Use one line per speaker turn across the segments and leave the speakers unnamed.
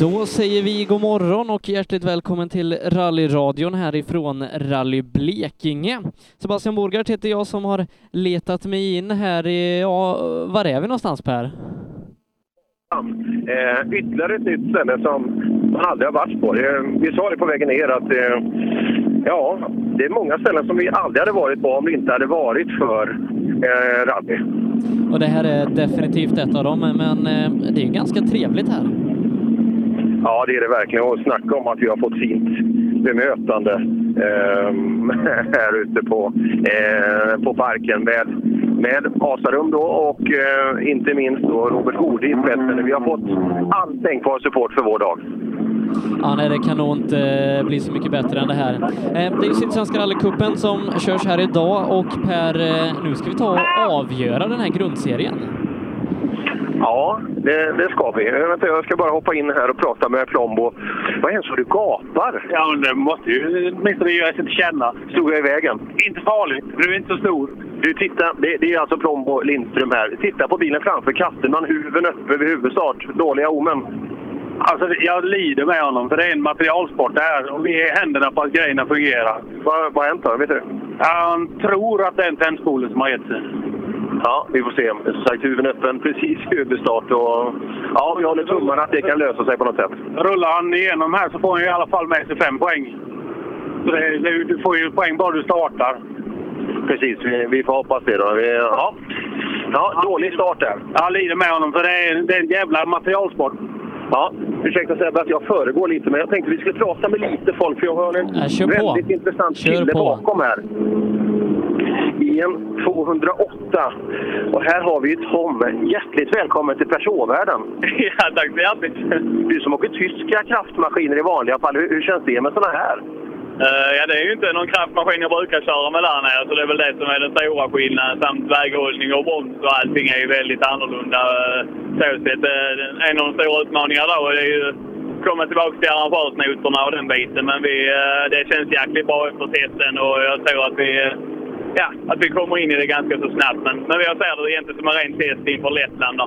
Då säger vi god morgon och hjärtligt välkommen till rallyradion härifrån Rally Blekinge. Sebastian Borgart heter jag som har letat mig in här i, ja, var är vi någonstans Per?
Eh, ytterligare ett nytt ställe som man aldrig har varit på. Det, vi sa det på vägen ner att eh, ja, det är många ställen som vi aldrig hade varit på om det inte hade varit för eh, rally.
Och det här är definitivt ett av dem, men eh, det är ganska trevligt här.
Ja, det är det verkligen. Och snacka om att vi har fått fint bemötande eh, här ute på, eh, på parken med, med Asarum då och eh, inte minst då Robert Gode i spetsen. Vi har fått all tänkbar support för vår dag.
Ja, nej, det kan nog inte eh, bli så mycket bättre än det här. Ehm, det är ju Sydsvenska rallycupen som körs här idag och Per, eh, nu ska vi ta och avgöra den här grundserien.
Ja, det, det ska vi. Vänta, jag ska bara hoppa in här och prata med Plombo. Vad är det så du gapar?
Ja, men det måste ju åtminstone göra sig till känna.
Stod jag i vägen?
Inte farligt. Du är inte så stor.
Du, titta. Det, det är alltså Plombo Lindström här. Titta på bilen framför. Kastenman, huven uppe vid huvudstart. Dåliga omen.
Alltså, jag lider med honom, för det är en materialsport det här och vi är händerna på att grejerna fungerar.
Vad har hänt då? Vet du?
Han tror att det är en tändspole som har gett sig.
Ja, vi får se. Som sagt, huven öppen precis vid huvudstart. Och, ja, vi håller tummarna att det kan lösa sig på något sätt.
Rullar han igenom här så får han i alla fall med sig fem poäng. Så det, det, du får ju poäng bara du startar.
Precis, vi, vi får hoppas det då. Vi, ja. ja, dålig start där.
Jag lider med honom, för det är, det är en jävla materialsport.
Ja, ursäkta Sebbe att jag föregår lite, men jag tänkte vi skulle prata med lite folk, för jag har en
Ja,
väldigt intressant kille bakom här. I en 208. Och här har vi ju Tom. Hjärtligt välkommen till Peugeot-världen.
ja, tack så hjärtligt.
Du som åker tyska kraftmaskiner i vanliga fall, hur, hur känns det med såna här?
Eh, ja, det är ju inte någon kraftmaskin jag brukar köra med där nere, så det är väl det som är den stora skillnaden. Samt väghållning och broms och allting är ju väldigt annorlunda. eh, Så sett. Eh, En av de stora utmaningarna då är ju komma tillbaka till arrangörsnoterna och den biten. Men vi, det känns jäkligt bra efter testen och jag tror att vi, ja, att vi kommer in i det ganska så snabbt. Men, men jag ser det egentligen som en ren test inför Lettland. Då.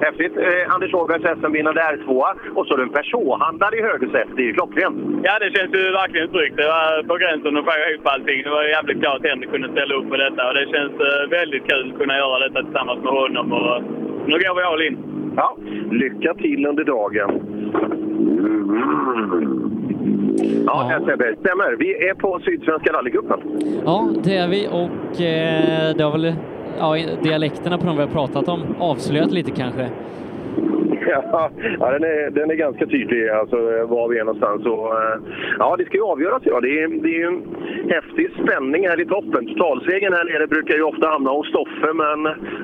Häftigt. Eh, Anders Åbergs SM-vinnande R2 och så en Peugeot-handlare i högersätet. Det är ju klockrent.
Ja, det känns ju verkligen tryggt. Det var på gränsen att få ihop allting. Det var jävligt klart att Henry kunde ställa upp på detta och det känns eh, väldigt kul att kunna göra detta tillsammans med honom. Och nu går vi all in.
Ja, lycka till under dagen. Ja,
Ja.
Sebbe, stämmer. Vi är på Sydsvenska rallycupen.
Ja, det är vi och eh, det har väl ja, dialekterna på de vi har pratat om avslöjat lite kanske.
Ja, ja den, är, den är ganska tydlig, alltså var vi är någonstans. Och, eh, ja, det ska ju avgöras idag. Det är, det är en häftig spänning här i toppen. Totalsegern här nere brukar ju ofta hamna hos Stoffe, men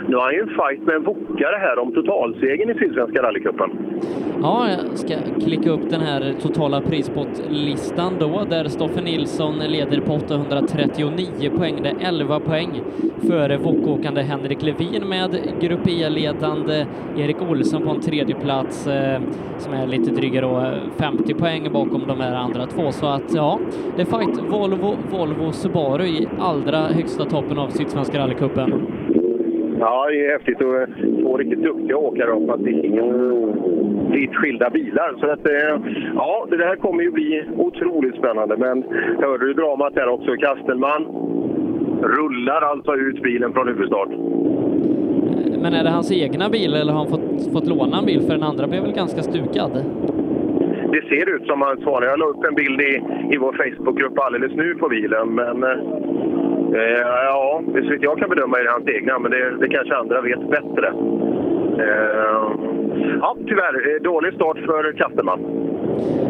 nu har han ju en fight med en wokare här om totalsegern i Sydsvenska rallycupen.
Ja, jag ska klicka upp den här totala prispottlistan då, där Stoffe Nilsson leder på 839 poäng. Det är 11 poäng före wokåkande Henrik Levin med Grupp E-ledande Erik Olsson på en tredje plats eh, som är lite drygare då, 50 eh, poäng bakom de här andra två. Så att ja, det är fight Volvo, Volvo, Subaru i allra högsta toppen av Sydsvenska rallycupen.
Ja, det är häftigt. Och eh, två riktigt duktiga åkare då, att det är vitt skilda bilar. Så att, eh, ja, det här kommer ju bli otroligt spännande. Men hörde du dramat där också? Kastelman rullar alltså ut bilen från huvudstart.
Men är det hans egna bil eller har han fått, fått låna en bil? För den andra blev väl ganska stukad?
Det ser ut som han svarar. Jag la upp en bild i, i vår Facebookgrupp alldeles nu på bilen. Men eh, ja, det så vitt jag kan bedöma är det hans egna, men det, det kanske andra vet bättre. Eh, ja, tyvärr. Eh, dålig start för Kasterman.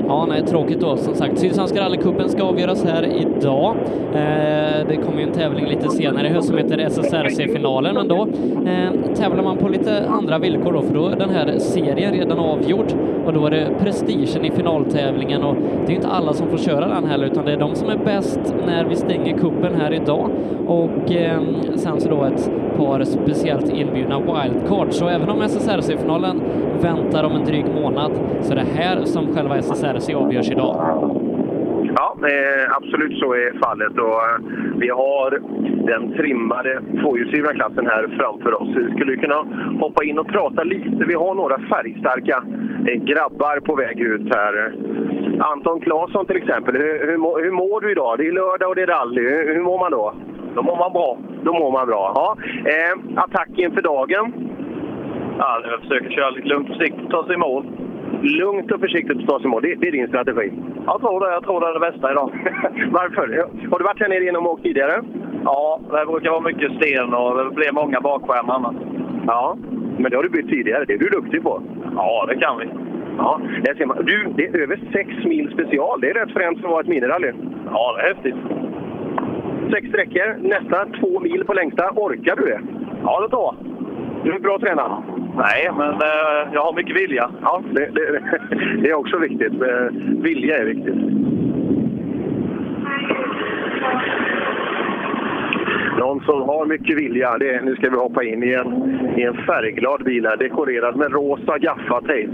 Ja, nej, tråkigt då. Som sagt, Sydsvenska rallycupen ska avgöras här idag. Eh, det kommer ju en tävling lite senare i höst som heter SSRC-finalen, men då eh, tävlar man på lite andra villkor då, för då är den här serien redan avgjord och då är det prestigen i finaltävlingen och det är ju inte alla som får köra den heller, utan det är de som är bäst när vi stänger kuppen här idag och eh, sen så då ett par speciellt inbjudna wildcards. Så även om om SSRC-finalen väntar om en dryg månad så är det här som själva SSRC avgörs idag.
Ja, absolut så är fallet. Och, eh, vi har den trimmade tvåhjulsdrivna klassen här framför oss. Vi skulle kunna hoppa in och prata lite. Vi har några färgstarka eh, grabbar på väg ut här. Anton Claesson till exempel, hur, hur, hur mår du idag? Det är lördag och det är rally. Hur, hur mår man då?
Då mår man bra.
Då mår man bra. Ja. Eh, attack inför dagen?
Ja, jag försöker köra lite lugnt och försiktigt, ta sig i mål.
Lugnt och försiktigt ta sig i mål, det, det, är din strategi?
Jag tror det. Jag tror det är det bästa idag.
Varför? Har du varit här nere genom och åkt tidigare?
Ja, det brukar vara mycket sten och det blir många bakskärmar annars.
Ja, men det har du bytt tidigare. Det är du duktig på.
Ja, det kan vi.
Ja, det ser man. Du, det är över 6 mil special. Det är rätt fränt för att vara ett minirally.
Ja, det är häftigt.
Sex sträckor, nästan två mil på längsta. Orkar du det?
Ja, det tror jag.
Du är bra tränad?
Nej, men eh, jag har mycket vilja.
Ja, det, det, det är också viktigt. Eh, vilja är viktigt. Någon som har mycket vilja. Det, nu ska vi hoppa in i en, i en färgglad bil här, dekorerad med rosa gaffatejp.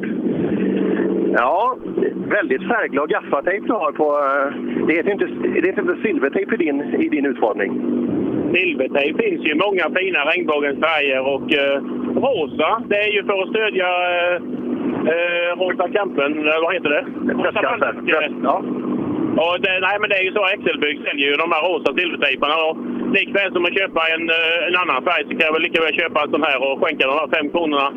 Ja, väldigt färgglad gaffatejp du har på... eh, Det heter inte, det heter inte silvertejp i din, i din utformning.
Silvertejp finns ju många fina regnbågens färger och eh, rosa, det är ju för att stödja eh, eh, Rosa Campen, eller vad heter det? Bandet.
Ja.
Och det, nej, men det är ju så Excelbygg säljer ju de här rosa silvertejparna. Och likväl som att köpa en, eh, en annan färg så kan jag väl lika väl köpa en sån här och skänka de här fem kronorna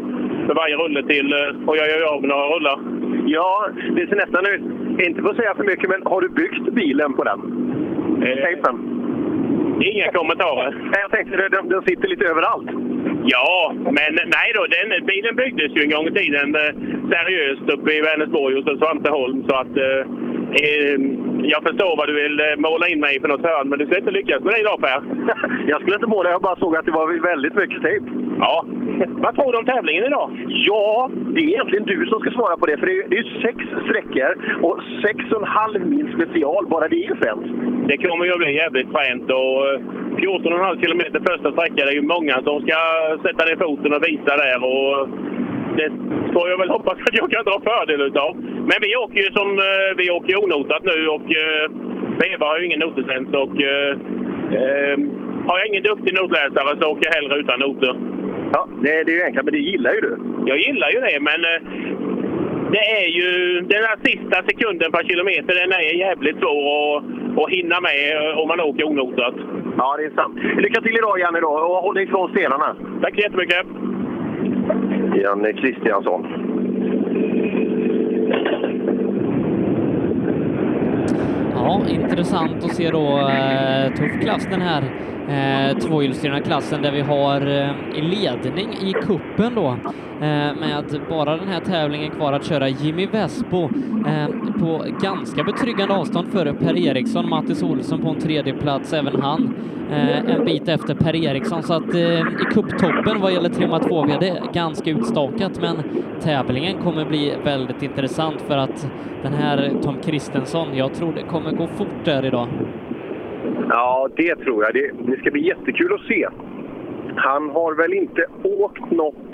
för varje rulle till eh, och jag gör av med några rullar.
Ja, det ser nästan ut... Inte för att säga för mycket, men har du byggt bilen på den? Tejpen?
Inga kommentarer.
Nej, Jag tänkte den, den sitter lite överallt.
Ja, men nej då. Den, bilen byggdes ju en gång i tiden eh, seriöst uppe i Vänersborg hos Svanteholm. Så att eh, eh, jag förstår vad du vill eh, måla in mig för något hörn, men du ska inte lyckas med det idag Per.
Jag skulle inte måla, jag bara såg att det var väldigt mycket tejp.
Ja. Vad tror du om tävlingen idag?
Ja, det är egentligen du som ska svara på det. För det är, det är ju sex sträckor och sex och en halv mil special. Bara det är fränt.
Det kommer ju att bli jävligt fränt och eh, 14,5 kilometer första sträckan. Det är ju många som ska sätta ner foten och visa där. Och det får jag väl hoppas att jag kan dra fördel utav. Men vi åker ju som eh, vi åker onotat nu och eh, Beva har ju ingen notlicens och eh, har jag ingen duktig notläsare så åker jag hellre utan noter.
Ja, det, det är ju enkelt, men det gillar ju du.
Jag gillar ju det, men det är ju den här sista sekunden per kilometer, den är jävligt svår att, att hinna med om man åker onotat.
Ja, det är sant. Lycka till idag Janne då, och håll dig ifrån stenarna.
Tack så jättemycket!
Janne eh, Kristiansson.
Ja, intressant att se då eh, tuff klass den här eh, tvåhjulsdrivna klassen där vi har eh, i ledning i kuppen då eh, med bara den här tävlingen kvar att köra Jimmy Vespo eh, på ganska betryggande avstånd före Per Eriksson, Mattis Olsson på en tredje plats även han eh, en bit efter Per Eriksson så att eh, i kupptoppen vad gäller trimma 2 det är ganska utstakat men tävlingen kommer bli väldigt intressant för att den här Tom Kristensson, jag tror det kommer gå fort där idag.
Ja, det tror jag. Det, det ska bli jättekul att se. Han har väl inte åkt något...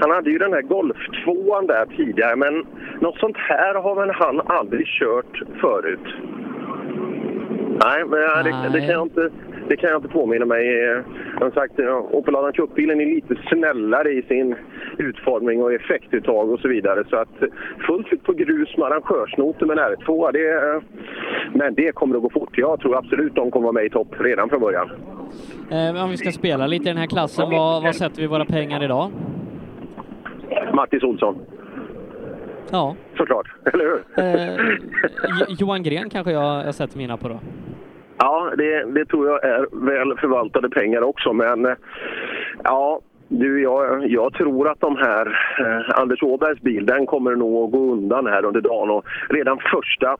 Han hade ju den här Golf 2 där tidigare, men något sånt här har väl han aldrig kört förut. Nej, men det, det, kan jag inte, det kan jag inte påminna mig. Eh, Som sagt, ja, Opel Adam Cup-bilen är lite snällare i sin utformning och effektuttag och så vidare. Så att fullt ut på grus med arrangörsnoter med en R2, det, eh, men det kommer att gå fort. Jag tror absolut de kommer vara med i topp redan från början.
Eh, om vi ska spela lite i den här klassen, vad, vad sätter vi våra pengar idag?
Mattis Olsson,
Ja,
såklart. Eller hur?
eh, Jo- Johan Gren kanske jag, jag sätter mina på då.
Ja, det, det tror jag är väl förvaltade pengar också, men eh, ja, du, jag, jag tror att de här, eh, Anders Åbergs bil, den kommer nog att gå undan här under dagen och redan första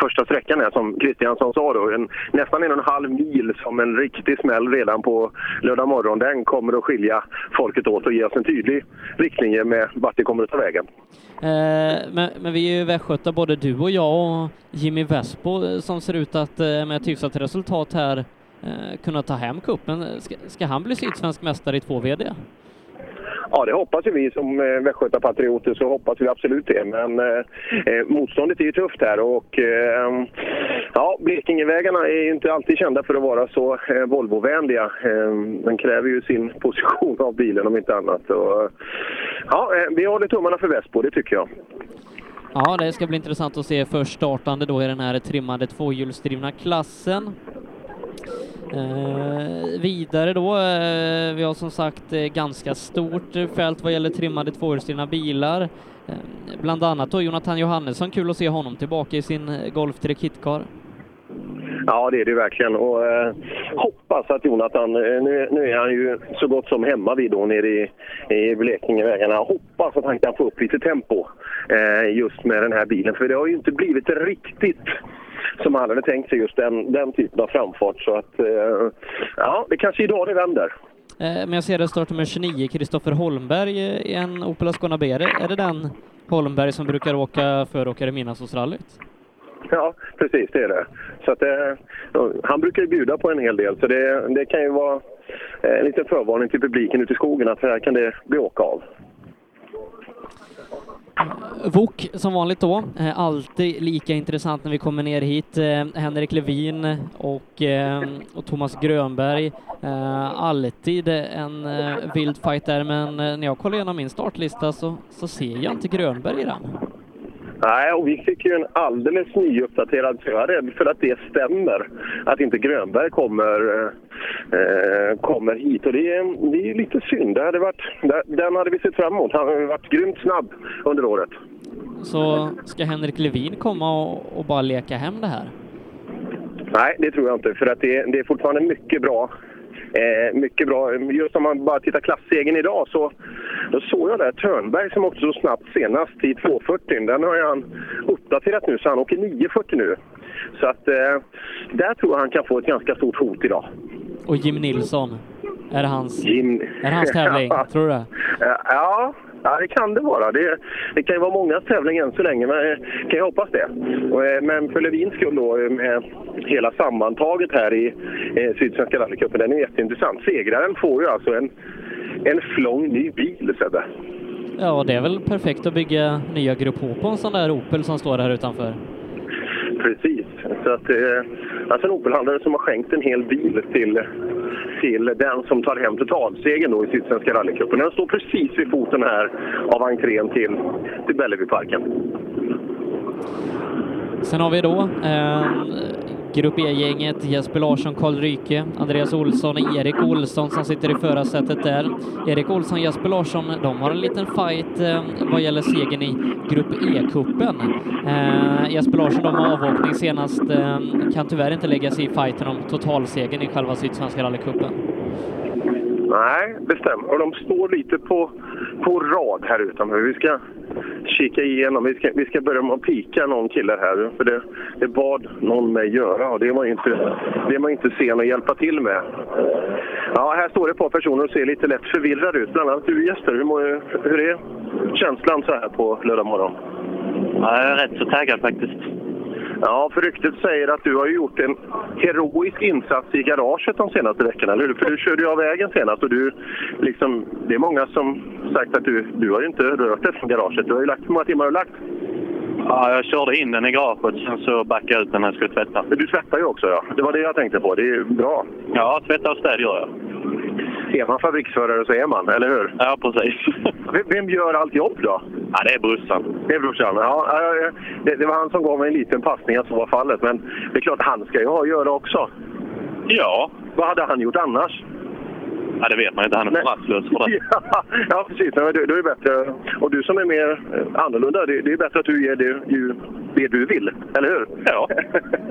Första sträckan här som Kristiansson sa då, en, nästan en och en halv mil som en riktig smäll redan på lördag morgon. Den kommer att skilja folket åt och ge oss en tydlig riktlinje med vart det kommer att ta vägen.
Eh, men, men vi är ju västgötar, både du och jag och Jimmy Vespo eh, som ser ut att eh, med ett hyfsat resultat här kunna ta hem kuppen. Ska, ska han bli sydsvensk mästare i två-vd?
Ja, det hoppas ju vi som eh, västgötapatrioter så hoppas vi absolut det. Men eh, eh, motståndet är ju tufft här och eh, ja, Blekingevägarna är ju inte alltid kända för att vara så eh, Volvo-vänliga. Eh, den kräver ju sin position av bilen om inte annat. Och, ja, eh, vi håller tummarna för Vespo, det tycker jag.
Ja, det ska bli intressant att se först startande då i den här trimmade tvåhjulsdrivna klassen. Eh, vidare då, eh, vi har som sagt eh, ganska stort fält vad gäller trimmade tvåhjulsdrivna bilar. Eh, bland annat då Jonathan Johannesson, kul att se honom tillbaka i sin eh, Golf 3 Kitcar.
Ja, det är det verkligen. Och eh, hoppas att Jonathan, eh, nu, nu är han ju så gott som hemma vid då nere i, i Blekingevägarna. Hoppas att han kan få upp lite tempo eh, just med den här bilen. För det har ju inte blivit riktigt som han hade tänkt sig just den, den typen av framfart. Så att, eh, ja, det kanske idag det vänder.
Eh, men jag ser det startnummer 29, Kristoffer Holmberg eh, i en Opel Ascona B. Är det, är den Holmberg som brukar åka föråkare Midnattsåsrallyt?
Ja, precis det är det. Så att, han brukar ju bjuda på en hel del så det, det kan ju vara en liten förvarning till publiken ute i skogen att här kan det bli åka av.
Wok som vanligt då, alltid lika intressant när vi kommer ner hit. Eh, Henrik Levin och, eh, och Thomas Grönberg, eh, alltid en vild fight där, men när jag kollar igenom min startlista så, så ser jag inte Grönberg i den.
Nej, och vi fick ju en alldeles nyuppdaterad, så jag är rädd för att det stämmer. Att inte Grönberg kommer, eh, kommer hit. Och det är, det är lite synd. Det hade varit, den hade vi sett fram emot. Han har varit grymt snabb under året.
Så ska Henrik Levin komma och, och bara leka hem det här?
Nej, det tror jag inte. För att det, det är fortfarande mycket bra Eh, mycket bra. Just om man bara tittar klassegen idag så då såg jag där Törnberg som åkte så snabbt senast i 2.40. Den har han uppdaterat nu så han åker 9.40 nu. Så att eh, där tror jag han kan få ett ganska stort hot idag.
Och Jim Nilsson, är det hans,
Jim...
är det hans tävling? Tror du det?
Ja, Ja, det kan det vara. Det, det kan ju vara många tävling än så länge, men eh, kan jag hoppas det. Eh, men för Levins skull då, eh, med hela sammantaget här i Sydsvenska rallycupen, den är jätteintressant. Segraren får ju alltså en, en flång ny bil, Sebbe.
Ja, det är väl perfekt att bygga nya Grupp H på en sån där Opel som står här utanför.
Precis. Så att, alltså en Opelhandlare som har skänkt en hel bil till, till den som tar hem totalsegern då i Sydsvenska rallycupen. Den står precis vid foten här av entrén till, till Bellevueparken.
Sen har vi då eh, Grupp E-gänget Jesper Larsson, Karl Ryke, Andreas Olsson och Erik Olsson som sitter i förarsätet där. Erik Olsson och Jesper Larsson, de har en liten fight eh, vad gäller segern i Grupp E-cupen. Eh, Jesper Larsson, de har avåkning senast, eh, kan tyvärr inte lägga sig i fighten om totalsegern i själva Sydsvenska rallycupen.
Nej, det stämmer. Och de står lite på, på rad här utanför. Vi ska kika igenom. Vi ska, vi ska börja med att pika någon kille här. För det, det bad någon mig göra och det var inte, det var inte sen att hjälpa till med. Ja, här står det ett par personer och ser lite lätt förvirrade ut. Bland annat du Jesper. Hur, mår, hur är känslan så här på lördag morgon?
Ja, jag är rätt så taggad faktiskt.
Ja, för ryktet säger att du har gjort en heroisk insats i garaget de senaste veckorna, eller hur? För du körde ju av vägen senast och du, liksom, det är många som sagt att du, du har ju inte rört dig från garaget. Du har ju lagt, hur många timmar har du lagt?
Ja, jag körde in den i garaget, sen så backade jag ut den när jag skulle tvätta.
Du tvättar ju också, ja. Det var det jag tänkte på. Det är bra.
Ja, tvätta och städ gör jag.
Är man fabriksförare så är man, eller hur?
Ja, precis.
Vem gör allt jobb då?
Ja, det är brorsan.
Det är brorsan, ja. Det, det var han som gav mig en liten passning att så var fallet. Men det är klart, han ska ju ha att göra också.
Ja.
Vad hade han gjort annars?
Ja, det vet man inte. Han är för rastlös för det.
ja, precis. Men det, det är bättre. Och du som är mer eh, annorlunda, det, det är bättre att du ger det, ju, det du vill, eller hur?
Ja.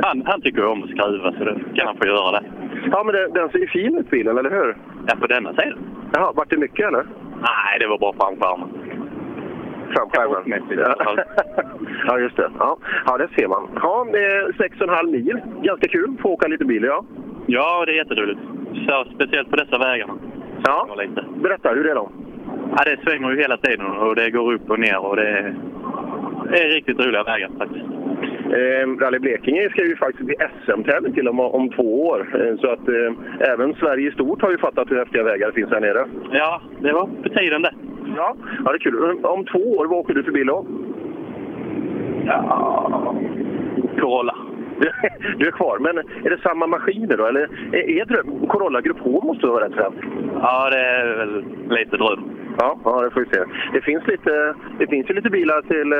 Han, han tycker om att skruva, så det kan han få göra det.
Ja, men det, den ser ju fin ut, bilen, eller hur?
Ja, på denna sidan.
Jaha, vart det mycket, eller?
Nej, det var bara framskärmen.
Framskärmen? Ja. ja, just det. Ja. ja, det ser man. Ja, det är 6,5 mil. Ganska kul att få åka lite bil, ja.
Ja, det är jätteroligt. Så, speciellt på dessa vägarna.
Ja, berätta. Hur är det då?
Ja, det svänger ju hela tiden och det går upp och ner och det är, det är riktigt roliga vägar faktiskt.
Eh, Rally Blekinge ska ju faktiskt bli SM-tävling till om, om två år. Eh, så att eh, även Sverige i stort har ju fattat hur häftiga vägar det finns här nere.
Ja, det var på tiden det.
Ja, ja det är kul. Om två år, vad åker du för bil då?
Ja, Corolla.
Du är kvar, men är det samma maskiner då? Eller är, är det Corolla Grupp H måste vara rätt främt?
Ja, det är väl lite dröm.
Ja, ja, det får vi se. Det finns, lite, det finns ju lite bilar till...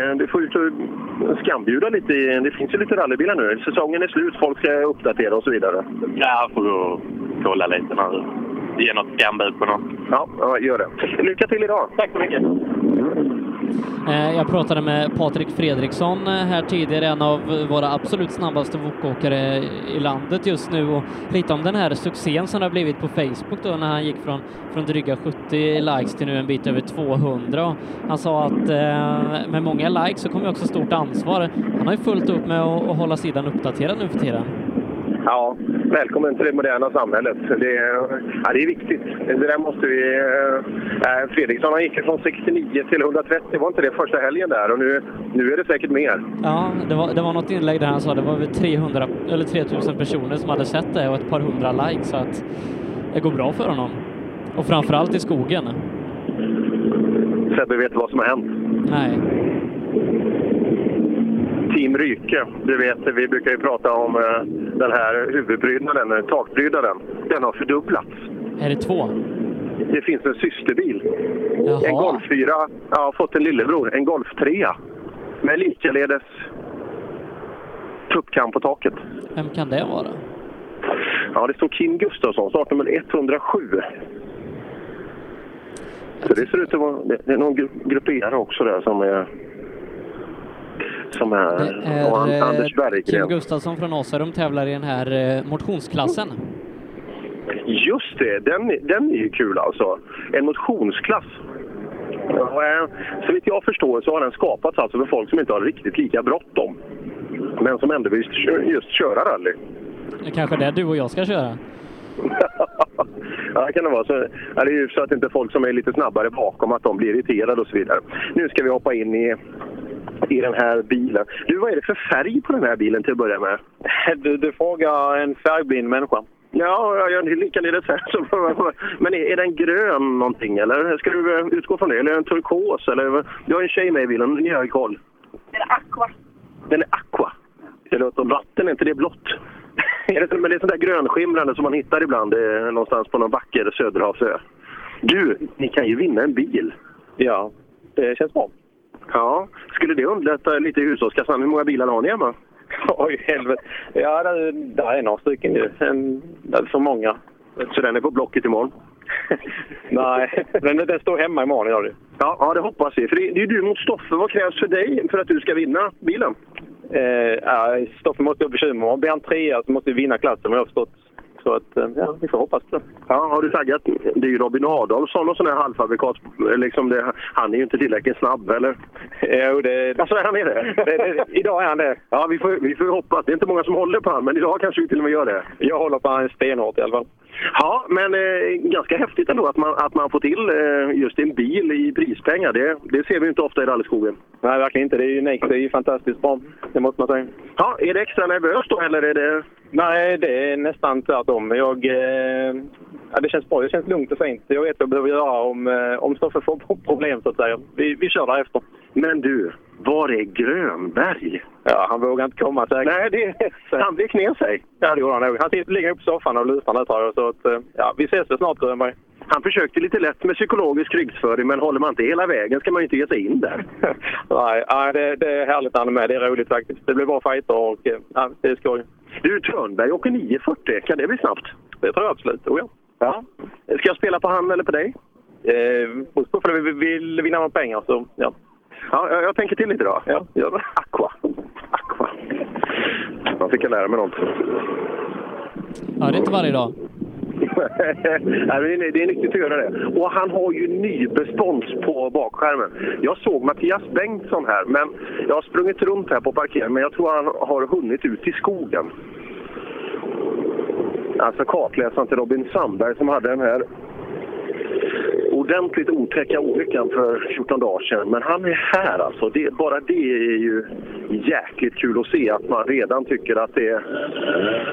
Eh, du får ut och skambjuda lite. Det finns ju lite rallybilar nu. Säsongen är slut, folk ska uppdatera och så vidare.
Ja, jag får gå kolla lite nu. Ge något skambud på något.
Ja, ja, gör det. Lycka till idag!
Tack så mycket!
Eh, jag pratade med Patrik Fredriksson eh, här tidigare, en av våra absolut snabbaste wokåkare i landet just nu och lite om den här succén som det har blivit på Facebook då när han gick från, från dryga 70 likes till nu en bit över 200. Och Han sa att eh, med många likes så kommer också stort ansvar. Han har ju fullt upp med att, att hålla sidan uppdaterad nu för tiden.
Ja, välkommen till det moderna samhället. Det är, ja, det är viktigt. Det där måste vi... Eh, Fredriksson han gick från 69 till 130, var inte det första helgen där? Och nu, nu är det säkert mer.
Ja, det var, det var något inlägg där han sa det var över 300 eller 3000 personer som hade sett det och ett par hundra likes så att det går bra för honom. Och framförallt i skogen.
Sebbe vet vad som har hänt.
Nej.
Team Ryke, du vet, vi brukar ju prata om eh, den här huvudprydnaden, eh, takprydnaden. Den har fördubblats.
Är det två?
Det finns en systerbil.
Jaha.
En Golf 4, ja, har fått en lillebror, en Golf 3. Med likaledes tuppkam på taket.
Vem kan det vara?
Ja, det står Kim Gustafsson, startnummer 107. Så det ser ut att vara... Det är någon gru- grupperare också där som är... Som är...
Det
och
är
Anders
eh,
Berggren.
Kim Gustafsson från Åserum tävlar i den här eh, motionsklassen.
Just det, den, den är ju kul alltså. En motionsklass. Eh, så vitt jag förstår så har den skapats alltså för folk som inte har riktigt lika bråttom. Men som ändå vill just köra rally.
Det är kanske det du och jag ska köra.
ja, det kan det vara. Så, det är ju så att inte folk som är lite snabbare bakom att de blir irriterade och så vidare. Nu ska vi hoppa in i, i den här bilen. Du, vad är det för färg på den här bilen till att börja med?
Du, du frågar en färgblind människa.
Ja, jag gör likaledes här. Så, men är, är den grön någonting eller? Ska du eh, utgå från det? Eller är den turkos? Eller, du har en tjej med i bilen, ni har ju koll.
Den är aqua.
Den är aqua. Det låter vatten, är inte det blått? Är det, men det är sånt där grönskimrande som man hittar ibland eh, någonstans på någon vacker söderhavsö. Du, ni kan ju vinna en bil.
Ja, det känns bra.
Ja, skulle det underlätta lite i hushållskassan? Hur många bilar har ni hemma?
Oj, helvete. Ja, där, där är några stycken ju. En, det är för många.
Så den är på Blocket imorgon?
Nej, den, den står hemma imorgon gör det.
Ja, ja, det hoppas vi. För det, det är du mot Stoffe. Vad krävs för dig för att du ska vinna bilen?
Eh, ja, Stoffe måste ha bekymmer. Blir han trea så måste vi vinna klassen, vad jag har förstått. Så att, eh, ja, vi får hoppas på det.
Ja, har du taggat? Det är ju Robin Adolfsson och sån här halvfabrikat. Liksom det, han är ju inte tillräckligt snabb, eller?
Jo, det...
Alltså, är han är det?
det, det idag är han det.
Ja, vi får, vi får hoppas. Det är inte många som håller på honom, men idag kanske vi till och med gör det.
Jag håller på han stenhårt i alla fall.
Ja, men eh, ganska häftigt ändå att man, att man får till eh, just en bil i prispengar. Det, det ser vi ju inte ofta i rallyskogen.
Nej, verkligen inte. Det är unikt. Det är ju fantastiskt bra. Det måste man säga.
Ja, är det extra nervöst då, eller är det...
Nej, det är nästan tvärtom. Jag, eh, ja, det känns bra. Det känns lugnt och fint. Jag vet vad jag behöver göra om, eh, om Stoffe får problem, så att säga. Vi, vi kör därefter.
Men du, var är Grönberg?
Ja, han vågar inte komma säkert.
Nej, det, han vek ner sig.
Ja, det gjorde han nog. Han sitter, ligger uppe på soffan och lutar nu, tror jag. Så att, eh, ja, vi ses väl snart, Grönberg.
Han försökte lite lätt med psykologisk krigföring, men håller man inte hela vägen ska man ju inte ge sig in där.
Nej, nej det, det är härligt han är med. Det är roligt faktiskt. Det blir bra fighter och eh, ja, det är skoj.
Du, Törnberg åker 9.40. Kan det bli snabbt?
Det tror jag absolut. Oh, ja.
Ja. Ska jag spela på han eller på dig?
Eh, på om vi vill vinna några pengar så ja.
Ja, jag, jag tänker till lite då.
Ja, gör.
Aqua. Aqua. Man fick jag lära mig något.
Ja, det är inte varje dag.
Nej, men det är- nyttigt att göra det. Och han har ju ny bestånds på bakskärmen. Jag såg Mattias Bengtsson här, men jag har sprungit runt här på parkeringen, men jag tror han har hunnit ut i skogen. Alltså kartläsaren till Robin Sandberg som hade den här ordentligt otäcka olyckan för 14 dagar sedan. Men han är här alltså. Det, bara det är ju jäkligt kul att se att man redan tycker att, det,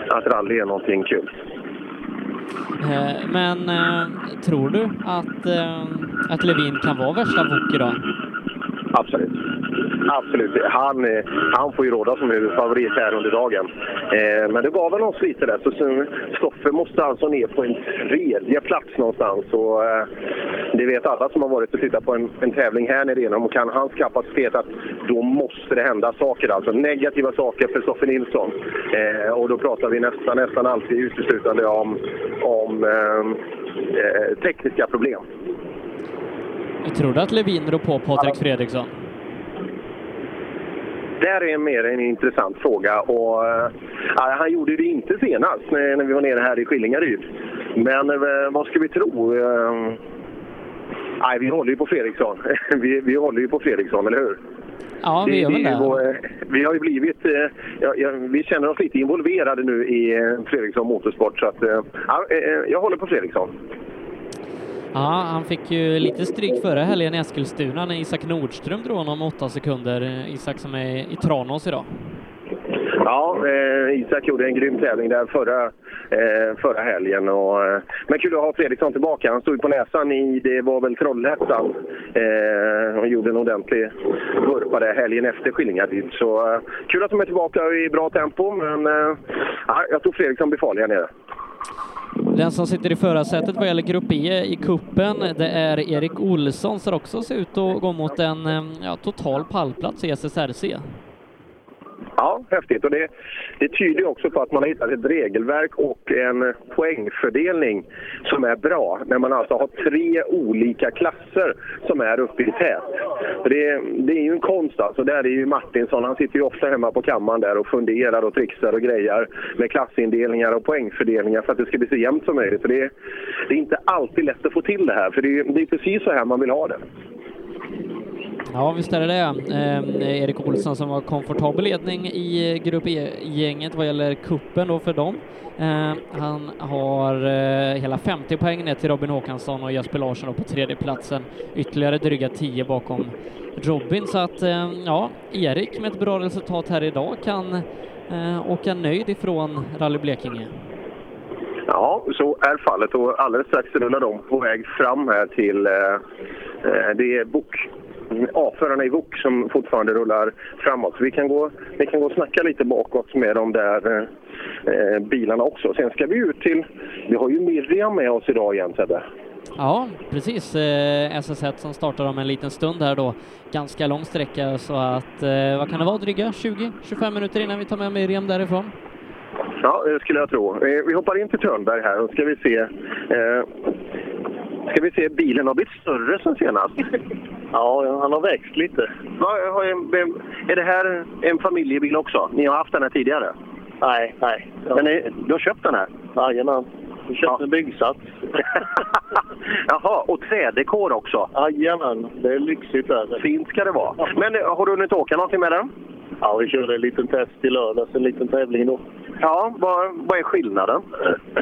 att rally är någonting kul.
Eh, men eh, tror du att, eh, att Levin kan vara värsta wok idag?
Absolut. Absolut. Han, eh, han får ju råda som huvudfavorit här under dagen. Eh, men det gav väl oss lite där. Så Stoffe måste alltså ner på en tredje plats någonstans. Och, eh, det vet alla som har varit och tittat på en, en tävling här nere igenom. Och kan hans kapacitet att då måste det hända saker. Alltså negativa saker för Stoffe Nilsson. Eh, och då pratar vi nästan, nästan alltid uteslutande om, om eh, eh tekniska problem.
Tror du att Levin rår på Patrik Fredriksson?
där är mer en intressant fråga. Och, äh, han gjorde det inte senast när, vi var nere här i Skillingaryd. Men äh, vad ska vi tro? Äh, nej, vi håller ju på Fredriksson. vi, vi håller ju på Fredriksson, eller hur?
Ja, vi gör väl det.
Vi har ju blivit... Ja, ja, vi känner oss lite involverade nu i Fredriksson Motorsport. Så att, ja, jag håller på Fredriksson.
Ja, han fick ju lite stryk förra helgen i Eskilstuna när Isak Nordström drog honom åtta sekunder. Isak som är i Tranås idag.
Ja, eh, Isak gjorde en grym tävling där förra, eh, förra helgen. Och, eh, men kul att ha Fredriksson tillbaka. Han stod ju på näsan i, det var väl Trollhättan. Eh, och gjorde en ordentlig vurpa där helgen efter Skillingaryd. Så eh, kul att de är tillbaka i bra tempo, men eh, jag tror Fredriksson blir farlig här nere.
Den som sitter i förarsätet vad gäller Grupp E i kuppen, det är Erik Olsson som också ser ut att gå mot en eh, ja, total pallplats i SSRC.
Ja, häftigt. Och det, det tyder också på att man har hittat ett regelverk och en poängfördelning som är bra. När man alltså har tre olika klasser som är uppe i tät. Det, det är ju en konst alltså. Där är ju Martinsson, han sitter ju ofta hemma på kammaren där och funderar och trixar och grejar med klassindelningar och poängfördelningar för att det ska bli så jämnt som möjligt. För det, det är inte alltid lätt att få till det här, för det, det är precis så här man vill ha det.
Ja, visst är det det. Eh, Erik Olsson som var komfortabel ledning i Grupp E-gänget vad gäller kuppen då för dem. Eh, han har eh, hela 50 poäng ner till Robin Håkansson och Jesper Larsson på tredje platsen. Ytterligare dryga 10 bakom Robin, så att eh, ja, Erik med ett bra resultat här idag kan eh, åka nöjd ifrån Rally Blekinge.
Ja, så är fallet och alldeles strax rullar de på väg fram här till eh, eh det är Bok A-förarna i VOK som fortfarande rullar framåt. Så vi kan gå, vi kan gå och snacka lite bakåt med de där eh, bilarna också. Sen ska vi ut till, vi har ju Miriam med oss idag igen Sebbe.
Ja, precis. Eh, SS1 som startar om en liten stund här då. Ganska lång sträcka så att, eh, vad kan det vara, dryga 20-25 minuter innan vi tar med Miriam därifrån?
Ja, det skulle jag tro. Eh, vi hoppar in till Törnberg här och ska vi se. Eh, ska vi se, bilen har blivit större sen senast.
Ja, han har växt lite.
Är det här en familjebil också? Ni har haft den här tidigare?
Nej, nej.
Men ni, du har köpt den här?
Jajamän. Jag köpte ja. en byggsats.
Jaha, och trädekor också?
Jajamän, det är lyxigt där.
Fint ska det vara. Men eh, har du hunnit åka någonting med den?
Ja, vi körde en liten test i lördags, en liten tävling då.
Ja, vad, vad är skillnaden?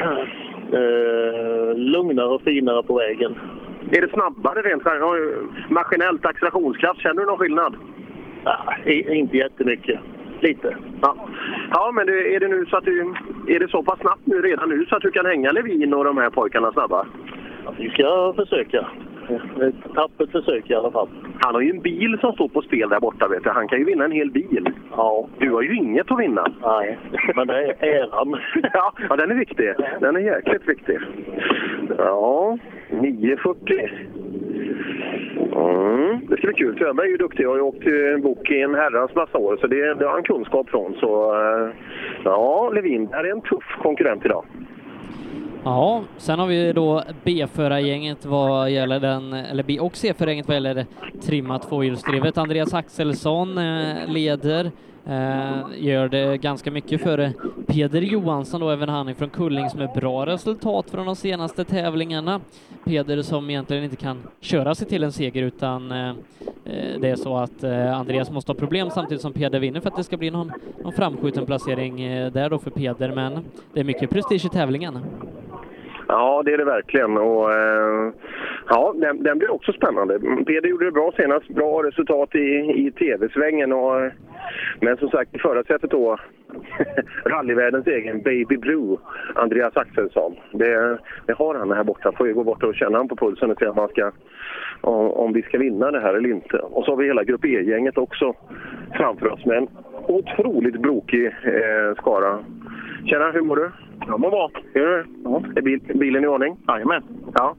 eh, lugnare och finare på vägen.
Är det snabbare rent maskinellt accelerationskraft? Känner du någon skillnad?
Nej, inte jättemycket. Lite.
Ja, ja men det, är det nu så att du, är det så pass snabbt nu redan nu så att du kan hänga Levin och de här pojkarna snabba?
Ja, vi ska försöka. Ett tappert försök i alla fall.
Han har ju en bil som står på spel där borta. Vet du. Han kan ju vinna en hel bil.
Ja.
Du har ju inget att vinna.
Nej, men det är äran.
ja, ja, den är viktig. Den är jäkligt viktig. Ja, 940. Mm, det ska bli kul. Törnberg är ju duktig. Jag har ju åkt en bok i en herrans massa år, så det, det har han kunskap från. Så eh, ja, Levin, det här är en tuff konkurrent idag.
Ja, sen har vi då B-förargänget vad gäller den, eller B och C-förargänget vad gäller trimmat tvåhjulsdrivet. Andreas Axelsson eh, leder, Eh, gör det ganska mycket för eh, Peder Johansson då, även han ifrån Kulling som är bra resultat från de senaste tävlingarna. Peder som egentligen inte kan köra sig till en seger utan eh, eh det är så att Andreas måste ha problem samtidigt som Peder vinner för att det ska bli någon, någon framskjuten placering där då för Peder, men det är mycket prestige i tävlingen.
Ja, det är det verkligen. Och, eh, Ja, den, den blir också spännande. Mm, Peder gjorde det bra senast. Bra resultat i, i tv-svängen. Och, eh, men som sagt, i förarsätet då rallyvärldens egen Baby Blue, Andreas Axelsson. Det, det har han här borta. Får ju gå bort och känna honom på pulsen och se om, han ska, om, om vi ska vinna det här eller inte. Och så har vi hela Grupp E-gänget också framför oss med en otroligt brokig eh, skara. Tjena, hur mår du?
Jag mår bra.
Gör du? Ja. Är bil, bilen i ordning?
Jajamän.
Ja.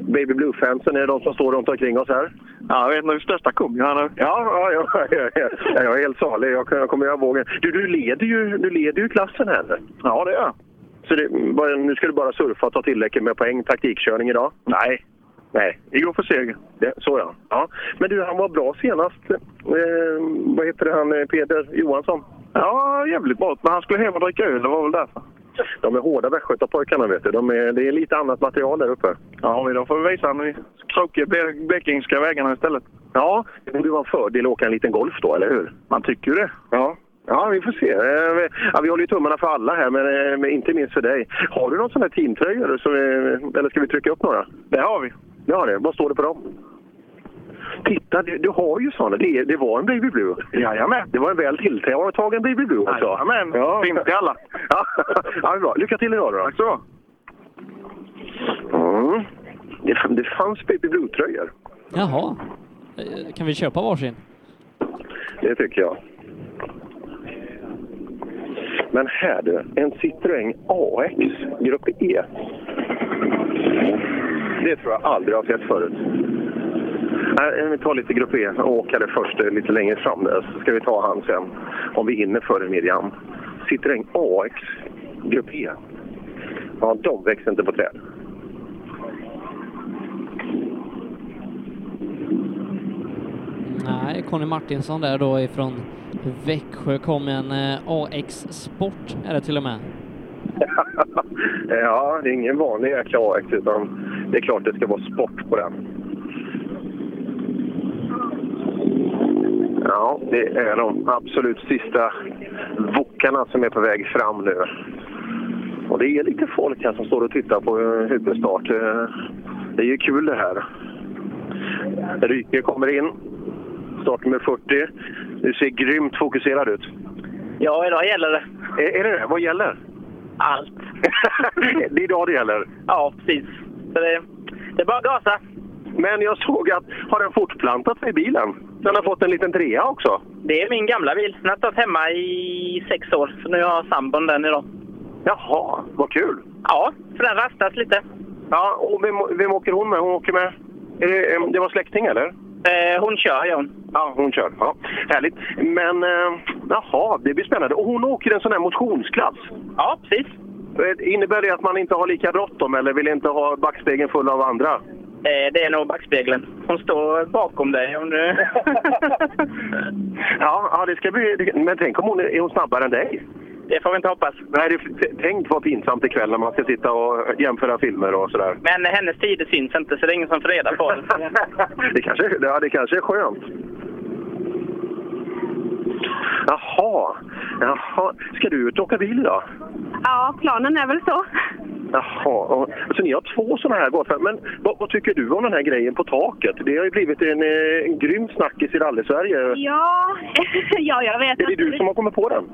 Baby Blue-fansen är de som står runt omkring oss här.
Ja, jag vet inte, största här nu.
Ja, ja, ja, ja, ja, jag är helt salig. Jag, jag kommer göra vågen. Du, du, leder ju, du leder ju klassen här nu.
Ja, det gör jag.
Så det, bara, nu ska du bara surfa och ta tillräckligt med poäng. Taktikkörning idag?
Nej.
Nej.
Vi går för seger.
Det, så ja. ja. Men du, han var bra senast. Eh, vad heter det, han Peder Johansson?
Ja, jävligt bra. Men han skulle hem och dricka öl, det var väl därför.
De är hårda västgötapojkarna, vet du. De är, det är lite annat material där uppe.
Ja, då får vi visa de krokiga blekingska vägarna istället.
Ja, det borde vara en fördel att åka en liten Golf då, eller hur?
Man tycker det.
Ja. Ja, vi får se. Ja, vi håller ju tummarna för alla här, men, men inte minst för dig. Har du någon sån här vi, eller ska vi trycka upp några?
Det har vi.
Det har det. Vad står det på dem? Titta, du, du har ju såna. Det, det var en Baby Blue.
Jajamän.
Det var en väl tilltagen Baby Blue också.
Jajamän. Ja. Finns till alla.
ja, ja, bra. Lycka till idag då.
Tack så
mm. det, det fanns Baby Blue-tröjor.
Jaha. Kan vi köpa varsin?
Det tycker jag. Men här du, en Citroën AX Grupp E. Det tror jag aldrig jag har sett förut. Nej, vi tar lite Grupp E och åkare först lite längre fram där, så ska vi ta han sen. Om vi hinner före Miriam. Citroën AX Grupp E. Ja, de växer inte på träd.
Nej, Conny Martinsson där då ifrån Växjö kom en eh, AX Sport är det till och med.
ja, det är ingen vanlig jäkla AX utan det är klart det ska vara sport på den. Ja, det är de absolut sista vokarna som är på väg fram nu. Och det är lite folk här som står och tittar på huvudstart. Det är ju kul det här. Ryke kommer in. Startnummer 40. Du ser grymt fokuserad ut.
Ja, idag gäller det.
Är, är det det? Vad gäller?
Allt.
det är idag det gäller?
Ja, precis. Så det, det är bara att gasa.
Men jag såg att, har den fortplantat sig i bilen? Den har fått en liten trea också?
Det är min gamla bil. Den har stått hemma i sex år, så nu har sambon den idag.
Jaha, vad kul!
Ja, för den rastas lite.
Ja, och vem, vem åker hon med? Hon åker med... Det, det var släkting eller?
Eh, hon kör, ja.
Ja, hon kör. Ja, härligt. Men eh, jaha, det blir spännande. Och hon åker en sån här motionsklass?
Ja, precis.
Innebär det att man inte har lika bråttom eller vill inte ha backspegeln full av andra?
Eh, det är nog backspegeln. Hon står bakom dig om du...
ja, ja, det ska bli... Men tänk om hon är, är hon snabbare än dig?
Det får vi inte hoppas.
Nej, det, tänk vad pinsamt ikväll när man ska sitta och jämföra filmer och sådär.
Men hennes tider syns inte, så det är ingen som får reda på det.
det, kanske, ja, det kanske är skönt. Jaha, jaha. Ska du ut och åka bil idag?
Ja, planen är väl så.
Jaha, så ni har två sådana här gårdar. Men vad, vad, tycker du om den här grejen på taket? Det har ju blivit en, en grym snackis i rally-Sverige.
Ja, ja, jag vet.
Är det du som har kommit på den?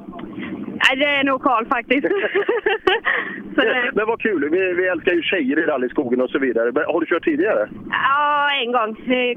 Nej, det är nog Karl faktiskt.
det... Men vad kul! Vi, vi älskar ju tjejer i rallyskogen och så vidare. Men har du kört tidigare?
Ja, en gång.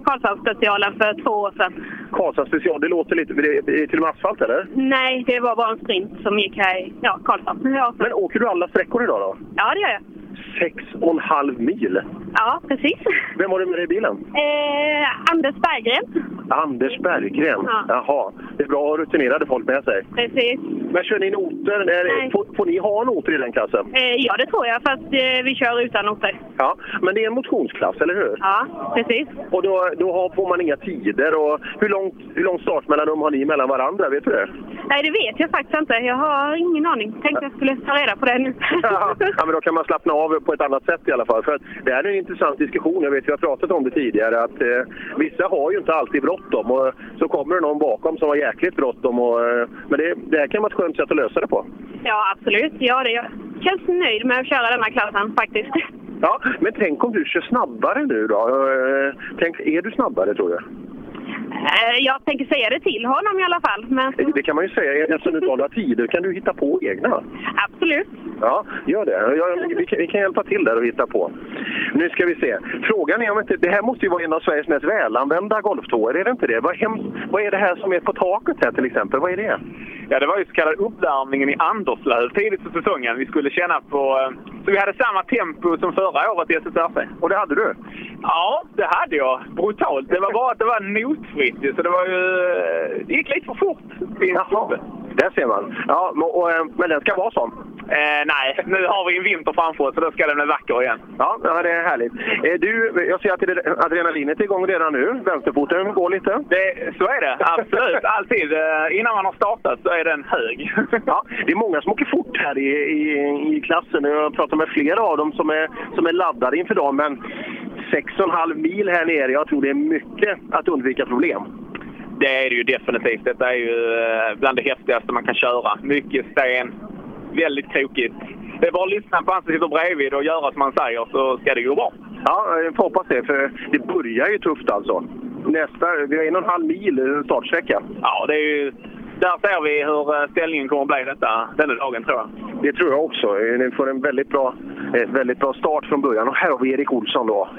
Karlshamnsspecialen för två år sedan.
Karlshamns special, det låter lite... Det är till och med asfalt eller?
Nej, det var bara en sprint som gick här i ja, Karlshamn. Ja,
Men åker du alla sträckor idag då?
Ja, det gör jag.
Sex och en halv mil?
Ja, precis.
Vem har du med dig i bilen?
Eh, Anders Berggren.
Anders Berggren? Ja. Jaha. Det är bra att ha rutinerade folk med sig.
Precis.
Men kör ni noter? Nej. Får, får ni ha noter i den klassen?
Eh, ja, det tror jag, fast eh, vi kör utan noter.
Ja, men det är en motionsklass, eller hur?
Ja, precis.
Och då, då har, får man inga tider. Och hur långt, hur långt startmellanrum har ni mellan varandra? Vet du det?
Nej, det vet jag faktiskt inte. Jag har ingen aning. Tänkte jag skulle ta reda på det nu.
ja, men då kan man slappna av på ett annat sätt i alla fall. För det här är en intressant diskussion. Jag vet, vi har pratat om det tidigare, att eh, vissa har ju inte alltid bråttom. Och så kommer det någon bakom som har jäkligt bråttom. Och, eh, men det, det här kan vara ett skönt sätt att lösa det på.
Ja, absolut. Ja, det jag känns nöjd med att köra denna klassen faktiskt.
Ja, men tänk om du kör snabbare nu då? Eh, Tänk, är du snabbare tror du?
Eh, Jag tänker säga det till honom i alla fall. Men
Det kan man ju säga. Eftersom du några tider kan du hitta på egna.
absolut.
Ja, gör det. Jag, vi, kan, vi kan hjälpa till där och hitta på. Nu ska vi se. Frågan är om inte... Det här måste ju vara en av Sveriges mest välanvända golftåer, är det inte det? Vad, hem, vad är det här som är på taket här till exempel? Vad är det?
Ja, det var ju så kallade uppvärmningen i Anderslöv tidigt på säsongen. Vi skulle känna på... Så vi hade samma tempo som förra året i SSRC.
Och det hade du?
Ja, det hade jag. Brutalt. Det var bara att det var notfritt så det var ju... Det gick lite för fort.
Jaha, där ser man. Ja, men- och, eh, men den ska vara sån?
Eh, nej, nu har vi en vinter framför oss så då ska den bli vacker igen.
Ja, det är härligt. Eh, Du, jag ser att det- adrenalinet är igång redan nu. Vänsterfoten går lite.
Det, så är det, absolut. Alltid. Eh, Innan man har startat så är den hög.
Ja, det är många som åker fort här i, i, i klassen. Jag pratar med flera av dem som är, som är laddade inför dagen. Men 6,5 mil här nere, jag tror det är mycket att undvika problem.
Det är det ju definitivt. Detta är ju eh, bland det häftigaste man kan köra. Mycket sten, väldigt krokigt. Det är bara att lyssna på han som sitter bredvid och göra som han säger så ska det gå bra.
Ja, jag får hoppas det, för det börjar ju tufft alltså. Nästa, vi har en och en halv mil startsträcka.
Ja, det är ju... Där ser vi hur eh, ställningen kommer att bli detta, denna dagen tror jag.
Det tror jag också. Ni får en väldigt bra, eh, väldigt bra start från början. Och här har vi Erik Olsson då.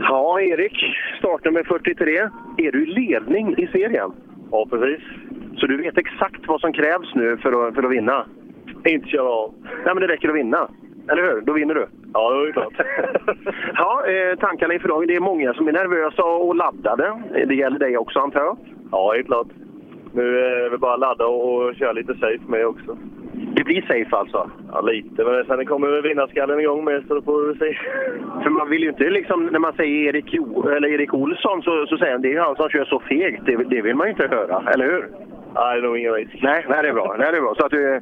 Ja, Erik. Startnummer 43. Är du i ledning i serien?
Ja, precis.
Så du vet exakt vad som krävs nu för att, för att vinna?
Inte köra av.
Nej, men det räcker att vinna. Eller hur? Då vinner du.
Ja, det är klart.
ja, eh, tankarna inför dagen. Det är många som är nervösa och laddade. Det gäller dig också, antar jag?
Ja, är klart. Nu är det bara ladda och köra lite safe med också.
Det blir safe alltså?
Ja, lite. Men sen kommer vinnarskallen igång med, så då får vi se.
För man vill ju inte, liksom, när man säger Erik, jo, eller Erik Olsson, så, så säger han det är han som kör så fegt. Det, det vill man ju inte höra, eller hur?
Nej, det är nog ingen risk.
Nej, nej, det är bra. Nej, det är bra. Så att du,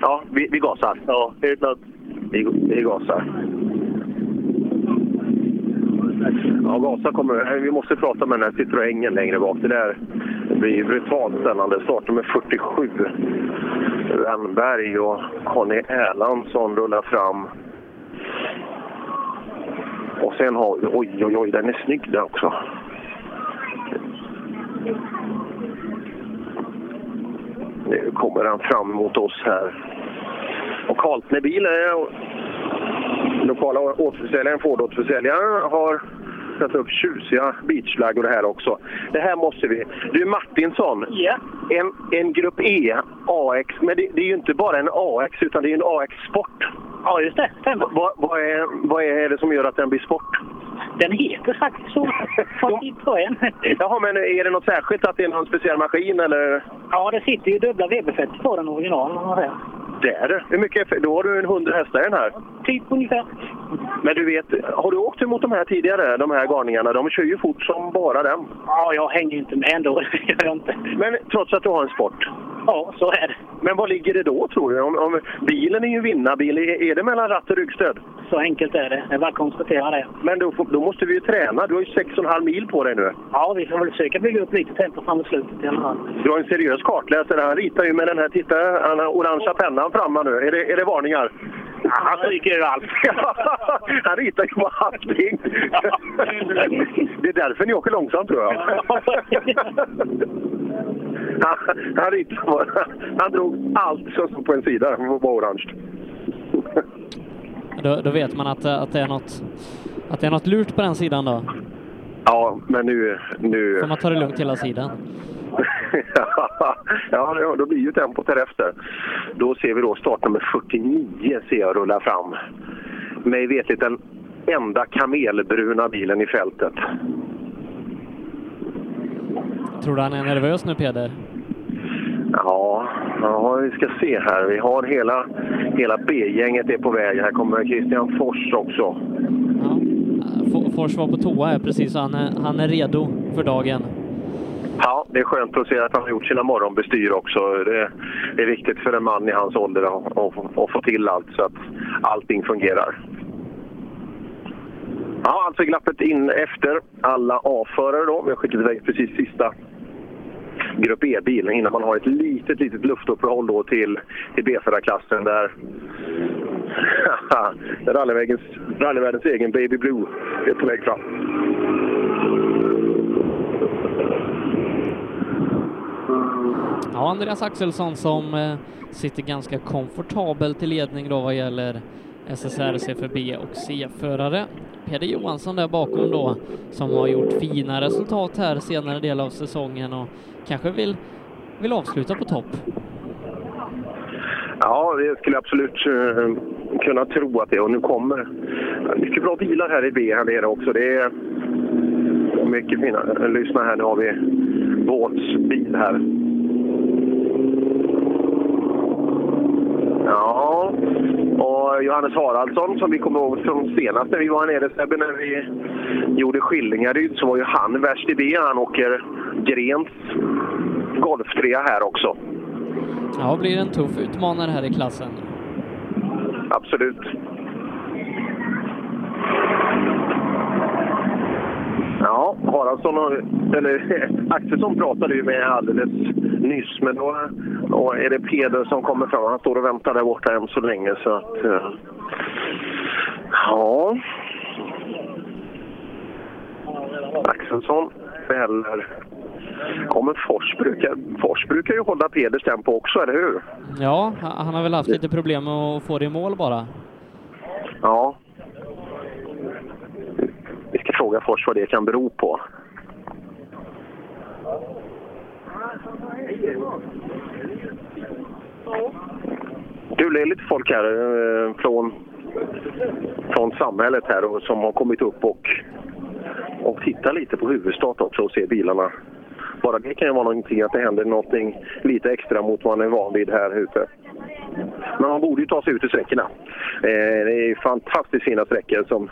ja, vi, vi gasar.
Ja, helt klart.
Vi, vi gasar. Ja, gasa kommer. Vi måste prata med den här Citroengen längre bak. Det där blir brutalt spännande. Startnummer 47. Rönnberg och Conny Erlandsson rullar fram. Och sen har Oj, oj, oj, den är snygg där också. Nu kommer han fram mot oss här. Och Karlsnebil är eh, lokala återförsäljaren, Ford-återförsäljaren, har satt upp tjusiga beachflaggor här också. Det här måste vi... Du Martinsson,
Ja.
en, en Grupp E AX, men det, det är ju inte bara en AX utan det är en AX Sport.
Ja, just det.
Vad, vad, är, vad är det som gör att den blir sport?
Den heter faktiskt så. Citroën.
Jaha, men är det något särskilt att det är någon speciell maskin eller?
Ja, det sitter ju dubbla VB-fält på den original.
Det är det. Hur mycket? Då har du en 100 hästar i den här.
Typ ungefär.
Men du vet, har du åkt emot de här tidigare, de här garningarna? De kör ju fort som bara den.
Ja, jag hänger inte med ändå. Gör jag inte.
Men trots att du har en sport?
Ja, så är det.
Men vad ligger det då tror du? Om, om, bilen är ju vinnarbil. Är är det mellan ratt och ryggstöd?
Så enkelt är det. Det är bara att konstatera det.
Men då, då måste vi ju träna. Du har ju 6,5 mil på dig nu.
Ja, vi får väl försöka bygga upp lite tempo fram mot slutet i alla fall.
Du har en seriös kartläsare. Han ritar ju med den här, titta, han har orangea pennan framme nu. Är det, är det varningar?
Han ryker ju allt.
han ritar ju på allting. Det är därför ni åker långsamt tror jag. Han, han, ritar på, han drog allt som stod på en sida var orange.
Då, då vet man att, eh, att, det är något, att det är något lurt på den sidan då.
Ja, men nu... nu...
Får man ta det lugnt hela sidan.
ja, då- då blir ju tempot därefter. Då ser vi då startnummer 49 ser jag rulla fram. Mig vetligt den enda kamelbruna bilen i fältet.
Tror du han är nervös nu Peder?
Ja, ja, vi ska se här. Vi har hela, hela B-gänget är på väg. Här kommer Christian Fors också.
F- Fors var på toa här precis, han är, han är redo för dagen.
Ja, det är skönt att se att han har gjort sina morgonbestyr också. Det, är viktigt för en man i hans ålder att få till allt så att allting fungerar. Ja, alltså glappet in efter alla A-förare då. Vi har skickat iväg precis sista Grupp E-bil innan man har ett litet, litet luftuppehåll då till, till B4-klassen där rallyvärldens egen Baby Blue är på väg fram.
Ja, Andreas Axelsson som eh, sitter ganska komfortabelt i ledning då vad gäller SSRC för B och C-förare. Peder Johansson där bakom då som har gjort fina resultat här senare del av säsongen och kanske vill, vill avsluta på topp.
Ja, det skulle jag absolut eh, kunna tro att det. Och nu kommer mycket bra bilar här i B här nere också. Det är mycket fina. Lyssna här, nu har vi Båts bil här. Ja, och Johannes Haraldsson som vi kommer ihåg från senast när vi var här nere Sebbe, när vi gjorde Skillingaryd så var ju han värst i B. Han åker Grens golftrea här också.
Ja, blir en tuff utmanare här i klassen.
Absolut. Ja, Haraldsson och, eller Axelsson pratade ju med alldeles nyss, men då, är det Peder som kommer fram. Han står och väntar där borta än så länge. Så att, eh, ja. Axelsson fäller. Kommer Fors brukar, Fors brukar ju hålla Peders tempo också, eller hur?
Ja, han har väl haft lite problem med att få det i mål bara.
Ja. Vi fråga Fors vad det kan bero på. Du, det är lite folk här eh, från, från samhället här och, som har kommit upp och, och tittar lite på huvudstad också och ser bilarna. Bara det kan ju vara någonting att det händer någonting lite extra mot vad man är van vid här ute. Men man borde ju ta sig ut i sträckorna. Eh, det är fantastiskt fina sträckor som,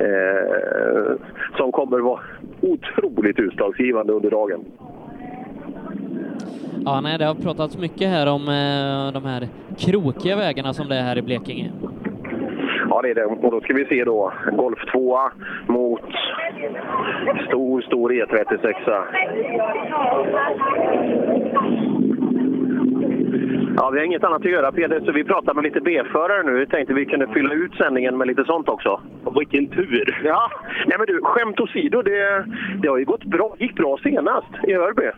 eh, som kommer vara otroligt utslagsgivande under dagen.
Ja, nej, det har pratats mycket här om eh, de här krokiga vägarna som det är här i Blekinge.
Ja, det är det. Och då ska vi se då Golf 2 mot stor, stor E E36. Ja, vi har inget annat att göra Peder, så vi pratar med lite B-förare nu. Vi tänkte vi kunde fylla ut sändningen med lite sånt också. Vilken tur! Ja, nej men du, skämt åsido, det, det har ju gått bra. gick bra senast i Örby.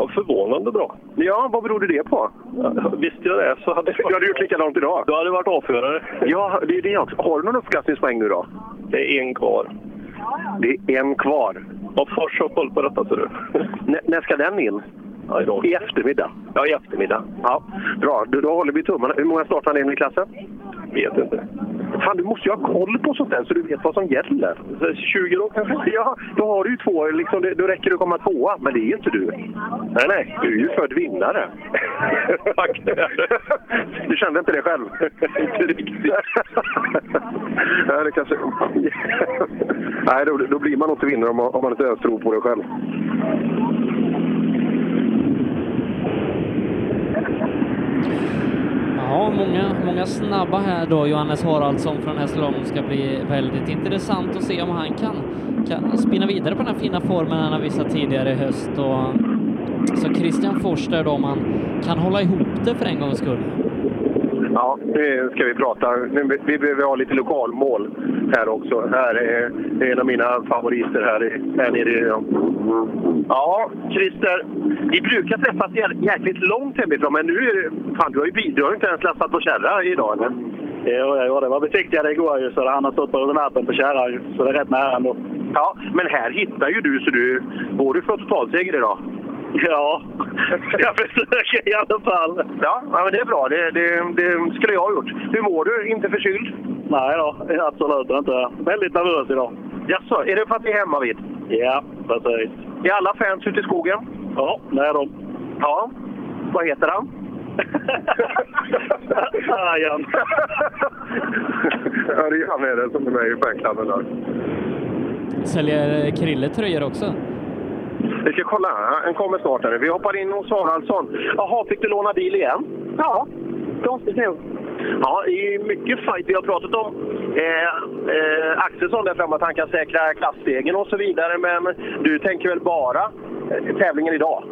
Ja, förvånande bra.
Ja, vad berodde det på?
Ja, visste jag det så hade
jag... Du hade gjort likadant idag?
Du hade varit avförare.
Ja, det är det också. Har du någon uppskattningspoäng nu då?
Det är en kvar.
Det är en kvar?
Ja, Fors har koll på detta, ser du.
N när ska den in?
Ja, idag.
I eftermiddag?
Ja, i eftermiddag.
Ja, bra. Då, då håller vi tummarna. Hur många startar ni i klassen?
Vet inte.
Fan, du måste ju ha koll på sånt där så du vet vad som gäller.
20 då kanske?
Ja, då har du ju två. Liksom, då räcker det att komma tvåa. Men det är ju inte du. Nej, nej. Du är ju född vinnare. du kände inte det själv?
inte riktigt.
nej, det kanske... nej, då, då blir man inte vinnare om man, om man inte ens tror på det själv.
Ja, många, många snabba här då. Johannes Haraldsson från Hässleholm ska bli väldigt intressant att se om han kan, kan spinna vidare på den här fina formen han har visat tidigare i höst. Och, så Christian Fors där då, om han kan hålla ihop det för en gångs skull.
Ja, nu ska vi prata. Vi behöver ha lite lokalmål här också. Här är en av mina favoriter här, här nere. Ja, Christer. Vi brukar träffas jäkligt långt hemifrån, men nu är det... Fan, du har ju, du har inte ens lastat på kärra idag, eller?
Jo, jag gjorde det. var besiktigade igår ju, så han har stått på nappen på kärra, så det är rätt nära ändå.
Ja, men här hittar ju du, så du... Går du för totalseger idag?
Ja, jag försöker i alla fall.
Ja, men det är bra. Det, det, det skulle jag ha gjort. Hur mår du? Inte förkyld?
Nej då, absolut inte. Väldigt nervös idag.
Jaså, är det för att ni är hemma vid?
Ja, precis.
Är alla fans ute i skogen?
Ja, det är de.
Ja. Vad heter han?
Arjan.
ja, det är han är det som är med i fanklubben där.
Säljer Krille tröjor också?
Vi ska kolla. Han kommer snart. Här. Vi hoppar in hos Haraldsson. Jaha, fick du låna bil igen?
Ja, konstigt nog.
Ja, det är mycket fight vi har pratat om. Eh, eh, Axelsson där framme att han kan säkra klassstegen och så vidare. Men du tänker väl bara eh, tävlingen idag?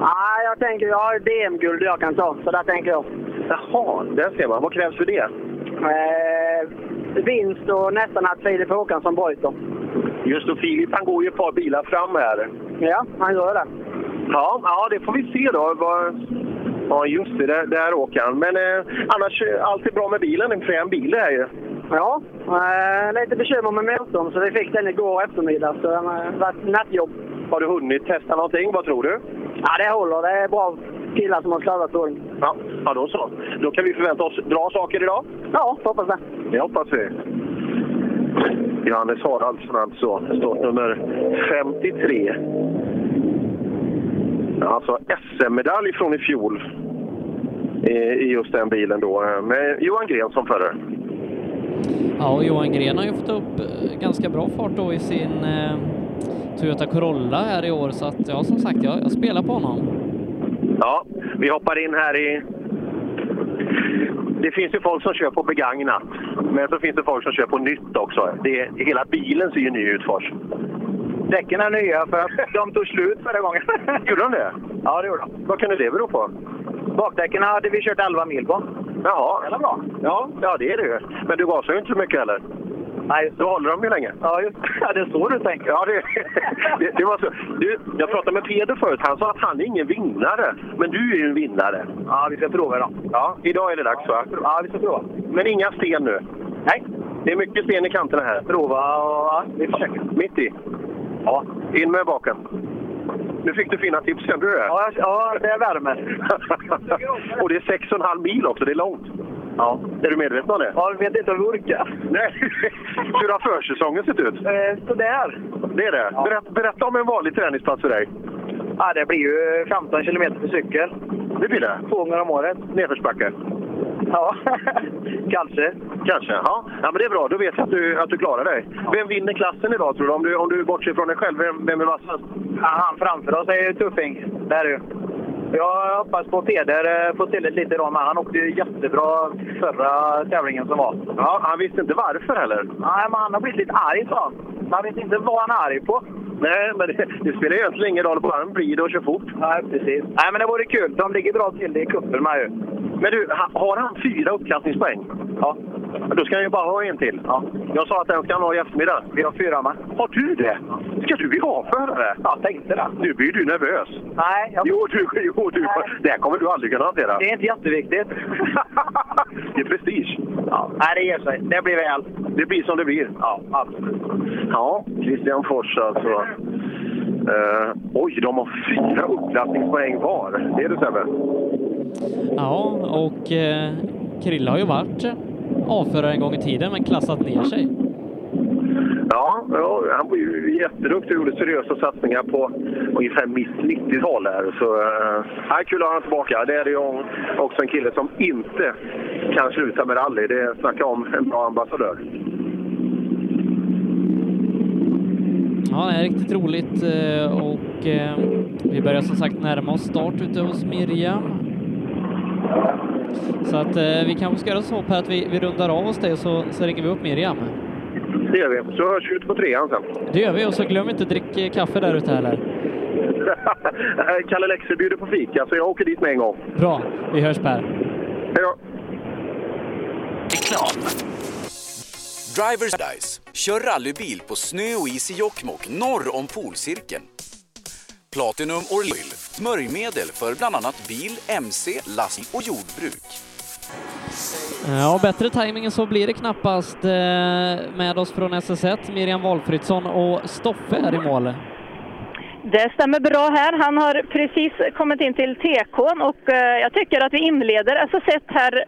Nej, jag tänker jag har DM-guld jag kan ta, så där tänker jag.
Jaha, där ser man. Vad krävs för det?
Eh, vinst och nästan att Filip Håkansson bryter.
Just och Filip han går ju ett par bilar fram här.
Ja, han gör det.
Ja, ja det får vi se då. Ja, just det. Där, där åker han. Men eh, annars, eh, allt är bra med bilen. En frän bil det här ju.
Ja, eh, lite bekymmer med motorn så vi fick den igår eftermiddag. Så det har varit nattjobb.
Har du hunnit testa någonting? Vad tror du?
Ja, det håller. Det är bra killar som har slarvat på den.
Ja, ja då så. Då kan vi förvänta oss bra saker idag?
Ja, hoppas det.
Det hoppas vi. Johannes Haraldsson alltså, startnummer 53. Alltså SM-medalj från i fjol i i just den bilen då, eh, med Johan Gren som förare.
Ja, och Johan Gren har ju fått upp eh, ganska bra fart då i sin eh, Toyota Corolla här i år, så att ja, som sagt, jag, jag spelar på honom.
Ja, vi hoppar in här i... Det finns ju folk som kör på begagnat, men så finns det folk som kör på nytt också. Det, hela bilen ser ju ny ut först.
Däcken är nya för att de tog slut förra gången.
Gjorde de det?
Ja, det gjorde de.
Vad kan det bero på?
Bakdäcken hade vi kört 11 mil på.
Jaha.
Det är bra.
Ja, ja, det är det ju. Men du gasar ju inte så mycket heller.
Nej.
Då håller de ju länge.
Ja, just ja, det är så du tänker.
Ja, det, det, det var så. Du, jag pratade med Peder förut. Han sa att han är ingen vinnare. Men du är ju en vinnare.
Ja, vi ska prova idag.
Ja, idag är det dags va?
Ja, vi ska prova.
Men inga sten nu?
Nej.
Det är mycket sten i kanterna här.
Prova och ja, vi försöker.
Mitt i?
Ja.
In med baken. Nu fick du fina tips, kände du det?
Ja, ja det värmer.
och det är 6,5 mil också, det är långt.
Ja.
Är du medveten om det?
Ja, jag vet inte om vi orkar.
Nej. Hur har försäsongen sett ut?
Eh, sådär.
Det är det?
Ja.
Berätta, berätta om en vanlig träningsplats för dig.
Ja, det blir ju 15 kilometer för cykel.
Det blir det?
Två gånger om året.
Nedförsbacke?
Ja, kanske.
Kanske, ja. ja. men det är bra, då vet jag att du, att du klarar dig. Vem vinner klassen idag tror du? Om du, om du bortser från dig själv, vem, vem är vassast?
Ja, han framför oss är ju Tuffing. Där är du. Jag hoppas på Peder eh, får till det lite idag, men han åkte ju jättebra förra tävlingen som var.
Ja, han visste inte varför heller.
Nej, men han har blivit lite arg sa han. Man vet inte vad han är arg på.
Nej, men det, det spelar ju egentligen ingen roll, bara han blir det och kör fort.
Nej, precis. Nej, men det vore kul. De ligger bra till i cupen med ju.
Men du, ha- har han fyra uppklassningspoäng?
Ja.
Då ska han ju bara ha en till.
Ja.
Jag sa att den ska han ha i eftermiddag.
Vi har fyra med.
Har du det? Ska du bli A-förare?
Ja, tänkte det.
Nu blir du nervös.
Nej. Jag...
Jo, du, jo du, det här kommer du aldrig kunna hantera.
Det är inte jätteviktigt.
det är prestige.
Ja. Nej, det ger sig. Det blir väl.
Det blir som det blir.
Ja, absolut.
Ja, Christian Fors alltså. Eh, oj, de har fyra uppklassningspoäng var. Det är det Sebbe?
Ja, och eh, Krille har ju varit avförare en gång i tiden, men klassat ner sig.
Ja, ja, han var ju jätteduktig och gjorde seriösa satsningar på ungefär mitt 90-tal här. Så äh, kul att ha honom tillbaka. Det är ju också en kille som inte kan sluta med rally. Det snackar om en bra ambassadör.
Ja, det är riktigt roligt eh, och eh, vi börjar som sagt närma oss start ute hos Miriam. Så att eh, vi kanske ska göra så här att vi, vi rundar av oss det och så, så ringer vi upp Miriam.
Det gör vi. Så hörs vi ute på trean sen.
Det gör vi och så glöm inte att dricka kaffe där ute heller.
Kalle Lexe bjuder på fika, så jag åker dit med en gång.
Bra, vi hörs Per.
Hej då!
Reklam. Drivers Paradise. Kör rallybil på snö och is i Jokkmokk norr om polcirkeln. Platinum Oil. Smörjmedel för bland annat bil, MC, lastning och jordbruk.
Eh, ja, bättre timing än så blir det knappast eh, med oss från SS1. Miriam Walfridsson och Stoffe är i mål.
Det stämmer bra här. Han har precis kommit in till TK och eh, jag tycker att vi inleder SS1 här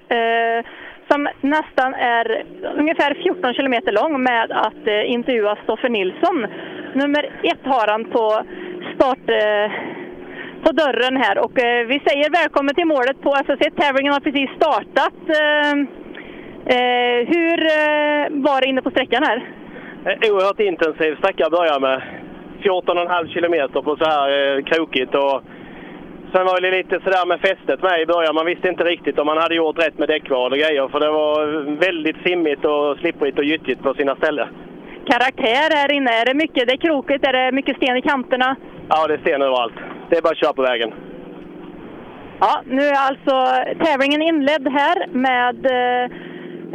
som nästan är ungefär 14 kilometer lång med att intervjua Stoffe Nilsson. Nummer ett har han på start på dörren här och eh, vi säger välkommen till målet på SS1. Tävlingen har precis startat. Eh, eh, hur eh, var det inne på sträckan här?
Oerhört intensiv sträcka att börja med. 14,5 kilometer på så här eh, krokigt. Och sen var det lite sådär med fästet med i början. Man visste inte riktigt om man hade gjort rätt med däckval och grejer. För det var väldigt simmigt och slipprigt och gyttjigt på sina ställen.
Karaktär här inne. Är det mycket? Det är krokigt? Är det mycket sten i kanterna?
Ja, det är sten överallt. Det är bara att köra på vägen.
Ja, nu är alltså tävlingen inledd här med eh,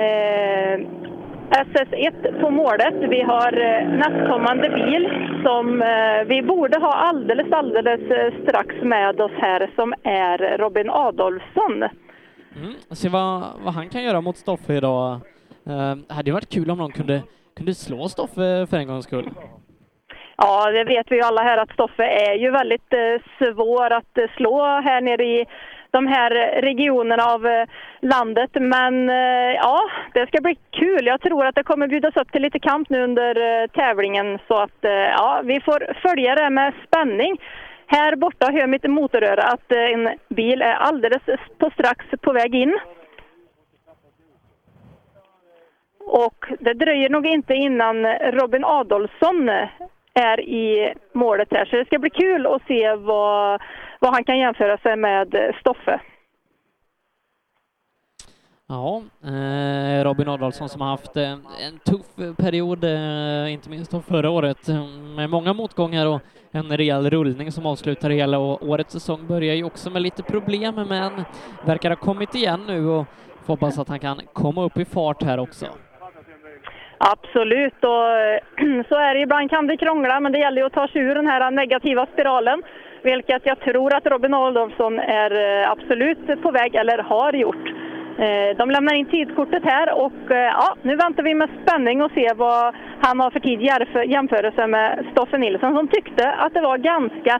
eh, SS1 på målet. Vi har eh, nästkommande bil som eh, vi borde ha alldeles, alldeles eh, strax med oss här som är Robin Adolfsson.
Mm. Se vad, vad han kan göra mot Stoffe idag. Eh, det hade ju varit kul om någon kunde, kunde slå Stoffe för en gångs skull.
Ja, det vet vi ju alla här att Stoffe är ju väldigt eh, svår att eh, slå här nere i de här regionerna av eh, landet. Men ja, det ska bli kul. Jag tror att det kommer bjudas upp till lite kamp nu under tävlingen så att ja, vi får följa det med spänning. Här borta hör mitt motoröra att en bil är alldeles på strax på väg in. Och det dröjer nog inte innan Robin Adolfsson är i målet här. Så det ska bli kul att se vad, vad han kan jämföra sig med Stoffe.
Ja, eh, Robin Adolfsson som har haft eh, en tuff period, eh, inte minst då förra året, mm, med många motgångar och en rejäl rullning som avslutar hela och årets säsong börjar ju också med lite problem, men verkar ha kommit igen nu och får hoppas att han kan komma upp i fart här också.
Absolut, och eh, så är det. Ibland kan det krångla, men det gäller ju att ta sig ur den här negativa spiralen. Vilket jag tror att Robin Adolfsson är eh, absolut på väg, eller har gjort. Eh, de lämnar in tidkortet här och ja, nu väntar vi med spänning och se vad han har för tid i jämförelse med Stoffe Nilsson som tyckte att det var ganska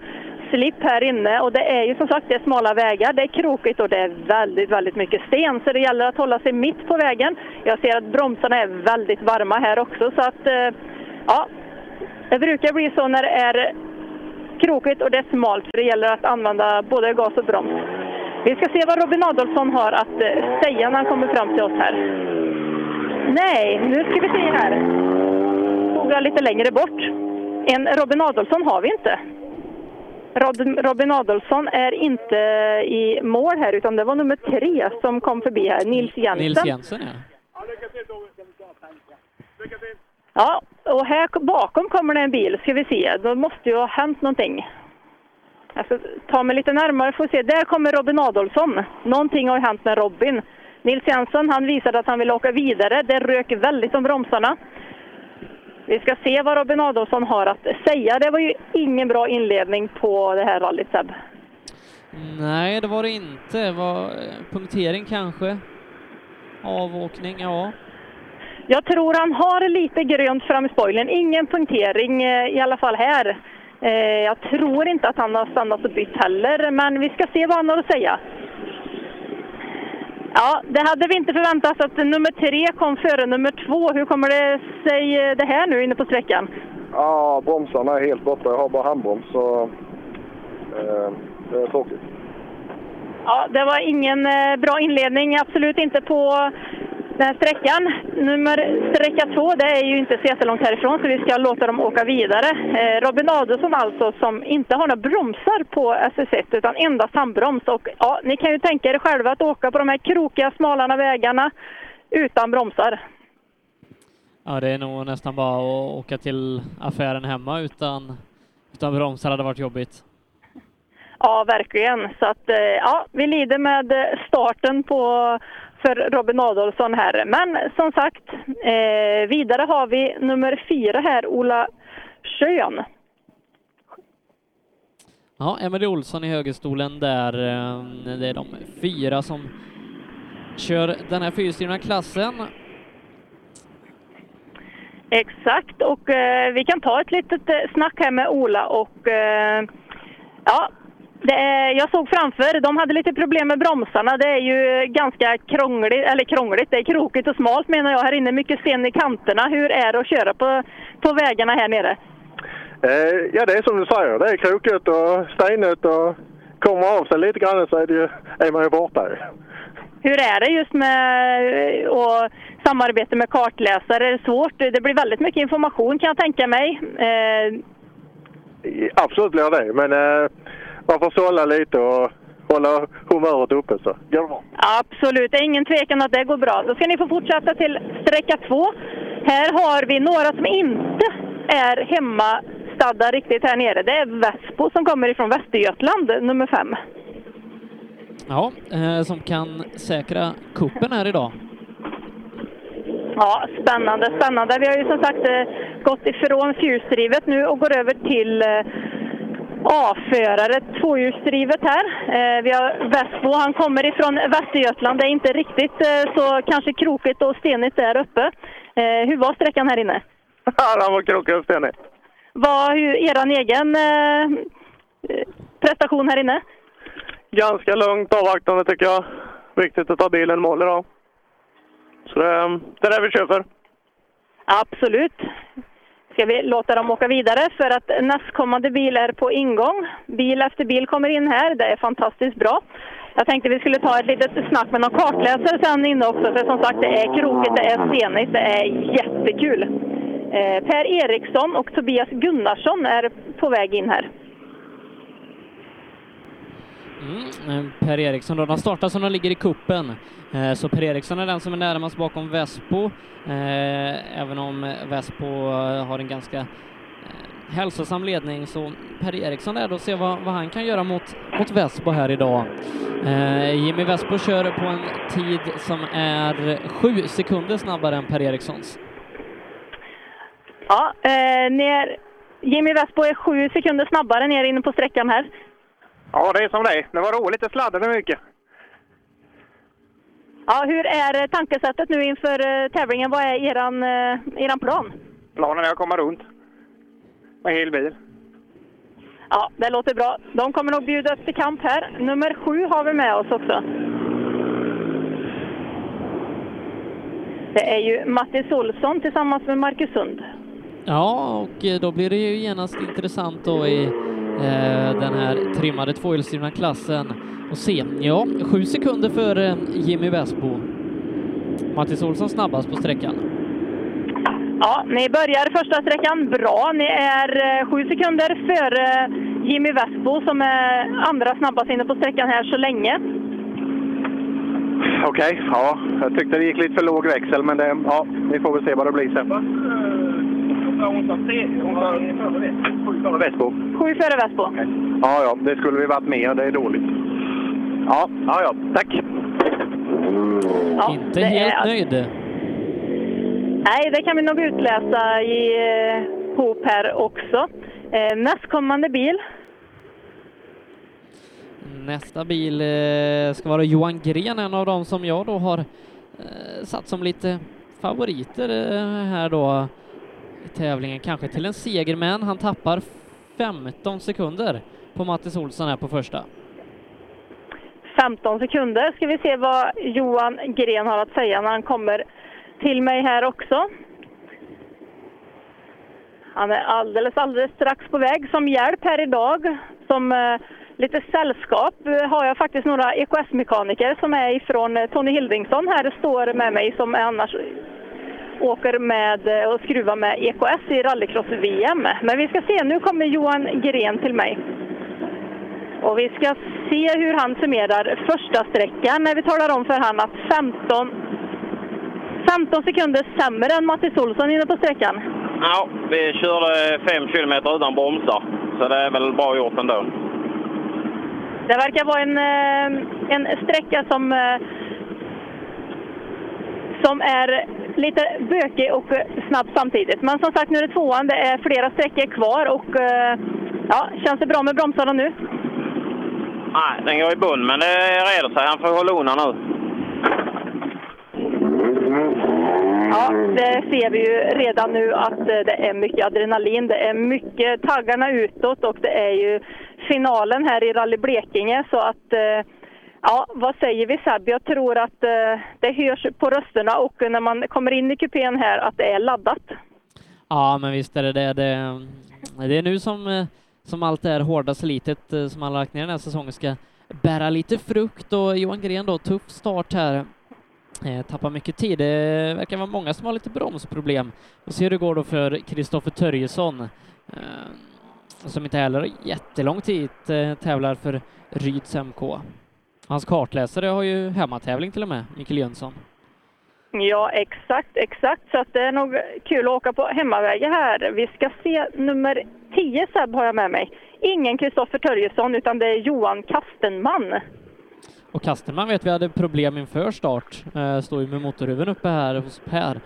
slipp här inne och det är ju som sagt det är smala vägar, det är krokigt och det är väldigt, väldigt mycket sten så det gäller att hålla sig mitt på vägen. Jag ser att bromsarna är väldigt varma här också så att eh, ja, det brukar bli så när det är krokigt och det är smalt för det gäller att använda både gas och broms. Vi ska se vad Robin Adolfsson har att eh, säga när han kommer fram till oss här. Nej, nu ska vi se här. Tog jag lite längre bort. En Robin Adolfsson har vi inte. Robin Adolfsson är inte i mål här utan det var nummer tre som kom förbi här, Nils Jensen.
Nils Jensen, ja.
Ja, och här bakom kommer det en bil, ska vi se. Då måste ju ha hänt någonting. Jag ska ta mig lite närmare för att se. Där kommer Robin Adolfsson. Någonting har hänt med Robin. Nils Jensen, han visade att han ville åka vidare. Det rök väldigt om bromsarna. Vi ska se vad Robin Adolfsson har att säga. Det var ju ingen bra inledning på det här rallyt, Seb.
Nej, det var det inte. Var eh, punktering kanske? Avåkning, ja.
Jag tror han har lite grönt fram i spoilern. Ingen punktering eh, i alla fall här. Eh, Jag tror inte att han har stannat och bytt heller, men vi ska se vad han har att säga. Ja, det hade vi inte förväntat oss att nummer tre kom före nummer två. Hur kommer det sig eh, det här nu inne på sträckan?
Ja, bromsarna är helt borta. Jag har bara handbroms så eh, det är tråkigt.
Ja, det var ingen eh, bra inledning, absolut inte på den här sträckan. Nummer sträcka två, det är ju inte så jättelångt härifrån så vi ska låta dem åka vidare. Eh, Robin Adolfsson alltså som inte har några bromsar på SS1 utan endast handbroms. Och ja, ni kan ju tänka er själva att åka på de här krokiga, smalana vägarna utan bromsar.
Ja, det är nog nästan bara att åka till affären hemma utan, utan bromsar hade varit jobbigt.
Ja, verkligen. Så att, eh, ja, vi lider med starten på, för Robin Adolfsson här. Men som sagt, eh, vidare har vi nummer fyra här, Ola Schön.
Ja, Emelie Olsson i högerstolen där. eh, Det är de fyra som kör den här fyrhjulsdrivna klassen.
Exakt, och eh, vi kan ta ett litet eh, snack här med Ola och eh, ja, är, jag såg framför, de hade lite problem med bromsarna. Det är ju ganska krångligt, eller krångligt, det är krokigt och smalt menar jag här inne. Mycket sten i kanterna. Hur är det att köra på, på vägarna här nere?
Eh, ja, det är som du säger. Det är krokigt och stenigt och kommer av sig lite grann så är, det ju, är man ju borta.
Hur är det just med eh, och samarbete med kartläsare? Är det svårt? Det blir väldigt mycket information kan jag tänka mig. Eh,
Absolut blir det, men eh, man får sålla lite och hålla humöret uppe så går det bra.
Absolut, det är ingen tvekan att det går bra. Då ska ni få fortsätta till sträcka två. Här har vi några som inte är hemmastadda riktigt här nere. Det är Vespo som kommer ifrån Västergötland, nummer fem.
Ja, eh, som kan säkra kuppen här idag.
Ja, spännande, spännande. Vi har ju som sagt eh, gått ifrån fyrhjulsdrivet nu och går över till eh, A-förare, tvåhjulsdrivet här. Eh, vi har Vespo, han kommer ifrån Västergötland. Det är inte riktigt eh, så kanske krokigt och stenigt där uppe. Eh, hur var sträckan här inne?
Ja, den var krokig och stenig.
Vad, hur, eran egen prestation här inne?
Ganska lugnt avvaktande tycker jag. Viktigt att ta bilen mål idag. Så det, det är det vi kör för.
Absolut. Ska vi låta dem åka vidare för att nästkommande bil är på ingång. Bil efter bil kommer in här. Det är fantastiskt bra. Jag tänkte vi skulle ta ett litet snack med någon kartläsare sen inne också. För som sagt, det är krokigt, det är stenigt, det är jättekul. Eh, per Eriksson och Tobias Gunnarsson är på väg in här.
Mm, eh, per Eriksson då, de startar som de ligger i kuppen. Eh, så Per Eriksson är den som är närmast bakom Vespo, eh, även om Vespo eh, har en ganska eh, hälsosam ledning så Per Eriksson är då och se vad, vad han kan göra mot, mot Vespo här idag. Eh, Jimmy Vespo kör på en tid som är sju sekunder snabbare än Per Erikssons.
Ja, eh, ner, Jimmy Vespo är sju sekunder snabbare ner inne på sträckan här.
Ja, det är som det är. Det var roligt. Det sladdade mycket.
Ja, hur är tankesättet nu inför eh, tävlingen? Vad är eran, eh, eran plan?
Planen är att komma runt med hel bil.
Ja, det låter bra. De kommer nog bjuda upp till kamp här. Nummer sju har vi med oss också. Det är ju Mattis Olsson tillsammans med Marcus Sund.
Ja, och eh, då blir det ju genast intressant då i den här trimmade tvåhjulsdrivna klassen och se. Ja, sju sekunder för eh, Jimmy Vesbo. Mattis Olsson snabbast på sträckan.
Ja, ni börjar första sträckan bra. Ni är eh, sju sekunder före Jimmy Vesbo som är andra snabbast inne på sträckan här så länge.
Okej, okay, ja. Jag tyckte det gick lite för låg växel, men det, ja, vi får väl se vad det blir sen. Sju före Vesbo.
Sju före.
Okay. Ja, ja, det skulle vi varit med. Det är dåligt. Ja, ja, ja. tack.
Ja, Inte helt är... nöjd.
Nej, det kan vi nog utläsa i eh, hop här också. Eh, nästkommande bil.
Nästa bil eh, ska vara Johan Gren, en av dem som jag då har eh, satt som lite favoriter eh, här då tävlingen, kanske till en seger, men han tappar 15 sekunder på Mattis Olsson här på första.
15 sekunder ska vi se vad Johan Gren har att säga när han kommer till mig här också. Han är alldeles, alldeles strax på väg. Som hjälp här idag, som eh, lite sällskap, eh, har jag faktiskt några EKS-mekaniker som är ifrån eh, Tony Hildingsson här, står med mig, som är annars åker med eh, och skruvar med EKS i rallycross-VM. Men vi ska se, nu kommer Johan Gren till mig. Och vi ska se hur han summerar första sträckan när vi talar om för han att 15 15 sekunder sämre än Mattis Olsson inne på sträckan.
Ja, vi körde 5 kilometer utan bromsar, så det är väl bra gjort ändå.
Det verkar vara en, eh, en sträcka som, eh, som är lite bökig och snabb samtidigt. Men som sagt, nu är det tvåan. Det är flera sträckor kvar och eh, ja, känns det bra med bromsarna nu?
Nej, den går i bund, men det reder sig. Han får hålla undan nu.
Ja, det ser vi ju redan nu att det är mycket adrenalin. Det är mycket taggarna utåt och det är ju finalen här i Rally Blekinge så att Ja, vad säger vi Seb? Jag tror att eh, det hörs på rösterna och när man kommer in i kupén här att det är laddat.
Ja, men visst är det det. Det, eh, det är nu som, eh, som allt det här hårda slitet som man lagt ner den här säsongen ska bära lite frukt och Johan Gren då, tuff start här Eh, tappar mycket tid. Det verkar vara många som har lite bromsproblem. Vi ser hur det går då för Kristoffer Törjesson eh, som inte heller har jättelång tid tävlar för Ryds MK. Hans kartläsare har ju hemmatävling till och med, Mikael Jönsson.
Ja, exakt, exakt. Så att det är nog kul att åka på hemmavägar här. Vi ska se nummer 10 Seb har jag med mig. Ingen Kristoffer Törjesson utan det är Johan Kastenman.
Och Kastenman vet vi hade problem inför start, eh, står ju med motorhuven uppe här hos Per.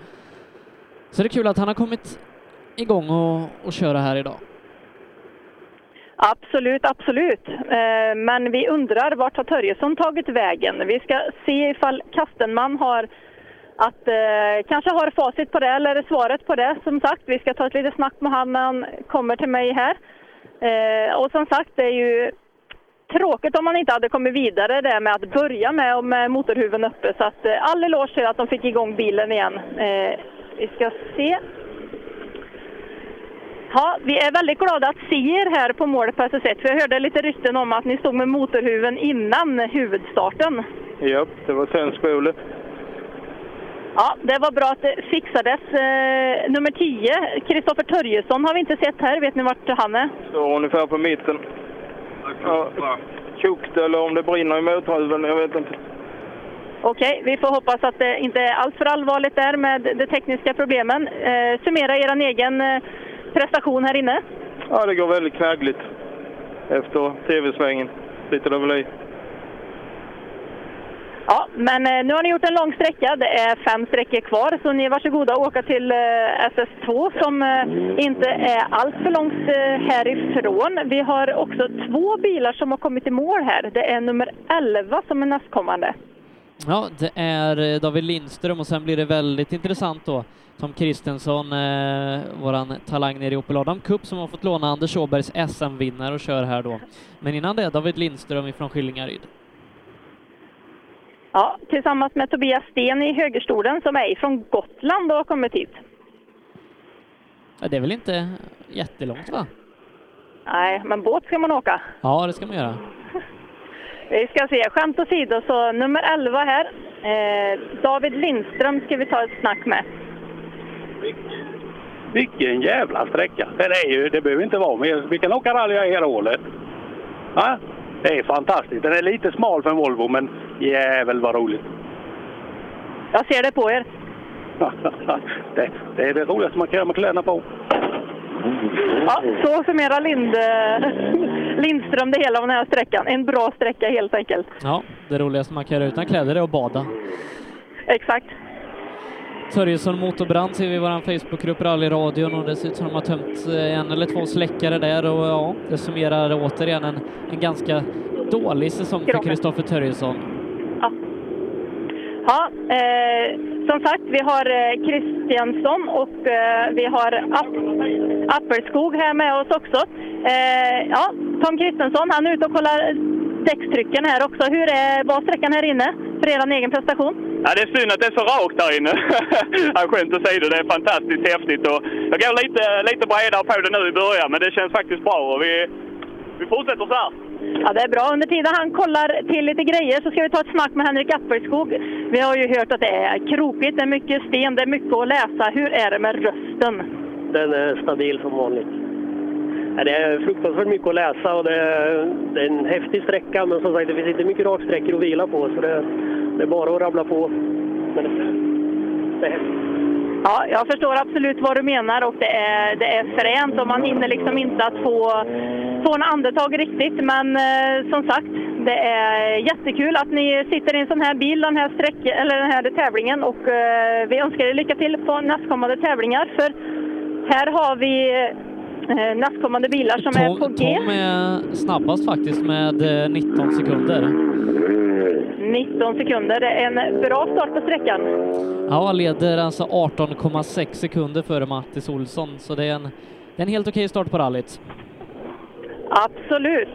Så det är kul att han har kommit igång och, och köra här idag.
Absolut, absolut. Eh, men vi undrar vart har Törjesson tagit vägen? Vi ska se ifall Kastenman har att eh, kanske har facit på det eller svaret på det. Som sagt, vi ska ta ett litet snack med honom när han kommer till mig här. Eh, och som sagt, det är ju tråkigt om man inte hade kommit vidare det med att börja med och med motorhuven uppe. Så att eh, all eloge till att de fick igång bilen igen. Eh, vi ska se. Ja, vi är väldigt glada att se er här på målet på SS1. För jag hörde lite rykten om att ni stod med motorhuven innan huvudstarten.
Ja, det var svensk-Ole.
Ja, det var bra att det fixades. Eh, nummer 10, Kristoffer Törjesson, har vi inte sett här. Vet ni vart han är?
Står ungefär på mitten. Ja, kokt eller om det brinner i motorhuven, jag vet inte.
Okej, vi får hoppas att det inte är allt för allvarligt där med de tekniska problemen. Eh, summera er egen eh, prestation här inne.
Ja, det går väldigt knaggligt efter tv-svängen. Lite över i.
Ja, men eh, nu har ni gjort en lång sträcka. Det är fem sträckor kvar, så ni är varsågoda att åka till eh, SS2 som eh, inte är allt för långt härifrån. Vi har också två bilar som har kommit i mål här. Det är nummer 11 som är nästkommande.
Ja, det är eh, David Lindström och sen blir det väldigt intressant då. Tom Kristensson, eh, våran talang nere i Opel Adam Cup som har fått låna Anders Åbergs SM-vinnare och kör här då. Men innan det, David Lindström ifrån Skillingaryd.
Ja, tillsammans med Tobias Sten i högerstolen som är från Gotland och har kommit hit.
Ja, det är väl inte jättelångt va?
Nej, men båt ska man åka.
Ja, det ska man göra.
Vi ska se, skämt åsido, så nummer 11 här. Eh, David Lindström ska vi ta ett snack med.
Vilken jävla sträcka! Det, är ju, det behöver inte vara mer. Vi kan åka rally hela året. Ja, det är fantastiskt. Den är lite smal för en Volvo, men jävel vad roligt!
Jag ser det på er.
det, det är det roligaste man kan göra med kläderna på.
Ja, så summerar Lind, Lindström det hela av den här sträckan. En bra sträcka helt enkelt.
Ja, det roligaste man kan göra utan kläder är att bada.
Exakt.
Törjesson motorbrand ser vi i vår Facebookgrupp Rallyradion och det ser ut som de har tömt eh, en eller två släckare där och ja, det summerar återigen en, en ganska dålig säsong för Kristoffer Törjesson.
Ja, eh, som sagt, vi har eh, Kristiansson och eh, vi har App Appelskog här med oss också. Eh, ja, Tom Kristensson, han är ute och kollar däckstrycken här också. Hur är, var sträckan här inne för er egen prestation?
Ja, det är synd att det är så rakt där inne. ja, skämt åsido, det är fantastiskt häftigt. Och jag går lite, lite bredare på det nu i början, men det känns faktiskt bra. Och vi, vi fortsätter så här.
Ja, det är bra. Under tiden han kollar till lite grejer så ska vi ta ett snack med Henrik Appelskog. Vi har ju hört att det är krokigt, det är mycket sten, det är mycket att läsa. Hur är det med rösten?
Den är stabil som vanligt. Det är fruktansvärt mycket att läsa och det är, det är en häftig sträcka men som sagt det finns inte mycket raksträckor att vila på så det, det är bara att rabbla på. Men det, det är häftigt.
Ja, jag förstår absolut vad du menar och det är, det är fränt och man hinner liksom inte att få, få en andetag riktigt. Men eh, som sagt, det är jättekul att ni sitter i en sån här bil den här, sträck, eller den här tävlingen och eh, vi önskar er lycka till på nästkommande tävlingar. För här har vi nästkommande bilar som är på
Tom,
G.
Tom är snabbast faktiskt med eh, 19 sekunder.
19 sekunder. Det är en bra start på sträckan.
Ja, leder alltså 18,6 sekunder före Mattis Olsson, så det är en, det är en helt okej start på rallyt.
Absolut.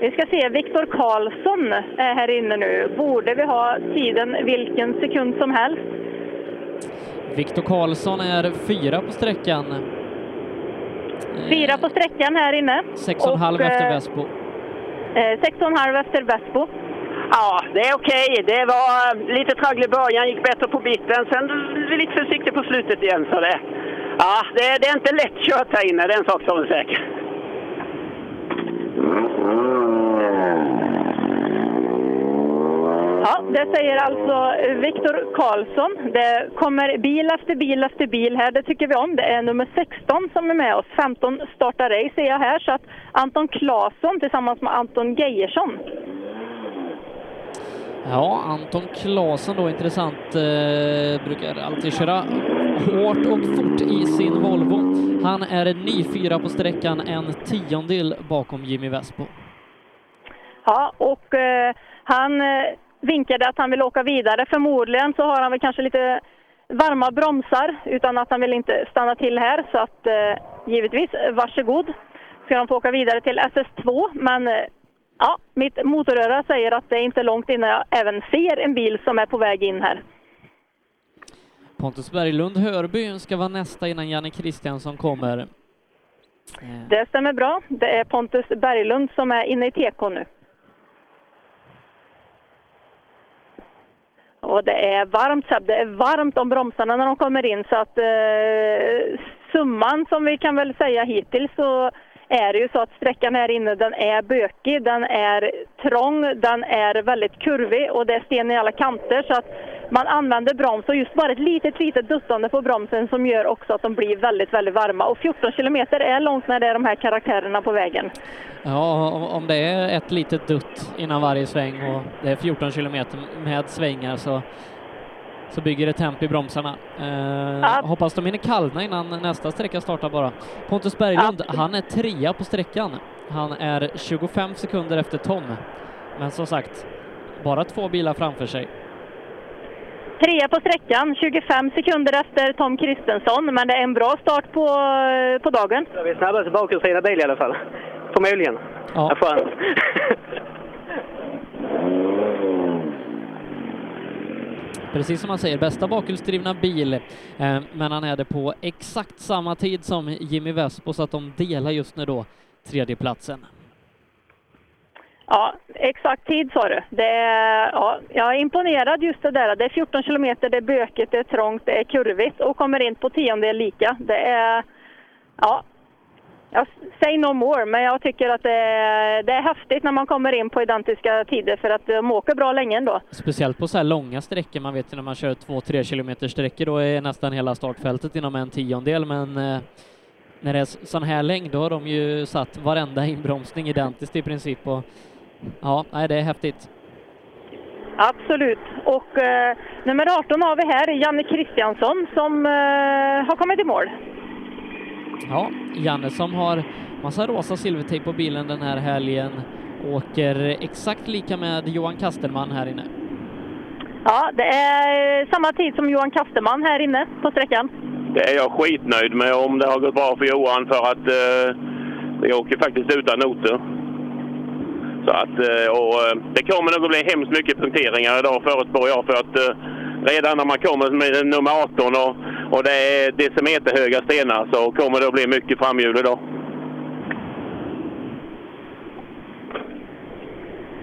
Vi ska se, Viktor Karlsson är här inne nu. Borde vi ha tiden vilken sekund som helst?
Viktor Karlsson är fyra på sträckan.
Fyra på sträckan här inne.
Sex och en halv
eh,
efter Vespo.
Eh, sex och en halv efter Vespo.
Ja, det är okej. Det var lite tragglig början, gick bättre på bitten. Sen vi lite försiktig på slutet igen. Så det, ja, det, det är inte lätt kört här inne, det är en sak som är säker.
Ja, det säger alltså Viktor Karlsson. Det kommer bil efter bil efter bil här, det tycker vi om. Det är nummer 16 som är med oss. 15 startar race ser jag här, så att Anton Claesson tillsammans med Anton Geijersson.
Ja, Anton Claesson då, intressant. Eh, brukar alltid köra hårt och fort i sin Volvo. Han är ny fyra på sträckan, en tiondel bakom Jimmy Vespo.
Ja, och eh, han eh, vinkade att han vill åka vidare. Förmodligen så har han väl kanske lite varma bromsar utan att han vill inte stanna till här. Så att eh, givetvis, varsågod. Ska de få åka vidare till SS2. Men eh, ja, mitt motoröra säger att det är inte långt innan jag även ser en bil som är på väg in här.
Pontus Berglund Hörby ska vara nästa innan Janne Kristiansson kommer.
Det stämmer bra. Det är Pontus Berglund som är inne i TK nu. Och det är varmt, Seb. Det är varmt om bromsarna när de kommer in så att eh, summan som vi kan väl säga hittills så är det ju så att sträckan här inne den är bökig, den är trång, den är väldigt kurvig och det är sten i alla kanter så att man använder broms och just bara ett litet, litet duttande på bromsen som gör också att de blir väldigt, väldigt varma. Och 14 kilometer är långt när det är de här karaktärerna på vägen.
Ja, om, det är ett litet dutt innan varje sväng och det är 14 kilometer med svängar så, så bygger det temp i bromsarna. Eh, Hoppas de hinner kallna innan nästa sträcka startar bara. Pontus Berglund, han är trea på sträckan. Han är 25 sekunder efter Tom. Men som sagt, bara två bilar framför sig.
Trea på sträckan, 25 sekunder efter Tom Kristensson, men det är en bra start på, på dagen.
Vi är snabbaste bakhjulsdrivna bil i alla fall. Förmodligen.
Ja.
Skönt.
Precis som man säger, bästa bakhjulsdrivna bil, eh, men han är det på exakt samma tid som Jimmy Vespo, så att de delar just nu då tredjeplatsen.
Ja, exakt tid sa du. Det är, ja, jag är imponerad just det där. Det är 14 kilometer, det är bökigt, det är trångt, det är kurvigt och kommer in på tiondel lika. Det är, ja, jag säger no more, men jag tycker att det är, det är häftigt när man kommer in på identiska tider för att de åker bra länge ändå.
Speciellt på så här långa sträckor, man vet ju när man kör två, tre kilometer sträckor, då är nästan hela startfältet inom en tiondel, men eh, när det är sån här längd, då har de ju satt varenda inbromsning identiskt i princip och ja, nej, det är häftigt.
Absolut. Och eh, nummer 18 har vi här, Janne Kristiansson, som eh, har kommit i mål.
Ja, Janne som har massa rosa silvertejp på bilen den här helgen åker exakt lika med Johan Kastelman här inne.
Ja, det är samma tid som Johan Kasterman här inne på sträckan.
Det är jag skitnöjd med om det har gått bra för Johan för att eh, jag åker faktiskt utan noter. Så att, eh, och, eh, det kommer nog att bli hemskt mycket punkteringar idag förutspår jag för att eh, redan när man kommer med nummer 18 och, och det är decimeterhöga stenar så kommer det att bli mycket framhjul idag.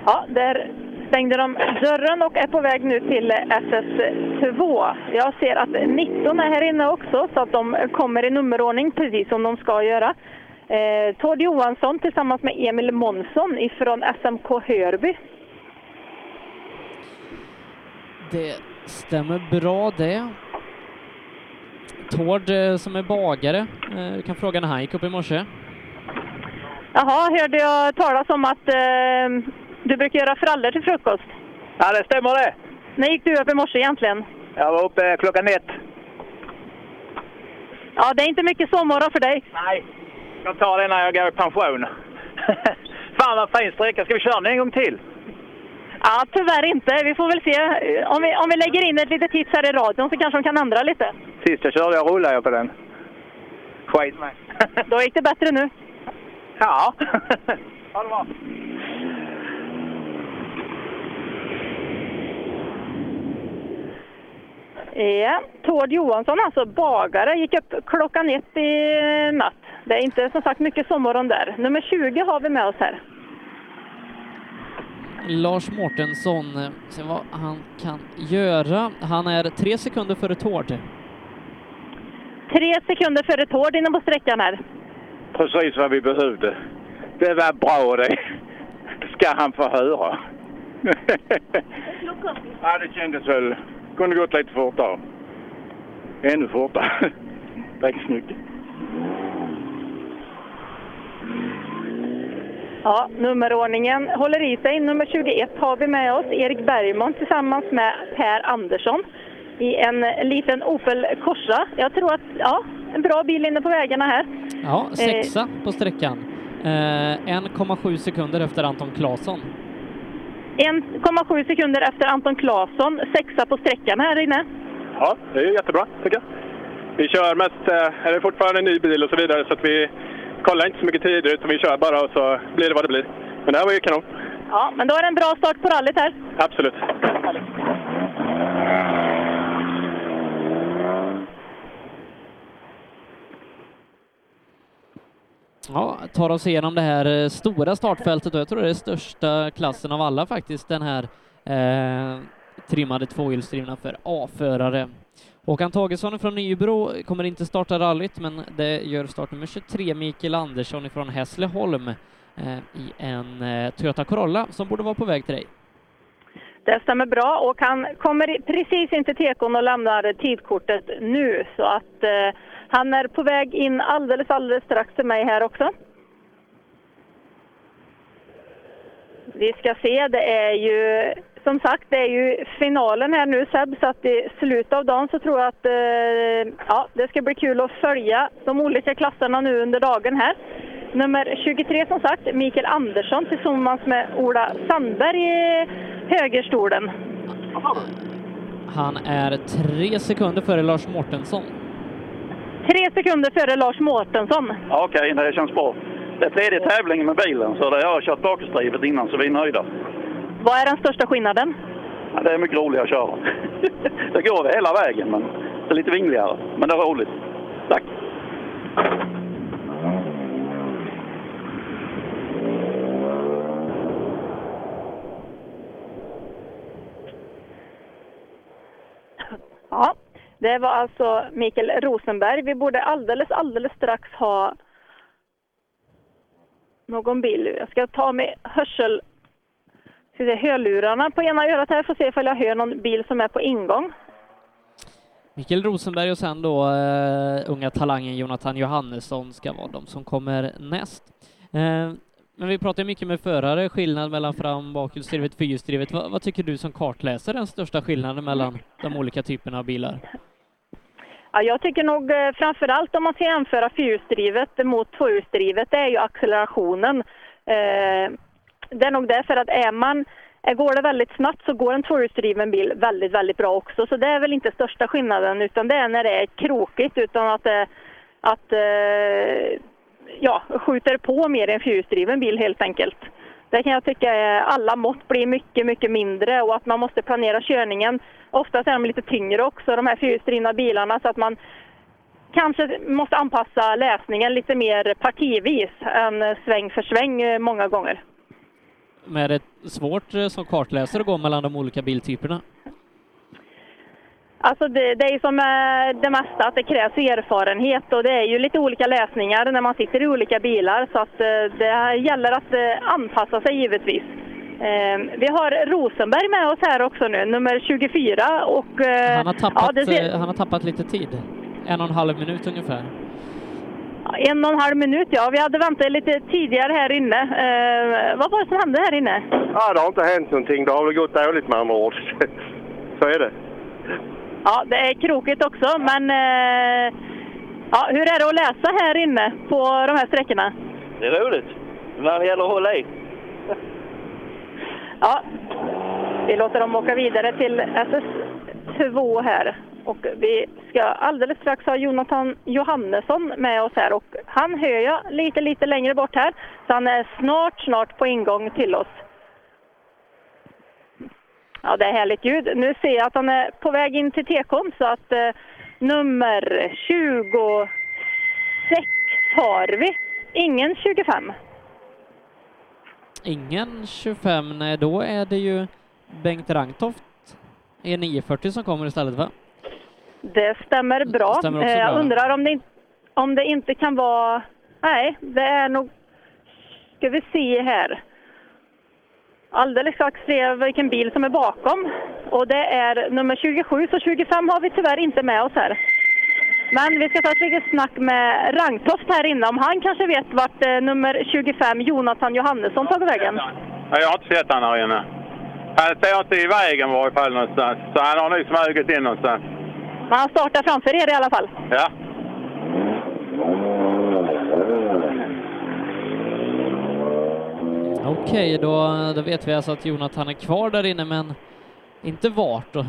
Ja, där stängde de dörren och är på väg nu till SS2. Jag ser att 19 är här inne också, så att de kommer i nummerordning precis som de ska göra. Eh, Tord Johansson tillsammans med Emil Månsson ifrån SMK Hörby.
Det stämmer bra det. Tord eh, som är bagare, eh, du kan fråga när han gick upp i morse.
Jaha, hörde jag talas om att eh, du brukar göra frallor till frukost?
Ja, det stämmer det.
När gick du upp i morse egentligen?
Jag var uppe klockan ett.
Ja, det är inte mycket sovmorgon för dig.
Nej, jag tar det när jag går i pension. Fan vad fin sträcka. Ska vi köra den en gång till?
Ja, tyvärr inte. Vi får väl se. Om vi, om vi lägger in ett litet tips här i radion så kanske de kan ändra lite.
Sist jag körde jag rullade jag på den. Skit mig.
Då gick det bättre nu.
Ja. ha det bra.
Ja, Tord Johansson alltså, bagare, gick upp klockan ett i natt. Det är inte som sagt mycket sommaren där. Nummer 20 har vi med oss här.
Lars Mårtensson, se vad han kan göra. Han är tre sekunder före Tord.
Tre sekunder före Tord inne på sträckan här.
Precis vad vi behövde. Det var bra det. Ska han få höra. ja, det kändes väl... Kunde gått lite fortare. Ännu fortare. Tack så mycket.
Ja, nummerordningen håller i sig. Nummer 21 har vi med oss, Erik Bergman tillsammans med Per Andersson. i en liten Opel Corsa. Jag tror att, ja, en bra bil inne på vägarna här.
Ja, sexa på sträckan. Eh, 1,7 sekunder efter Anton Claesson.
1,7 sekunder efter Anton Claesson, sexa på sträckan här inne.
Ja, det är jättebra tycker jag. Vi kör mest, eh, är det fortfarande en ny bil och så vidare, så att vi kollar inte så mycket tider utan vi kör bara och så blir det vad det blir. Men det här var ju kanon.
Ja, men då är det en bra start på rallyt här.
Absolut.
Ja, tar oss igenom det här eh, stora startfältet och jag tror det är största klassen av alla faktiskt, den här eh, trimmade tvåhjulsdrivna för A-förare. Håkan Tagesson från Nybro kommer inte starta rallyt, men det gör startnummer 23 Mikael Andersson från Hässleholm eh, i en eh, Toyota Corolla som borde vara på väg till dig.
Det stämmer bra och han kommer precis in till tekon och lämnar tidkortet nu så att eh, han är på väg in alldeles, alldeles strax till mig här också. Vi ska se, det är ju som sagt, det är ju finalen här nu Seb, så att i slutet av dagen så tror jag att eh, ja, det ska bli kul att följa de olika klasserna nu under dagen här. Nummer 23 som sagt, Mikael Andersson tillsammans med Ola Sandberg i högerstolen.
Han är tre sekunder före Lars Mårtensson.
Tre sekunder före Lars Mårtensson.
Okej, det känns bra. Det är tredje tävlingen med bilen, så jag har kört bakhjulsdrivet innan, så vi är nöjda.
Vad är den största skillnaden?
Ja, det är mycket roligare att köra. det går hela vägen, men det är lite vingligare. Men det är roligt. Tack!
Ja, det var alltså Mikael Rosenberg. Vi borde alldeles, alldeles strax ha någon bil. Jag ska ta med hörsel... Ska se, hörlurarna på ena örat här, får se ifall jag hör någon bil som är på ingång.
Mikael Rosenberg och sen då uh, unga talangen Jonathan Johannesson ska vara de som kommer näst. Uh, men vi pratar mycket med förare, skillnad mellan fram bakhjulsdrivet och fyrhjulsdrivet. Vad, vad tycker du som kartläser den största skillnaden mellan de olika typerna av bilar?
Ja, jag tycker nog eh, framförallt framför allt om man ska jämföra fyrhjulsdrivet mot tvåhjulsdrivet, det är ju accelerationen. Eh, det är nog därför att är man eh, Går det väldigt snabbt så går en tvåhjulsdriven bil väldigt, väldigt bra också. Så det är väl inte största skillnaden, utan det är när det är krokigt, utan att det, att, ja, skjuter på mer än fyrhjulsdriven bil helt enkelt. Det kan jag tycka är, alla mått blir mycket, mycket mindre och att man måste planera körningen. Oftast är de lite tyngre också, de här fyrhjulsdrivna bilarna, så att man kanske måste anpassa läsningen lite mer partivis än sväng för sväng eh, många gånger.
Men är det svårt eh, som kartläsare att gå mellan de olika biltyperna?
Alltså det, det är som det mesta, att det krävs erfarenhet och det är ju lite olika läsningar när man sitter i olika bilar så att det gäller att anpassa sig givetvis. Vi har Rosenberg med oss här också nu, nummer 24 och...
Han har tappat,
ja, ser...
han har tappat lite tid, en och en halv minut ungefär.
En och en halv minut, ja. Vi hade väntat lite tidigare här inne. Eh, vad var det som hände här inne?
Ja, det har inte hänt någonting. Det har väl gått dåligt med andra ord. Så är det.
Ja, det är krokigt också, men eh, ja, hur är det att läsa här inne på de här sträckorna?
Det är roligt. Men det gäller att hålla i.
Ja, vi låter dem åka vidare till SS2 här. Och vi ska alldeles strax ha Jonathan Johannesson med oss här och han hör jag lite, lite längre bort här. Så han är snart, snart på ingång till oss. Ja, det är härligt ljud. Nu ser jag att han är på väg in till tekon så att eh, nummer 26 har vi. Ingen 25.
Ingen 25, nej då är det ju Bengt Rangtoft i 940 som kommer istället va?
Det stämmer bra.
Stämmer också
jag
bra.
undrar om det, om det inte kan vara... Nej, det är nog... Ska vi se här. Alldeles strax jag vilken bil som är bakom. Och det är nummer 27, så 25 har vi tyvärr inte med oss här. Men vi ska ta ett litet snack med Rangtoft här inne, om han kanske vet vart eh, nummer 25, Jonathan Johannesson, tagit vägen.
Jag har inte sett han här inne.
Han ser inte i vägen i varje fall någonstans. Så han har nog smugit in någonstans.
Men han startar framför er i alla fall.
Ja.
Okej, då, då vet vi alltså att Jonathan är kvar där inne, men inte vart. då.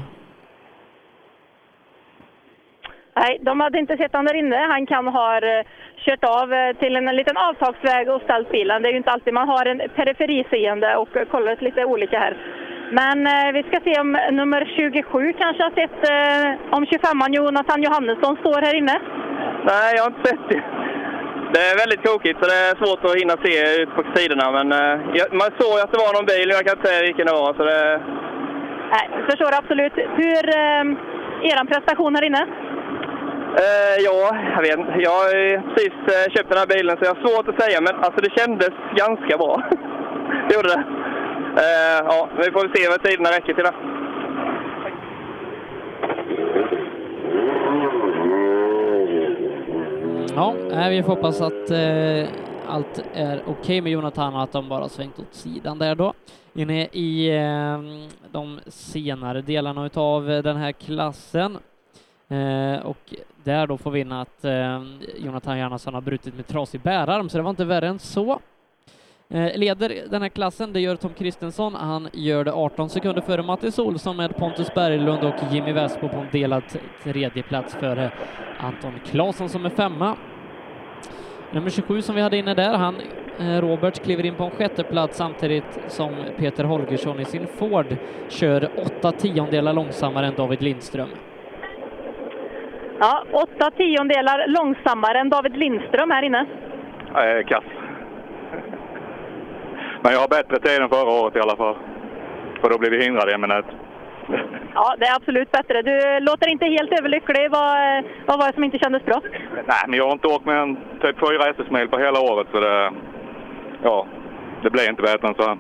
Nej, de hade inte sett honom där inne. Han kan ha eh, kört av eh, till en liten avtagsväg och ställt bilen. Det är ju inte alltid man har en periferiseende och eh, kollat lite olika här. Men eh, vi ska se om nummer 27 kanske har sett eh, om 25an Jonathan Johannesson står här inne.
Nej, jag har inte sett det. Det är väldigt tokigt så det är svårt att hinna se ut på sidorna. Men eh, jag- man såg ju att det var någon bil, jag kan inte säga vilken det var. Så det,
Nej, förstår absolut. Hur eh, er prestation här inne?
eh, ja, jag vet inte. Jag har precis eh, köpt den här bilen så jag har svårt att säga. Men alltså det kändes ganska bra. det gjorde det. Eh, ja, vi får se vad tiderna räcker till det.
Ja, eh, vi får hoppas att eh, allt är okej med Jonathan och att de bara har svängt åt sidan där då. Inne i eh, de senare delarna utav den här klassen. Eh, och där då får vi in att eh, Jonathan Jarnason har brutit med trasig bärarm, så det var inte värre än så. Eh, leder den här klassen, det gör Tom Kristensson. Han gör det 18 sekunder före Mattis Olsson med Pontus Berglund och Jimmy Vespo på en delad t- tredje plats före Anton Claesson som är femma. Nummer 27 som vi hade inne där, han eh, Robert kliver in på en sjätte plats samtidigt som Peter Holgersson i sin Ford kör åtta tiondelar långsammare än David Lindström.
Ja, åtta tiondelar långsammare än David Lindström här inne.
Nej, kass. Men jag har bättre tid än förra året i alla fall. För då blir vi hindrade i en minut.
Ja, det är absolut bättre. Du låter inte helt överlycklig. Vad, eh, vad var det som inte kändes bra?
Nej, men jag har inte åkt mer än typ fyra SS-mil på hela året så det... Ja, det blir inte bättre än så här.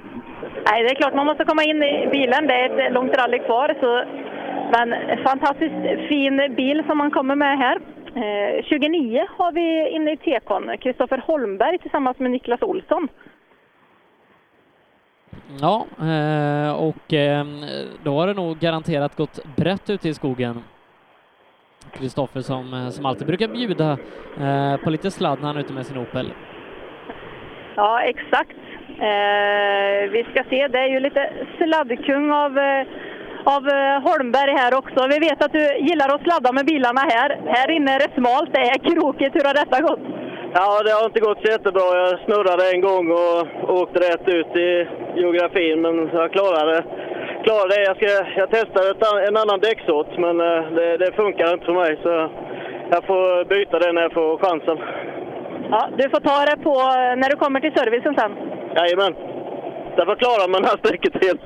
Nej, det är klart man måste komma in i bilen. Det är ett långt rally kvar. Så, men fantastiskt fin bil som man kommer med här. Eh, 29 har vi inne i tekon. Kristoffer Holmberg tillsammans med Niklas Olsson.
Ja, eh, och ehm, då har det nog garanterat gått brett ute i skogen. Kristoffer som, eh, som alltid brukar bjuda eh, på lite sladd när han är ute med sin Opel.
Ja, exakt. Eh, vi ska se, det är ju lite sladdkung av, av Holmberg här också. Vi vet att du gillar att sladda med bilarna här. Här inne är det smalt, det är krokigt. Hur har detta gått?
Ja, det har inte gått så jättebra. Jag snurrade en gång och åkte rätt ut i geografin, men jag klarade, klarade det. Jag, ska, jag testade ett, en annan däcksort, men eh, det, det funkar inte för mig. Så jag får byta det när jag får chansen.
Ja, du får ta det på eh, när du kommer till servicen sen.
Jajamän. Därför klarar man det här sträcket helt.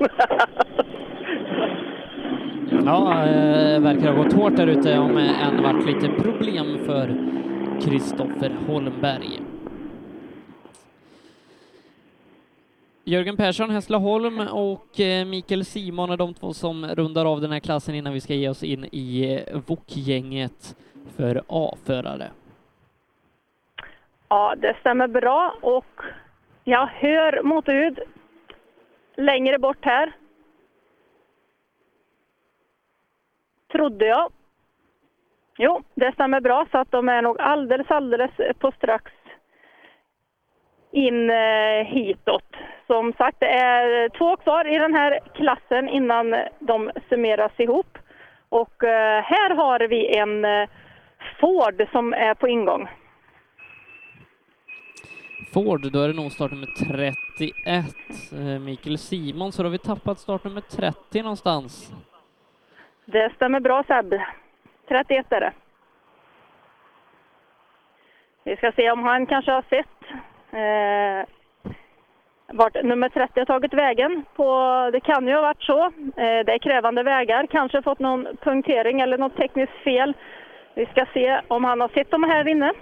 Ja, eh, verkar ha gått hårt där ute om än varit lite problem för Kristoffer Holmberg. Jörgen Persson, Hässleholm och eh, Mikael Simon är de två som rundar av den här klassen innan vi ska ge oss in i eh, VOK-gänget för A-förare.
Ja, det stämmer bra och jag hör motorljud längre bort här. Trodde jag. Jo, det stämmer bra så att de är nog alldeles, alldeles på strax in eh, hitåt. Som sagt, det är två kvar i den här klassen innan de summeras ihop. Och eh, här har vi en eh, Ford som är på ingång.
Ford, då är det nog startnummer 31, eh, Mikael Simon, så då har vi tappat startnummer 30 någonstans.
Det stämmer bra Seb. 31 är det. Vi ska se om han kanske har sett eh, vart nummer 30 har tagit vägen. På, det kan ju ha varit så. Eh, det är krävande vägar. Kanske fått någon punktering eller något tekniskt fel. Vi ska se om han har sett dem här inne.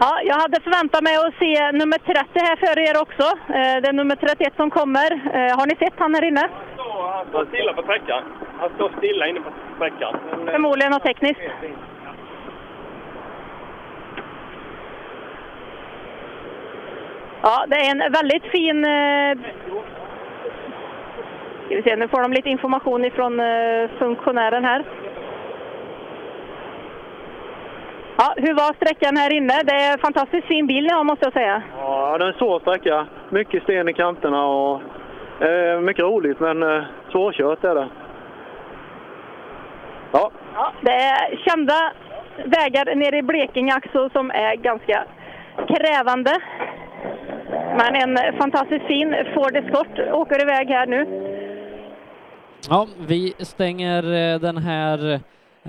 Ja, jag hade förväntat mig att se nummer 30 här före er också. Eh, Det är nummer 31 som kommer. Eh, Har ni sett han här inne?
Han står stilla på sträckan. Han står stilla inne på sträckan. Eh,
Förmodligen något tekniskt. Ja, det är en väldigt fin... Ska vi se, nu får de lite information ifrån funktionären här. Ja, hur var sträckan här inne? Det är fantastiskt fin bil ni har måste jag säga.
Ja, det är en svår sträcka. Mycket sten i kanterna och eh, mycket roligt men eh, svårkört är det. Ja.
Ja, det är kända vägar nere i Blekinge också som är ganska krävande. Men en fantastiskt fin Ford Escort åker iväg här nu.
Ja, vi stänger eh, den här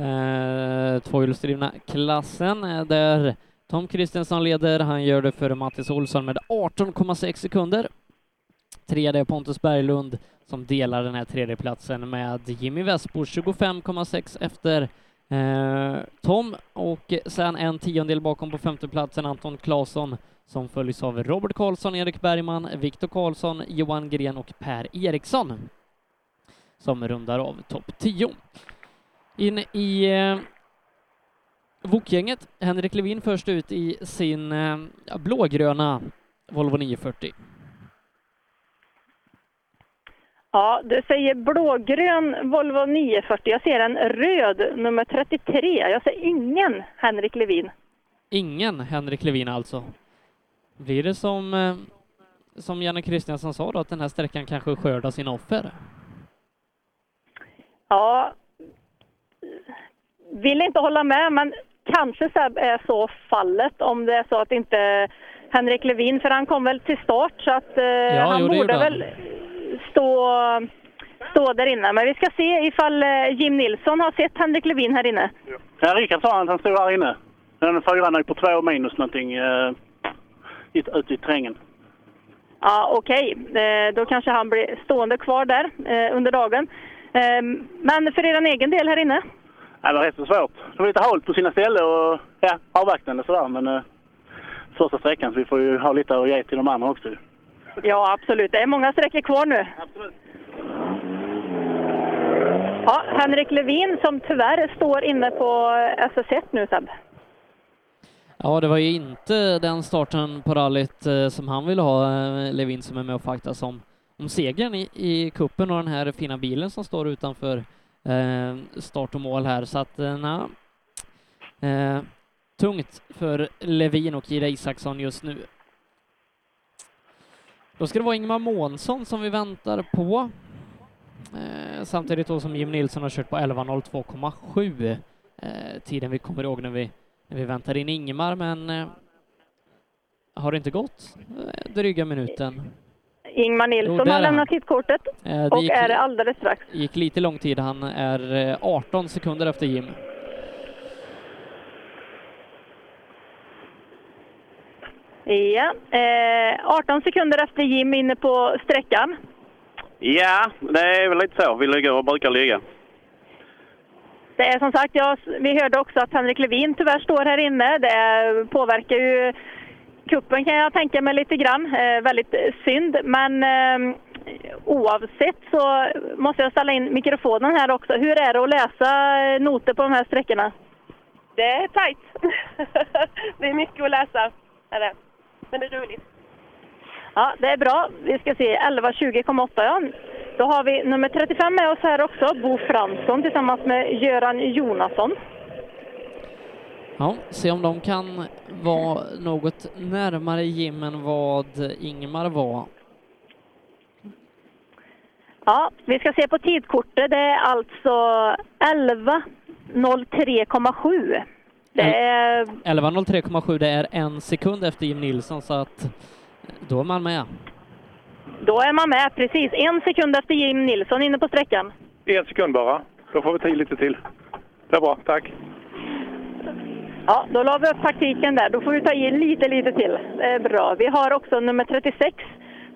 eh, tvåhjulsdrivna klassen eh, där Tom Kristensson leder. Han gör det före Mattis Olsson med 18,6 sekunder. Tredje Pontus Berglund som delar den här tredjeplatsen med Jimmy Westbo 25,6 efter eh, Tom och sen en tiondel bakom på femteplatsen Anton Claesson som följs av Robert Karlsson, Erik Bergman, Viktor Karlsson, Johan Gren och Per Eriksson som rundar av topp 10. In i eh, Wok-gänget, Henrik Levin först ut i sin eh, blågröna Volvo 940.
Ja, du säger blågrön Volvo 940. Jag ser en röd, nummer 33. Jag ser ingen Henrik Levin.
Ingen Henrik Levin alltså. Blir det som, eh, som Janne Kristiansson sa då, att den här sträckan kanske skördar sina offer?
Ja, vill inte hålla med, men kanske är så fallet om det är så att inte Henrik Levin, för han kom väl till start så att eh, han
jo,
borde väl stå, stå där inne. Men vi ska se ifall eh, Jim Nilsson har sett Henrik Levin här inne.
Ja, Rickard sa att han stod här inne. Den fyran är på två minus någonting eh, ut- ute i terrängen.
Ja, okej. Eh, då kanske han blir stående kvar där eh, under dagen. Eh, men för er egen del här inne?
Ja, Det var rätt så svårt. Det var lite halt på sina ställen och ja, avvaktande sådär. Men eh, första sträckan så vi får ju ha lite att ge till de andra också.
Ja, absolut. Det är många sträckor kvar nu. Ja, Henrik Levin som tyvärr står inne på SS1 nu, Seb.
Ja, det var ju inte den starten på rallyt eh, som han ville ha, eh, Levin, som är med och faktas om, om segern i, i kuppen och den här fina bilen som står utanför eh, Ehm, start och mål här. Så att, eh, na, eh, tungt för Levin och Ida Isaksson just nu. Då ska det vara Ingmar Månsson som vi väntar på. Eh, samtidigt då som Jim Nilsson har kört på 11.02,7 eh, tiden vi kommer ihåg när vi, när vi väntar in Ingmar, men eh, har det inte gått eh, dryga minuten?
Ingmar
Jo,
Nilsson
är
har
han.
lämnat tidkortet
Eh, det
och
gick-
är alldeles strax.
gick lite lång tid, han är eh, 18 sekunder efter Jim.
Ja, eh, 18 sekunder efter Jim inne på sträckan.
Ja, det är väl lite så vi ligger och brukar ligga.
Det är som sagt, ja, vi hörde också att Henrik Levin tyvärr står här inne. Det påverkar ju kuppen kan jag tänka mig lite grann. Eh, väldigt synd, men eh, oavsett så måste jag ställa in mikrofonen här också. Hur är det att läsa eh, noter på de här sträckorna?
Det är tajt. det är mycket att läsa. Är det. Men det är roligt.
Ja, det är bra. Vi ska se 11.20,8 ja. Då har vi nummer 35 med oss här också, Bo Fransson tillsammans med Göran Jonasson.
Ja, se om de kan vara något närmare Jim än vad Ingmar var.
Ja, vi ska se på tidkortet. Det är alltså 11.03,7. Det är
11.03,7, det är en sekund efter Jim Nilsson, så att då är man med.
Då är man med, precis. En sekund efter Jim Nilsson inne på sträckan.
En sekund bara. Då får vi ta i lite till. Det är bra, tack.
Ja, då la vi upp taktiken där. Då får vi ta i lite, lite till. Det är bra. Vi har också nummer 36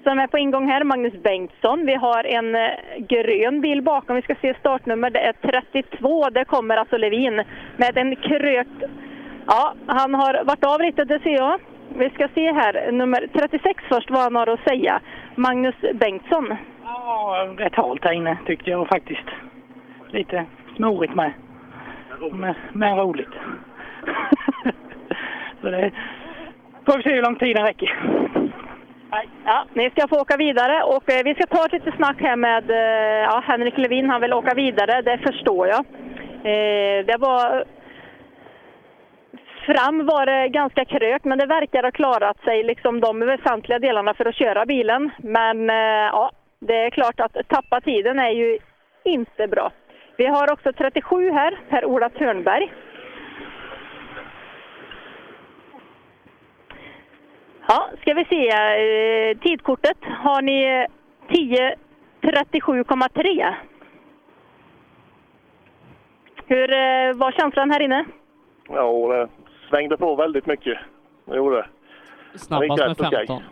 som är på ingång här, Magnus Bengtsson. Vi har en eh, grön bil bakom. Vi ska se startnummer. Det är 32. Det kommer alltså Levin med en krökt... Ja, han har varit av lite, det ser jag. Vi ska se här, nummer 36 först, vad han har att säga. Magnus Bengtsson.
Ja, rätt halt här inne tyckte jag faktiskt. Lite snorigt med. Men, men roligt. Så det får vi se hur lång tid den räcker.
Ja, ni ska få åka vidare och eh, vi ska ta ett litet snack här med eh, ja, Henrik Levin. Han vill åka vidare, det förstår jag. Eh, det var... Fram var det ganska krökt, men det verkar ha klarat sig, liksom de väsentliga delarna för att köra bilen. Men ja, det är klart att tappa tiden är ju inte bra. Vi har också 37 här, Per-Ola Törnberg. Ja, ska vi se. Eh, tidkortet har ni 10.37,3. Hur eh, var känslan här inne?
Ja, det svängde på väldigt mycket. Det gjorde det.
Snabbast med
gick rätt okej.
15.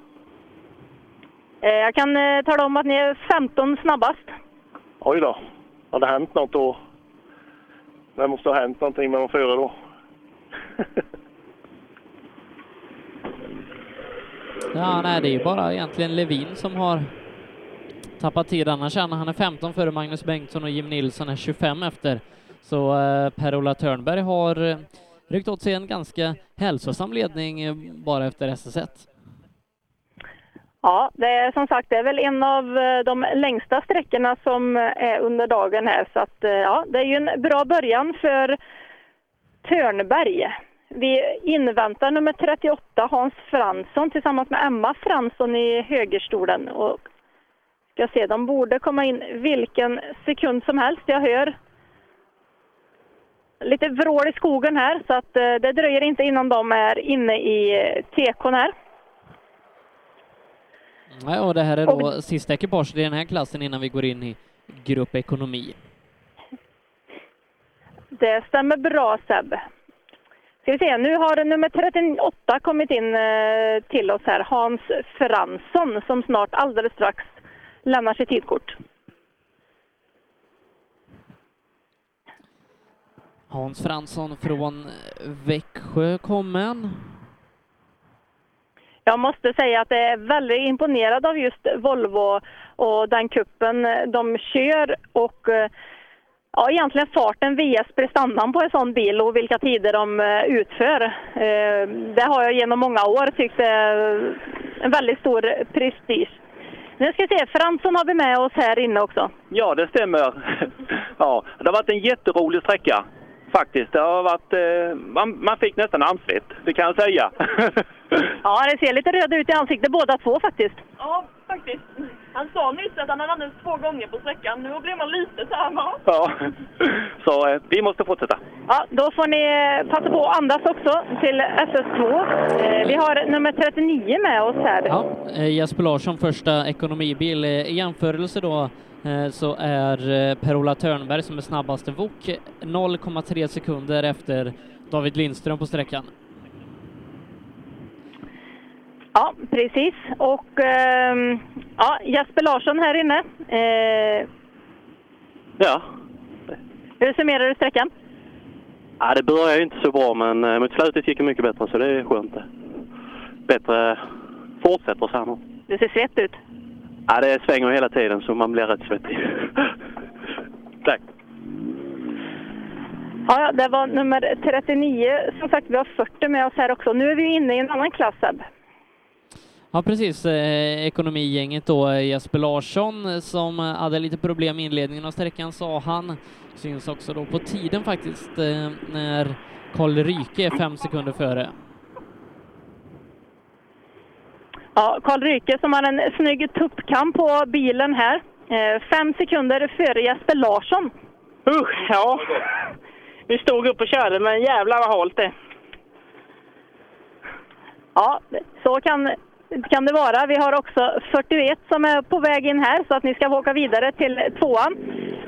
Eh, jag kan eh, tala om att ni är 15 snabbast.
Oj då. Har det hänt något då? Det måste ha hänt någonting med de fyra då.
Ja, nej, det är ju bara egentligen Levin som har tappat tid. Annars är han är 15 före Magnus Bengtsson och Jim Nilsson är 25 efter. Så eh, Per-Ola Törnberg har eh, ryckt åt sig en ganska hälsosam ledning eh, bara efter SS1.
Ja, det är som sagt det är väl en av eh, de längsta sträckorna som är under dagen här. Så att, ja, det är ju en bra början för Törnberg. Vi inväntar nummer 38, Hans Fransson, tillsammans med Emma Fransson i högerstolen. Och ska se, de borde komma in vilken sekund som helst. Jag hör lite vrål i skogen här, så att eh, det dröjer inte innan de är inne i eh, tekon här.
Nej, och det här är då sista ekipaget i den här klassen innan vi går in i grupp ekonomi.
Det stämmer bra Seb. Ska vi se, nu har nummer 38 kommit in eh, till oss här, Hans Fransson, som snart alldeles strax lämnar sitt tidkort.
Hans Fransson från Växjö kommen.
Jag måste säga att jag är väldigt imponerad av just Volvo och den kuppen de kör och eh, ja, egentligen farten vs prestandan på en sån bil och vilka tider de eh, utför. Eh, Det har jag genom många år tyckt är en väldigt stor prestige. Nu ska vi se, Fransson har vi med oss här inne också.
Ja, det stämmer. Ja, det har varit en jätterolig sträcka faktiskt. Det har varit, eh, man, man fick nästan armsvett, det kan jag säga.
Ja, det ser lite röd ut i ansiktet båda två faktiskt.
Ja, faktiskt. Han sa nyss att han hade använt två gånger på sträckan. Nu blir man lite så här, va?
Ja, så eh, vi måste fortsätta.
Ja, då får ni eh, passa på att andas också till SS2. Eh, Vi har nummer 39 med oss här.
Ja, eh, Jesper Larsson, första ekonomibil. Eh, I jämförelse då så är Per-Ola Törnberg som är snabbaste VOK 0,3 sekunder efter David Lindström på sträckan.
Ja, precis. Och ehm, ja, Jesper Larsson här inne. Eh,
Ja.
hur summerar du sträckan?
ja, det började inte så bra men eh, mot slutet gick det mycket bättre så det är skönt. Bättre fortsätter så här nu.
Du ser svett ut.
Ja, det svänger hela tiden så man blir rätt svettig. Tack.
Ja, ja, det var nummer 39. Som sagt, vi har 40 med oss här också. Nu är vi inne i en annan klass, Seb.
Ja, precis. Eh, ekonomigänget då, eh, Jesper Larsson eh, som hade lite problem i inledningen av sträckan sa han. Syns också då på tiden faktiskt eh, när Karl Ryke är fem sekunder före.
Ja, Karl Ryke som har en snygg tuppkam på bilen här. Eh, fem sekunder före Jesper Larsson.
Usch, ja. Vi stod upp och körde, men jävlar vad halt det
Ja, så kan, kan det vara. Vi har också 41 som är på väg in här så att ni ska få åka vidare till tvåan.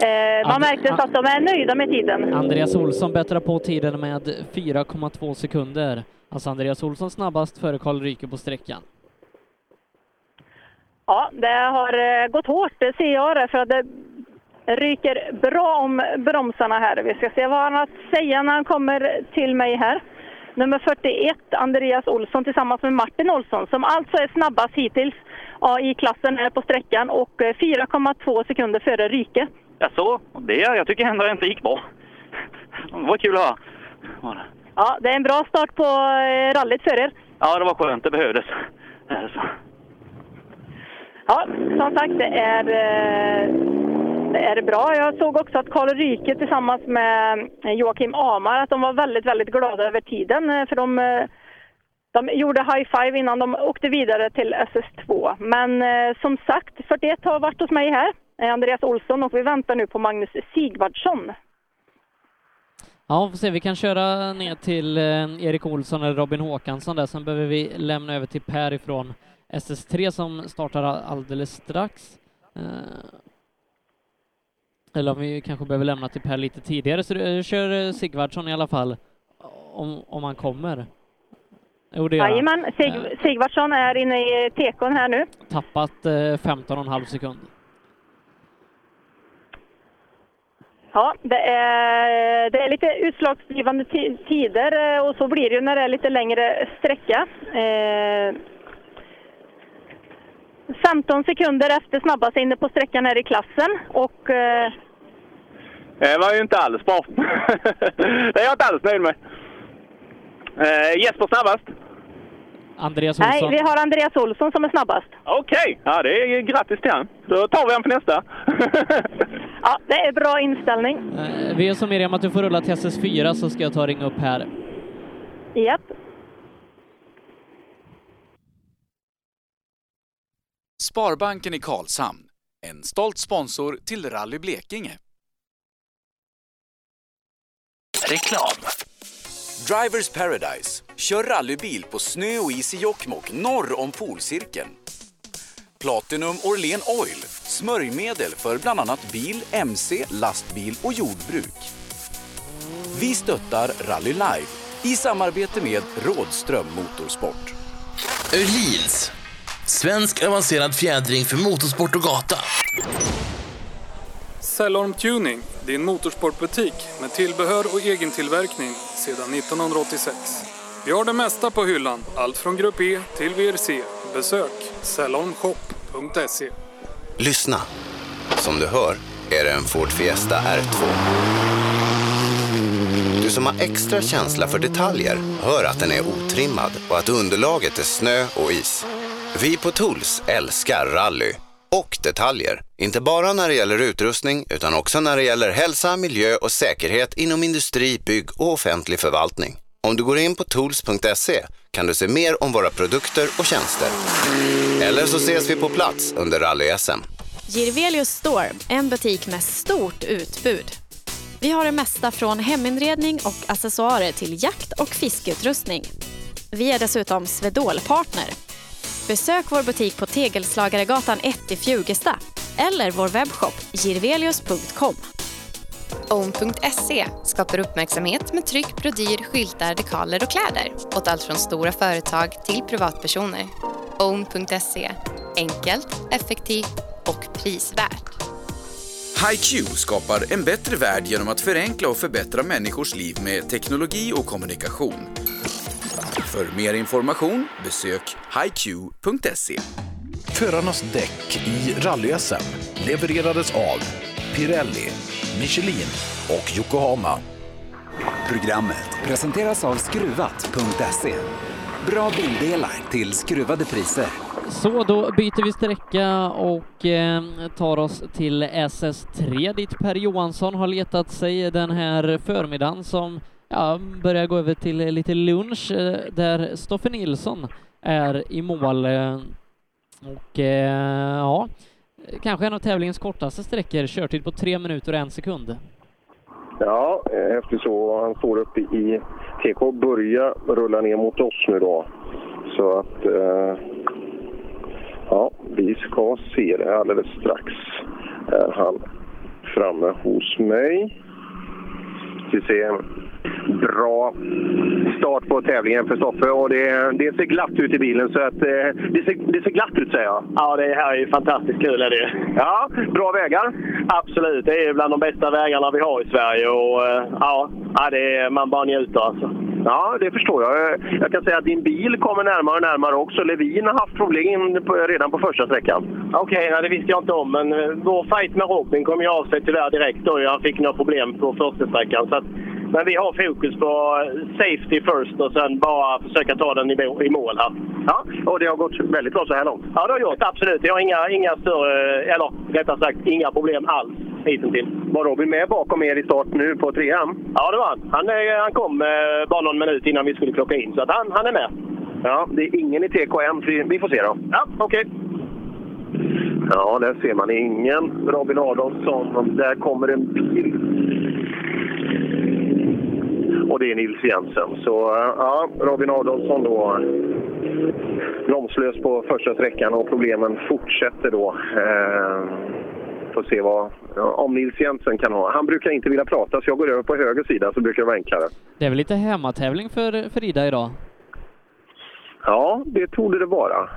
Eh, man märkte att de är nöjda med tiden.
Andreas Olsson bättrar på tiden med 4,2 sekunder. Alltså Andreas Olsson snabbast före Karl Ryke på sträckan.
Ja, det har eh, gått hårt, det ser jag det, för att det ryker bra om bromsarna här. Vi ska se vad han har att säga när han kommer till mig här. Nummer 41, Andreas Olsson tillsammans med Martin Olsson, som alltså är snabbast hittills ja, i klassen här på sträckan och eh, 4,2 sekunder före Ryke.
Ja, så. Det, jag tycker ändå inte gick bra. Det var kul att höra.
Ja, det är en bra start på eh, rallyt för er.
Ja, det var skönt. Det behövdes. Eh, Så.
Ja, som sagt, det är, eh, är bra. Jag såg också att Karl Ryke tillsammans med eh, Joakim Amar, att de var väldigt, väldigt glada över tiden. Eh, för de, eh, de gjorde high five innan de åkte vidare till SS2. Men som sagt, 41 har varit hos mig här, Andreas Olsson, och vi väntar nu på Magnus Sigvardsson.
Ja, får se. Vi kan köra ner till Erik Olsson eller Robin Håkansson där. Sen behöver vi lämna över till Per ifrån SS3 som startar alldeles strax. Eh, eller om vi kanske behöver lämna till Per lite tidigare. Så du, kör eh, Sigvardsson i alla fall, om, om han kommer. Jo, det.
Jajamän, Sig, Sigvardsson är inne i tekon här nu.
Tappat eh, 15,5 sekund.
Ja, det är, det är lite utslagsgivande ti- tider eh, och så blir det ju när det är lite längre sträcka. Eh, 15 sekunder efter snabbast inne på sträckan här i klassen och eh,
Det var ju inte alls bra. det är jag inte alls nöjd med. Eh, Jesper snabbast.
Andreas
nej,
Olsson.
vi har Andreas Olsson som är snabbast.
Okej, ja det är grattis till han. Då tar vi han för nästa.
Ja, det är bra inställning.
Eh, vi är som Miriam att du får rulla till SS4 så ska jag ta och ringa upp här.
Japp.
Sparbanken i Karlshamn, en stolt sponsor till Rally Blekinge. Reklam. Drivers Paradise. Kör rallybil på snö och is i Jokkmokk norr om polcirkeln. Platinum Orlen Oil. Smörjmedel för bland annat bil, mc, lastbil och jordbruk. Vi stöttar Rally Live i samarbete med Rådström Motorsport.
Öhlins. Svensk avancerad fjädring för motorsport och gata.
Cellorm Tuning, din motorsportbutik med tillbehör och egen tillverkning sedan 1986. Vi har det mesta på hyllan, allt från Grupp E till VRC. Besök cellormshop.se.
Lyssna. Som du hör är det en Ford Fiesta R2. Du som har extra känsla för detaljer hör att den är otrimmad och att underlaget är snö och is. Vi på Tools älskar rally och detaljer. Inte bara när det gäller utrustning utan också när det gäller hälsa, miljö och säkerhet inom industri, bygg och offentlig förvaltning. Om du går in på tools.se kan du se mer om våra produkter och tjänster. Eller så ses vi på plats under rally-SM.
Girvelius Store, en butik med stort utbud. Vi har det mesta från heminredning och accessoarer till jakt och fiskeutrustning. Vi är dessutom Swedol-partner. Besök vår butik på Tegelslagaregatan 1 i Fjugesta eller vår webbshop girvelius.com.
Own.se skapar uppmärksamhet med tryck, brodyr, skyltar, dekaler och kläder åt allt från stora företag till privatpersoner. Own.se enkelt, effektivt och prisvärt.
HiQ skapar en bättre värld genom att förenkla och förbättra människors liv med teknologi och kommunikation. För mer information besök hiq.se.
Förarnas däck i rally-SM levererades av Pirelli, Michelin och Yokohama.
Programmet presenteras av Skruvat.se. Bra bildelar till skruvade priser.
Så då byter vi sträcka och eh, tar oss till SS3 dit Per Johansson har letat sig den här förmiddagen som ja, börjar gå över till lite lunch eh, där Stoffe Nilsson är i mål. Eh, och eh, ja, kanske en av tävlingens kortaste sträckor, körtid på tre minuter och en sekund.
Ja, efter så. Han står uppe i TK. Börjar rulla ner mot oss nu då. Så att... Eh, ja, vi ska se det alldeles strax. Är han framme hos mig. Vi ser bra start på tävlingen för Stoffe och det, det ser glatt ut i bilen. Så att, eh, det, ser, det ser glatt ut säger jag.
Ja, det här är ju fantastiskt kul är det.
Ja, bra vägar.
Absolut, det är bland de bästa vägarna vi har i Sverige och eh, ja, det är, man bara njuter alltså.
Ja, det förstår jag. Jag kan säga att din bil kommer närmare och närmare också. Levin har haft problem redan på första sträckan.
Okej, nej, det visste jag inte om, men eh, vår fight med Robin kom ju av sig tyvärr direkt då. Han fick några problem på första sträckan. Så att,
Men vi har fokus på safety first och sen bara försöka ta den i mål- här.
Ja, och det har gått väldigt bra så här långt.
Ja, det har gjort. Absolut. Jag har inga, inga större, eller rättare sagt inga problem alls hittills.
Var Robin med bakom er i start nu på trean?
Ja, det var han. Han, han kom eh, bara någon minut innan vi skulle klocka in, så att han, han är med.
Ja, det är ingen i TKM. Vi, får se då.
Ja, okej.
Ja, där ser man ingen Robin Adolfsson. Där kommer en bil. Och det är Nils Jensen. Så eh, ja, Robin Adolfsson då bromslös på första sträckan och problemen fortsätter då. Eh, får se vad, om Nils Jensen kan ha. Han brukar inte vilja prata så jag går över på höger sida så brukar det vara enklare.
Det är väl lite hemmatävling för, för Ida idag?
Ja, det torde det vara.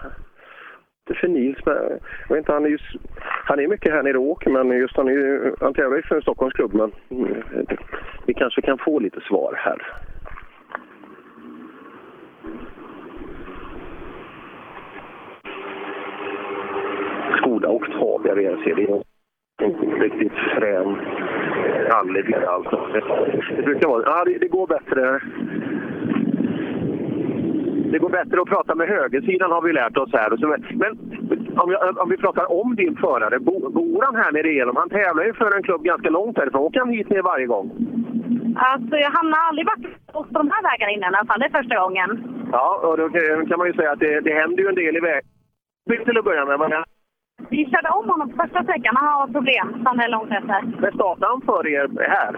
Det för Nils, men jag vet inte, han är ju han är mycket här nere och åker, men just han, är han tävlar ju för en Stockholmsklubb. Men mm, vi kanske kan få lite svar här. Skoda Octavia VRC, det är en riktigt frän rallybil alltså. Det, det brukar vara, ja det, det går bättre det går bättre att prata med högersidan har vi lärt oss här. Men om, jag, om vi pratar om din förare, bo- bor han här nere igenom? Han tävlar ju för en klubb ganska långt härifrån. Åker han hit ner varje gång?
Alltså, jag hamnar aldrig varit på de här vägarna innan i alla fall. Det är första gången.
Ja, och då kan kan man ju säga att det, det händer ju en del i vägen. Till att börja med. Men
Vi körde om honom på första sträckan. Han har problem. Så han är långt efter.
men startade han för er här?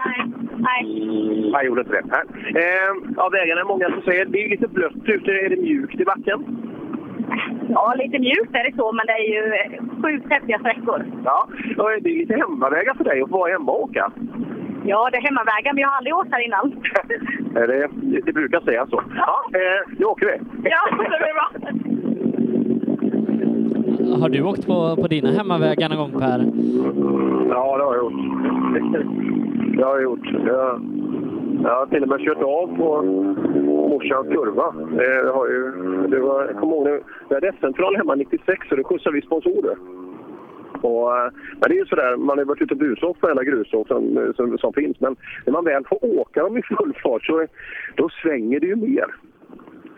Nej.
Han gjorde inte det. Här. Eh, ja, vägarna är många som säger det är lite blött ute. Är det mjukt i backen?
Ja, lite mjukt är det så, men det är ju sjukt häftiga sträckor.
Ja, och det är lite hemmavägar för dig att få vara hemma och åka.
Ja, det är hemmavägar, men jag har aldrig åkt här innan.
Det, det brukar säga så. Ja, eh, nu åker vi.
Ja, det blir bra.
Har du åkt på, på dina hemmavägar någon gång Per?
Ja, det har jag gjort. Det har jag gjort. Jag, jag har till och med kört av på morsans kurva. Det har ju, det var, jag kommer ihåg, nu- vi hade SM-final hemma 96 och då skjutsade vi sponsorer. Och, eh, men det är ju sådär, man har ju varit ute och busåkt på alla grusåk som, som, som finns. Men när man väl får åka dem i full fart så då svänger det ju mer.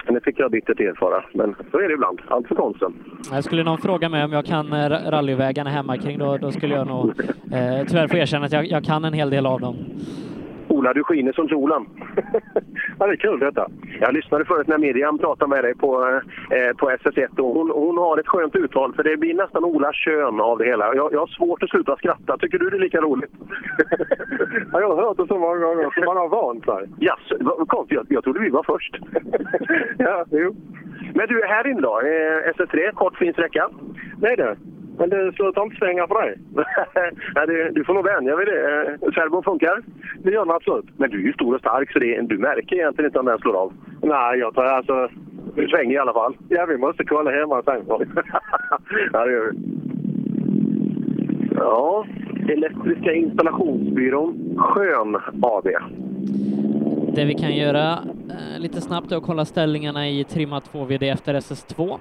Men Det fick jag bittert erfara, men så är det ibland. Allt för konsten.
Jag skulle någon fråga mig om jag kan eh, rallyvägarna hemma kring då, då skulle jag nog eh, tyvärr få erkänna att jag, jag kan en hel del av dem.
Ola, du skiner som solen. ja, det är kul detta. Jag lyssnade förut när Miriam pratade med dig på, eh, på SS1 och hon, hon har ett skönt uttal för det blir nästan Olas kön av det hela. Jag, jag har svårt att sluta skratta. Tycker du det är lika roligt? ja, jag har hört det så många gånger så man har vant sig. Jaså, vad konstigt. Jag, jag trodde vi var först. ja, jo. Men du, här inne då? Eh, SS3, kort fin sträcka? Nej det. Men det slutar inte svänga för dig? Nej, du får nog vänja vid det. Eh, Serbon funkar? Det gör den absolut. Men du är ju stor och stark så det, du märker egentligen inte om den slår av. Nej, jag tar alltså... Du svänger i alla fall. Ja, vi måste kolla hemma sen. ja, det gör vi. Ja, Elektriska installationsbyrån Skön AB.
Det vi kan göra eh, lite snabbt är att kolla ställningarna i trimma 2VD efter SS2,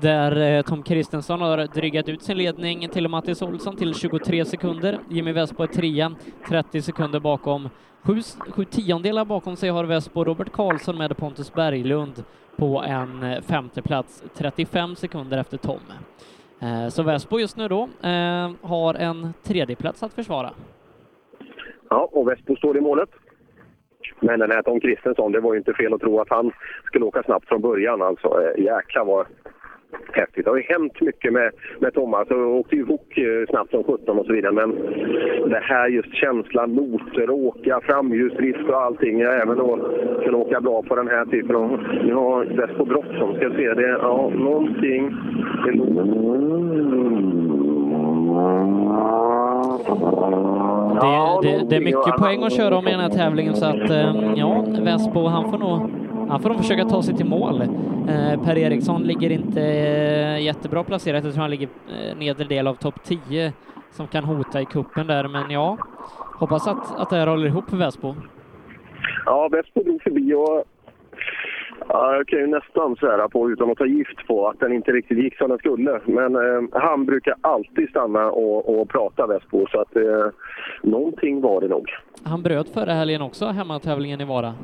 där eh, Tom Kristensson har drygat ut sin ledning till Mattis Olsson till 23 sekunder. Jimmy Vespo är trea, 30 sekunder bakom. Sju, sju tiondelar bakom sig har Vespo Robert Karlsson med Pontus Berglund på en eh, femte plats, 35 sekunder efter Tom. Eh, Så Vespo just nu då eh, har en tredjeplats att försvara.
Ja, och Vespo står i målet. Men den här Tom Kristensson, det var ju inte fel att tro att han skulle åka snabbt från början. Alltså, eh, jäklar vad häftigt. Det har ju hänt mycket med, med Thomas. Han åkte ju Wok eh, snabbt som 17 och så vidare. Men det här just känslan, noter, åka, framljusdrift och allting. Ja, även då kunna åka bra på den här typen av... Nu har Vespo bråttom. Ska vi se. Det, ja, någonting... Det
Det, det, det är mycket poäng att köra om i den här tävlingen så att eh, ja, Vespo han får nog han får nog försöka ta sig till mål. Eh, per Eriksson ligger inte eh, jättebra placerat. Jag tror han ligger nedre del av topp 10 som kan hota i kuppen där. Men ja, hoppas att, att det här håller ihop för Vespo.
Ja, Vespo drog förbi och Ja, jag kan ju nästan svära på, utan att ta gift på, att den inte riktigt gick som den skulle. Men eh, han brukar alltid stanna och, och prata Vespo, så att eh, någonting var det nog.
Han bröt förra helgen också, hemmatävlingen i Vara.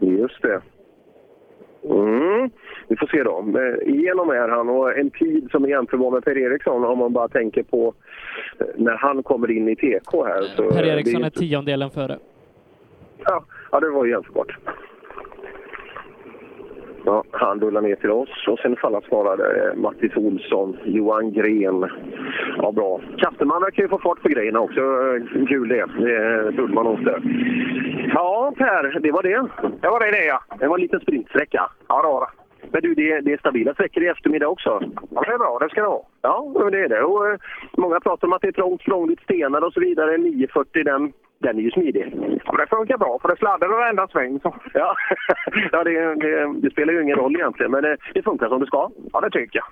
Just det. Mm. Vi får se då. Igenom är han och en tid som är jämförbar med Per Eriksson om man bara tänker på eh, när han kommer in i TK här. Så
Per Eriksson
det
är tiondelen före.
Ja, ja, det var ju jämförbart. Ja, han rullar ner till oss och sen fallet svarade eh, Mattis Olsson, Johan Gren. Ja, bra. Kasteman verkar ju få fart på grejerna också. Eh, Kul det. Det trodde man inte. Ja, Per, det var det. Det var det, det ja. Det var en liten sprintsträcka. Ja, det var det. Men du, det, det är stabila sträckor i eftermiddag också. Ja, det är bra. Det ska det vara. Ja, det är det. Och, eh, många pratar om att det är trångt, krångligt, stenar och så vidare. 940, den, den är ju smidig. Ja, det funkar bra, för det sladdar varenda sväng. Så. Ja, ja det, det, det spelar ju ingen roll egentligen, men det, det funkar som det ska. Ja, det tycker jag.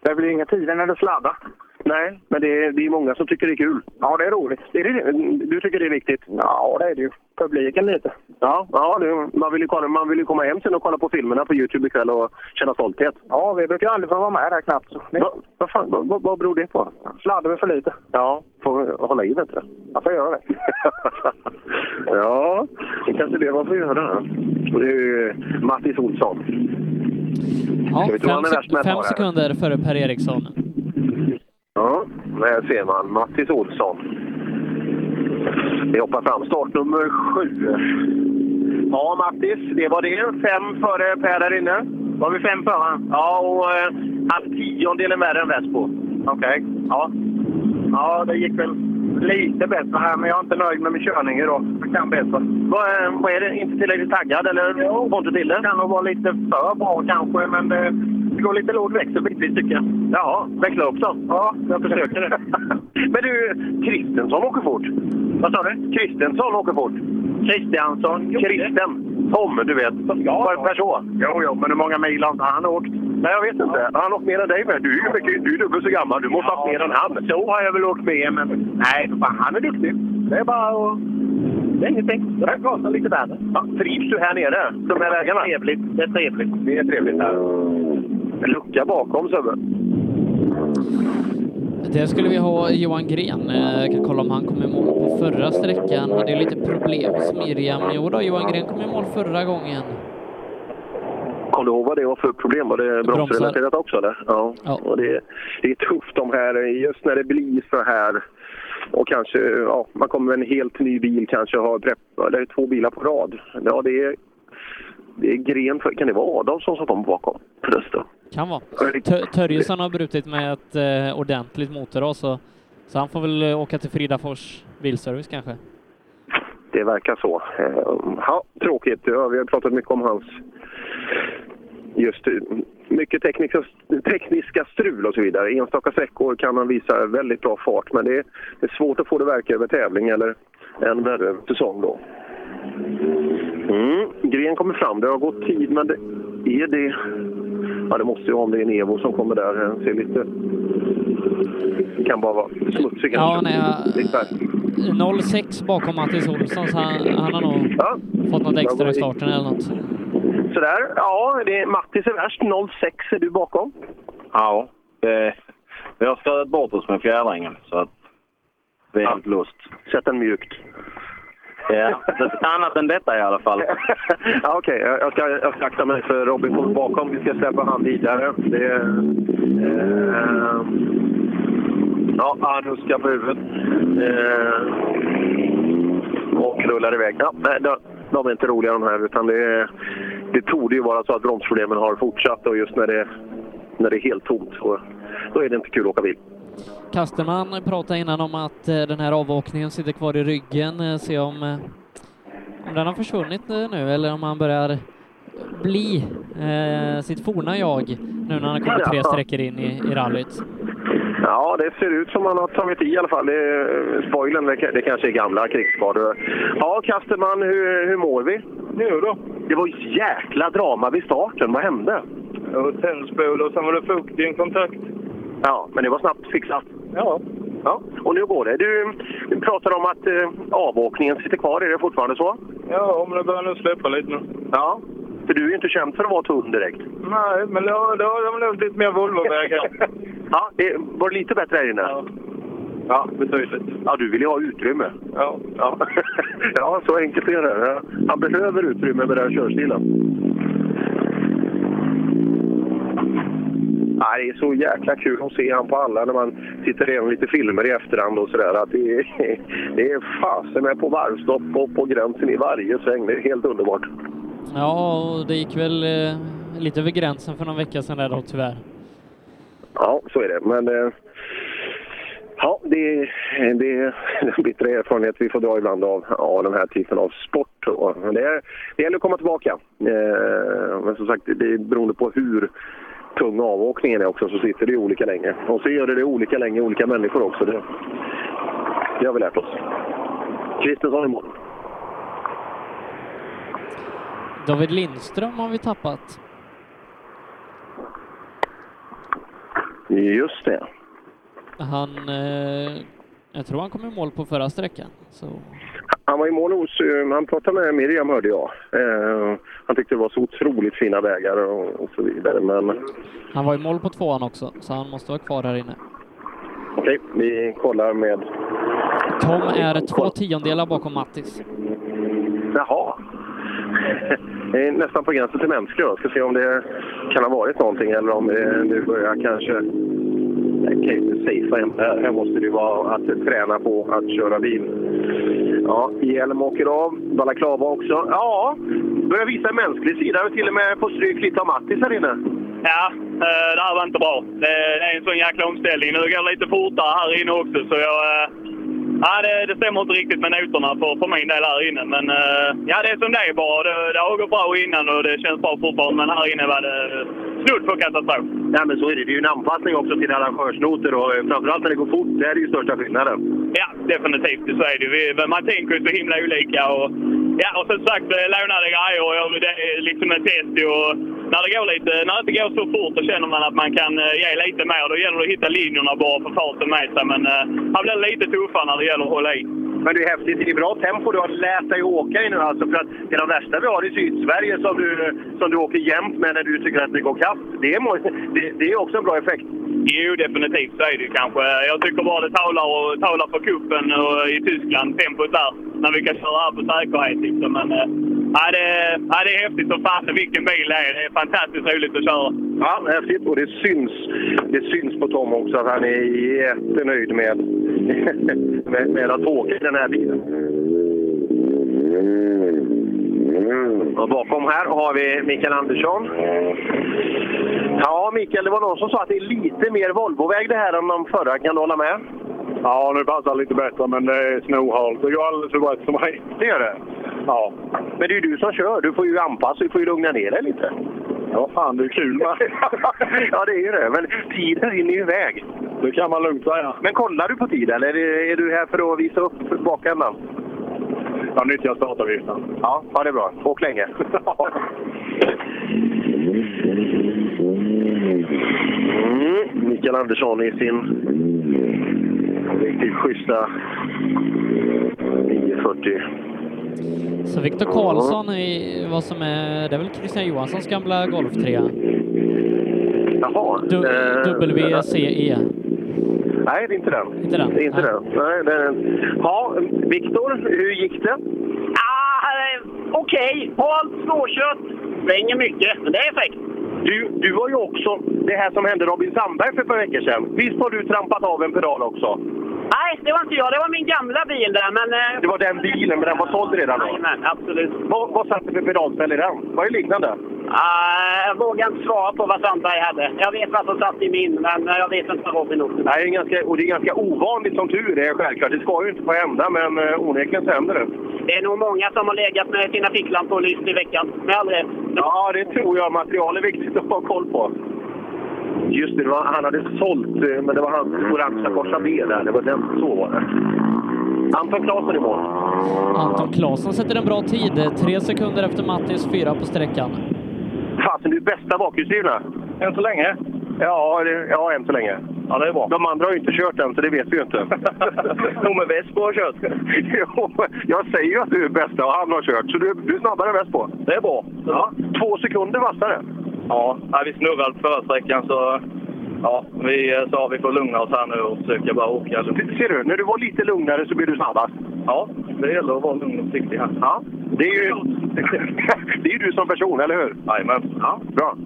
Det blir inga tider när det sladdar. Nej, men det är, det är många som tycker det är kul. Ja, det är roligt. Är det, du tycker det är viktigt? Ja, det är det ju. Publiken lite. Ja, ja det, man, vill ju kolla, man vill komma hem sen och kolla på filmerna på Youtube ikväll och känna stolthet. Ja, vi brukar aldrig få vara med där knappt. Va, vad fan, vad, vad, vad beror det på? Sladdar vi för lite. Ja, får hålla i vet du. Jag får göra det. ja, det kanske det man får göra. Det är ju Mattis Olsson.
Ja, fem, sek- fem sekunder före Per Eriksson.
Ja, där ser man Mattis Olsson. Vi hoppar fram. Startnummer sju. Ja, Mattis, det var det. Fem före Per där inne. Var vi fem före? Ja, och eh, halv tiondelen värre än Vespo. Okej. Ja. Ja, det gick väl lite bättre här, men jag är inte nöjd med min körning idag. Det kan bättre. Vad, eh, vad är det? Inte tillräckligt taggad, eller får inte till det? kan nog vara lite för bra kanske, men det, det går lite låg växel bitvis tycker jag. Ja, växlar också? Ja, jag försöker det. men du, Kristensson åker fort. Vad sa du? Kristensson åker fort. Kristiansson? Kristen. Tom, du vet. Ja. Per så? Jo, jo, men hur många mil har inte han åkt? Nej, jag vet inte. Han har åkt mer än dig med. Du är ju mycket, du är dubbelt så gammal. Du måste ha åkt mer än han. Så har jag väl åkt med, men nej, fan, han är duktig. Det är bara att... Det är ingenting. Det här kostar lite värre. Ja, trivs du här nere? De här vägarna? Trevligt. Det är trevligt. Det är trevligt här. En lucka bakom, Sebbe.
Där skulle vi ha Johan Gren. Eh, Jag kan kolla om han kom i mål på förra sträckan. Hade ju lite problem hos Miriam. Jo då, Johan Gren kom i mål förra gången.
Kommer du ihåg vad det var för problem? Var det bromsrelaterat också? Eller? Ja. Och det, det är tufft de här, just när det blir så här. Och kanske, ja, man kommer med en helt ny bil kanske och har prepp, eller två bilar på rad. Ja, det är, det är gren för, kan det vara Adolfsson som kommer bakom förresten?
Kan vara. Tö- Törjesson har brutit med ett eh, ordentligt motorras, så, så han får väl eh, åka till Fridafors bilservice kanske.
Det verkar så. Eh, Ja, tråkigt. Ja, vi har pratat mycket om hans just eh, mycket tekniska, tekniska strul och så vidare. Enstaka sträckor kan han visa väldigt bra fart, men det är, det är svårt att få det att verka över tävling eller än värre över säsong då. Mm, Gren kommer fram. Det har gått tid, men det är det... Ja, det måste ju vara om det är en Evo som kommer där. Den ser lite... Det kan bara vara smutsig
Ja,
kanske.
nej, jag-
Lite där.
06 bakom Mattis Olsson, så han, han har nog fått något extra i starten eller något.
Sådär. Ja, det är Mattis är värst. 06 är du bakom.
Ja, det, vi har stödat bort oss med fjädringen så att vi är helt lust.
Sätt den mjukt.
Ja, det- annat än detta i alla fall.
ja, Okej, jag, jag, ska, jag ska akta mig för Robin bakom. Vi ska släppa han vidare. Det är, eh, ja, ah, han huskar på huvudet. Eh, och rullar iväg. Ja, nej, de, de är inte roliga de här, utan det, det torde ju vara så att bromsproblemen har fortsatt och just när det, när det är helt tomt så då är det inte kul att åka bil.
Kasterman pratade innan om att eh, den här avåkningen sitter kvar i ryggen. Eh, Se om, eh, om den har försvunnit nu eller om han börjar bli eh, sitt forna jag nu när han kommit tre sträckor in i, i rallyt.
Ja, det ser ut som han har tagit i i alla fall. Det, är- spoilern, det, det kanske är gamla krigsskador. Ja, Kasterman, hur, hur mår vi? Jo då. Det var ju jäkla drama vid starten. Vad hände?
Tändspol och sen var det fukt i en kontakt.
Ja, men det var snabbt fixat.
Ja.
Ja, och nu går det. Du, du pratar om att eh, avåkningen sitter kvar. Är det fortfarande så?
Ja, men det börjar nu släppa lite nu.
Ja. För du är ju inte känd för att vara tunn direkt.
Nej, men då har de nog lite mer Volvovägar.
Ja, det, var det lite bättre här inne? Ja.
Ja, betydligt.
Ja, du vill ju ha utrymme.
Ja.
Ja, ja så enkelt är det. Han behöver utrymme med den här körstilen. Nej, det är så jäkla kul att se han på alla när man tittar igenom lite filmer i efterhand och sådär. Att det, är, det är fasen med på varvstopp och på gränsen i varje sväng. Det är helt underbart.
Ja, och det gick väl eh, lite över gränsen för någon vecka sedan där då tyvärr.
Ja, så är det. Men eh, ja, det, det är en bittra erfarenhet vi får dra ibland av, av den här typen av sport. Det, det gäller att komma tillbaka. Eh, men som sagt, det är beroende på hur tung avåkningen är också så sitter det olika länge. Och så gör det det olika länge olika människor också. Det, det har vi lärt oss. Kristensson i mål.
David Lindström har vi tappat.
Just det.
Han, eh, jag tror han kom i mål på förra sträckan. Så.
Han var i mål hos, eh, han pratade med Miriam hörde jag. Eh, han tyckte det var så otroligt fina vägar och, och så vidare. Men
Han var i mål på tvåan också, så han måste vara kvar här inne.
okej, vi kollar med...
Tom är två tiondelar bakom Mattis.
Jaha. Det är nästan på gränsen till mänsklig då. Ska se om det kan ha varit någonting eller om det nu börjar kanske... Jag kan ju inte säga här. Här måste det ju vara att träna på att köra bil. Ja, hjälm åker av. Balaklava också. Ja, börjar visa en mänsklig sida. Vi till och med på stryk lite av Mattis här inne.
Ja, eh, det här var inte bra. Det är en sån jäkla omställning. Nu går det lite fortare här inne också, så jag... Eh, Ja, det, det stämmer inte riktigt med noterna för, för min del här inne. Men eh, ja, det är som det är bara. Det, det har gått bra innan och det känns bra fortfarande. Men här inne var det snudd på katastrof.
Ja, men så är det. Det är ju en anpassning också till arrangörsnoter och eh, framförallt när det går fort. Det är ju största skillnaden.
Ja, definitivt. Så är det ju. Man tänker ju så himla olika. Och, ja, och som sagt, lånade grejer och det är liksom ett test. Och när, det går lite, när det inte går så fort så känner man att man kan eh, ge lite mer. Då gäller det att hitta linjerna bara för farten med sig. Men eh, uh, här blir lite tuffare när det gäller att hålla i.
Men det är häftigt. Det är bra tempo du har lärt dig åka i nu. Alltså för att det är de värsta vi har i Sydsverige som du, som du åker jämt med när du tycker att det går kapp. Det är, det, det är också en bra effekt.
Jo, definitivt så är det kanske. Jag tycker bara det talar, och, talar för kuppen och i Tyskland, tempot där, när vi kan köra här på säkerhet. Liksom. Men, eh, ja, det, ja, det är häftigt som fasen vilken bil det är. Det är fantastiskt roligt att köra.
Ja, häftigt. Och det syns, det syns på Tom också att han är jättenöjd med, med, med att åka i den här bilen. Och bakom här har vi Mikael Andersson. Ja, Mikael, det var någon som sa att det är lite mer Volvoväg det här än de förra. Kan du hålla med?
Ja, nu passar det lite bättre, men det är snorhalt. Det går alldeles för brett för mig.
Det gör det?
Ja.
Men det är ju du som kör. Du får ju anpassa, du får ju lugna ner dig lite.
Ja, fan, det är kul med.
ja, det är ju det. Men tiden rinner ju iväg.
Det kan man lugnt säga.
Men kollar du på tid eller är du här för att visa upp bakändan?
Jag nyttjar startavgiften.
Ja, ja, det är bra. Åk länge. Mm, Mikael Andersson i sin riktigt schyssta 940.
Så Viktor Karlsson i vad som är, det är väl Christian Johanssons gamla golftrea?
Jaha.
Du,
eh,
WCE.
Nej, det är inte den.
Inte den?
Det är inte den. Nej, det är den. Ja, Viktor, hur gick det?
Ah, Okej, halt, svårkört. Svänger mycket, men det är fräckt.
Du, du har ju också det här som hände Robin Sandberg för ett par veckor sedan. Visst har du trampat av en pedal också?
Nej, det var inte jag. Det var min gamla bil där, men... eh,
Det var den bilen, men den var såld redan då?
Jajamän, absolut.
Vad, vad det för pedalställ i den? Var det liknande?
Ah, jag vågar inte svara på vad Sandberg hade. Jag vet vad som satt i min, men eh, jag vet inte vad Robin åkte.
Nej, det är ganska, och det är ganska ovanligt som tur är självklart. Det ska ju inte få hända, men eh, onekligen så händer det.
Det är nog många som har legat med sina ficklampor lyst i veckan. Med all rätt.
Ja, det tror jag. Material är viktigt att ha koll på. Just det, det var, han hade sålt, eh, men det var hans orangea Corsa B där. Det var den, så var det. Anton Claesson i mål.
Anton Claesson sätter en bra tid. Tre sekunder efter Mattis, fyra på sträckan.
Fasen, du är bästa bakhjulsdrivna.
Än så länge.
Ja, det, ja, än så länge.
Ja, det är bra.
De andra har ju inte kört än, så det vet vi ju inte.
Jo, men Vespo har kört.
jo, jag säger ju att du är bästa och han har kört, så du, du är snabbare än Vespo.
Det är bra.
Ja, två sekunder vassare.
Ja, vi snurrade förra sträckan så ja, vi sa vi får lugna oss här nu och försöka bara åka.
Ser du, när du var lite lugnare så blir du snabbast.
Ja, det gäller att vara lugn och försiktig här.
Ja, det är ju det är du som person, eller hur?
Jajamän.
Ja, bra.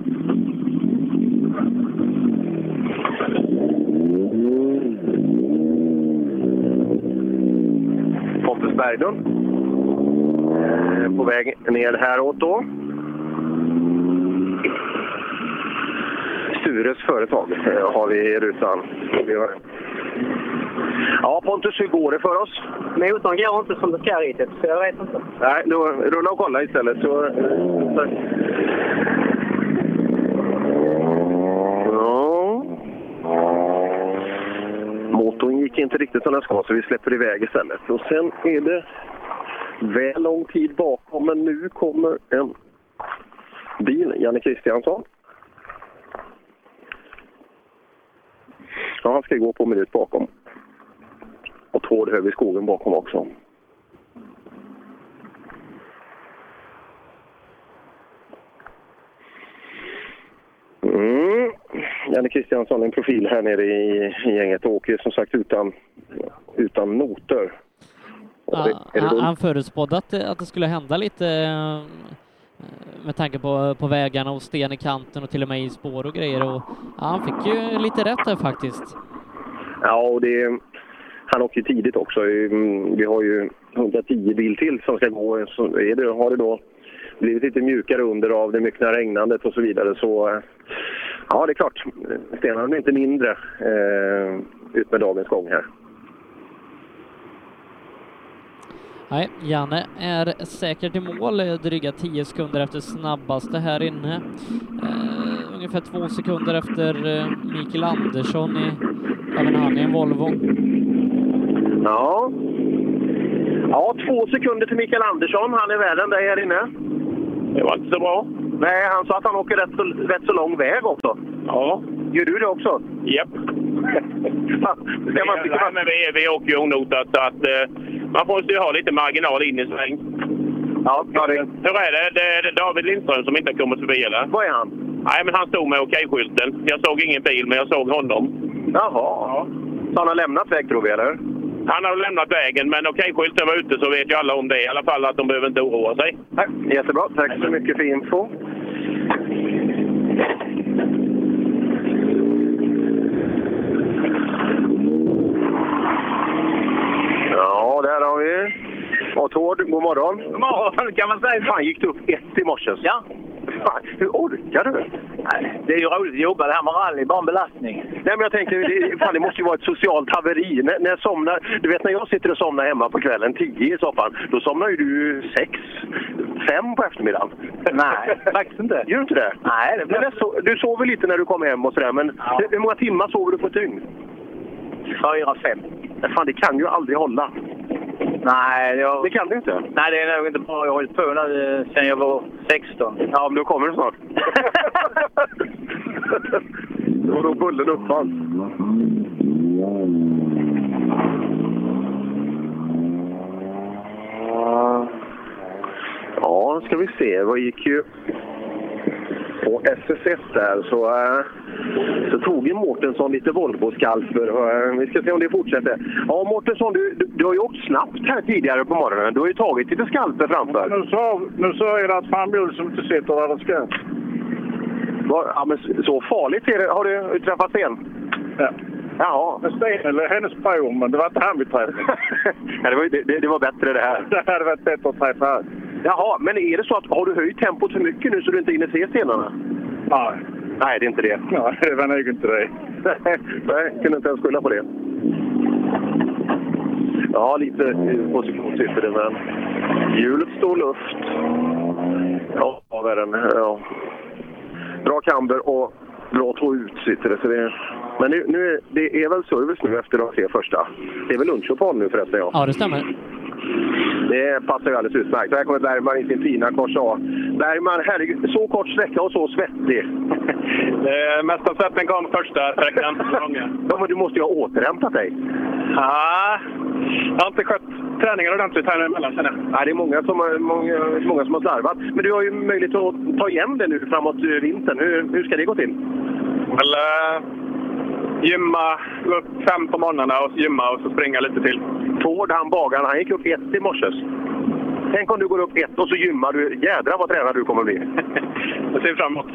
Pontus Berglund. Eh, På väg ner häråt då. Stures företag eh, har vi i rutan. Ja, Pontus, hur går det för oss?
Motorn går inte som det ska riktigt, så jag vet inte.
Nej, då rulla och kolla istället. Så, så. Ja. Motorn gick inte riktigt som den ska, så vi släpper iväg istället. Och sen är det väl lång tid bakom, men nu kommer en bil. Janne Kristiansson. Ja, han ska gå på minut bakom. Och Tord Höv i skogen bakom också. Mm. Janne Kristiansson, en profil här nere i, gänget, åker som sagt utan, utan noter. Det- det
han förutspådde att, det- att det skulle hända lite eh, med tanke på, på vägarna och sten i kanten och till och med i spår och grejer. Och, ja, han fick ju lite rätt där faktiskt.
Ja, och det, han åker ju tidigt också. Vi har ju 110 bil till som ska gå. Så är det, har det då blivit lite mjukare under av det myckna regnandet och så vidare så ja, det är klart. Stenarna blir inte mindre eh, ut med dagens gång här.
Nej, Janne är säkert i mål, eh, dryga 10 sekunder efter snabbaste här inne. Eh, ungefär två sekunder efter eh, Mikael Andersson i, även han i en Volvo.
Ja. Ja, två sekunder till Mikael Andersson. Han är värd den där här inne.
Det var inte så bra.
Nej, han sa att han åker rätt så, rätt så lång väg också.
Ja.
Gör du det också?
Japp.
Man,
Nej, men vi, vi åker ju onotat så att eh, man måste ju ha lite marginal in i sväng.
Ja, ja det...
Hur är det? det? är David Lindström som inte har kommit förbi eller?
Vad är han?
Nej, men han stod med okej-skylten. Jag såg ingen bil, men jag såg honom.
Jaha. Så han har lämnat väg tror vi, eller?
Han har lämnat vägen, men okej-skylten var ute så vet ju alla om det i alla fall att de behöver inte oroa sig.
Nej, jättebra. Tack så mycket för info. Ja, Och Tord, god morgon. God
morgon kan man säga.
Fan, gick du upp ett i morse?
Ja.
Fan, hur orkar du?
Det är ju roligt att jobba. Det här med rally bara en belastning.
Nej, men jag tänkte, det, fan, det måste ju vara ett socialt haveri. När, när jag somnar, du vet när jag sitter och somnar hemma på kvällen, tio i soffan, då somnar ju du sex, fem på eftermiddagen.
Nej, faktiskt inte.
Gör du inte det?
Nej, det
Men jag so du sover lite när du kommer hem och sådär, men hur, hur många timmar sover du på ett dygn?
Fyra, fem.
Men Fan, det kan ju aldrig hålla.
Nej, jag...
Det kan det inte.
Nej, det är nog inte bra. Jag har hållit på nu sedan jag var 16.
Ja, men då kommer det snart. Då var då bullen uppfanns. Ja, ska vi se. Vad gick ju på SS1 där så, äh, så tog ju Mårtensson lite Volvo-skalper. Äh, vi ska se om det fortsätter. Ja, Mårtensson, du, du, du har ju åkt snabbt här tidigare på morgonen. Du har ju tagit lite skalper framför.
Nu sa, nu sa jag att framhjul som inte sitter där det ska.
Ja, men så- farligt är det. Har du träffat sten?
Ja.
Jaha.
Men eller hennes bror, men det var inte han vi träffade.
ja, det, var, det, det var bättre det här.
Det hade varit bättre att träffa här.
Jaha, men är det så att har du höjt tempot för mycket nu så du inte hinner se stenarna?
Nej.
Nej, det är inte det.
Nej, det var nog inte det.
Nej, kunde inte ens skylla på det. Ja, lite position sitter det, men hjulet står luft. Ja, vad är den? Ja. Bra kamber och bra två ut sitter det. Så det men nu, nu är, det är väl service nu efter de tre första. Det är väl lunchuppehåll nu förresten? Ja.
Ja, det stämmer.
Det passar ju alldeles utmärkt. Här kommer Bergman i sin fina kors A. Bergman, herregud, så kort sträcka och så svettig.
Eh, Mesta släppen kom första sträckan.
Ja, men du måste ju ha återhämtat dig.
Ah, jag har inte skött träningen ordentligt här emellan känner jag.
Nej, det är många som, har, många, många som har slarvat. Men du har ju möjlighet att ta igen det nu framåt vintern. Hur, hur ska det gå till?
Väl, eh, gymma, gå upp fem på morgnarna och gymma och så springa lite till.
Ford, han bagaren, han gick upp ett i morse. Tänk om du går upp ett och så gymmar du. Jädrar vad tränad du kommer bli.
Jag ser fram emot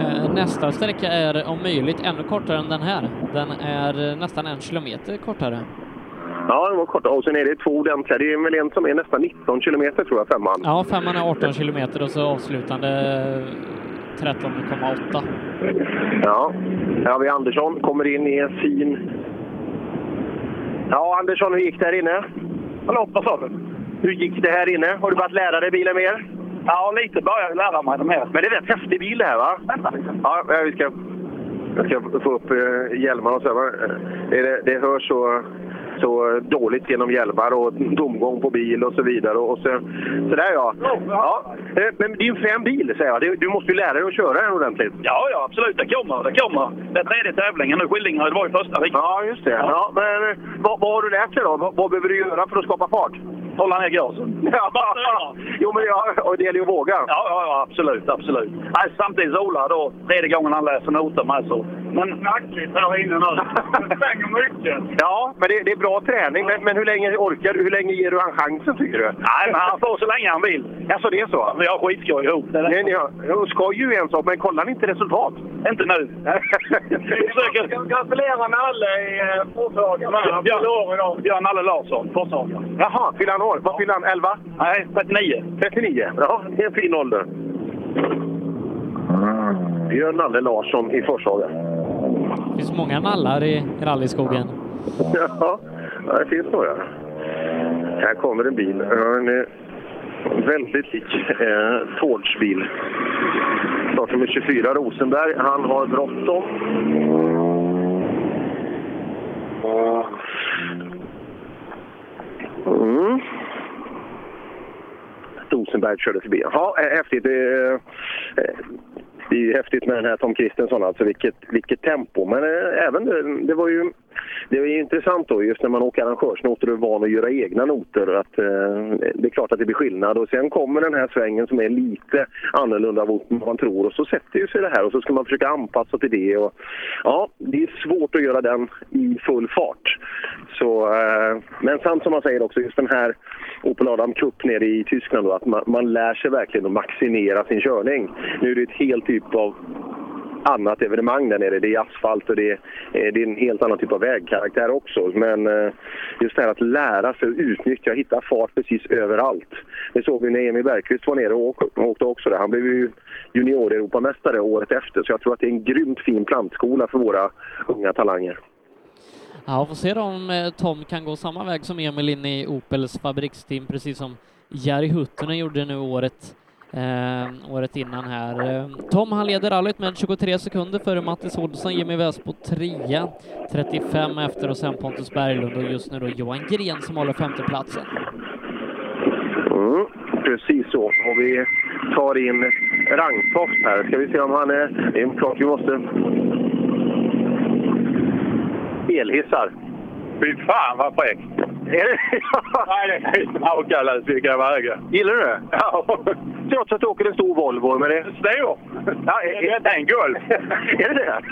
Eh, Nästa sträcka är om möjligt ännu kortare än den här. Den är nästan en kilometer kortare.
Ja, den var korta. Och sen är det två ordentliga. Det är väl en som är nästan 19 kilometer tror jag, femman.
Ja, femman är 18 kilometer och så avslutande eh, 13,8.
Ja, här har vi Andersson. Kommer in i en fin... Ja, Andersson, hur gick det här inne?
Hallå, vad sa du?
Hur gick det här inne? Har du börjat lära dig bilen mer?
Ja, lite börjar jag lära mig det mer.
Men det är rätt häftig bil det här, va?
Vänta lite.
Ja, vi ska, jag ska få upp eh, hjälmarna och så. va? Eh, Det, det, det hörs så, så dåligt genom hjälmar och tomgång på bil och så vidare. Och så, så där ja. ja. eh, Men det är en frän bil, säger jag. Du måste ju lära dig att köra den ordentligt.
Ja, ja, absolut. Det kommer. Det kommer. Det är tredje tävlingen nu. Skillingaryd var ju första.
Ja, just det. Ja. men eh, vad, vad har du lärt dig då? Vad, vad behöver du göra för att skapa fart?
Hålla ner gasen.
Ja. jo, men ja, och det gäller ju att våga.
Ja, ja, ja absolut. absolut. Nej, samtidigt Ola då, tredje gången han läser noter med så. Men knackligt här inne nu. Det svänger mycket.
Ja, men det, det är bra träning. Men, men hur länge orkar du? Hur länge ger du han chansen, tycker du?
Nej, men han får så länge han vill.
Alltså, det är så?
Vi har skitskoj ihop.
Nej, ni har, skoj ju en sak, men kollar ni inte resultat?
Inte nu. Vi försöker...
Gratulera Nalle i eh, Forshaga idag.
Björn Nalle Larsson, Forshaga.
Jaha, fyller han år? Vad fyller han? 11?
Nej, 39.
39? Ja, det är en fin ålder. Björn Nalle Larsson i Forshaga.
Det finns många nallar i rallyskogen.
Ja, det finns några. Här kommer en bil. En Den är väldigt lik eh, Fords bil. Startnummer 24, Rosenberg. Han har bråttom. Mm. Rosenberg körde förbi. Ja, eh, häftigt. Det är, ju häftigt med den här Tom Kristensson, alltså vilket, vilket tempo. Men eh, även det, det var ju det är intressant då, just när man åker arrangörsnoter och är van att göra egna noter, att eh, det är klart att det blir skillnad. Och sen kommer den här svängen som är lite annorlunda mot vad man tror och så sätter ju sig det här och så ska man försöka anpassa till det. Och, ja, det är svårt att göra den i full fart. Så, eh, men sant som man säger också, just den här Opel Adam Cup nere i Tyskland, då, att man, man lär sig verkligen att maximera sin körning. Nu är det ett helt typ av annat evenemang där nere. Det är asfalt och det är, det är en helt annan typ av vägkaraktär också. Men eh, just det här att lära sig att utnyttja, och hitta fart precis överallt. Det såg vi när Emil Bergqvist var nere och åkte också där. Han blev ju junior-Europamästare året efter. Så jag tror att det är en grymt fin plantskola för våra unga talanger.
Ja, får se då om eh, Tom kan gå samma väg som Emil in i Opels fabriksteam, precis som Jari Huttunen gjorde nu året, eh, året innan här. Eh, Tom han leder rallyt med 23 sekunder före Mattis Olsson, Jimmy Väsbo trea, 35 efter och sen Pontus Berglund och just nu då Johan Gren som håller femteplatsen.
Mm, precis så. Och vi tar in Rangtoft här. Ska vi se om han är... Det är klart vi måste... Elhissar.
Fy fan vad fräck!
Är det?
Nej, det är makalöst vilka vägar.
Gillar du det?
Ja.
Trots att du åker en stor Volvo med det?
Stor!
Ja,
Det är en Golf.
är det det?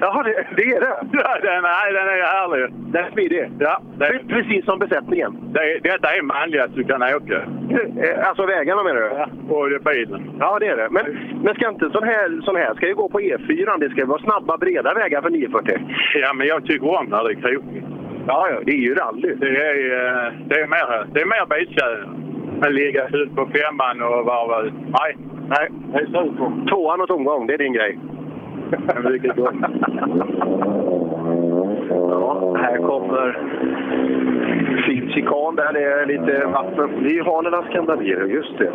Ja, det, det är det.
Ja, den, nej, den är härlig.
Den är smidig.
Ja, det,
Pre- Precis som besättningen.
det, detta är manligast du kan åka.
Eh, Alltså vägarna menar du?
Ja, och det är bilen.
Ja, det är det. Men, men ska inte sån här, sån här ska ju gå på E4. Det ska ju vara snabba, breda vägar för 940.
Ja, men jag tycker om när det är krokigt.
Ja, ja, det är ju rally.
Det är, eh, det är mer, det är mer bilkärring än ligga ut på femman och varva ut. Nej,
Nej,
det är super.
tvåan och tomgång, det är din grej.
Vilket gott.
Ja, här kommer fin chikan där det är lite vatten. Det är ju Hanernas Skandinavier, just det.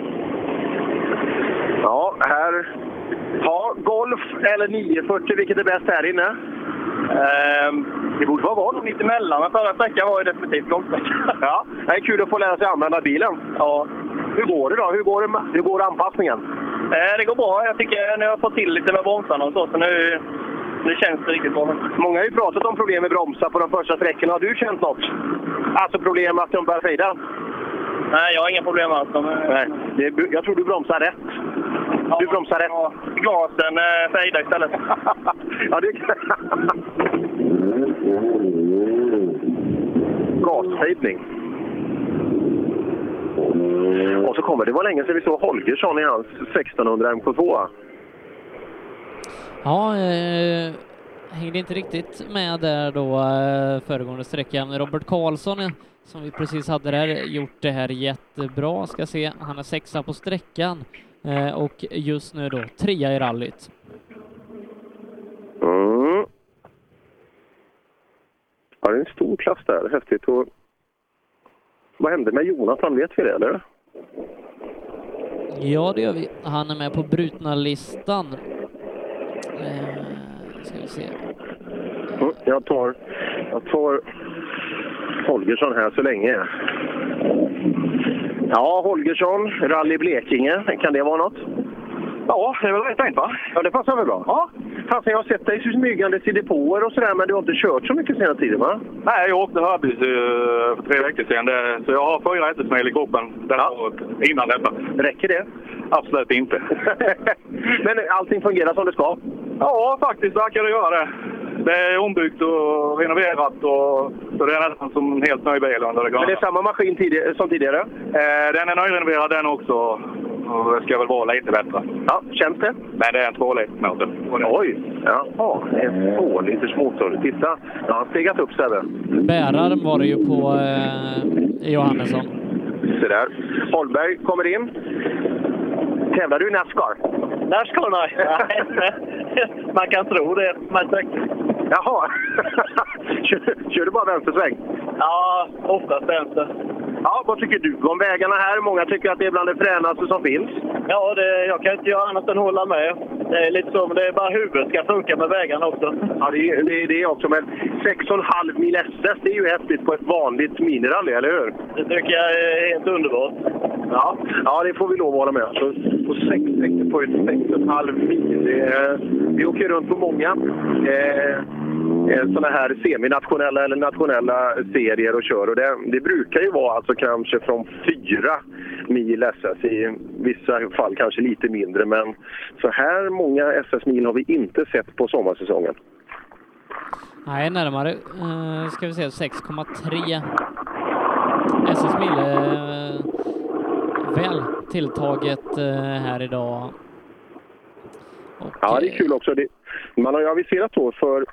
Ja, här... Ja, Golf eller 940, vilket är bäst här inne?
Ehm, det borde vara Golf mitt emellan, men förra sträckan var ju definitivt golfsträcka.
Ja, det är kul att få lära sig använda bilen.
Ja.
Hur går det då? Hur går, det, hur går anpassningen?
Eh, det går bra. Jag tycker nu har jag fått till lite med bromsarna och så, så nu, nu känns det riktigt bra.
Många har ju pratat om problem med bromsar på de första sträckorna. Har du känt något? Alltså problem att de börjar fejda?
Nej, jag har inga problem alls. De,
Nej, det, jag tror du bromsar rätt. Du bromsar rätt.
Glasen eh, fejdar istället.
ja, det... Gasfejdning. Och så kommer det var länge sedan vi såg Holgersson i hans 1600 MK2.
Ja, eh, hängde inte riktigt med där då eh, föregående sträckan. Robert Karlsson eh, som vi precis hade där gjort det här jättebra. Ska se, han är sexa på sträckan och just nu då trea i rallyt.
Mm. Ja, det är en stor klass där. Häftigt. Och vad hände med Jonathan? Vet vi det, eller?
Ja, det gör vi. Han är med på brutna listan. Eh, ska vi se.
Mm, Jag tar, jag tar Holgersson här så länge. Ja, Holgersson, Rally Blekinge. Kan det vara något? Ja, det är väl rätt tänkt va? Ja, det passar väl bra? Ja. Fasen, jag har sett dig smygandes i depåer och sådär, men du har inte kört så mycket senaste tiden va?
Nej, jag åkte Hörby eh, för tre veckor sedan. Så jag har fyra ettesmil i kroppen det här året innan detta.
Räcker det?
Absolut inte.
Men allting fungerar som det ska?
Ja, faktiskt verkar det göra det. Det är ombyggt och renoverat och så det är nästan som en helt ny bil under det
Men det är samma maskin tidigare, som tidigare?
Eh, den är nyrenoverad den också. Och det ska väl vara lite bättre.
Ja, känns det?
Men det är en tvåliters motor.
Oj! Jaha, en tvåliters motor. Titta, ja, han har stegat upp Sebbe.
Bäraren var det ju på eh, Johannesson.
Se där. Holmberg kommer in. Tävlar du i Nascar?
Nascar, nej. Man kan tro det. Man
Jaha. kör, kör du bara vänstersväng?
Ja, oftast vänster.
Ja, vad tycker du om vägarna här? Många tycker att det är bland det fränaste som finns.
Ja, det, jag kan inte göra annat än hålla med. Det är lite men det är bara huvudet ska funka med vägarna också.
Ja, det är det, det också. Men 6,5 mil SS, det är ju häftigt på ett vanligt minirally, eller hur?
Det tycker jag är helt underbart.
Ja, ja det får vi lov att hålla med. Så på sex sträckor på ett 6,5 mil. Det, vi åker runt på många eh, eh sådana här seminationella eller nationella serier och kör. Och det, det brukar ju vara alltså kanske från fyra mil SS. I vissa fall kanske lite mindre. Men så här många SS-mil har vi inte sett på sommarsäsongen.
Nej, närmare eh, ska vi se 6,3 SS-mil. Eh, väl tilltaget eh, här idag.
Ja, det är kul också. Det, man har ju aviserat då för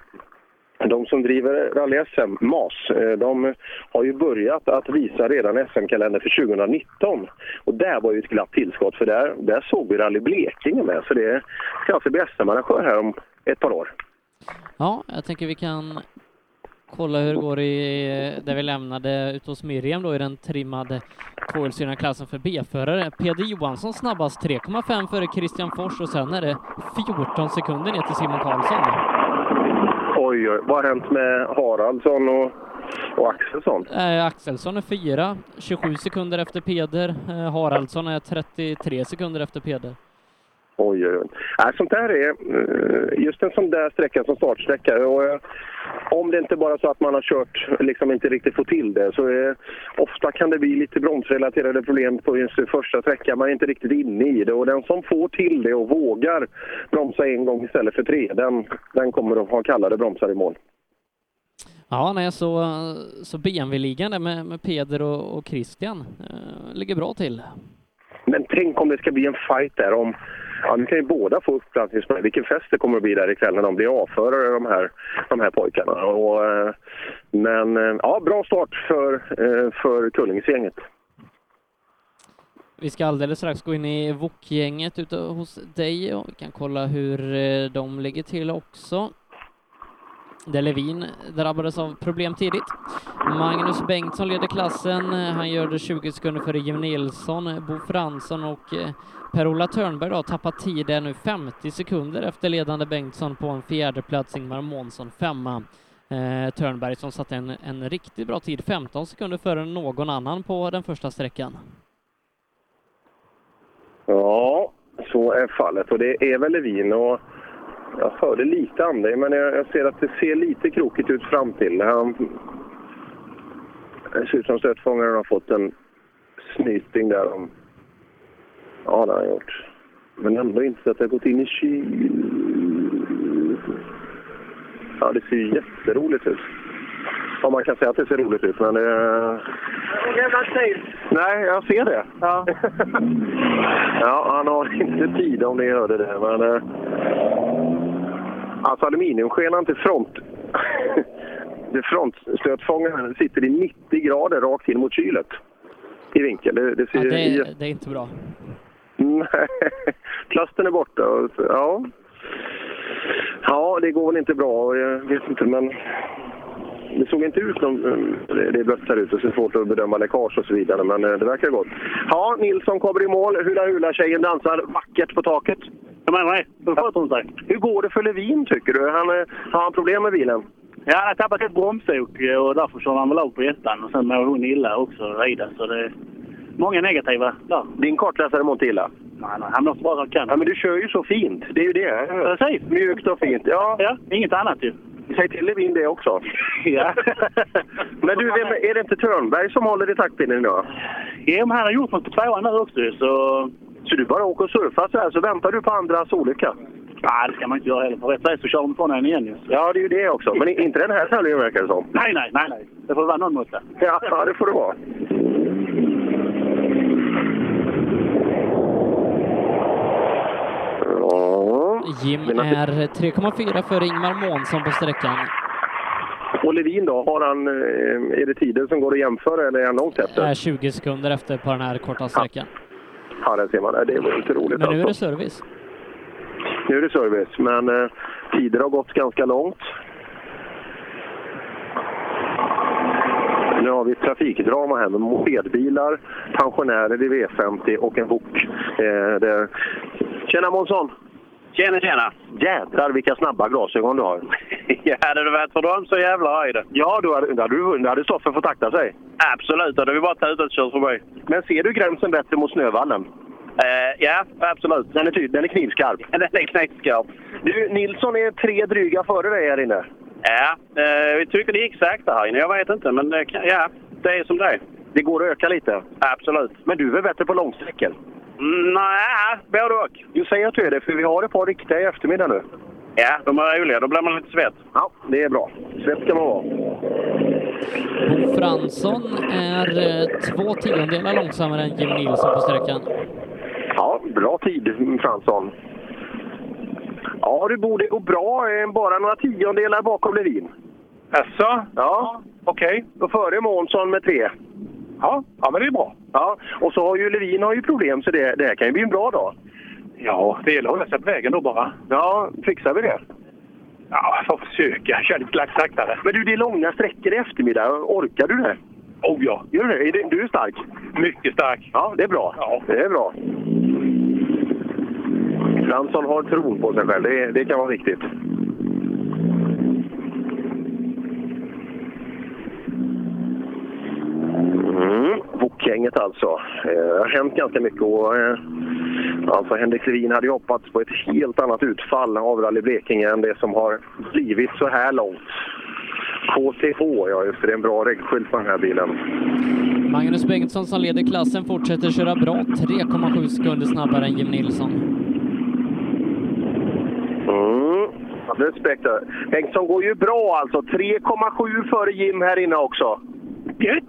de som driver Rally SM, MAS, eh, de har ju börjat att visa redan SM-kalender för 2019. Och där var ju ett glatt tillskott, för där, där såg vi Rally Blekinge med. Så det ska alltså bli SM-arrangör här om ett par år.
Ja, jag tänker vi kan kolla hur det går i, där vi lämnade ut hos Miriam då i den trimmade tvåhjulsdrivna klassen för B-förare. Peder Johansson snabbast 3,5 före Christian Fors och sen är det 14 sekunder ner till Simon Karlsson.
Oj, oj, vad har hänt med Haraldsson och, och Axelsson?
Eh, Axelsson är fyra, 27 sekunder efter Peder. Eh, Haraldsson är 33 sekunder efter Peder.
Oj, oj, oj. Nej, sånt där är eh, just en sån där sträcka som startsträcka. Och, eh, om det inte bara är så att man har kört liksom inte riktigt får till det så eh, ofta kan det bli lite bromsrelaterade problem på just den första sträckan. Man är inte riktigt inne i det och den som får till det och vågar bromsa en gång istället för tre, den, den kommer att ha kallade bromsar i mål.
Ja, nej, så, så BMW-ligan med, med Peder och, och Christian eh, ligger bra till.
Men tänk om det ska bli en fight där om Ja, nu kan ju båda få uppladdningspoäng. Vilken fest det kommer att bli där ikväll när de blir avförare, de här, de här pojkarna. Och, eh, men eh, ja, bra start för, eh, för Kullingsgänget.
Vi ska alldeles strax gå in i Wok-gänget ute hos dig och vi kan kolla hur de ligger till också. Där Levin drabbades av problem tidigt. Magnus Bengtsson leder klassen. Han gör det 20 sekunder före Jim Nilsson, Bo Fransson och Per-Ola Törnberg har tappat tid är nu 50 sekunder efter ledande Bengtsson på en fjärde plats Ingmar Månsson femma. Eh, Törnberg som satte en, en riktigt bra tid, 15 sekunder före någon annan på den första sträckan.
Ja, så är fallet. Och det är väl Levin. Och jag hörde lite andning, men jag, jag ser att det ser lite krokigt ut fram till. Han, det ser ut som stötfångaren har fått en snyting där. Om, ja, det har han gjort. Men ändå inte så att har gått in i kyl. Ja, det ser ju jätteroligt ut. Ja, man kan säga att det ser roligt ut, men det... Nej, jag ser det. Ja. ja, han har inte tid om ni hörde det, men... eh, Alltså aluminiumskenan till front... det frontstötfångaren sitter i 90 grader rakt in mot kylet. I vinkel. Det, det ser
Ja, det, är, det är inte bra.
Nej, plasten är borta. Ja. ja, det går väl inte bra. Jag vet inte, men det såg inte ut som det det är blött här ute, så det är svårt att bedöma läckage och så vidare, men eh, det verkar gott. Ja, Nilsson kommer i mål. Hula Hula-tjejen dansar vackert på taket.
Jag menar det. Sköter hon sig?
Hur går det för Levin, tycker du? Han, eh, har han problem med bilen?
Ja, han har tappat ett bromsok och därför kör han väl av på ettan. Och sen mår hon illa också, rida. Så det många negativa där.
Din kartläsare mår inte illa?
Nej, nej, han bra han kan.
Ja, men du kör ju så fint. Det är ju det.
Precis.
Mjukt och fint. Ja.
ja, inget annat ju.
Säg till Levin det också.
Ja.
men du, vem, är det inte Törnberg som håller i taktpinnen idag?
Jo, men han har gjort något på tvåan nu också så...
Så du bara åker och surfar så här, så väntar du på andras olycka?
Nej, det ska man inte göra heller. För rätt sätt så kör de på den igen ju.
Ja, det är ju det också. Men inte den här tävlingen verkar det som.
Nej, nej, nej, nej. Det får vara någon måtta.
Ja, ja, det får det vara.
Jim är 3,4 före Ingmar Månsson på sträckan.
Och Levin då, har han, eh, är det tiden som går att jämföra eller är han långt efter?
Är 20 sekunder efter på den här korta sträckan.
Ja, där ser man. Det var inte roligt
Men nu är det
alltså.
service.
Nu är det service, men eh, tider har gått ganska långt. Nu har vi ett trafikdrama här med mopedbilar, pensionärer i V50 och en bok. Eh, där... Tjena Månsson!
Tjena, tjena!
Jädrar vilka snabba glasögon du har.
Ja, hade det varit för dem så jävlar är det.
Ja, då hade, då hade, du- då hade Stoffe fått akta sig.
Absolut, då hade vi bara tutat och kört förbi.
Men ser du gränsen bättre mot Snövallen?
Eh, ja, absolut.
Den är, ty- den är knivskarp.
Den är knivskarp.
Du, Nilsson är tre dryga före dig här inne.
Ja, eh, vi tycker det gick sakta här inne. Jag vet inte, men kan, ja, det är som det är.
Det går att öka lite?
Absolut.
Men du är väl bättre på långsträckor?
Nej, både och.
Du säger att du är det, för vi har ett par riktiga i eftermiddag nu.
Ja, de är roliga. Då blir man lite svett.
Ja, det är bra. Svett ska man vara.
Bo Fransson är eh, två tiondelar långsammare än Jim Nilsson på sträckan.
Ja, bra tid Fransson. Ja du borde gå bra. eh, Bara några tiondelar bakom Levin.
Jaså?
Ja, okej. Och före Månsson med tre.
Ja, ja, men det är bra.
Ja, och så har ju Levin har ju problem så det, det här kan ju bli en bra dag.
Ja, det gäller att hålla sig på vägen då bara.
Ja, fixar vi det?
Ja, får försöka. Kör lite saktare.
Men du, det är långa sträckor i eftermiddag. Orkar du det?
Oh ja.
Gör du det? Du är stark?
Mycket stark.
Ja, det är bra.
Ja.
Det är bra. Fransson har tron på sig själv. Det, det kan vara viktigt. Mm, Wok-gänget alltså. Eh, Det har hänt ganska mycket. Och, eh, alltså Henrik Levin hade ju hoppats på ett helt annat utfall av Rally Blekinge än det som har blivit så här långt. KTH, ja just det. Det är en bra reggskylt på den här bilen.
Magnus Bengtsson som leder klassen fortsätter köra bra, 3,7 sekunder snabbare än Jim Nilsson.
Mm. Respekt. Bengtsson går ju bra alltså. 3,7 före Jim här inne också.
Gött!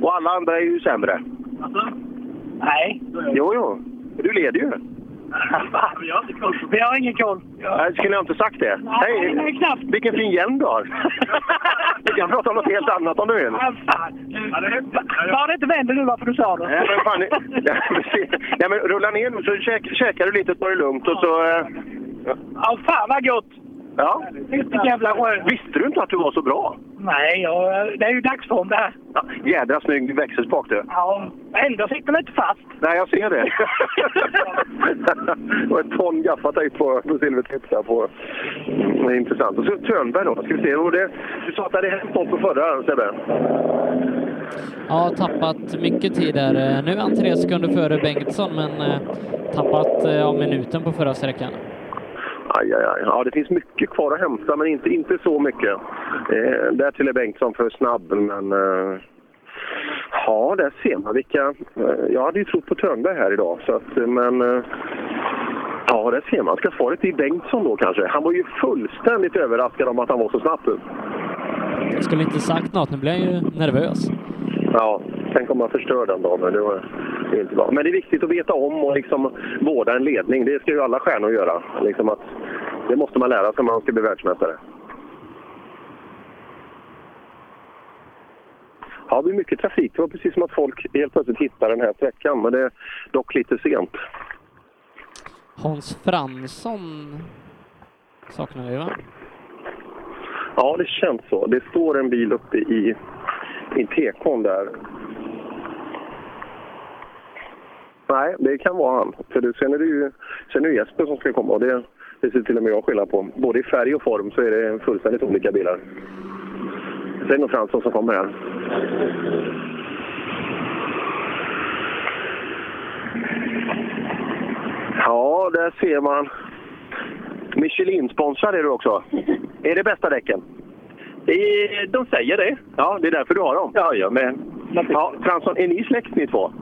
Och alla andra är ju sämre.
Nej.
Jo, jo. Du leder ju.
Vi har inte koll. Vi har ingen koll.
Nej, skulle jag inte sagt det.
Nej, nej, knappt.
Vilken fin hjälm du har. Vi kan prata om något helt annat om du vill.
Var det inte vänder nu varför du sa det?
Nej, men fan, nej, men nej, men rulla ner nu så käk, käkar du lite, tar det lugnt och så... eh,
Ja, fan vad gott!
Ja.
Vilken jävla skön.
Visste du inte att du var så bra?
Nej, ja, det är ju dagsform det här.
Ja, jädra snygg växelspak du.
Ja, ändå sitter den inte fast.
Nej, jag ser det. och ett ton gaffatejp på, på silvertips där på. Det är intressant. Och så Törnberg då. Ska vi se. Och det, du sa att det hade hänt något på förra, Sebbe?
Ja, tappat mycket tid där. Eh, Nu är han tre sekunder före Bengtsson, men eh, tappat eh, av minuten på förra sträckan.
Aj, aj, aj. Ja, det finns mycket kvar att hämta, men inte, inte så mycket. Eh, därtill är Bengtsson för snabb, men... Eh, ja, där ser man vilka... Eh, jag hade ju trott på Törnberg här idag, så att, eh, men... Eh, ja, där ser man. Ska svaret i Bengtsson då kanske? Han var ju fullständigt överraskad om att han var så snabb.
Jag skulle inte sagt något, nu blir jag ju nervös.
Ja, tänk om man förstör den dagen. Det var det är inte bra. Men det är viktigt att veta om och liksom vårda en ledning. Det ska ju alla stjärnor göra. Liksom att, det måste man lära sig om man ska bli världsmästare. Ja, det blir mycket trafik. Det var precis som att folk helt plötsligt hittar den här sträckan, men det är dock lite sent.
Hans Fransson saknar vi va?
Ja, det känns så. Det står en bil uppe i, i tekon där. Nej, det kan vara han. För det, sen är det ju sen är det Jesper som ska komma och det, det ser till och med jag skillnad på. Både i färg och form så är det fullständigt olika bilar. Sen är det nog Fransson som kommer här. Ja, där ser man. Michelin-sponsrad är du också. Är det bästa däcken? De säger det. Ja, det är därför du har dem? Ja, ja men... Ja, Fransson, är ni släkt ni två?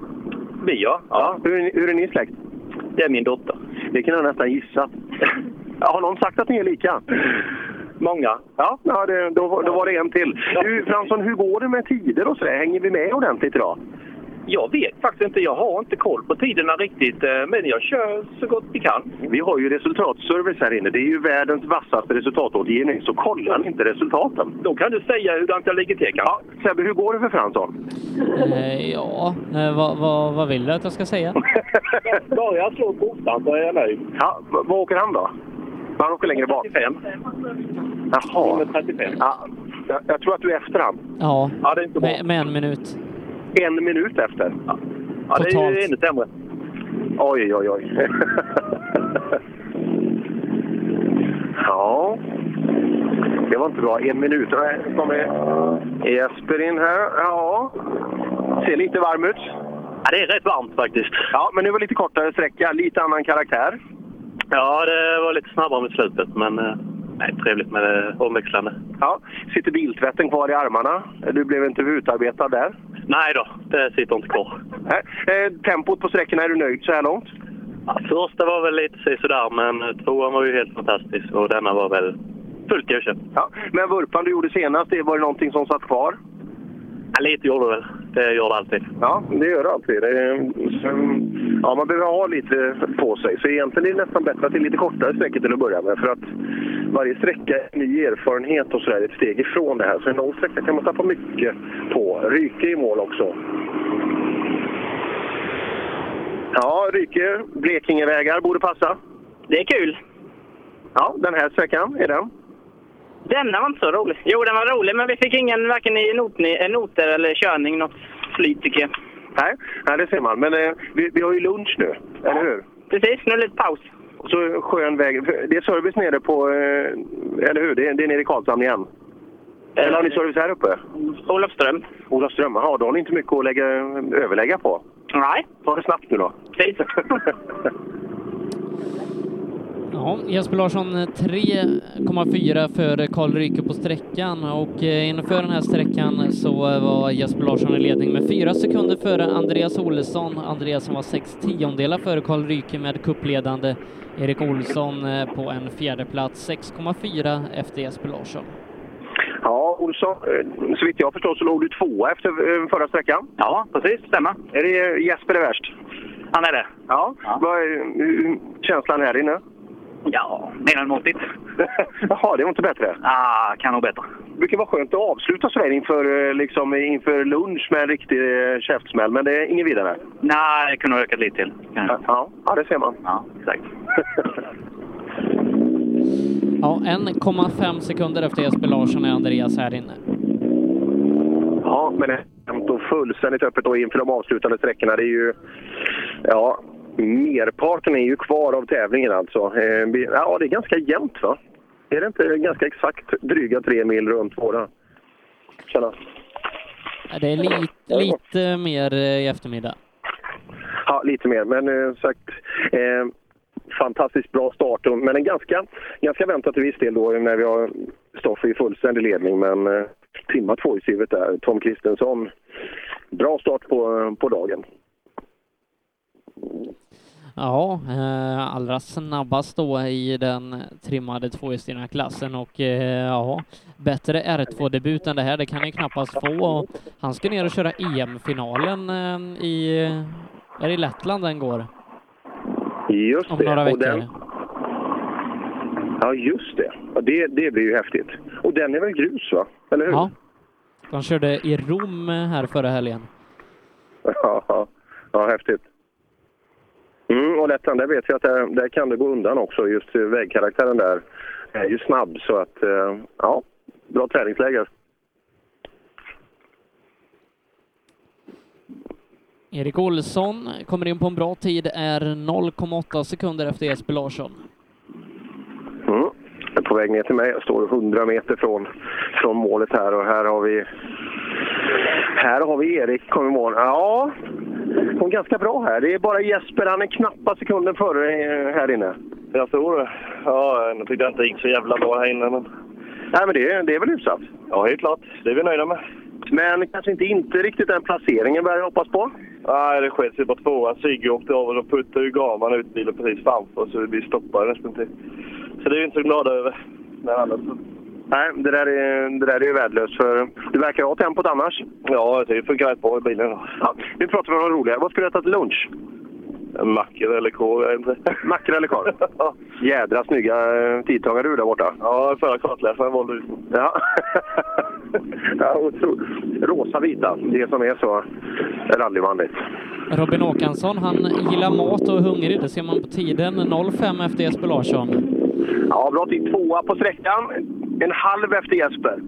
Vi ja. ja. Hur, är ni, hur är ni släkt? Det är min dotter. Det kan jag nästan gissa. Har någon sagt att ni är lika? Många. Ja, ja det, då, då var det en till. Du, Fransson, hur går det med tider och så? Hänger vi med ordentligt idag?
Jag vet faktiskt inte. Jag har inte koll på tiderna riktigt. eh, Men jag kör så gott vi kan.
Vi har ju resultatservice här inne. Det är ju världens vassaste resultatåtergivning. Så kollar ni inte resultaten.
Då kan du säga hur jag ligger till
Ja, Sebbe, hur går det för Fransson?
Eh, ja, eh, vad, vad, vad vill du att jag ska säga?
Börja slå på ottan så är jag nöjd.
Ja, vad åker han då? Han åker längre bak?
35.
Jaha.
35.
Ja, jag, jag tror att du är efter han.
Ja,
Ja, det är inte bra.
med, med en minut.
En minut efter?
Ja, det är ju ännu sämre.
Oj, oj, oj. ja. Det var inte bra. En minut. Nu kommer Jesper in här. Ja. Ser lite varm ut.
Ja, det är rätt varmt faktiskt.
Ja, men det var lite kortare sträcka. Lite annan karaktär.
Ja, det var lite snabbare mot slutet, men eh, nej, trevligt med det omväxlande.
Ja. Sitter biltvätten kvar i armarna? Du blev inte utarbetad där?
Nej då, det sitter inte kvar.
Nej. Eh, tempot på sträckorna, är du nöjd så här långt?
Ja, första var väl lite sådär, men tvåan var ju helt fantastisk och denna var väl fullt godkänd.
Ja. Men vurpan du gjorde senast, var det någonting som satt kvar?
Ja, lite gjorde det väl. Det gör det alltid.
Ja, det gör det alltid. Ja, man behöver ha lite på sig. Så egentligen är det nästan bättre att det är lite kortare sträckor till att börja med. För att varje sträcka är ny erfarenhet och sådär, ett steg ifrån det här. Så en lång sträcka kan man tappa mycket på. Ryke i mål också. Ja, Ryke, Blekingevägar borde passa.
Det är kul.
Ja, den här sträckan, är den?
Denna var inte så rolig. Jo, den var rolig, men vi fick ingen varken i not, noter eller körning något flyt tycker jag.
Nej, nej det ser man. Men eh, vi, vi har ju lunch nu, eller hur?
Precis, nu är det lite paus.
Och så skön väg. Det är service nere på, eh, eller hur? Det är, det är nere i Karlshamn igen. Eller har ni service här uppe?
Olofström.
Olofström, ja då har ni inte mycket att lägga, överlägga på.
Nej.
Ta det snabbt nu då.
Precis.
Ja, Jesper Larsson eh, 3,4 för Karl Ryke på sträckan och eh, inför den här sträckan så eh, var Jesper Larsson i ledning med fyra sekunder före Andreas Olsson. Andreas som var sex tiondelar före Karl Ryke med kuppledande Erik Olsson eh, på en fjärde plats 6,4 efter Jesper Larsson.
Ja, Olsson, eh, så vitt jag förstår så låg du tvåa efter eh, förra sträckan.
Ja, precis. Stämmer.
Är det Jesper är värst?
Han är det.
Ja. Vad är hur- känslan här inne?
Ja, medelmåttigt.
Jaha, det var inte bättre?
Ah, kan nog bättre.
Det brukar vara skönt att avsluta sådär inför, eh, liksom, inför lunch med en riktig eh, käftsmäll, men det är inget vidare.
Nej, det kunde ha ökat lite till.
Ja, ja, det ser man.
Ja, exakt.
Ja, 1,5 sekunder efter Jesper Larsson är Andreas här inne.
Ja, men det är fullständigt öppet då inför de avslutande sträckorna. Det är ju... Ja, merparten är ju kvar av tävlingen alltså. Eh, Ja, det är ganska jämnt va? Är det inte ganska exakt dryga tre mil runt våra? Tjena.
Det är lite, lite mer eh, i eftermiddag.
Ja, lite mer. Men eh, sagt, eh, fantastiskt bra start. Men en ganska, ganska väntat till viss del då när vi har Stoffer i fullständig ledning. Men eh, trimmat tvåhjulsdrivet där. Tom Kristensson, bra start på, på dagen.
Ja, eh, allra snabbast då i den trimmade tvåhjulsdrivna klassen och eh, ja, bättre R2-debut än det här, det kan ju knappast få. Och han ska ner och köra EM-finalen eh, i, är det i Lettland den går?
Just
Om
det.
några veckor.
den- Ja, just det. Ja, det. Det blir ju häftigt. Och den är väl grus, va? Eller hur?
Ja. De körde i Rom här förra helgen.
Ja, ja häftigt. Mm, och Lettland, där vet vi att där, där kan det gå undan också. Just vägkaraktären där är ju snabb, så att eh, ja, bra träningsläge.
Erik Olsson kommer in på en bra tid, är 0,8 sekunder efter Jesper Larsson.
Mm. På väg ner till mig. Jag står 100 meter från, från målet här och här har vi här har vi Erik kom i mål. Ja, är ganska bra här. Det är bara Jesper, han är knappa sekunden före eh, här inne.
Jag tror det. Ja, jag tyckte inte det gick så jävla bra här inne. Men...
Nej, men det, det är väl hyfsat?
Ja, helt klart. Det är vi nöjda med.
Men kanske inte, inte riktigt den placeringen börjar jag hoppas på.
Nej, det sket sig på tvåan. Sigge åkte av och då puttade ju Gaman ut bilen precis framför så vi stoppade nästan till. Så det är vi inte så glada över. Men annars...
Nej, det där, är, det där är ju värdelöst för du verkar ha tempot annars.
Ja, det funkar rätt bra i bilen.
Ja, nu pratar vi om något roligare. Vad ska du äta till lunch?
Mackor eller korv, jag inte.
Mackor eller korv? Jädra snygga eh, tidtagare du där borta.
Ja, förra kartläsaren valde ut.
Ja. ja otro... Rosa vita, det som är så rallyvanligt.
Robin Åkansson, han gillar mat och är hungrig, det ser man på tiden. 0,5 efter Jesper Larsson.
Ja, bra tid. Tvåa på sträckan. En halv efter Jesper.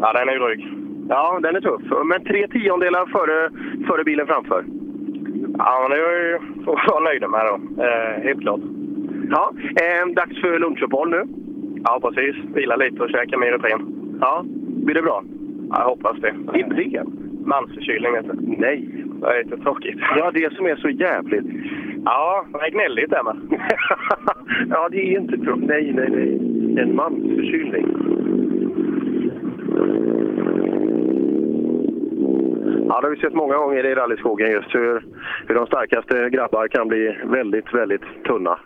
Ja, den är ju dryg.
Ja, den är tuff. Men tre tiondelar före, före bilen framför.
Ja, men det är ju vi vara nöjda med då. Eh, helt klart.
Ja, eh, dags för lunchuppehåll nu.
Ja, precis. Vila lite och käka Miritin.
Ja, blir det bra?
Ja, jag hoppas det.
Rimligen.
Mansförkylning, vet du.
Nej.
Det är lite tråkigt.
Ja, det som är så jävligt.
Ja, det är gnälligt med.
ja, det är inte bra. Nej, nej, nej. En mansförkylning. Ja, det har vi sett många gånger i rallyskogen just hur, hur de starkaste grabbar kan bli väldigt, väldigt tunna.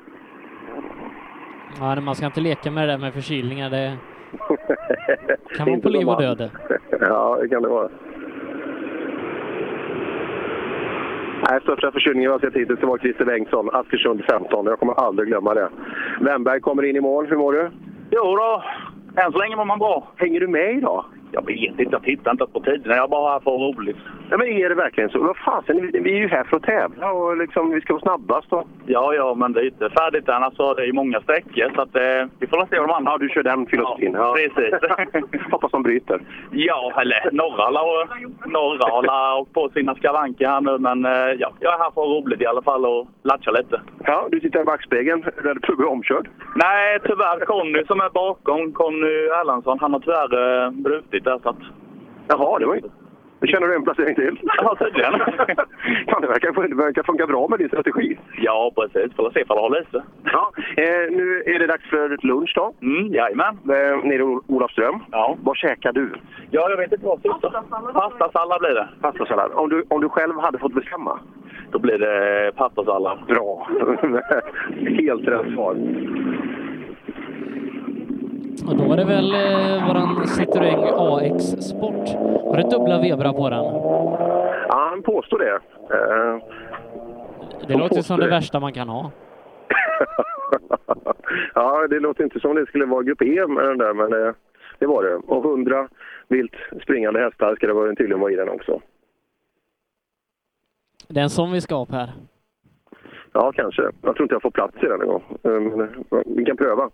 Ja, man ska inte leka med det där med förkylningar. Det kan vara på liv och död.
Ja, det kan det vara. Nej, största förkylningen jag sett hittills var Christer Bengtsson, Askersund 15. Jag kommer aldrig glömma det. Wennberg kommer in i mål. Hur mår du?
Jo då, än så länge mår man bra.
Hänger du med idag?
Jag vet inte, jag tittar inte på tiderna. Jag bara ha roligt.
Ja, men är det verkligen så? Vad fasen, vi, är ju här för att tävla och liksom, vi ska vara snabbast. Och...
Ja, ja, men det är inte färdigt än. Alltså, det är många sträckor, så att, eh, vi får se vad de andra...
Ja, du kör den filosofin.
Ja, precis.
Hoppas de bryter.
ja, eller några har några åkt på sina skavanker här nu, men eh, ja, jag är här för att roligt i alla fall och latcha lite.
Ja, du tittar i backspegeln. Är du pluggat omkörd?
Nej, tyvärr. Conny som är bakom, Conny Erlandsson, han har tyvärr eh, brutit där. Så att...
Jaha, det var inte... Nu känner du en placering till?
Ja, tydligen.
Fan, det verkar, det verkar funka bra med din strategi.
Ja, precis. Får se ifall det håller i sig.
Ja, eh, nu är det dags för lunch då.
Mm, jajamän.
Eh, nere i Ol- Olafström.
Ja.
Vad käkar du?
Ja, jag vet inte vad sista. Pastasallad blir det.
Pastasallad. Om du, om du själv hade fått bestämma?
Då blir det pastasallad.
Bra. Helt rätt svar.
Och då är det väl eh, våran Citroën AX Sport. Har du dubbla vebrar på den?
Ja, han påstår det. Eh,
Det låter som det värsta man kan ha.
ja, det låter inte som det skulle vara grupp E med den där, men det, det var det. Och 100 vilt springande hästar ska det vara- tydligen vara i den också.
Det är en sån vi ska ha Per.
Ja, kanske. Jag tror inte jag får plats i den en gång. Eh, Men eh, vi kan pröva.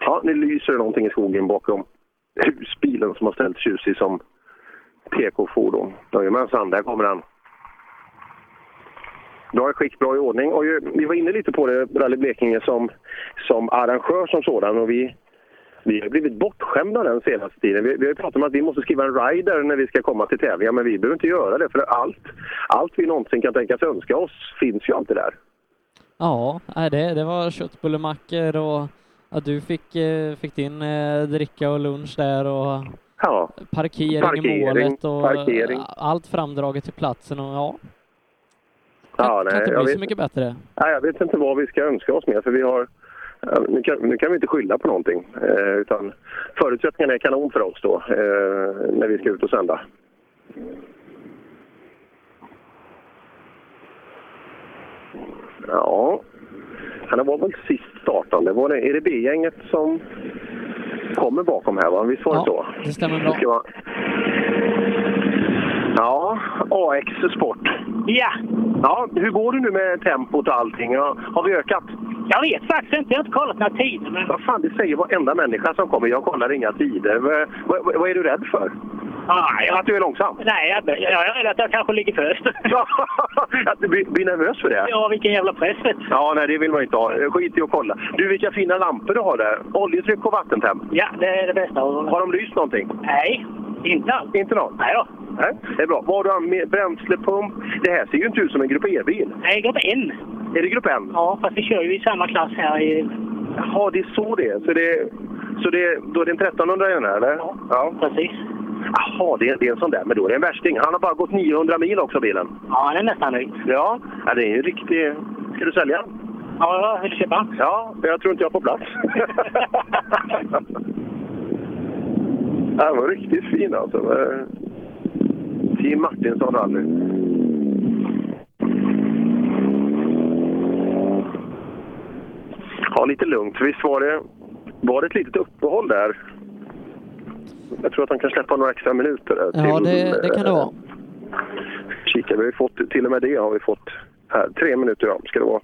Ja, nu lyser det någonting i skogen bakom husbilen som har ställt tjusig som PK-fordon. Jajamensan, där kommer den. Bra i skick, bra i ordning. Och ju, vi var inne lite på det, Rally Blekinge som, som arrangör som sådan. Och vi vi har blivit bortskämda den senaste tiden. Vi, vi har ju pratat om att vi måste skriva en rider när vi ska komma till tävlingar, men vi behöver inte göra det för allt, allt vi någonsin kan tänkas önska oss finns ju alltid där.
Ja, det, det var köttbullemackor och ja, du fick, eh, fick din eh, dricka och lunch där och
Ja.
parkering,
Parkering,
i målet och
parkering.
allt framdraget till platsen och ja,
Ja,
kan inte bli så
vet,
mycket bättre.
nej, jag vet inte vad vi ska önska oss mer, för vi har nu, kan, nu kan vi inte skylla på någonting, eh, utan förutsättningarna är kanon för oss då, eh, när vi ska ut och sända. Ja, han var väl sist startande. Var det, är det B-gänget som kommer bakom här? Va? Visst var det så?
Det stämmer bra.
Ja, AX Sport.
Ja.
Ja, hur går det nu med tempot och allting? Har vi ökat?
Jag vet faktiskt inte. Jag har inte kollat några tider. Men...
Vad fan, det säger varenda människa som kommer. Jag kollar inga tider. Vad, vad, är du rädd för?
Nej,
Att du är långsam?
Nej, jag, jag är rädd att jag kanske ligger först.
Att du blir, blir nervös för det?
Ja, vilken jävla press vet.
Ja, nej det vill man inte ha. Skit i att kolla. Du, vilka fina lampor du har där. Oljetryck och vattentemp.
Ja, det är det bästa.
Har de lyst någonting?
Nej, inte alls.
Inte någon?
Nej då.
Nej, det är bra. Vad har du bränslepump? Det här ser ju inte ut som en Grupp E-bil.
Nej, grupp N.
Är det Grupp N?
Ja, fast vi kör ju i samma klass här i...
Jaha, det är så det är. Så, det, så det, då är det en 1300 igen, eller? Ja,
ja. precis.
Jaha, det, är- det är en sån där. Men då är det en värsting. Han har bara gått 900 mil också, bilen.
Ja, han är nästan nöjd.
Ja, ja det är ju riktigt... Ska du sälja den?
Ja, jag vill köpa.
Ja, jag tror inte jag får plats. Den var riktigt fin alltså. Team Martinsson rally. Ja, lite lugnt. Visst var det, var det ett litet uppehåll där? Jag tror att han kan släppa några extra minuter. där
Ja,
till,
det, det kan det vara.
Kika, vi har fått, till och med det har vi fått här. Tre minuter ja, ska det vara.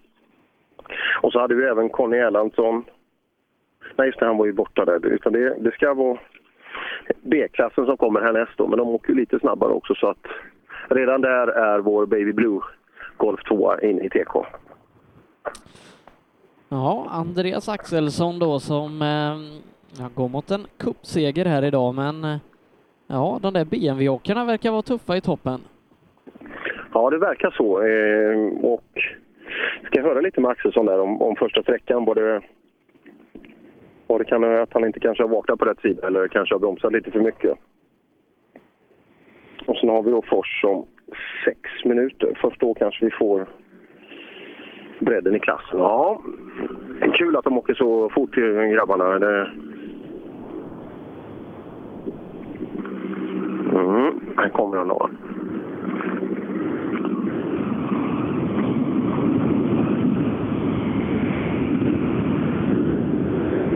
Och så hade vi även Conny Erlandsson. Nej, just det, han var ju borta där. Utan det, det ska vara B-klassen som kommer härnäst då, men de åker ju lite snabbare också så att redan där är vår Baby Blue Golf 2 inne i TK.
Ja, Andreas Axelsson då som eh, ja, går mot en cupseger här idag, men eh, ja, de där BMW-åkarna verkar vara tuffa i toppen.
Ja, det verkar så. Eh, och ska höra lite med Axelsson där om, om första sträckan. Både, och det kan vara att han inte kanske har vaknat på rätt sida eller kanske har bromsat lite för mycket. Och sen har vi då Fors om sex minuter. Först då kanske vi får bredden i klassen. Ja, det är kul att de åker så fort, grabbarna. Det... Mm, här kommer han då.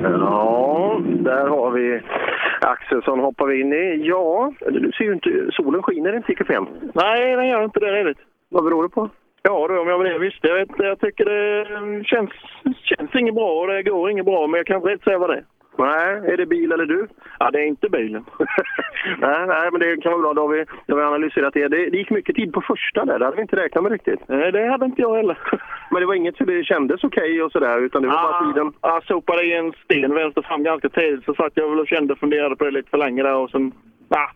Ja, där har vi Axelsson hoppar vi in i. Ja, du ser ju inte, solen skiner inte i kupén.
Nej, den gör inte det riktigt.
Vad beror det på?
Ja, då, om jag det visste. Jag, vet, jag tycker det känns, känns inget bra och det går inget bra, men jag kan inte säga vad det är.
Nej, är det bil eller du?
Ja, det är inte bilen.
nej, nej, men det kan vara bra. Då har vi, då har vi analyserat det. det. Det gick mycket tid på första där. Det hade vi inte räknat med riktigt.
Nej, det hade inte jag heller.
Men det var inget så det kändes okej och sådär, utan det var bara tiden.
Jag sopade i en sten vänster fram ganska tidigt, så satt jag väl och kände funderade på det lite för länge där och sen... Ah,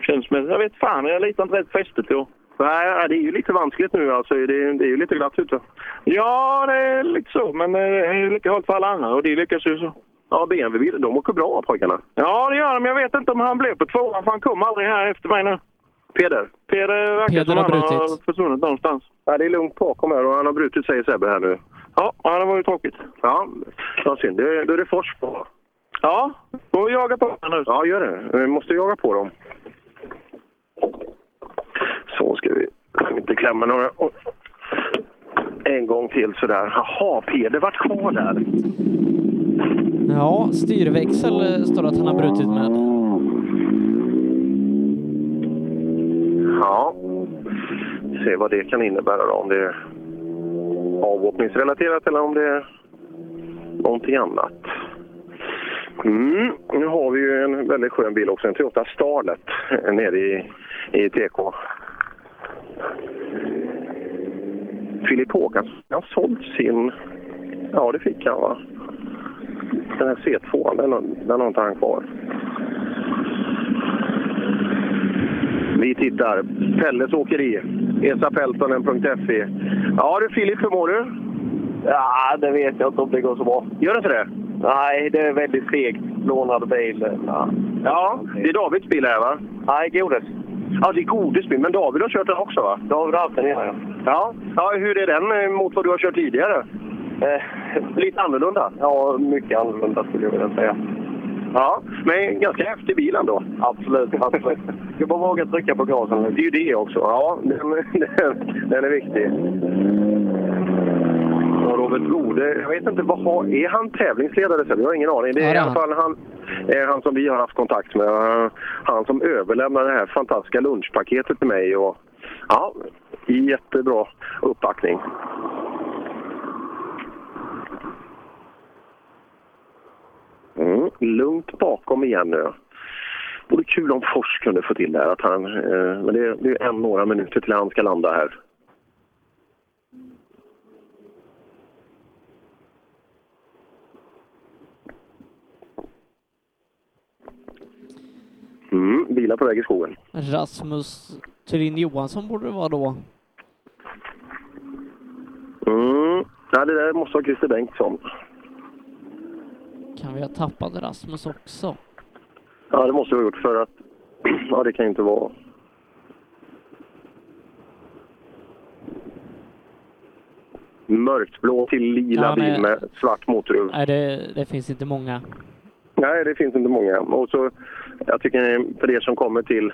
känns med, jag vet fan, jag litar inte rätt fästet då.
Nej, det är ju lite vanskligt nu alltså. Det är, det är ju lite glatt ute.
Ja, det är lite så, men eh, det är lika halt för alla andra och de lyckas ju så.
Ja, BMW, de åker bra pojkarna.
Ja, det gör de. Jag vet inte om han blev på tvåan, för han kom aldrig här efter mig nu.
Peder?
Peder verkar
Peder
som
har
han har försvunnit någonstans.
Ja, det är lugnt bakom här och han har brutit säger Sebbe här nu.
Ja, ja det var ju tråkigt.
Ja, ja synd. Det- Då är det Fors på.
Ja, får vi jaga på nu.
Ja, gör det. Vi måste jaga på dem. Så ska vi inte klämma några. En gång till sådär. Jaha, Peder vart kvar där.
Ja, styrväxel eh, står det att han har brutit med.
Ja, se vad det kan innebära då. Om det är avåkningsrelaterat eller om det är någonting annat. Mm, nu har vi ju en väldigt skön bil också, en Toyota Starlet eh, nere i, i TK. Filip Håkansson har sålt sin... Ja, det fick han va? Den här C2, den, den har inte han kvar. Vi tittar. Pelles åkeri. Esapeltonen.fi. Ja du Filip, hur mår du?
Ja, det vet jag inte om det går så bra.
Gör det inte det?
Nej, det är väldigt segt. Lånad bil. Ja,
Ja, det är Davids bil här va?
Nej, Godes.
Ja, det är Godes bil. Men David har kört den också va?
David har haft den innan, ja.
Ja. ja, hur är den eh, mot vad du har kört tidigare?
Eh,
Lite annorlunda?
Ja, mycket annorlunda skulle jag vilja säga.
Ja, men ganska häftig bil ändå.
Absolut, absolut. Du bara våga trycka på gasen.
Det är ju det också. Ja, den, den, den är viktig. Och Robert Gode, jag vet inte, vad har, är han tävlingsledare? Jag har ingen aning. Det är
Ja,
i
är
alla fall han, han som vi har haft kontakt med. Han som överlämnar det här fantastiska lunchpaketet till mig. Och, ja, jättebra uppbackning. Mm, lugnt bakom igen nu. Vore kul om Fors kunde få till det här. Att han, eh, men det, det är en några minuter till han ska landa här. Mm, bilar på väg i skogen.
Rasmus Thulin Johansson borde det vara då.
Mm. Ja, det där måste vara Christer Bengtsson.
Kan vi ha tappat Rasmus också?
Ja, det måste vi ha gjort för att... Ja, det kan ju inte vara... Mörkblå till lila
Ja, nej.
bil med svart motorhuv.
Nej, det, det finns inte många.
Nej, det finns inte många. Och så, jag tycker för er som kommer till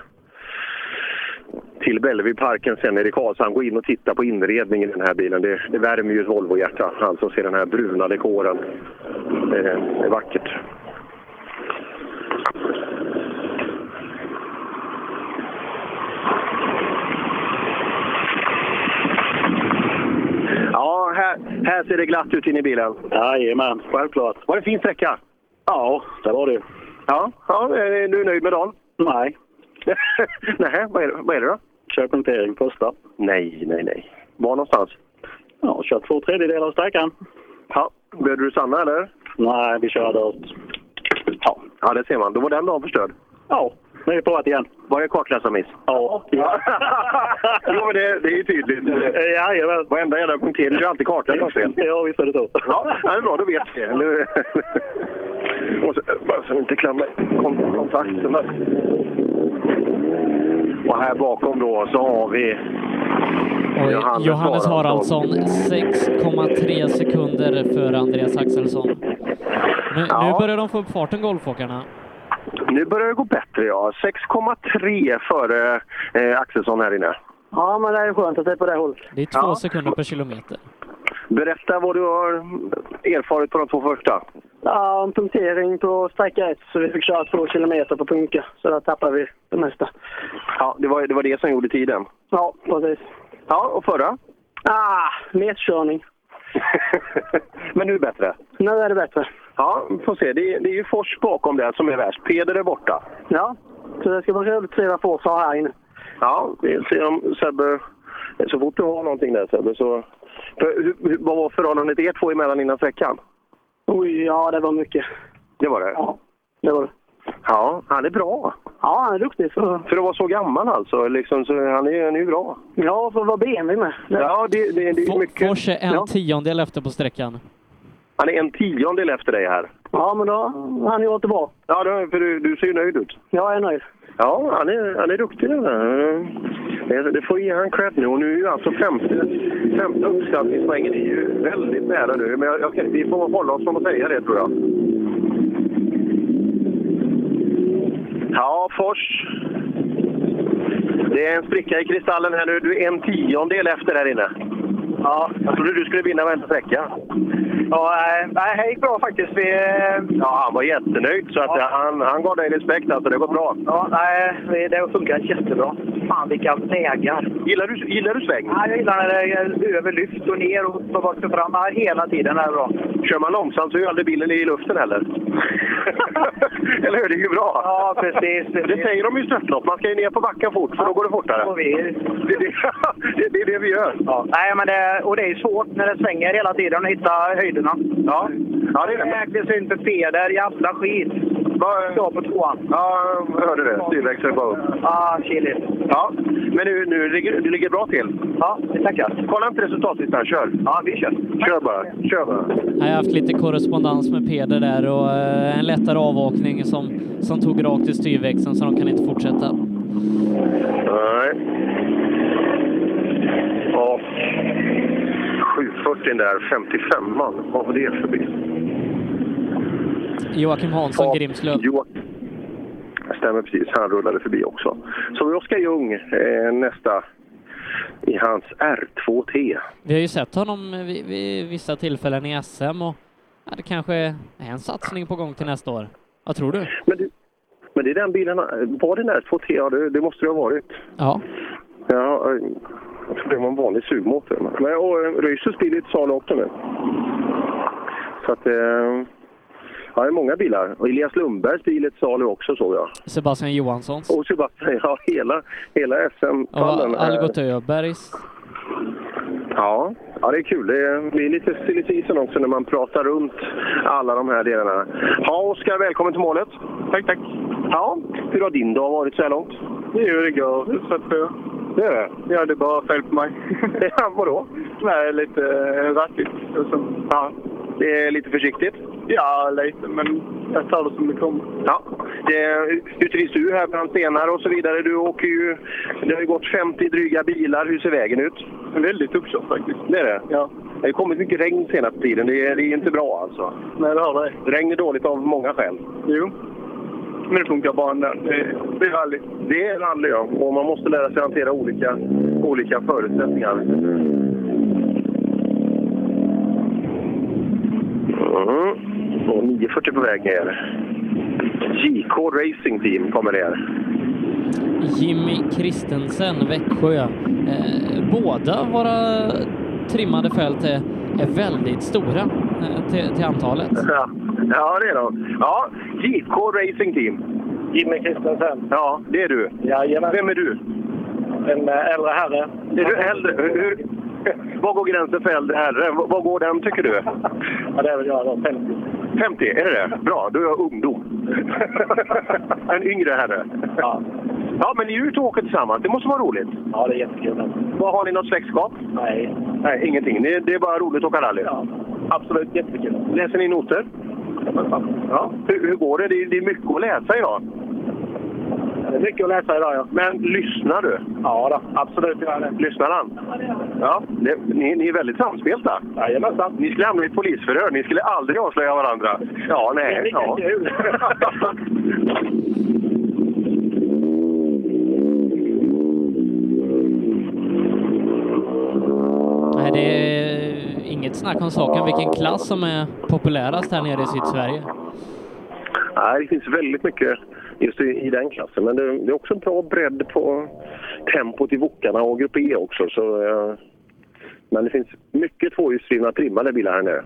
till Bellevueparken sen nere i Karlshamn, gå in och titta på inredningen i den här bilen. Det, det värmer ju ett Volvo-hjärta, alltså se den här bruna dekoren. Det, är- det är vackert. Ja, här, här ser det glatt ut inne i bilen.
Jajamän, självklart.
Var det en fin sträcka?
Ja, det var det.
Ja, ja är du nöjd med dagen?
Nej.
nej, vad är, det, vad är det då?
Kör punktering första.
Nej, nej, nej. Var någonstans?
Ja, kör två tredjedelar av sträckan.
Ja, behövde du stanna eller?
Nej, vi körde ut.
Ja. ja, det ser man. Då var den dagen förstörd.
Ja, nu är det igen.
Var det kartläsarmiss?
Ja.
ja. jo, men det, det är ju tydligt.
Jajamän.
Varenda jävla punktering är ju alltid kartläsarens fel.
Ja, visst är det så.
Ja, det är bra. Då vet vi. Nu... Bara så inte klämmer kon- kontakten där. Och här bakom då så har vi
Och Johannes, Haraldsson 6,3 sekunder före Andreas Axelsson. Nu,
Ja.
nu börjar de få upp farten, golfåkarna.
Nu börjar det gå bättre, ja. 6,3 före eh, Axelsson här inne.
Ja, men det är skönt att det är på det hållet.
Det är två sekunder per kilometer.
Berätta vad du har erfarit på de två första.
Ja, en punktering på sträcka ett, så vi fick köra två kilometer på punka. Så där tappade vi det mesta.
Ja, det var det, var det som gjorde tiden.
Ja, precis.
Ja, och förra?
Ah, metkörning.
Men nu är det bättre?
Nu är det bättre.
Ja, får se. Det är, det är ju Fors bakom där som är värst. Peder är borta.
Ja, så det ska bli roligt att se vad Fors har här inne.
Ja, vi ser om Sebbe... Så fort du har någonting där Sebbe så... För, vad var förhållandet er två emellan innan sträckan?
Oj, ja det var mycket.
Det var det?
Ja, det var det.
Ja, han är bra.
Ja, han är duktig. Så...
För att vara så gammal alltså. Liksom, så han, är, han är ju bra.
Ja, för att vara BMW med.
Ja, det, det, det är mycket...
Fors är en
Ja.
tiondel efter på sträckan.
Han är en tiondel efter dig här.
Ja, men då han det bra.
Ja, då, för du, du ser ju nöjd ut.
Jag är nöjd.
Ja, han är, han är duktig den där. Det, det får ge han cred nu. Och nu är ju alltså femte, femte uppskattningspoängen är ju väldigt nära nu. Men jag, jag, vi får hålla oss från att säga det tror jag. Ja, Fors. Det är en spricka i kristallen här nu. Du är en tiondel efter här inne. Ja, jag trodde du skulle vinna varenda sträcka.
Ja, nej, nej, det gick bra faktiskt. Vi,
Ja, han var jättenöjd. Så att han, han gav dig respekt. Alltså, det går bra.
ja, nej, det funkar jättebra. Fan vilka vägar!
Gillar du, gillar du sväng?
Ja, jag gillar när det är över lyft och ner och så bort och fram. Ja, Hela tiden är det bra.
Kör man långsamt så är ju aldrig bilen i luften heller. Eller hur? Det är ju bra.
Ja, precis.
Det säger de ju i störtlopp. Man ska ju ner på backen fort, för då går det fortare.
Och vi,
Det, det, det, det är det vi gör.
ja, nej, men det, och det är svårt när det svänger hela tiden att hitta höjderna.
Ja. Ja, det är det.
Jäkligt synd för Peder. Jävla skit. Står på tvåan.
Ja, jag hörde det. Styrväxel bara upp.
Ja, chilligt.
Ja, men nu, nu ligger du ligger bra till.
Ja, tackar.
Kolla inte resultatlistan, kör.
Ja, vi kör.
Kör bara. Kör bara.
Jag har haft lite korrespondens med Peder där och eh, en lättare avåkning som, som tog rakt i styrväxeln så de kan inte fortsätta.
Nej. Och 740 där, 55 man. Vad var det förbi?
Joakim Hansson, Grimslöv.
Jo, stämmer precis. Han rullade förbi också. Så vi Oskar Ljung eh, nästa i hans R2T.
Vi har ju sett honom vid, vid vissa tillfällen i SM och ja, det kanske är en satsning på gång till nästa år. Vad tror du?
Men, du, men det är den bilen, var det en R2T? Ja, det, det måste det ha varit.
Ja.
Ja, jag tror det var en vanlig sugmotor. Men, och Röisers bil är till salu också nu. Så att, eh, ja, det är många bilar. Och Elias Lundbergs bil är till salu också såg jag.
Sebastian Johanssons.
Och Sebastian, ja hela, hela SM-pallen.
Och Algot Öbergs.
Ja, ja, det är kul. Det blir lite season också när man pratar runt alla de här delarna. Ja, Oskar, välkommen till målet.
Tack, tack.
Ja, hur har din dag varit så här långt?
Jo, det går hyfsat.
Det är det?
Ja, det bara fel på mig.
ja, vadå?
Nej, lite eh, rattigt. Och så,
ja. Det är lite försiktigt?
Ja, lite, men jag tar det som det kommer.
Ja. Det, utreds du här bland stenar och så vidare. Du åker ju... Det har ju gått 50 dryga bilar. Hur ser vägen ut?
Väldigt uppkört faktiskt.
Det är det?
Ja.
Det har kommit mycket regn senaste tiden. Det är, det är inte bra alltså.
Nej, det har det.
Regn är dåligt av många skäl.
Jo. Men det funkar bara ändå. Det, det är rally.
Det är rally, ja. Och man måste lära sig hantera olika, olika förutsättningar. Mm. Och 940 på väg ner. JK Racing Team kommer ner.
Jimmy Kristensen, Växjö. Eh, båda våra trimmade fält är, är väldigt stora eh, till, till antalet.
Ja. ja, det är de. Ja, JK Racing Team.
Jimmy Kristensen.
Ja, det är du.
Jajamän.
Vem är du?
En äh, äldre herre.
Är du äldre? Hur, var går gränsen för äldre herre? Var går den tycker du?
Ja, det är väl jag då. 50.
50, är det det? Bra, då är jag ungdom. en yngre herre.
Ja.
Ja, men ni är ute och åker tillsammans. Det måste vara roligt.
Ja, det är jättekul.
Vad Har ni något släktskap?
Nej.
Nej, ingenting. Det, det är bara roligt att åka rally?
Ja, absolut jättekul.
Läser ni noter? Ja. Hur, hur går det? det? är- Det är mycket att läsa idag.
Det är mycket att läsa idag, ja.
Men lyssnar du?
Ja, då. absolut gör jag det.
Lyssnar han? Ja, det, ni, ni är väldigt samspelta.
Jajamensan.
Ni skulle hamna i ett polisförhör. Ni skulle aldrig avslöja varandra. Ja,
Det är
nej. Ja.
kul.
Nej, det är inget snack om saken vilken klass som är populärast här nere i Sydsverige.
Nej, det finns väldigt mycket just i, i den klassen. Men det, det är också en bra bredd på tempot i Wokarna och Grupp E också. Så, eh, men det finns mycket tvåhjulsdrivna trimmade bilar här nere.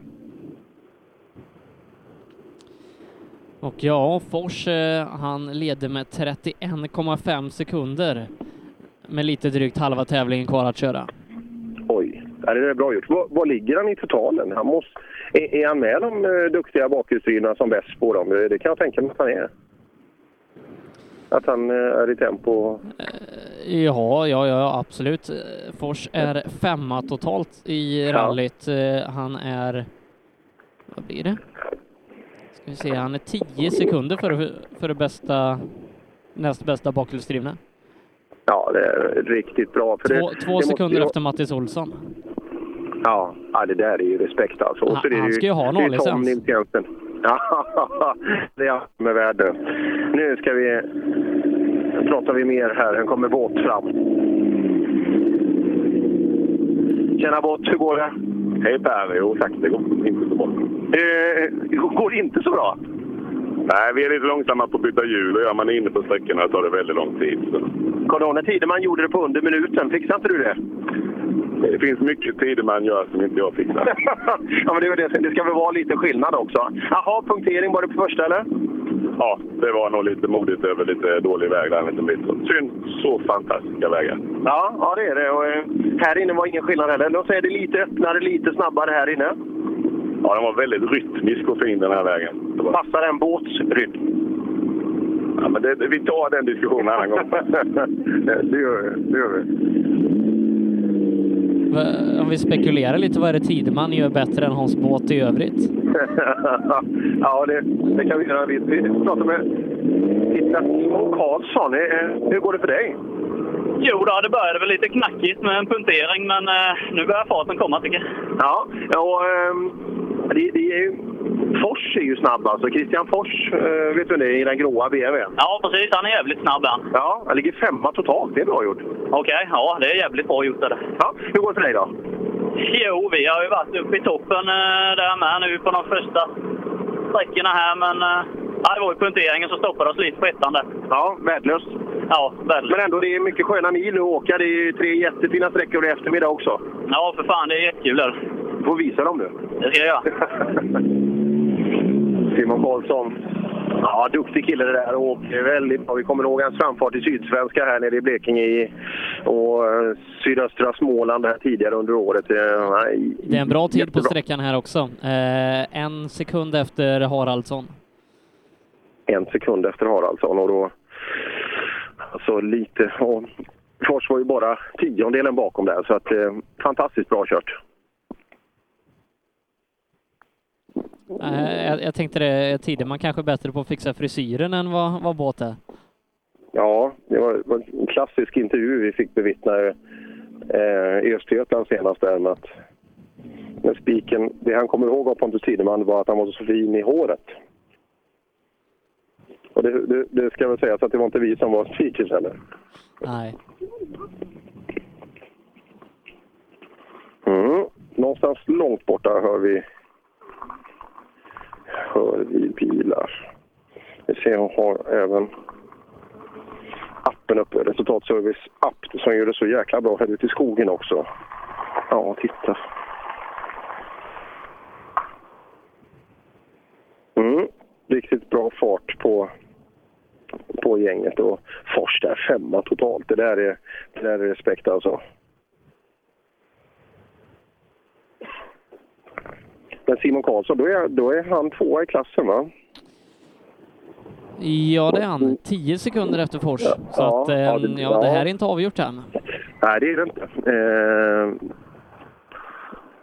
Och ja, Fors eh, han leder med 31,5 sekunder med lite drygt halva tävlingen kvar att köra.
Oj, det är bra gjort. Vad, vad ligger han i totalen? Han måste, är, är han med de eh, duktiga bakhjulsdrivna som bäst på dem? Det kan jag tänka mig att han är. Att han eh, är i tempo.
Ja, ja, ja, absolut. Eh, Fors är femma totalt i rallyt. Eh, Han är, vad blir det? Ska vi se, han är 10 sekunder före för bästa, näst bästa bakhjulsdrivna.
Ja, det är riktigt bra. För
Två,
det,
två
det måste
sekunder
ju-
efter Mattis Olsson.
Ja, ja, det där är ju respekt alltså. Så
Han- ska ju ha en A-licens.
Ja, det är med värde. Nu ska vi... Pratar vi mer här. Han kommer båt fram. Tjena båt, hur går det?
Hej Per, jo tack, det går inte så bra.
Eh, går det inte så bra?
Nej, vi är lite långsamma på att byta hjul och gör man inne på sträckorna tar det väldigt lång tid.
Kommer du ihåg när Tideman gjorde det på under minuten? Fixade inte du det?
Det finns mycket tider man gör som inte jag fixar.
ja, men det, det ska väl vara lite skillnad också. Jaha, punktering var det på första eller?
Ja, det var nog lite modigt över lite dålig väg där en liten bit. Så Synd, så fantastiska vägar.
Ja, ja det är det. Och, eh, här inne var ingen skillnad heller. De säger det lite öppnare, lite snabbare här inne.
Ja, den var väldigt rytmisk och fin den här vägen. Var...
Passar en båts rytm?
Ja, men det, vi tar den diskussionen en annan gång. det, gör. Det gör vi.
Om vi spekulerar lite, vad är det Tideman gör bättre än Hans båt i övrigt?
ja, det, det kan vi göra. Vi, vi pratar med Titta Karlsson. Eh, Hur går det för dig?
Jo då, det började väl lite knackigt med en puntering, men eh, nu börjar farten komma tycker jag.
Ja, ja och, ehm, det, det är ju, Fors är ju snabb alltså. Christian Fors, eh, vet du det, i den gråa BMWn.
Ja, precis. Han är jävligt snabb han.
Ja, han ligger femma totalt. Det är bra gjort.
Okej, ja det är jävligt bra gjort det.
Ja, hur går det för dig då?
Jo, vi har ju varit uppe i toppen eh, där med nu på de första sträckorna här, men eh, ja, det var ju punkteringen som stoppade oss lite på ettan där.
Ja, värdelöst.
Ja, värdelöst.
Men ändå, det är mycket sköna mil nu att åka. Det är ju tre jättefina sträckor i eftermiddag också.
Ja, för fan, det är jättekul. där.
Du får visa dem nu.
Det ska jag göra.
Simon Karlsson. Ja, duktig kille det där och väldigt bra. Vi kommer ihåg hans framfart i Sydsvenska här nere i Blekinge i, och eh, sydöstra Småland här tidigare under året. Eh, nej,
Det är en bra tid på
jättebra.
sträckan här också. Eh, en sekund efter Haraldsson.
En sekund efter Haraldsson och då... Alltså lite... Och Fors var ju bara tiondelen bakom där så att eh, fantastiskt bra kört.
Eh, jag, jag tänkte det, Tideman kanske är bättre på att fixa frisyren än vad, vad båt är.
Ja, det var, var en klassisk intervju vi fick bevittna eh, i Östergötland senast där att med spiken, det han kommer ihåg av Pontus Tideman var att han var så fin i håret. Och det, det, det ska väl sägas att det var inte vi som var spikers heller.
Nej.
Mm. Någonstans långt borta hör vi, hör vi bilar. Vi ser jag har även appen uppe, resultatservice app som gör det så jäkla bra här ute i skogen också. Ja, titta. Mm. Riktigt bra fart på, på gänget och Fors där femma totalt. Det där är, det där är respekt alltså. Men Simon Karlsson, då är, då är han tvåa i klassen va?
Ja, det är han. Tio sekunder efter Fors. Så
Ja,
att, eh,
ja,
ja,
det-
det,
ja.
här är inte avgjort än.
Nej, det är det inte. Eh,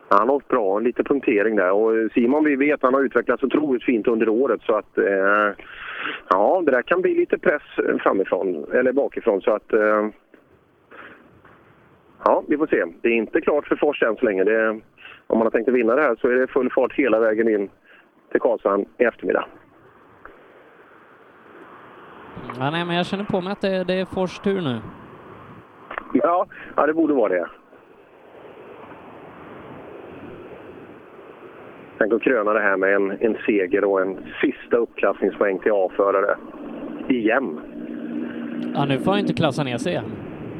han har åkt bra, lite punktering där. Och Simon, vi vet, han har utvecklats otroligt fint under året. Så att, eh, ja, det där kan bli lite press framifrån, eller bakifrån. Så att, eh, ja, vi får se. Det är inte klart för Fors än så länge. Det, om man har tänkt att vinna det här så är det full fart hela vägen in till Karlshamn i eftermiddag.
Ja, nej, men jag känner på mig att det, det är Fors tur nu.
Ja, ja, det borde vara det. Tänk att kröna det här med en, en seger och en sista uppklassningspoäng till A-förare. Igen.
Ja, nu får han inte klassa ner sig igen.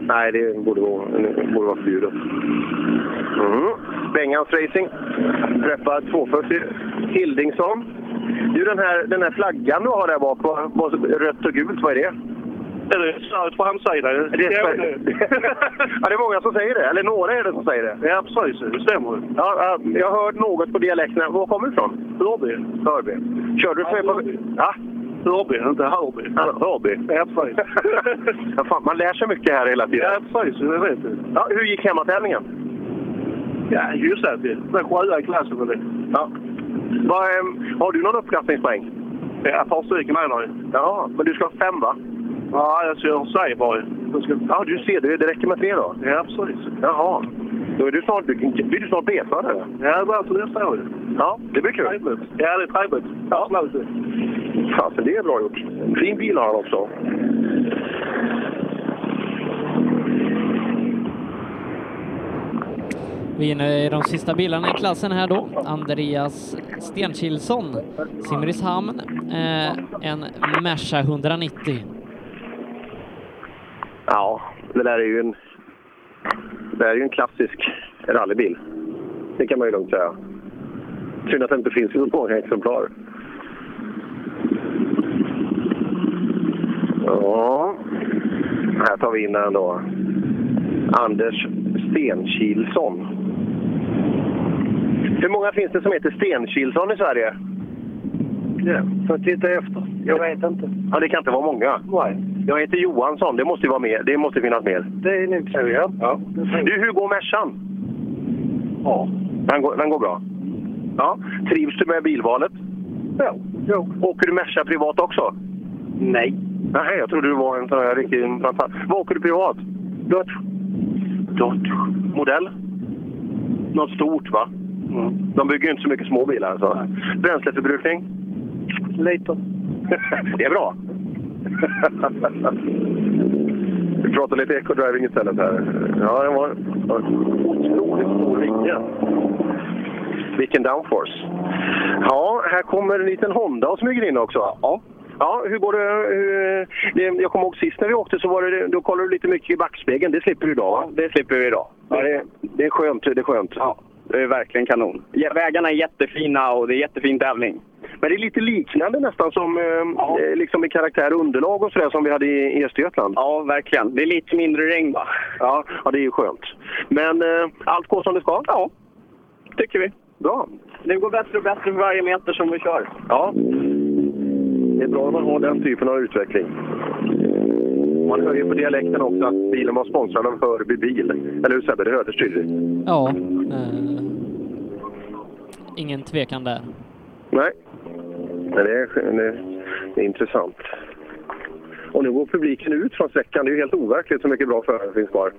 Nej, det borde vara, det borde vara förbjudet. Mm. Bengans Racing. Träffar 240 Hildingsson. Du, den här, den här flaggan du har där bak, vad- vad- rött och gult, vad är det?
Är det snöret på hemsidan?
Det är, ja, det är många som säger det, eller några är det som säger det.
Ja, precis. Det stämmer.
Ja, ja, jag har hört något på dialekterna. Var kommer du ifrån?
Hörby.
Hörby. Körde du för... På... Ja?
Hörby, inte Hörby.
Ja, Hörby.
Ja, precis.
ja, fan, man lär sig mycket här hela tiden.
Ja, precis. Det vet du.
Ja, hur gick hemmatävlingen?
Ja, hyfsat. Sjua i klassen med det.
Ja. Vad, ehm, har du någon uppklassningspoäng?
Ja, ett par stycken är det
Ja, men du ska ha fem va?
Ja, jag kör. Jag ska...
Ja, du ser, det det räcker med tre då?
Ja, precis.
Jaha. Då är du snart, du, blir du snart B-förare?
Ja, det blir till nästa år.
Ja, det blir kul.
Trevligt. Ja, det är trevligt. Ja. Absolut.
Fasen, det är bra gjort. Fin bil har han också.
Vi är eh, inne i de sista bilarna i klassen här då. Andreas Stenkilsson, Simrishamn, eh, en Merca 190.
Ja, det där är ju en, det där är ju en klassisk rallybil. Det kan man ju lugnt säga. Synd att det inte finns så många exemplar. Ja, här tar vi in den då. Anders Stenkilsson. Hur många finns det som heter Stenkilsson i Sverige?
Ja, får titta efter. Jag vet inte.
Ja, det kan inte vara många.
Nej.
Jag heter Johansson. Det måste vara mer. Det måste finnas mer.
Det är nog så, ja.
Ja. Du, hur går Mercan?
Ja.
Den går, den går bra? Ja. Trivs du med bilvalet?
Ja. ja.
Åker du Merca privat också?
Nej.
Nej, jag trodde du var en sån här riktig fantast. Vad åker du privat?
Dodge.
Dodge. Modell? Något stort, va?
Mm.
De bygger ju inte så mycket små bilar. Alltså. Bränsleförbrukning?
Lite.
det är bra. Vi pratar lite eco-driving istället här. Ja, det var otroligt stor vinge. Vilken downforce. Ja, här kommer en liten Honda och smyger in också. Ja. Ja, hur går det? Hur, det jag kommer ihåg sist när vi åkte så var det, då kollade du lite mycket i backspegeln. Det slipper du idag va?
Det slipper vi idag.
Ja, det, det är skönt. Det är skönt.
Ja, det är verkligen kanon. Ja, Vägarna är jättefina och det är jättefin tävling.
Men det är lite liknande nästan som eh, liksom i karaktär och underlag och sådär som vi hade i, Östergötland.
Ja, verkligen. Det är lite mindre regn va?
Ja, ja det är ju skönt. Men eh, allt går som det ska?
Ja, tycker vi.
Bra.
Det går bättre och bättre för varje meter som vi kör.
Ja. Det är bra när man har den typen av utveckling. Man hör ju på dialekten också att bilen var sponsrad av Hörby bil. Eller hur Sebbe? Det hördes tydligt.
Ja. Eh, ingen tvekan där.
Nej. Men det, är, det, det är intressant. Och nu går publiken ut från sträckan. Det är ju helt overkligt så mycket bra förare finns kvar.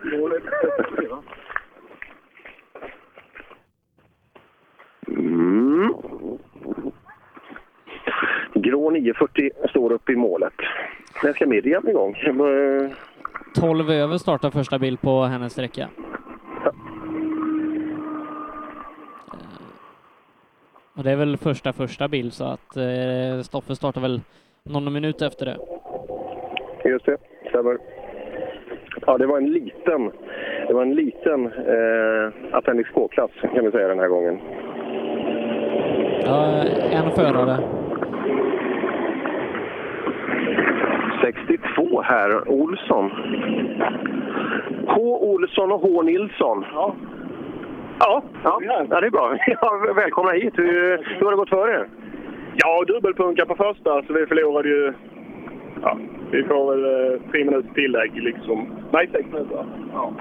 Mm. Grå 940 står upp i målet. När ska Miriam igång?
12 över startar första bil på hennes sträcka. Eh, Och det är väl första första bil så att eh, Stoffe startar väl någon minut efter det.
Just det, stämmer. Ja, det var en liten, det var en liten eh, Appendix K-klass kan vi säga den här gången.
Ja, en förare.
62 här, Olsson. H. Olsson och H. Nilsson. Ja. Ja, ja, ja det är bra. Ja, välkomna hit. Hur, hur har det gått för er?
Ja, dubbelpunka på första, så vi förlorade ju... Ja, vi får väl eh, tre minuters tillägg liksom. Nej, sex minuter. Ja.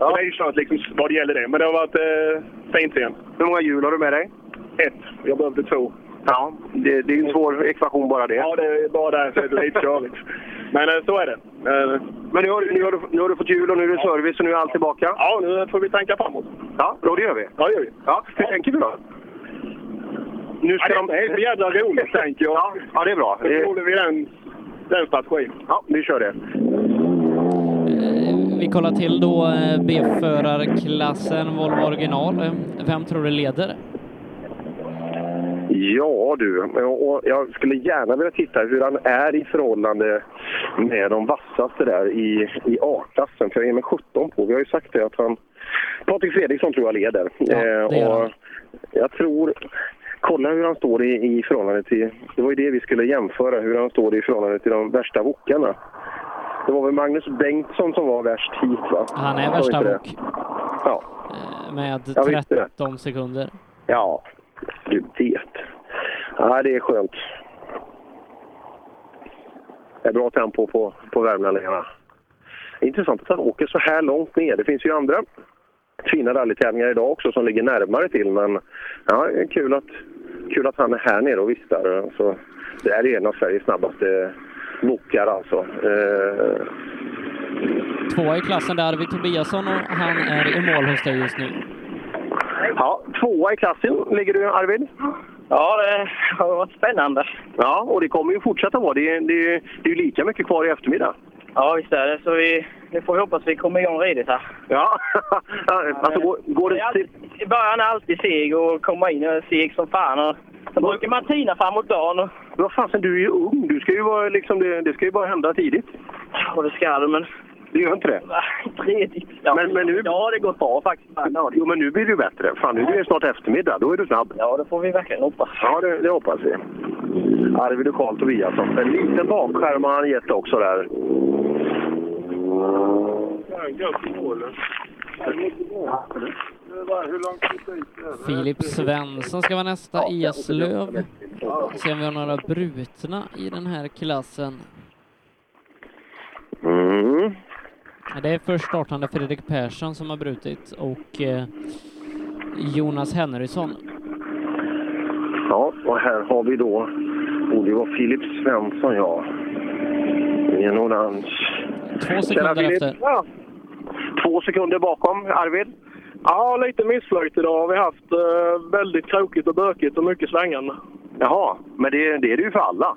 ja. Det är ju klart liksom vad det gäller det, men det har varit eh, fint sen.
Hur många hjul har du med dig?
Ett. Jag behövde två.
Ja, det, det är en svår ekvation bara det.
Ja, det är bara där så är det lite körligt. Men eh, så är det. Eh,
Men nu har, nu, har du, nu har du fått hjul och nu är det service och nu är allt tillbaka?
Ja, nu får vi tänka framåt.
Ja, bra det gör vi.
Ja, det gör vi.
Ja, hur tänker vi då? Nu ska
ja, det är så jävla roligt, tänker jag.
Ja, ja, det är bra.
Nu håller vi den, den strategin.
Ja, vi kör det.
Eh, Vi kollar till då B-förarklassen Volvo original. Vem tror du leder?
Ja du, och jag skulle gärna vilja titta hur han är i förhållande med de vassaste där i, i A-klassen. För jag är med 17 på. Vi har ju sagt det att han... Patrik Fredriksson tror jag leder.
Ja, det gör han.
och jag tror... Kolla hur han står i, i förhållande till... Det var ju det vi skulle jämföra, hur han står i förhållande till de värsta wokarna. Det var väl Magnus Bengtsson som var värst hit va?
Han är värsta wok
Ja.
eh, med
Jag visste det.
13 sekunder.
Ja, du vet. Ja, det är skönt. Det är bra tempo på, på värmlänningarna. Intressant att han åker så här långt ner. Det finns ju andra fina rallytävlingar idag också som ligger närmare till. Men ja, kul att, kul att han är här nere och vistar. Så det här är en av Sveriges snabbaste wokar alltså. Eh,
Tvåa i klassen där Arvid Tobiasson och han är i mål hos dig just nu.
ja, tvåa i klassen ligger du Arvid.
Ja, det har varit spännande.
Ja, och det kommer ju fortsätta vara. Det är, det är, det är ju lika mycket kvar i eftermiddag.
Ja, visst är det. Så vi, vi får hoppas vi kommer igång redigt här.
Ja, alltså går, går
Det är alltid, I början är alltid seg och komma in och seg som fan. Och sen brukar man tina framåt dagen. Och,
Vad fasen, du är ju ung. Du ska ju vara liksom, det, det ska ju bara hända tidigt.
och det ska det, men...
Det gör inte det?
Ja,
Men, men nu...
Ja, det går bra faktiskt.
Jo, men nu blir det ju bättre. Fan, nu är det snart eftermiddag. Då är du snabb.
Ja, det får vi verkligen hoppas.
Ja, det, det hoppas vi. Arvid och Karl Tobiasson. En liten bakskärm har han gett också där.
Filip Svensson ska vara nästa, Eslöv. Se om vi har några brutna i den här klassen.
Mm.
Det är först startande Fredrik Persson som har brutit och eh, Jonas Henrysson.
Ja, och här har vi då, och det var Filip Svensson ja. I en orange.
Två sekunder efter.
Ja. Två sekunder bakom Arvid.
Ja, lite missflöjt idag har vi haft. Eh, väldigt krokigt och bökigt och mycket svängande.
Jaha, men det, det är det ju för alla.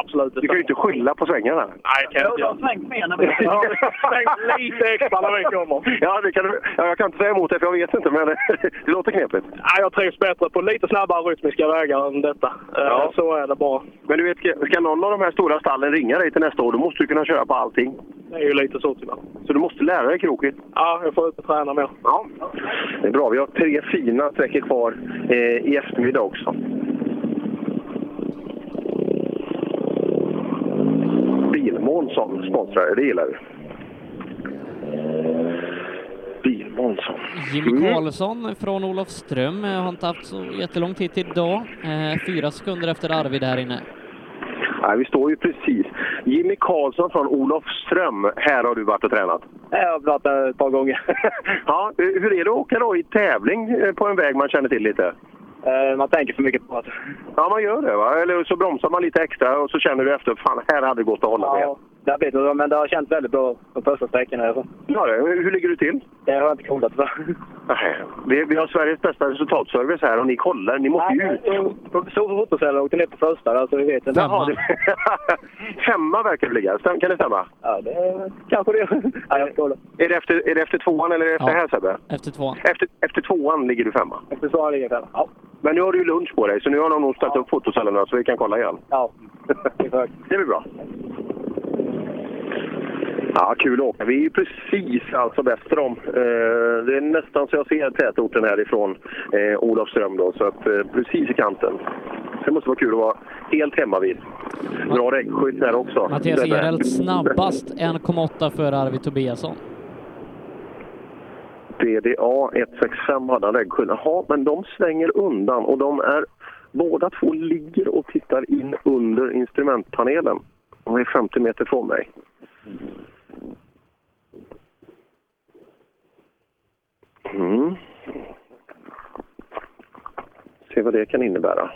Absolut.
Du kan ju inte skylla på svängarna.
Nej, kan jag inte göra.
svängt mer när
vi Ja, svängt lite extra när vi kommer.
Ja, det kan, du- ja, jag kan inte säga emot det för jag vet inte, men det, det låter knepigt.
Nej, jag trivs bättre på lite snabbare rytmiska vägar än detta. Eh,
Ja.
Så är det bara.
Men du vet, ska- ska någon av de här stora stallen ringa dig till nästa år, då måste du kunna köra på allting.
Det är ju lite så tyvärr.
Så du måste lära dig krokigt.
Ja, jag får ut och träna mer.
Ja, det är bra. Vi har tre fina sträckor kvar eh, i eftermiddag också. Som sponsrar, det gillar vi. Bilmånsson.
Jimmy Karlsson från Olofström eh, har inte haft så jättelång tid idag. Eh, fyra sekunder efter Arvid här inne.
Nej, vi står ju precis. Jimmy Karlsson från Olofström. Här har du varit och tränat.
Jag har pratat ett par gånger.
Ja, hur är det att åka då i tävling eh, på en väg man känner till lite?
Eh, Man tänker för mycket på det.
Ja, man gör det va? Eller så bromsar man lite extra och så känner du efter, fan här hade det gått att hålla med.
Ja, det har blivit bra, men det har känts väldigt bra på första sträckan. Här.
Ja, det. Hur ligger du till?
Det har jag inte kollat för.
Nej, vi, vi har Sveriges bästa resultatservice här och ni kollar. Ni måste ju ut.
Så fotoceller åkte ner på första, där, så vi vet inte.
Det- Femma verkar det ligga. Stäm, kan det stämma?
Ja, det kanske det. Ja, jag kollar.
Är det efter, är det efter tvåan eller efter
Ja.
här Sebbe?
Efter tvåan.
Efter, efter tvåan ligger du femma.
Efter tvåan ligger jag Ja.
Men nu har du ju lunch på dig, så nu har de nog ställt upp fotocellerna så vi kan kolla igen.
Ja,
det blir bra. Ja, kul att åka. Vi är precis alltså väster om. Eh, det är nästan så jag ser tätorten härifrån eh, Olofström då, så att eh, precis i kanten. Det måste vara kul att vara helt hemma vid. Bra regnskydd här också.
Mattias
där.
Ehrelt snabbast 1,8 för Arvid Tobiasson.
DDA 165 hade han regnskydd. Jaha, men de svänger undan och de är båda två ligger och tittar in under instrumentpanelen. De är 50 meter från mig. Mm. Se vad det kan innebära.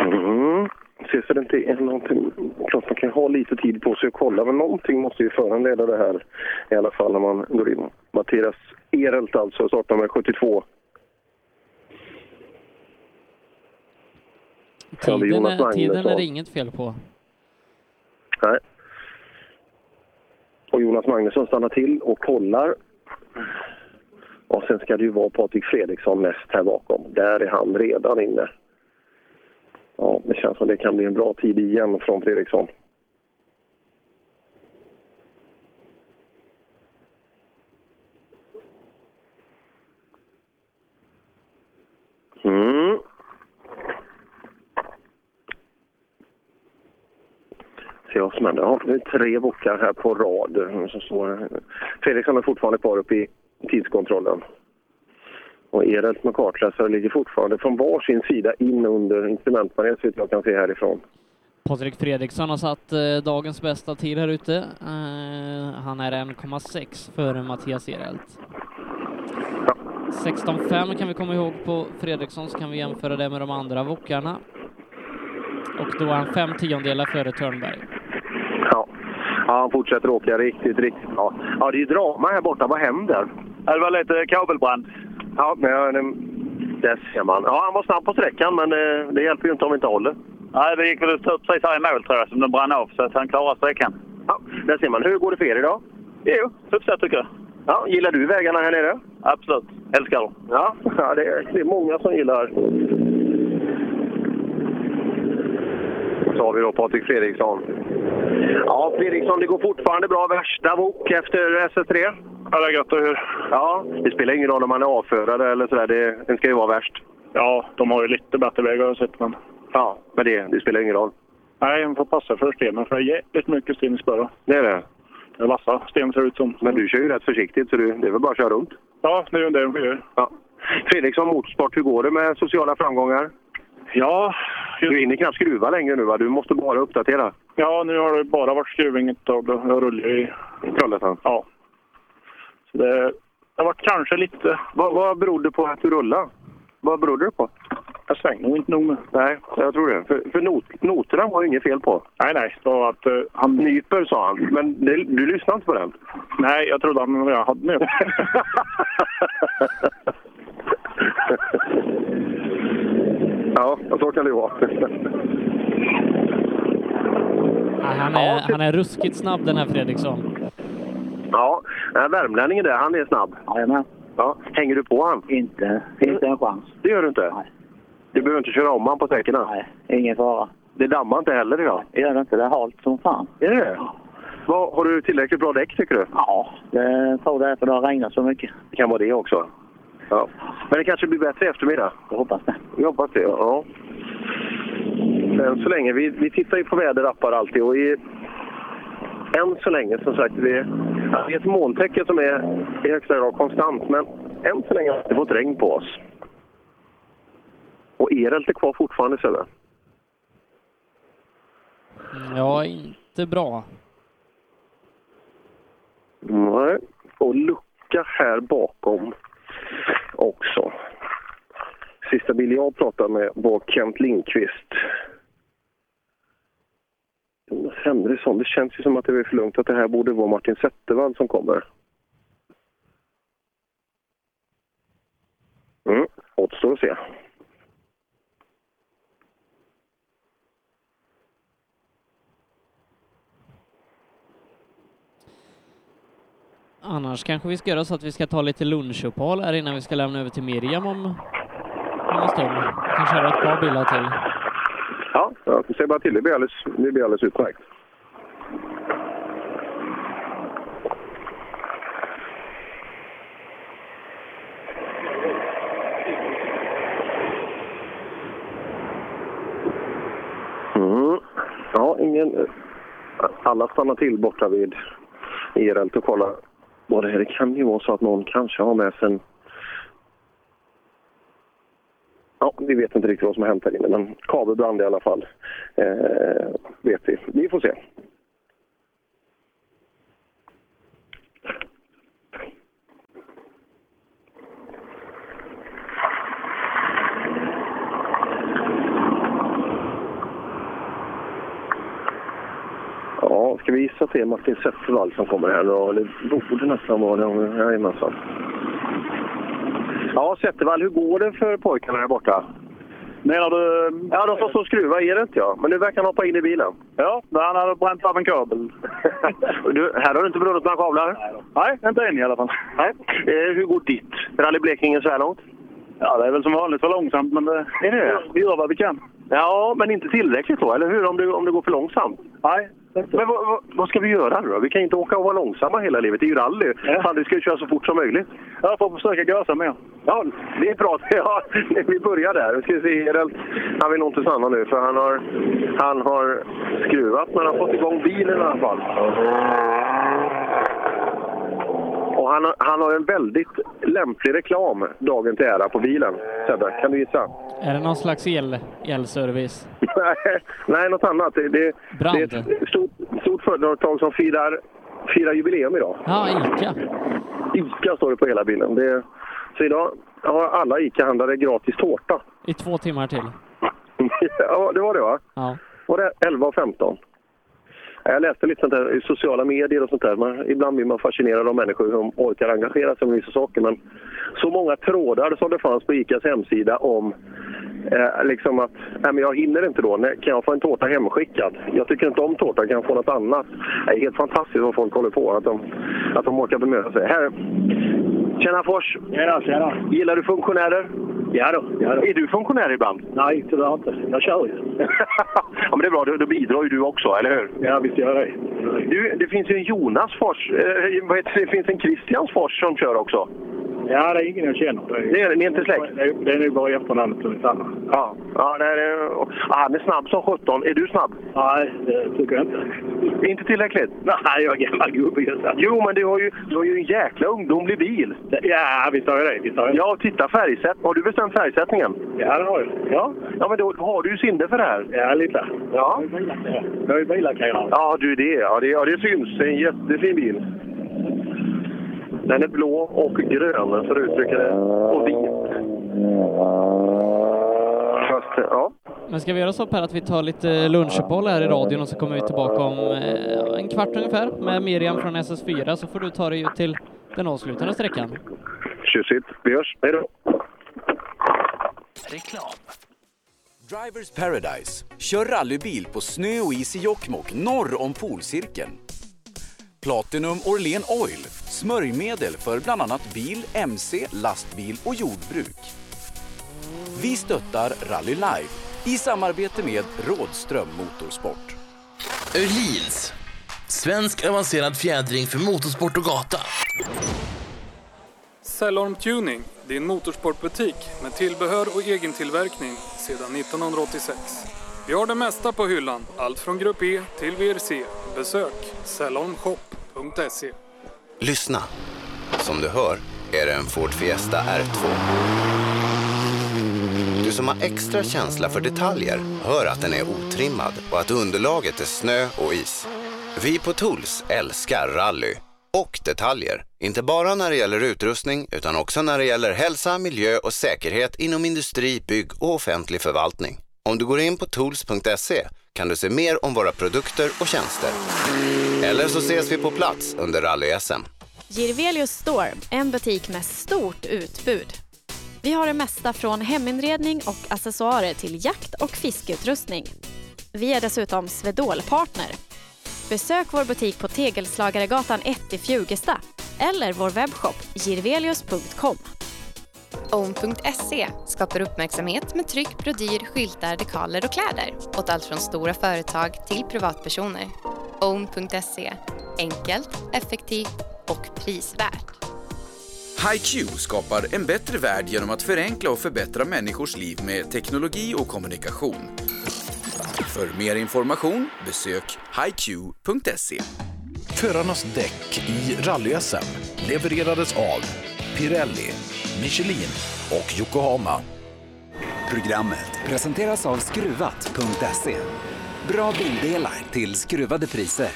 Mm. Se så det inte är någonting. Klart man kan ha lite tid på sig att kolla, men någonting måste ju föranleda det här i alla fall när man går in. Mattias Erelt alltså, startar med 72. Sen har vi
Tiden är, tiden är det inget fel på.
Nej. Och Jonas Magnusson stannar till och kollar. Och sen ska det ju vara Patrik Fredriksson näst här bakom. Där är han redan inne. Ja, det känns som det kan bli en bra tid igen från Fredriksson. Mm. Som händer. Ja, det är tre bockar här på rad. som står. Fredriksson är fortfarande kvar uppe i tidskontrollen. Och Erelt med kartläsare ligger fortfarande från var sin sida in under instrumentpanelen så jag kan se härifrån.
Patrik Fredriksson har satt eh, dagens bästa tid här ute. Eh, han är 1,6 före Mattias Ehrelt. 16,5 kan vi komma ihåg på Fredriksson, så kan vi jämföra det med de andra wokarna. Och då är han fem tiondelar före Törnberg.
Ja. han fortsätter åka riktigt, riktigt bra. Ja, det är ju drama här borta. Vad händer?
Det var lite kabelbrand.
Ja, men det, ser man. Ja, han var snabb på sträckan, men eh, det hjälper ju inte om vi inte håller.
Nej, det gick väl upp precis här i mål tror jag, som den brann av, så att han klarar sträckan.
Ja, där ser man. Hur går det för er idag?
Jo, hyfsat tycker jag.
Ja, gillar du vägarna här nere?
Absolut. Älskar dem.
Ja, ja det, är, det är många som gillar. Så har vi då Patrik Fredriksson. Ja, Fredriksson, det går fortfarande bra. Värsta vok efter SS3?
Ja, det är gött att höra.
Ja, det spelar ingen roll om man är avförare eller sådär. Det, den ska ju vara värst.
Ja, de har ju lite bättre vägar jag sett, men...
Ja, men det, det spelar ingen roll.
Nej, man får passa för stenen för det är jävligt mycket sten i spöret.
Det är det?
Det är vassa sten ser ut som.
Men du kör ju rätt försiktigt så du, det är väl bara att köra runt.
Ja, det är ju det vi gör.
Ja. Fredriksson Motorsport, hur går det med sociala framgångar?
Ja...
Du hinner knappt skruva längre nu va? Du måste bara uppdatera.
Ja, nu har det bara varit då. Jag rullar i
Trollhättan?
Ja. Så det, det har varit kanske lite...
Vad, vad beror det på att du rullar? Vad beror det på?
Jag svänger nog inte nog med.
Nej, jag tror det. För, för not, noterna var ju inget fel på.
Nej, nej. Det var att uh, han...
Nyper sa han, men det, du lyssnade inte på den?
Nej, jag trodde han jag hade med.
ja, så kan det ju vara.
Ja, han, är, han är ruskigt snabb den här Fredriksson.
Ja, värmlänningen där, han är snabb.
Jajamän.
Ja. Hänger du på han?
Inte, inte en chans.
Det gör du inte?
Nej.
Du behöver inte köra om han på sträckorna?
Nej, ingen fara.
Det dammar inte heller idag?
Det gör det inte. Det är halt som fan.
Är det Vad, Har du tillräckligt bra däck tycker du?
Ja, det tror det är för det har regnat så mycket.
Det kan vara det också. Ja. Men det kanske blir bättre i eftermiddag?
Jag hoppas det.
Jag hoppas det, ja. Än så länge, vi, vi tittar ju på väderappar alltid och i, än så länge som sagt, det, ja, det är ett molntäcke som är i högsta grad konstant men än så länge har vi inte fått regn på oss. Och Erelt är kvar fortfarande Sebbe.
Ja, inte bra.
Nej, och lucka här bakom också. Sista bil jag pratade med var Kent Lindqvist. Jonas Henriksson, det känns ju som att det är för lugnt att det här borde vara Martin Zettervall som kommer. Mm, återstår att se.
Annars kanske vi ska göra så att vi ska ta lite lunchuppehåll här innan vi ska lämna över till Miriam om, om en stund. Vi kan köra ett par bilar till.
Ja, jag säger bara till. Det blir alldeles, det blir alldeles utmärkt. Mm. Ja, ingen... Alla stannar till borta vid Erelt och kollar det. Det kan ju vara så att någon kanske har med sig en... Ja, vi vet inte riktigt vad som har hänt här inne, men kabelbrand i alla fall. Eh, vet vi. Vi får se. Ja, ska vi gissa att det är Martin Zettervall som kommer här nu? Eller borde nästan vara det. Jajamensan. Ja, Zettervall, hur går det för pojkarna här borta?
Menar du?
Ja, de som står och skruvar är det inte ja. Men nu verkar han hoppa in i bilen.
Ja, han hade bränt av en kabel.
du, här har du inte brunnit några kablar?
Nej, inte än i alla fall.
Nej. Eh, hur går ditt Rally Blekinge så här långt?
Ja, det är väl som vanligt för långsamt, men det,
är det?
vi gör vad vi kan.
Ja, men inte tillräckligt då, eller hur? Om det, om det går för långsamt?
Nej.
Men vad, vad, vad ska vi göra då? Vi kan inte åka och vara långsamma hela livet. Det är ju rally. Ja. Fan, vi ska ju köra så fort som möjligt.
Jag får försöka gasa mer.
Ja, det är bra. Ja, vi börjar där. Vi ska se. Han vill nog inte stanna nu, för han har, han har skruvat, men han har fått igång bilen i alla fall. Och han har, han har en väldigt lämplig reklam dagen till ära på bilen. Sebbe, kan du gissa?
Är det någon slags el, elservice?
Nej, något annat. Det, det,
Brand.
det är ett stort, stort företag som firar, firar jubileum idag.
Ja, ICA.
ICA står det på hela bilen. Det, så idag har alla ICA-handlare gratis tårta.
I två timmar till.
ja, det var det va?
Ja.
Var det 11 och 15? Jag läste lite sånt där i sociala medier och sånt där. Man, ibland blir man fascinerad av människor som orkar engagera sig med vissa saker. Men så många trådar som det fanns på ICAs hemsida om eh, liksom att nej, men jag hinner inte då. Nej, kan jag få en tårta hemskickad? Jag tycker inte om tårta, kan jag få något annat? Det är helt fantastiskt vad folk håller på. Att de, att de orkar bemöta sig. Här, Tjena Fors!
Tjena, tjena!
Gillar du funktionärer?
Ja då, ja då.
Är du funktionär ibland?
Nej, tyvärr inte. Jag kör ju.
ja, men det är bra. Då, då bidrar ju du också, eller hur?
Ja, visst gör jag
det. Du, det finns ju en Jonas Fors. Eh, vad heter det? det finns en Christians Fors som kör också.
Ja, det är ingen jag känner.
Det är, ni är inte släkt?
Det är, det nog bara efternamnet som är samma.
Ja, ja det är, han är snabb som 17. Är du snabb?
Nej, det tycker jag inte.
Inte tillräckligt?
Nej, jag är gammal gubbe.
Jo, men du har ju, du har ju en jäkla ungdomlig bil.
Ja, visst har jag det. Visst har jag det.
Ja, titta färgsätt. Har du bestämt färgsättningen?
Ja, det har jag.
Ja, ja men då har du ju sinne för det här.
Ja, lite.
Ja.
Jag är ju billackerare.
Ja, du det. Ja, det, ja, det syns. Det är en jättefin bil. Den är blå och grön, för att uttrycka det. Och vit. Fast, ja.
Men ska vi göra så Per att vi tar lite lunchuppehåll här i radion och så kommer vi tillbaka om eh, en kvart ungefär med Miriam från SS4 så får du ta dig ut till den avslutande sträckan.
Tjusigt. Vi hörs. Hej då.
Reklam.
Drivers Paradise. Kör rallybil på snö och is i Jokkmokk norr om polcirkeln. Platinum Orlen Oil. Smörjmedel för bland annat bil, mc, lastbil och jordbruk. Vi stöttar Rally Life i samarbete med Rådström Motorsport.
Öhlins. Svensk avancerad fjädring för motorsport och gata.
Cellorm Tuning, din motorsportbutik med tillbehör och egen tillverkning sedan 1986. Vi har det mesta på hyllan, allt från Grupp E till VRC. Besök salonshop.se.
Lyssna. Som du hör är det en Ford Fiesta R2. Du som har extra känsla för detaljer hör att den är otrimmad och att underlaget är snö och is. Vi på Tools älskar rally och detaljer. Inte bara när det gäller utrustning utan också när det gäller hälsa, miljö och säkerhet inom industri, bygg och offentlig förvaltning. Om du går in på tools.se kan du se mer om våra produkter och tjänster. Eller så ses vi på plats under rally-SM.
Girvelius Store, en butik med stort utbud. Vi har det mesta från heminredning och accessoarer till jakt och fiskeutrustning. Vi är dessutom Swedol-partner. Besök vår butik på Tegelslagaregatan 1 i Fjugesta eller vår webbshop girvelius.com.
Own.se skapar uppmärksamhet med tryck, brodyr, skyltar, dekaler och kläder åt allt från stora företag till privatpersoner. Own.se enkelt, effektivt och prisvärt.
HiQ skapar en bättre värld genom att förenkla och förbättra människors liv med teknologi och kommunikation. För mer information besök hiq.se.
Förarnas däck i rally levererades av Pirelli, Michelin och Yokohama.
Programmet presenteras av Skruvat.se. Bra bildelar till skruvade priser.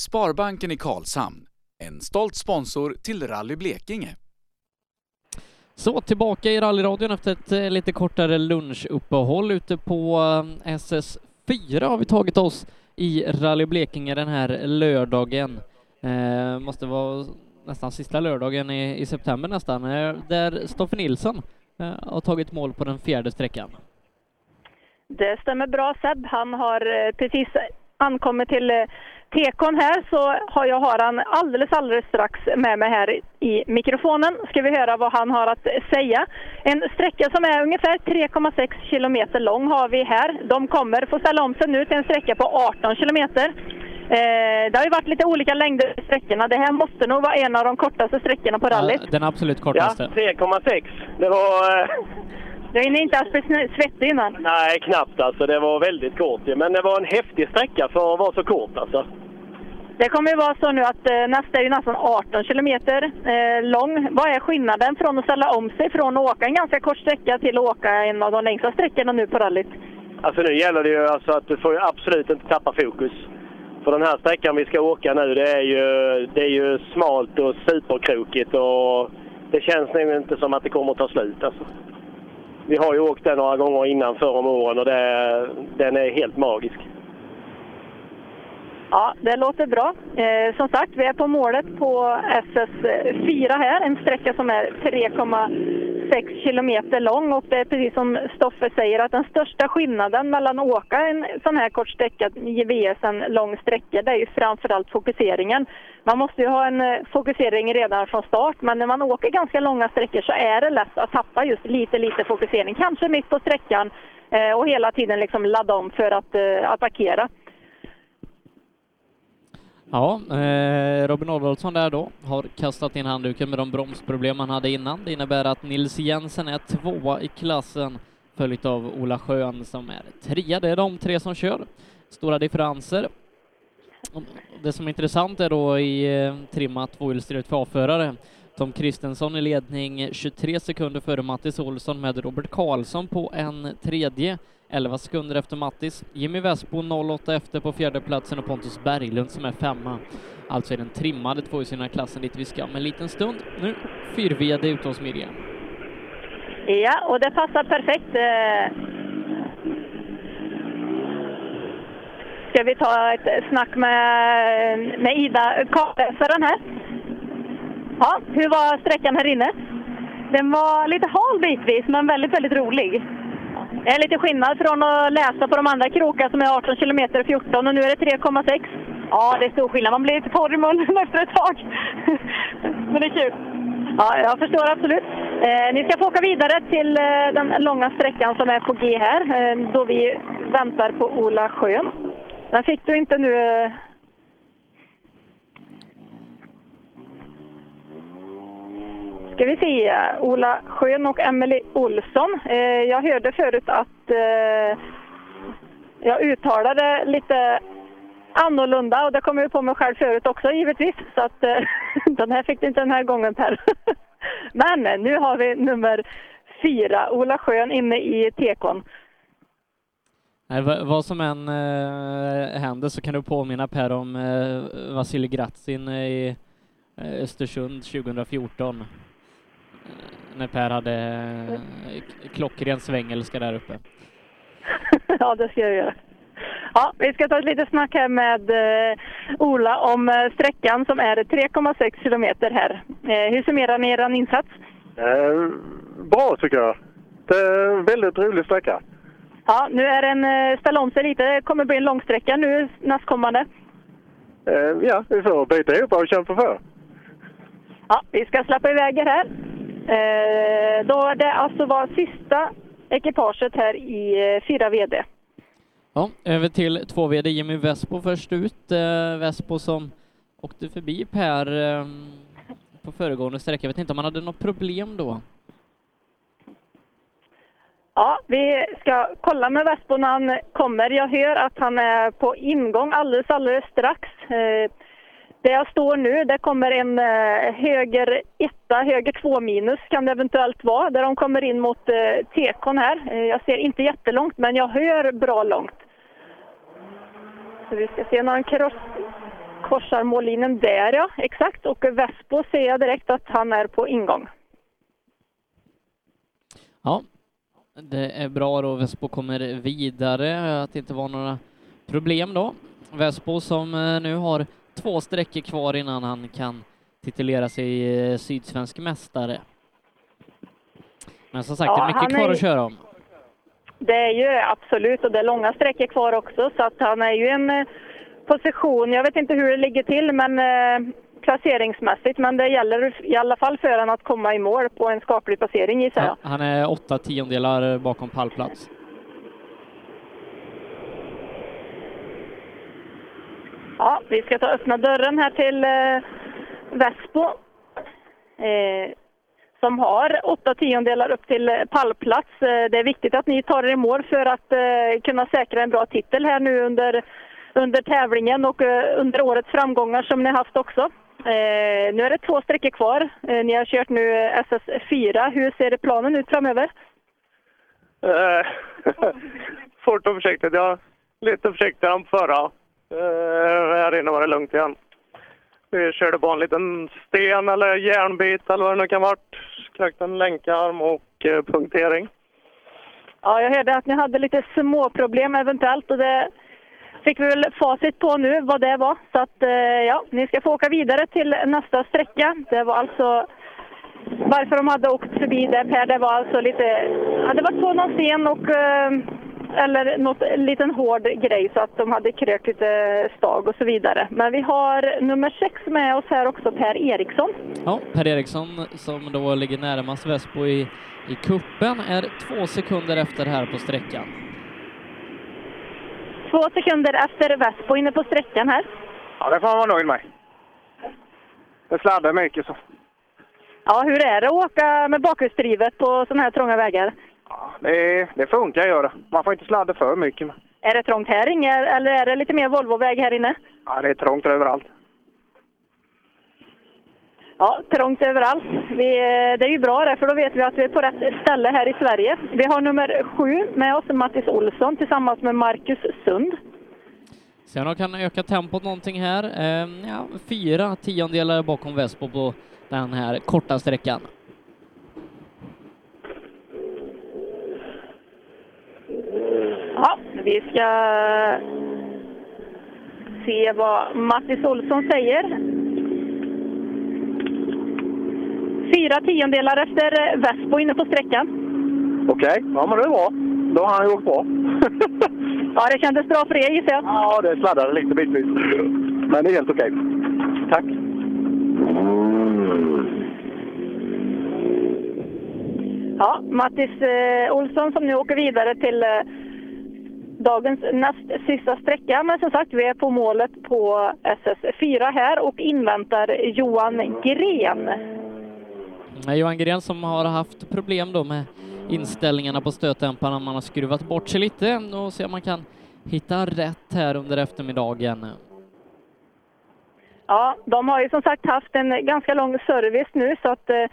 Sparbanken i Karlshamn. En stolt sponsor till Rally Blekinge.
Så tillbaka i rallyradion efter ett eh, lite kortare lunchuppehåll ute på eh, SS4 har vi tagit oss i Rally Blekinge den här lördagen. Eh, måste vara nästan sista lördagen i, i september nästan, eh, där Stoffe Nilsson eh, har tagit mål på den fjärde sträckan.
Det stämmer bra Seb. Han har eh, precis ankommit till tekon här så har jag har han alldeles, alldeles strax med mig här i mikrofonen. Ska vi höra vad han har att säga. En sträcka som är ungefär 3,6 kilometer lång har vi här. De kommer få ställa om sig nu till en sträcka på 18 kilometer. Eh, det har ju varit lite olika längder i sträckorna. Det här måste nog vara en av de kortaste sträckorna på rallyt.
Den absolut kortaste.
Ja, 3,6. Det var... Eh...
Du hinner inte alls bli svettig innan?
Nej, knappt alltså. Det var väldigt kort. Men det var en häftig sträcka för att vara så kort alltså.
Det kommer ju vara så nu att eh, nästa är ju nästan 18 kilometer eh, lång. Vad är skillnaden från att ställa om sig från att åka en ganska kort sträcka till att åka en av de längsta sträckorna nu på rallyt?
Alltså nu gäller det ju alltså att du får ju absolut inte tappa fokus. För den här sträckan vi ska åka nu, det är ju, det är ju smalt och superkrokigt och det känns nog inte som att det kommer att ta slut alltså. Vi har ju åkt den några gånger innan förr om åren och det, den är helt magisk.
Ja, det låter bra. Eh, som sagt, vi är på målet på SS4 här, en sträcka som är 3,6 kilometer lång och det är precis som Stoffe säger att den största skillnaden mellan att åka en sån här kort sträcka vs en lång sträcka, det är ju framförallt fokuseringen. Man måste ju ha en eh, fokusering redan från start, men när man åker ganska långa sträckor så är det lätt att tappa just lite, lite fokusering. Kanske mitt på sträckan eh, och hela tiden liksom ladda om för att eh, attackera.
Ja, eh, Robin Adolfsson där då har kastat in handduken med de bromsproblem han hade innan. Det innebär att Nils Jensen är tvåa i klassen, följt av Ola Schön som är trea. Det är de tre som kör. Stora differenser. Det som är intressant är då i eh, trimma tvåhjulsdrivet för A-förare. Tom Kristensson i ledning 23 sekunder före Mattis Olsson med Robert Karlsson på en tredje 11 sekunder efter Mattis. Jimmy Westbo 08 efter på fjärdeplatsen och Pontus Berglund som är femma. Alltså är den trimmade tvåhjulsdrivna klassen dit vi ska om en liten stund. Nu fyr-VD ute hos Miriam.
Ja, och det passar perfekt. Eh. Ska vi ta ett snack med, med Ida, kartläsaren här? Ja, hur var sträckan här inne? Den var lite hal bitvis, men väldigt, väldigt rolig. Det är lite skillnad från att läsa på de andra krokar som är 18 km 14 och nu är det 3,6. Ja, det är stor skillnad. Man blir lite torr i munnen efter ett tag. Men det är kul. Ja, jag förstår absolut. Eh, ni ska få åka vidare till eh, den långa sträckan som är på G här, eh, då vi väntar på Ola Schön. Den fick du inte nu. eh. Ska vi se, Ola Schön och Emelie Olsson. Eh, jag hörde förut att eh, jag uttalade lite annorlunda och det kom jag på mig själv förut också givetvis. Så att eh, den här fick du inte den här gången Per. Men nu har vi nummer fyra, Ola Schön inne i tekon.
Nej, vad som än eh, händer så kan du påminna Per om eh, Vasilij Gratsin eh, i eh, Östersund 2014. När Per hade eh, klockren svengelska där uppe.
ja, det ska jag göra. Ja, vi ska ta ett litet snack här med eh, Ola om eh, sträckan som är 3,6 kilometer här. Eh, hur summerar ni er insats?
Eh, bra tycker jag. Det är en väldigt rolig sträcka.
Ja, nu är den ställa om sig lite. Det kommer bli en långsträcka nu nästkommande.
Eh, ja, vi får byta ihop och kämpa för.
Ja, vi ska släppa iväg er här. Eh, då det alltså var sista ekipaget här i eh, 4 VD.
Ja, över till 2VD Jimmy Vespo först ut. Eh, Vespo som åkte förbi Per eh, på föregående sträcka. Jag vet inte om han hade något problem då.
Ja, vi ska kolla med Vespo när han kommer. Jag hör att han är på ingång alldeles, alldeles strax. Där jag står nu, där kommer en eh, höger etta, höger två minus kan det eventuellt vara, där de kommer in mot eh, tekon här. Eh, jag ser inte jättelångt, men jag hör bra långt. Så vi ska se när han kross, korsar mållinjen där, ja. Exakt. Och Vespo ser jag direkt att han är på ingång.
Ja, det är bra då. Vespo kommer vidare, att det inte var några problem då. Vespo som eh, nu har två sträckor kvar innan han kan titulera sig eh, sydsvensk mästare. Men som sagt, det
Ja,
är mycket
är
kvar att köra om.
Det är ju absolut, och det är långa sträckor kvar också, så att han är ju en eh, position, jag vet inte hur det ligger till, men eh, placeringsmässigt, men det gäller i alla fall för honom att komma i mål på en skaplig placering gissar jag.
Ja, han är åtta tiondelar bakom pallplats.
Ja, vi ska ta och öppna dörren här till eh, Väsbo. Eh, som har åtta tiondelar upp till pallplats. Eh, det är viktigt att ni tar er i mål för att eh, kunna säkra en bra titel här nu under, under tävlingen och eh, under årets framgångar som ni haft också. Eh, nu är det två sträckor kvar. Eh, ni har kört nu SS4. Hur ser planen ut framöver?
Eh, fort och försiktigt. Ja, lite försiktigare än förra. Eh, här inne var det lugnt igen. Vi körde på en liten sten eller järnbit eller vad det nu kan varit. Knäckte en länkarm och eh, punktering.
Ja, jag hörde att ni hade lite småproblem eventuellt och det fick vi väl facit på nu vad det var. Så att eh, ja, ni ska få åka vidare till nästa sträcka. Det var alltså varför de hade åkt förbi där Per, det var alltså lite, ja, det var på någon sten och eh, eller något liten hård grej så att de hade krökt lite stag och så vidare. Men vi har nummer sex med oss här också, Per Eriksson.
Ja, Per Eriksson som då ligger närmast Vespo i, i kuppen är två sekunder efter här på sträckan.
Två sekunder efter Vespo inne på sträckan här.
Ja, det får man vara nöjd med. Det sladdar mycket så.
Ja, hur är det att åka med bakhjulsdrivet på sådana här trånga vägar?
Det, det funkar gör det. Man får inte sladda för mycket.
Är det trångt här inne eller är det lite mer Volvoväg här inne?
Ja, det är trångt överallt.
Ja, trångt överallt. Vi, det är ju bra det, för då vet vi att vi är på rätt ställe här i Sverige. Vi har nummer sju med oss, Mattis Olsson, tillsammans med Marcus Sund.
Se om de kan öka tempot någonting här. Eh, ja, fyra tiondelar bakom Vespo på den här korta sträckan.
Ja, vi ska se vad Mattis Olsson säger. Fyra tiondelar efter Vespo inne på sträckan.
Okej, ja men det är bra. Då har han gjort bra.
Ja, det kändes bra för er gissar jag.
Ja, det sladdade lite bitvis. Men det är helt okej. Tack.
Ja, Mattis eh, Olsson som nu åker vidare till eh, dagens näst sista sträcka. Men som sagt, vi är på målet på SS4 här och inväntar Johan Gren.
Johan Gren som har haft problem då med inställningarna på stötdämparna. Man har skruvat bort sig lite och se om man kan hitta rätt här under eftermiddagen.
Ja, de har ju som sagt haft en ganska lång service nu så att eh,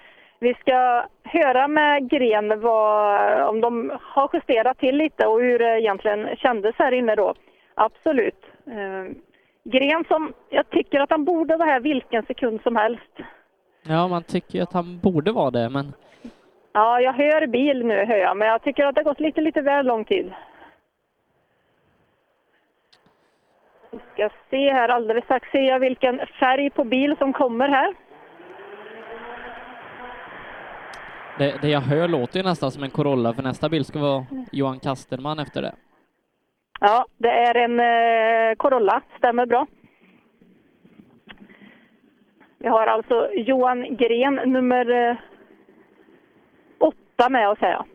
vi ska höra med Gren vad, om de har justerat till lite och hur det egentligen kändes här inne då. Absolut. Eh, Gren som, jag tycker att han borde vara här vilken sekund som helst.
Ja, man tycker att han borde vara det, men
Ja, jag hör bil nu, hör jag, men jag tycker att det har gått lite, lite väl lång tid. Vi ska se här, alldeles strax ser jag vilken färg på bil som kommer här.
Det, det jag hör låter ju nästan som en Corolla, för nästa bil ska vara Johan Kasterman efter det.
Ja, det är en eh, Corolla, stämmer bra. Vi har alltså Johan Gren, nummer eh, åtta med oss här. ja.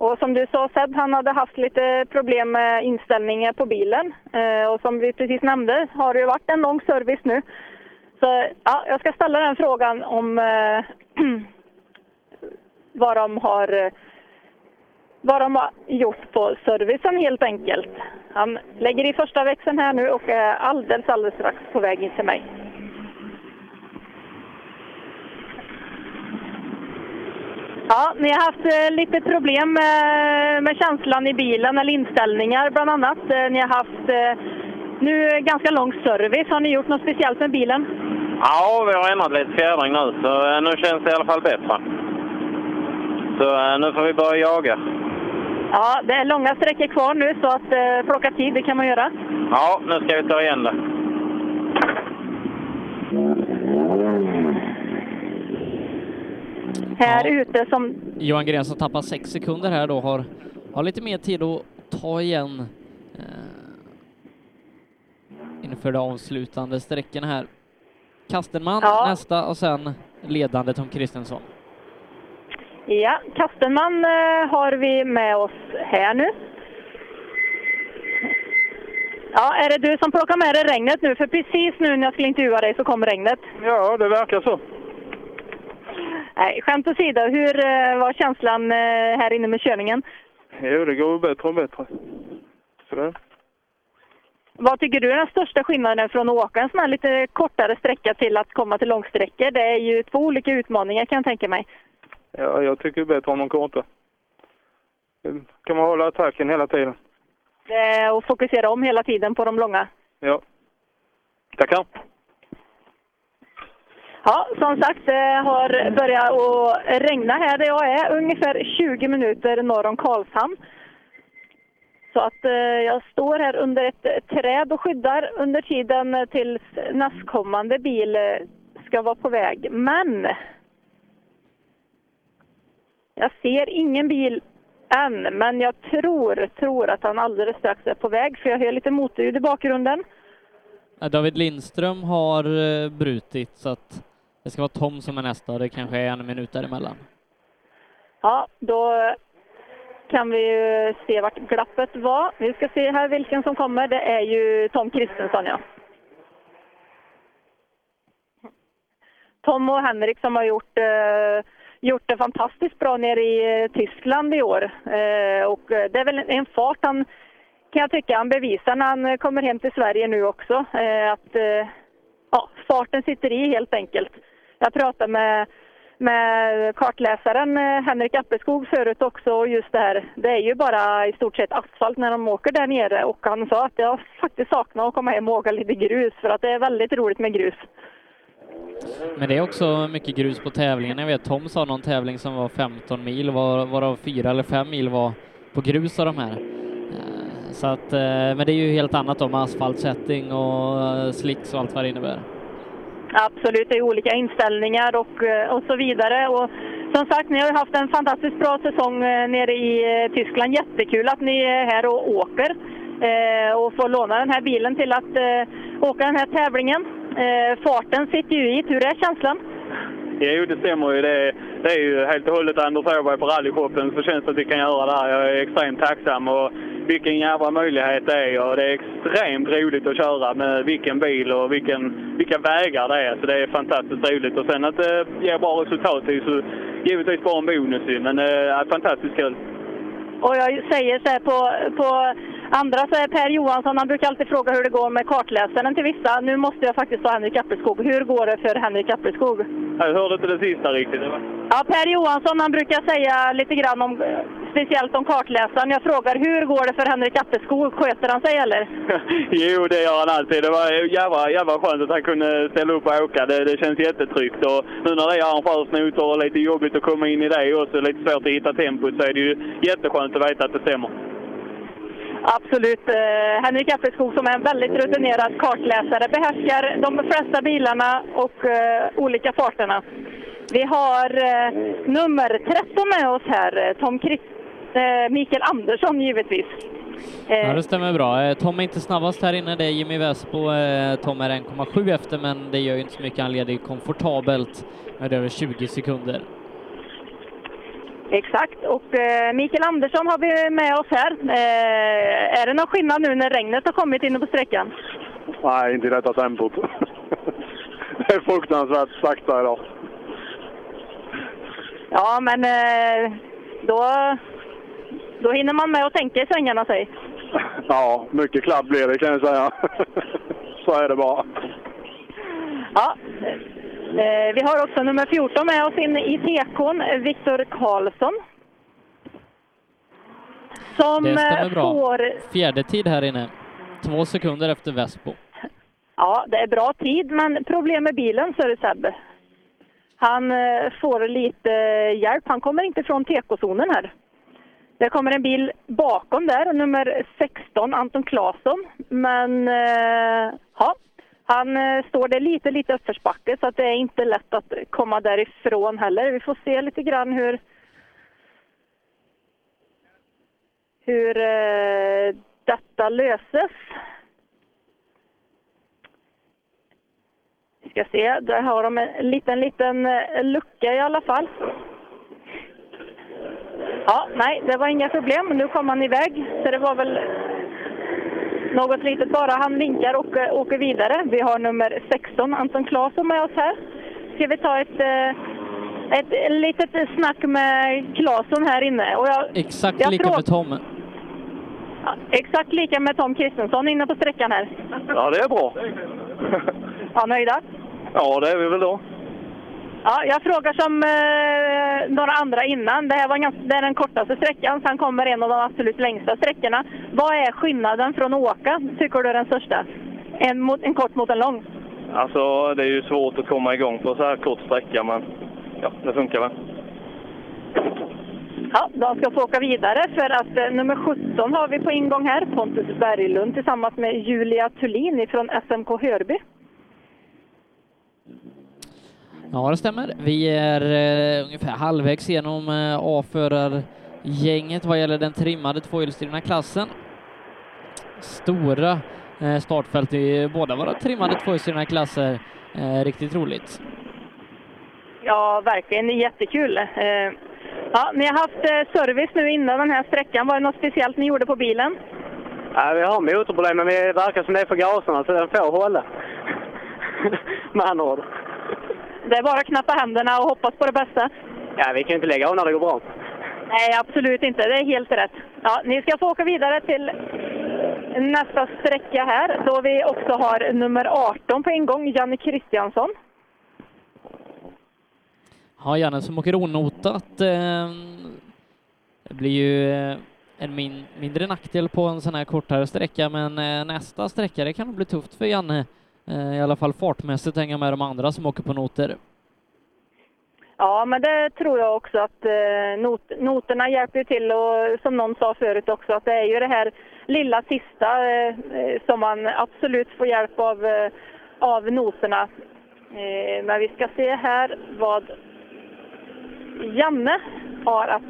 Och som du sa Seb, han hade haft lite problem med inställningar på bilen. Eh, och som vi precis nämnde har det ju varit en lång service nu. Så ja, jag ska ställa den frågan om eh, vad de har eh, vad de har gjort på servicen helt enkelt. Han lägger i första växeln här nu och är alldeles, alldeles strax på väg in till mig. Ja, ni har haft eh, lite problem med, med känslan i bilen eller inställningar bland annat. Eh, ni har haft eh, nu ganska lång service. Har ni gjort något speciellt med bilen?
Ja, vi har ändrat lite fjädring nu, så eh, nu känns det i alla fall bättre. Så eh, nu får vi börja jaga.
Ja, det är långa sträckor kvar nu så att eh, plocka tid, det kan man göra.
Ja, nu ska vi ta igen det.
Här ute som...
Johan Gren som tappar sex sekunder här då har, har lite mer tid att ta igen eh, inför de avslutande sträckorna här. Kastenman
Ja.
nästa och sen ledande Tom Kristensson.
Ja, Kastenman eh, har vi med oss här nu. Ja, är det du som plockar med dig regnet nu? För precis nu när jag skulle intervjua dig så kom regnet.
Ja, det verkar så.
Nej, skämt åsido, hur eh, var känslan eh, här inne med körningen?
Jo, det går bättre och bättre. Sådär.
Vad tycker du är den största skillnaden från att åka en sån här lite kortare sträcka till att komma till långsträckor? Det är ju två olika utmaningar kan jag tänka mig.
Ja, jag tycker bättre om de korta. Kan man hålla attacken hela tiden.
Är att fokusera om hela tiden på de långa.
Ja. Tackar.
Ja, som sagt, det har börjat att regna här där jag är, ungefär 20 minuter norr om Karlshamn. Så att eh, jag står här under ett träd och skyddar under tiden tills nästkommande bil eh, ska vara på väg. Men jag ser ingen bil än, men jag tror, tror att han alldeles strax är på väg för jag hör lite motorljud i bakgrunden.
David Lindström har eh, brutit så att det ska vara Tom som är nästa och det kanske är en minut däremellan.
Ja, då kan vi ju se vart glappet var. Vi ska se här vilken som kommer. Det är ju Tom Kristensson, ja. Tom och Henrik som har gjort, eh, gjort det fantastiskt bra nere i eh, Tyskland i år. Eh, och eh, det är väl en, fart han, kan jag tycka, han bevisar när han kommer hem till Sverige nu också. Eh, att eh, ja, farten sitter i helt enkelt. Jag pratade med, med kartläsaren eh, Henrik Appelskog förut också och just det här, det är ju bara i stort sett asfalt när de åker där nere och han sa att jag faktiskt saknar att komma hem och åka lite grus för att det är väldigt roligt med grus.
Men det är också mycket grus på tävlingen. Jag vet Tom sa någon tävling som var 15 mil, var- varav fyra eller fem mil var på grus av de här. Eh, så att, eh, men det är ju helt annat då med asfaltsättning och slicks och allt vad det innebär.
Absolut, det är olika inställningar och, eh, och så vidare. Och som sagt, ni har ju haft en fantastiskt bra säsong eh, nere i eh, Tyskland. Jättekul att ni är här och åker eh, och får låna den här bilen till att eh, åka den här tävlingen. Eh, farten sitter ju i. Hur är känslan?
Jo, det stämmer ju. Det är, det är ju helt och hållet Anders Åberg på rallyshoppen så känns det att vi kan göra det här. Jag är extremt tacksam och vilken jävla möjlighet det är och det är extremt roligt att köra med vilken bil och vilken, vilka vägar det är. Så det är fantastiskt roligt och sen att det ger bra resultat är ju givetvis bara en bonus Men men är fantastiskt kul.
Och jag säger så här på, på andra så är Per Johansson, han brukar alltid fråga hur det går med kartläsaren till vissa. Nu måste jag faktiskt ta Henrik Appelskog. Hur går det för Henrik Appelskog?
Jag hörde inte det sista riktigt.
Ja, Per Johansson han brukar säga lite grann om, speciellt om kartläsaren. Jag frågar, hur går det för Henrik Appelskog? Sköter han sig eller?
Jo, det gör han alltid. Det var jävla, jävla skönt att han kunde ställa upp och åka. Det, det känns jättetryggt. Och nu när det är arrangörsnoter och lite jobbigt att komma in i det och så lite svårt att hitta tempot så är det ju jätteskönt att veta att det stämmer.
Absolut. Eh, Henrik Appelskog som är en väldigt rutinerad kartläsare behärskar de flesta bilarna och eh, olika farterna. Vi har eh, nummer 13 med oss här, eh, Tom Christ, eh, Mikael Andersson givetvis. Eh, ja,
det stämmer bra. Eh, Tom är inte snabbast här inne, det är Jimmy Vespo. Tom är 1,7 efter, men det gör ju inte så mycket. Han leder ju komfortabelt med över 20 sekunder.
Exakt, och eh, Mikael Andersson har vi med oss här. Eh, är det någon skillnad nu när regnet har kommit inne på sträckan?
Nej, inte i detta tempot. det är fruktansvärt sakta idag.
Ja, men eh, då, då hinner man med att tänka i svängarna, säg.
Ja, mycket kladd blir det kan jag säga. Så är det bara.
Ja, vi har också nummer 14 med oss in i tekon, Viktor Karlsson. Som
Det stämmer
eh,
bra.
får...
Fjärde tid här inne. Två sekunder efter Vespo.
Ja, det är bra tid, men problem med bilen, så är det Sebbe. Han eh, får lite hjälp. Han kommer inte från tekozonen här. Det kommer en bil bakom där, nummer 16, Anton Claesson. Men eh, ja, han eh, står det lite, lite uppförsbacke så att det är inte lätt att komma därifrån heller. Vi får se lite grann hur hur eh, detta löses. Vi ska se, där har de en liten, liten eh, lucka i alla fall. Ja, nej, det var inga problem. Nu kom han iväg, så det var väl något litet bara. Han vinkar och eh, åker vidare. Vi har nummer 16, Anton Claesson, med oss här. Ska vi ta ett, eh, ett litet snack med Claesson här inne? Och jag,
Exakt
jag
lika med Tom.
Ja, Exakt lika med Tom Kristensson inne på sträckan här.
Ja, det är bra.
Ja, nöjda?
Ja, det är vi väl då.
Ja, jag frågar som eh, några andra innan. Det här var ganska, det är den kortaste sträckan, sen kommer en av de absolut längsta sträckorna. Vad är skillnaden från att åka, tycker du är den största? En, mot, en kort mot en lång?
Alltså, det är ju svårt att komma igång på så här kort sträcka, men ja, det funkar väl.
Ja, de ska få åka vidare för att eh, nummer 17 har vi på ingång här. Pontus Berglund tillsammans med Julia Thulin från SMK Hörby.
Ja, det stämmer. Vi är eh, ungefär halvvägs genom eh, A-förargänget vad gäller den trimmade tvåhjulsdrivna klassen. Stora eh, startfält i båda våra trimmade tvåhjulsdrivna klasser. Eh, riktigt roligt.
Ja, verkligen jättekul. Eh, Ja, ni har haft eh, service nu innan den här sträckan. Var det något speciellt ni gjorde på bilen?
Ja, vi har motorproblem, men det verkar som det är för gaserna, så den får hålla. Med andra ord.
Det är bara att knappa händerna och hoppas på det bästa.
Ja, vi kan ju inte lägga av när det går bra.
Nej, absolut inte. Det är helt rätt. Ja, ni ska få åka vidare till nästa sträcka här, då vi också har nummer 18 på ingång, Janne Kristiansson.
Ja, Janne som åker onotat. Eh, det blir ju eh, en min, mindre nackdel på en sån här kortare sträcka, men eh, nästa sträcka det kan nog bli tufft för Janne. Eh, I alla fall fartmässigt hänga med de andra som åker på noter.
Ja, men det tror jag också att eh, not, noterna hjälper ju till och som någon sa förut också att det är ju det här lilla sista eh, som man absolut får hjälp av, av noterna. Men vi ska se här vad Janne har att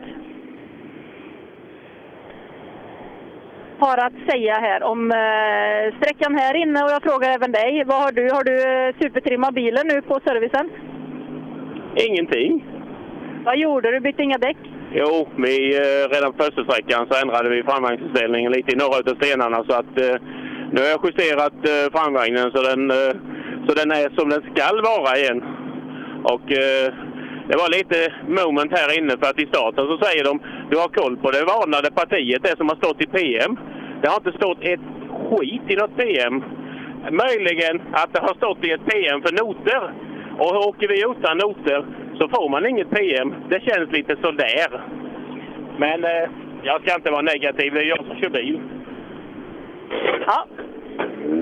har att säga här om eh, sträckan här inne och jag frågar även dig. Vad har du? Har du eh, supertrimmat bilen nu på servicen?
Ingenting.
Vad gjorde du? Bytte inga däck?
Jo, vi, eh, redan på första sträckan så ändrade vi framvagnsinställningen lite i några av stenarna så att nu har jag justerat framvagnen så den, så den är som den skall vara igen. Och det var lite moment här inne för att i starten så säger de du har koll på det varnade partiet, det som har stått i PM. Det har inte stått ett skit i något PM. Möjligen att det har stått i ett PM för noter. Och åker vi utan noter så får man inget PM. Det känns lite sådär. Men eh, jag ska inte vara negativ, det är jag som kör bil.
Ja,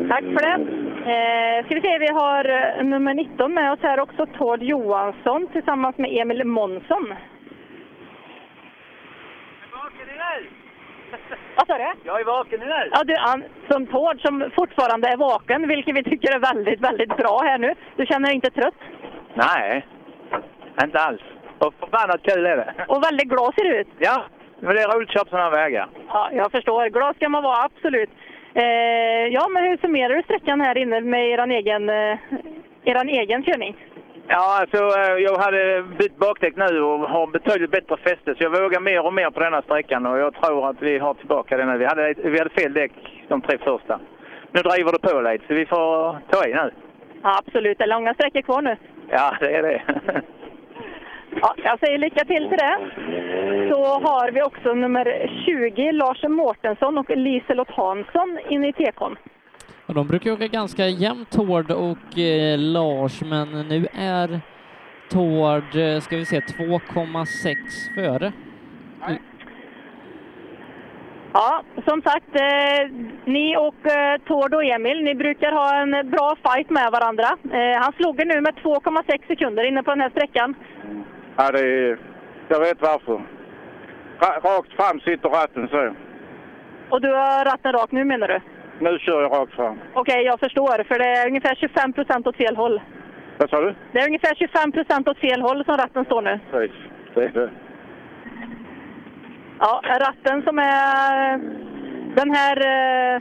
tack för det. Eh, ska vi se, vi har eh, nummer 19 med oss här också, Tord Johansson tillsammans med Emil Månsson. Vad sa du?
Jag är vaken nu.
Ja, du, som Tord som fortfarande är vaken, vilket vi tycker är väldigt, väldigt bra här nu. Du känner dig inte trött?
Nej, inte alls. Och förbannat kul är det.
Och väldigt glad ser du ut.
Ja, men det är roligt att köpa sådana här vägar.
Ja, jag förstår. Glad ska man vara, absolut. Eh, ja, men hur summerar du sträckan här inne med er egen, eh, eran egen körning?
Ja, alltså eh, jag hade bytt bakdäck nu och har betydligt bättre fäste så jag vågar mer och mer på denna sträckan och jag tror att vi har tillbaka den nu. Vi hade, vi hade fel däck de tre första. Nu driver det på lite så vi får ta i nu.
Ja, absolut. Det är långa sträckor kvar nu.
Ja, det är det.
Ja, jag säger lycka till till det. Så har vi också nummer 20, Lars Mårtensson och Liselott Hansson inne i tekon.
Och de brukar åka ganska jämnt Tord och eh, Lars, men nu är Tord, eh, ska vi se, 2,6 före.
Ja, som sagt, eh, ni och eh, Tord och Emil, ni brukar ha en bra fight med varandra. Eh, han slog er nu med 2,6 sekunder inne på den här sträckan.
Ja, det är, jag vet varför. Ra- Rakt fram sitter ratten så.
Och du har ratten rak nu menar du?
Nu kör jag rakt fram.
Okej, jag förstår, för det är ungefär 25 procent åt fel håll.
Vad sa du?
Det är ungefär 25 procent åt fel håll som ratten står nu.
Precis, det är det.
Ja, ratten som är den här eh,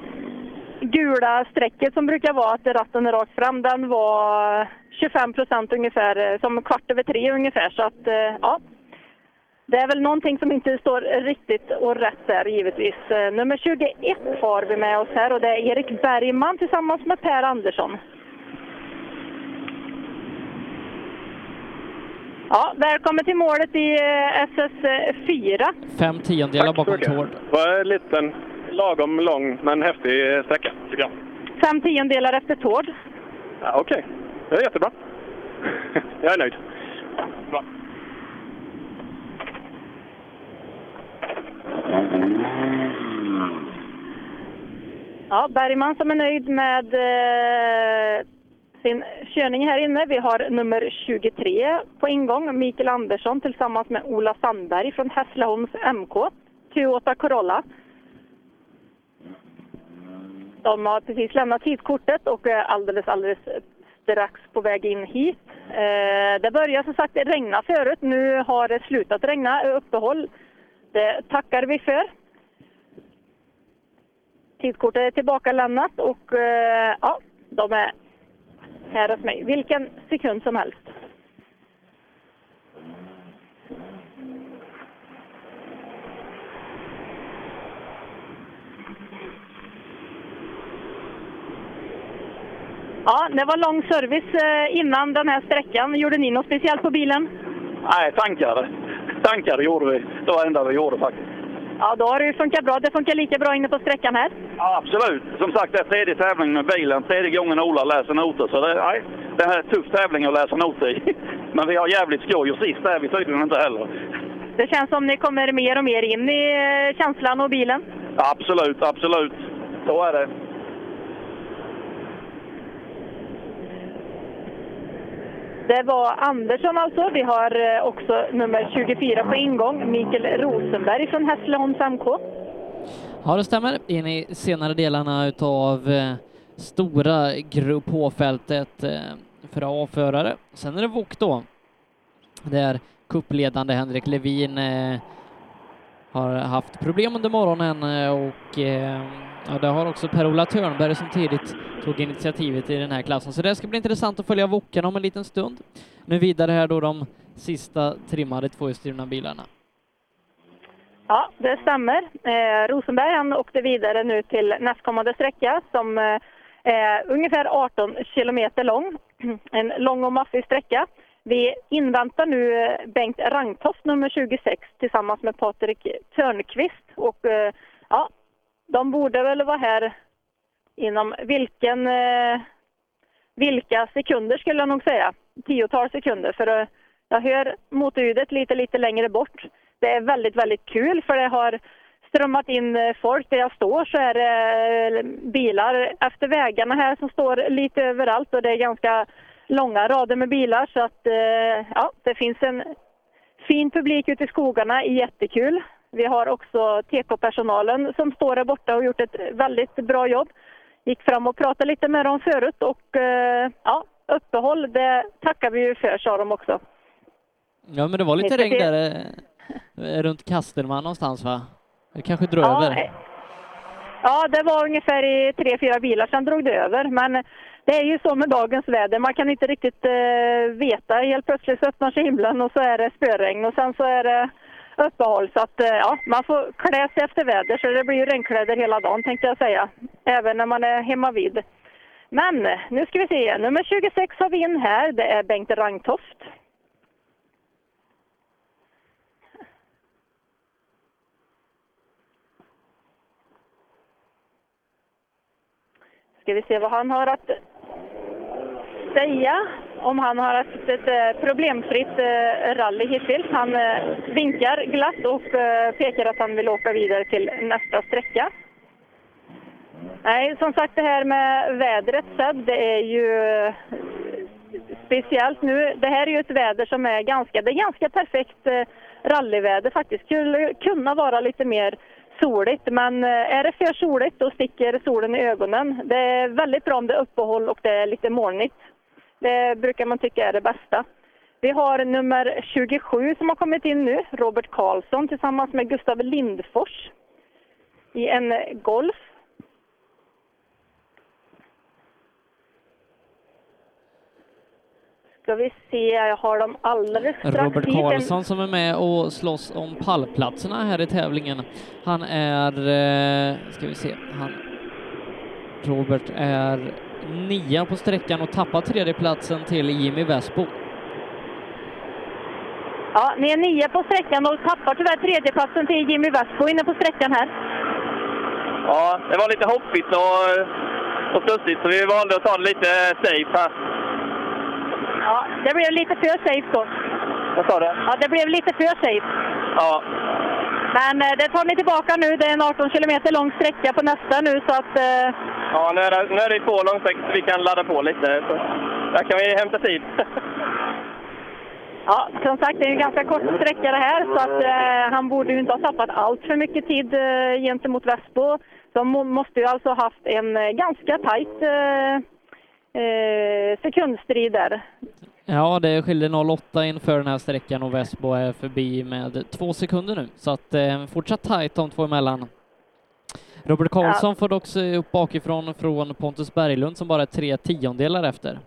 gula strecket som brukar vara att ratten är rakt fram, den var 25 procent ungefär, eh, som kvart över tre ungefär. Så att, eh, ja. Det är väl någonting som inte står riktigt och rätt där givetvis. Eh, Nummer 21 har vi med oss här och det är Erik Bergman tillsammans med Per Andersson. Ja, välkommen till målet i eh, SS4.
Fem tiondelar bakom Tord.
Det var en liten, lagom lång men häftig sträcka tycker jag.
Fem tiondelar efter Tord.
Ja, Okej, det är jättebra. jag är nöjd. Bra.
Ja, Bergman som är nöjd med eh, sin körning här inne. Vi har nummer 23 på ingång, Mikael Andersson tillsammans med Ola Sandberg från Hässleholms MK, Toyota Corolla. De har precis lämnat tidkortet och är alldeles, alldeles strax på väg in hit. Eh, det började som sagt regna förut. Nu har det slutat regna, uppehåll. Det tackar vi för. Tidskortet är tillbakalämnat och eh, ja, de är här hos mig. Vilken sekund som helst. Ja, det var lång service eh, innan den här sträckan. Gjorde ni något speciellt på bilen?
Nej, tankar. Tankar gjorde vi. Det var det enda vi gjorde faktiskt.
Ja, då har det ju funkat bra. Det funkar lika bra inne på sträckan här.
Ja, absolut. Som sagt, det är tredje tävlingen med bilen. Tredje gången Ola läser noter. Så det, nej, det här är en tuff tävling att läsa noter i. Men vi har jävligt skoj och sist är vi tydligen inte heller.
Det känns som ni kommer mer och mer in i eh, känslan och bilen.
Absolut, absolut. Så är det.
Det var Andersson alltså. Vi har eh, också nummer 24 på ingång, Mikael Rosenberg från Hässleholms MK.
Ja, det stämmer. In i senare delarna utav eh, stora Grupp H-fältet eh, för A-förare. Sen är det Wok då, där kuppledande Henrik Levin har haft problem under morgonen och ja, det har också Per-Ola Törnberg som tidigt tog initiativet i den här klassen. Så det ska bli intressant att följa Wokarna om en liten stund. Nu vidare här då de sista trimmade tvåhjulsdrivna bilarna.
Ja, det stämmer. Eh, Rosenberg han åkte vidare nu till nästkommande sträcka som eh, är ungefär 18 kilometer lång. En lång och maffig sträcka. Vi inväntar nu eh, Bengt Rangtoft, nummer 26, tillsammans med Patrik Törnqvist. Och, eh, de borde väl vara här inom vilken, eh, vilka sekunder skulle jag nog säga. Tiotal sekunder. För eh, jag hör motorljudet lite, lite längre bort. Det är väldigt, väldigt kul för det har strömmat in eh, folk. Där jag står så är det eh, bilar efter vägarna här som står lite överallt och det är ganska långa rader med bilar så att eh, ja, det finns en fin publik ute i skogarna, jättekul. Vi har också TK-personalen som står där borta och gjort ett väldigt bra jobb. Gick fram och pratade lite med dem förut och eh, ja, uppehåll det tackar vi ju för sa de också.
Ja, men det var lite regn där eh, runt Kastelman någonstans va? Det kanske drog
Ja,
över.
Ja, det var ungefär i tre, fyra bilar, sen drog det över. Men det är ju så med dagens väder, man kan inte riktigt eh, veta. Helt plötsligt så öppnar sig himlen och så är det spöregn och sen så är det uppehåll. Så att eh, ja, man får klä sig efter väder, så det blir ju regnkläder hela dagen tänkte jag säga. Även när man är hemma vid. Men nu ska vi se, nummer 26 har vi in här, det är Bengt Rangtoft. Ska vi se vad han har att säga. Om han har haft ett eh, problemfritt eh, rally hittills. Han eh, vinkar glatt och pekar att han vill åka vidare till nästa sträcka. Nej, som sagt det här med vädret Seb, det är ju speciellt nu. Det här är ju ett väder som är ganska, det är ganska perfekt rallyväder faktiskt. Skulle kunna vara lite mer soligt, men är det för soligt då sticker solen i ögonen. Det är väldigt bra om det är uppehåll och det är lite molnigt. Det brukar man tycka är det bästa. Vi har nummer 27 som har kommit in nu, Robert Karlsson tillsammans med Gustav Lindfors i en Golf. Ska vi se, jag har dem alldeles strax
Robert Karlsson som är med och slåss om pallplatserna här i tävlingen. Han är, eh, ska vi se, han, Robert är nia på sträckan och tappar tredjeplatsen till Jimmy Vespo.
Ja, ni är nio på sträckan och tappar tyvärr tredjeplatsen till Jimmy Vespo inne på sträckan här.
Ja, det var lite hoppigt och, och studsigt så vi valde att ta det lite safe här.
Ja, det blev lite för safe då.
Vad sa du?
Ja, det blev lite för safe.
Ja,
Men eh, det tar ni tillbaka nu. Det är en 18 kilometer lång sträcka på nästa nu så att... Eh,
ja nu, är det, nu är det två långsträckor så vi kan ladda på lite. Så där kan vi hämta tid.
ja, som sagt, det är en ganska kort sträcka det här så att eh, han borde ju inte ha tappat allt för mycket tid eh, gentemot Vespo. De må, måste ju alltså ha haft en eh, ganska tajt eh, eh, sekundstrid där.
Ja, det skiljer 0,8 inför den här sträckan och Vespo är förbi med två sekunder nu, så att eh, fortsatt tajt de två emellan. Robert Karlsson får dock se upp bakifrån från Pontus Berglund som bara är tre tiondelar efter.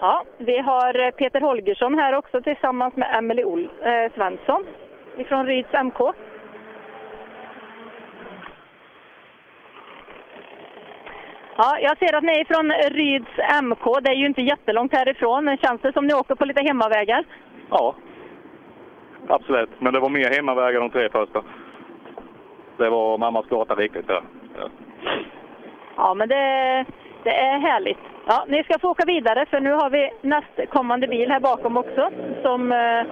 Ja, vi har eh, Peter Holgersson här också tillsammans med Emily Ol eh, Svensson ifrån Ryds MK. Ja, jag ser att ni är från Ryds MK. Det är ju inte jättelångt härifrån. Känns det som ni åker på lite hemmavägar?
Ja, absolut. Men det var mer hemmavägar de tre första. Det var mammas gata riktigt. Ja.
Ja, men det, det är härligt. Ja, ni ska få åka vidare för nu har vi nästkommande bil här bakom också som eh,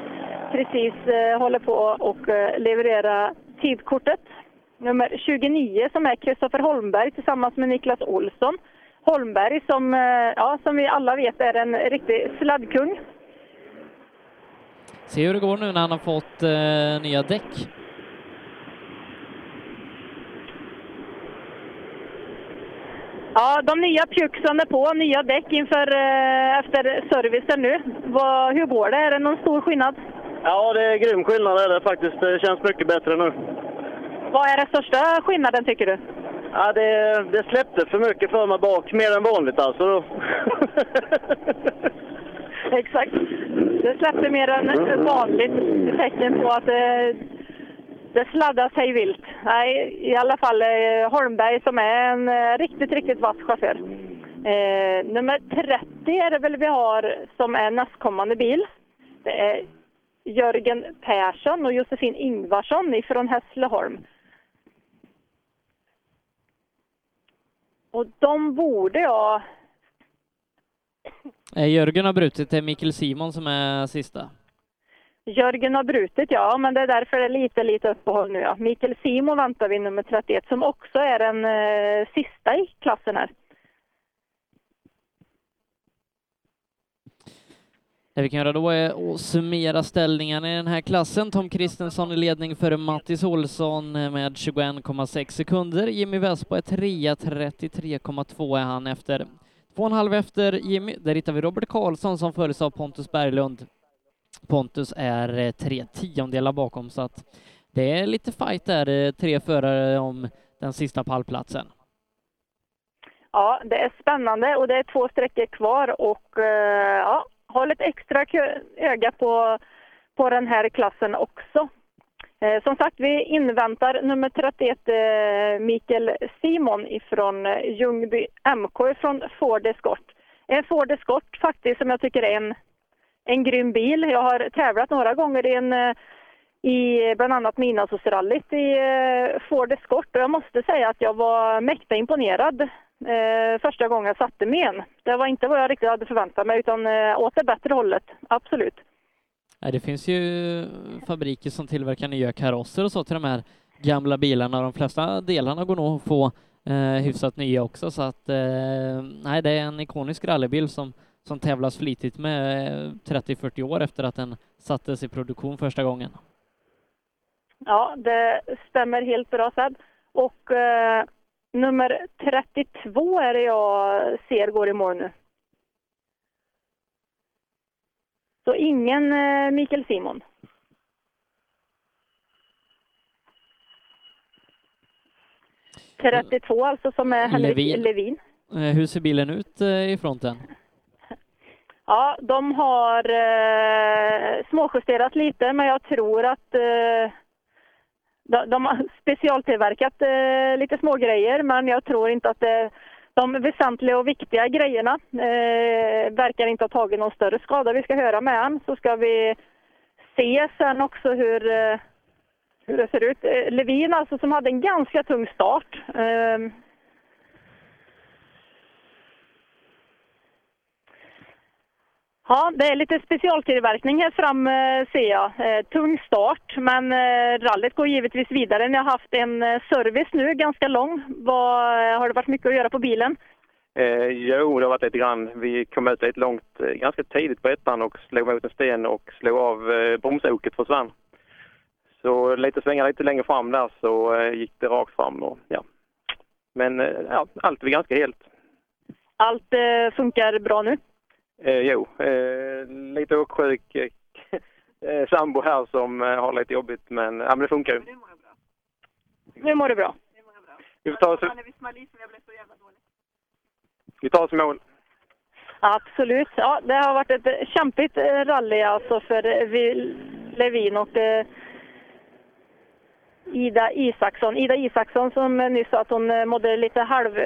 precis eh, håller på och eh, leverera tidkortet. Nummer 29 som är Kristoffer Holmberg tillsammans med Niklas Olsson. Holmberg som, eh, ja, som vi alla vet är en riktig sladdkung.
Se hur det går nu när han har fått eh, nya däck.
Ja, de nya pjuxen är på, nya däck inför eh, efter servicen nu. Vad, hur går det? Är det någon stor skillnad?
Ja, det är grym skillnad är det faktiskt. Det känns mycket bättre nu.
Vad är den största skillnaden tycker du?
Ja, det, det släppte för mycket för mig bak, mer än vanligt alltså.
Exakt. Det släppte mer än vanligt. Tecken på att eh, det, det sladdar sig vilt. Nej, i alla fall eh, Holmberg som är en eh, riktigt, riktigt vass chaufför. Eh, nummer 30 är det väl vi har som är nästkommande bil. Det är Jörgen Persson och Josefin Ingvarsson ifrån Hässleholm. Och de borde jag...
Eh, Jörgen har brutit, det är Mikael Simon som är sista.
Jörgen har brutit, ja, men det är därför det är lite, lite uppehåll nu. Ja. Mikael Simon väntar vi nummer 31 som också är den eh, sista i klassen här.
Det vi kan göra då är att summera ställningarna i den här klassen. Tom Kristensson i ledning före Mattis Olsson med 21,6 sekunder. Jimmy Vespa är trea, 33,2 är han efter. Två och en halv efter Jimmy, där hittar vi Robert Karlsson som följs av Pontus Berglund. Pontus är eh, tre tiondelar bakom så att det är lite fight där, eh, tre förare om den sista pallplatsen.
Ja, det är spännande och det är två sträckor kvar och eh, ja, håll ett extra öga på, på den här klassen också. Eh, som sagt, vi inväntar nummer 31, eh, Mikael Simon ifrån eh, Ljungby MK från Ford Escort. En Ford Escort faktiskt som jag tycker är en, en grym bil. Jag har tävlat några gånger i en i bland annat Midnattsrallyt i Ford Escort och jag måste säga att jag var mäkta imponerad eh, första gången jag satte mig en. Det var inte vad jag riktigt hade förväntat mig utan eh, åt det bättre hållet, absolut.
Nej, Det finns ju fabriker som tillverkar nya karosser och så till de här gamla bilarna. De flesta delarna går nog att få eh, hyfsat nya också så att eh, nej, det är en ikonisk rallybil som, som tävlas flitigt med eh, 30-40 år efter att den sattes i produktion första gången.
Ja, det stämmer helt bra Seb. Och eh, nummer 32 är det jag ser går i mål nu. Så ingen eh, Mikael Simon. ...32 alltså som är Henrik
Levin.
Levin.
Eh, hur ser bilen ut eh, i fronten?
Ja, de har eh, småjusterat lite men jag tror att eh, de, de har specialtillverkat eh, lite små grejer men jag tror inte att det, de väsentliga och viktiga grejerna eh, verkar inte ha tagit någon större skada. Vi ska höra med han så ska vi se sen också hur, eh, hur det ser ut. Eh, Levin alltså som hade en ganska tung start. Eh, Ja, det är lite specialtillverkning här fram eh, ser jag. Eh, tung start, men eh, rallyt går givetvis vidare. Ni har haft en service nu, ganska lång. Vad, har det varit mycket att göra på bilen?
Eh, jo, det har varit lite grann. Vi kom ut lite långt, ganska tidigt på ettan och slog mot en sten och slog av eh, bromsoket försvann. Så lite svängar lite längre fram där så eh, gick det rakt fram och ja. Men eh, ja, allt är ganska helt.
Allt eh, funkar bra nu?
Eh, jo, eh, lite åksjuk eh, eh, sambo här som eh, har lite jobbigt men, ja, men det funkar ju.
Nu mår det bra.
Vi får ta oss, vi tar oss i mål.
Absolut. Ja, det har varit ett eh, kämpigt eh, rally alltså för vi- Levin och Ida Isaksson. Ida Isaksson som nyss sa att hon mådde lite halv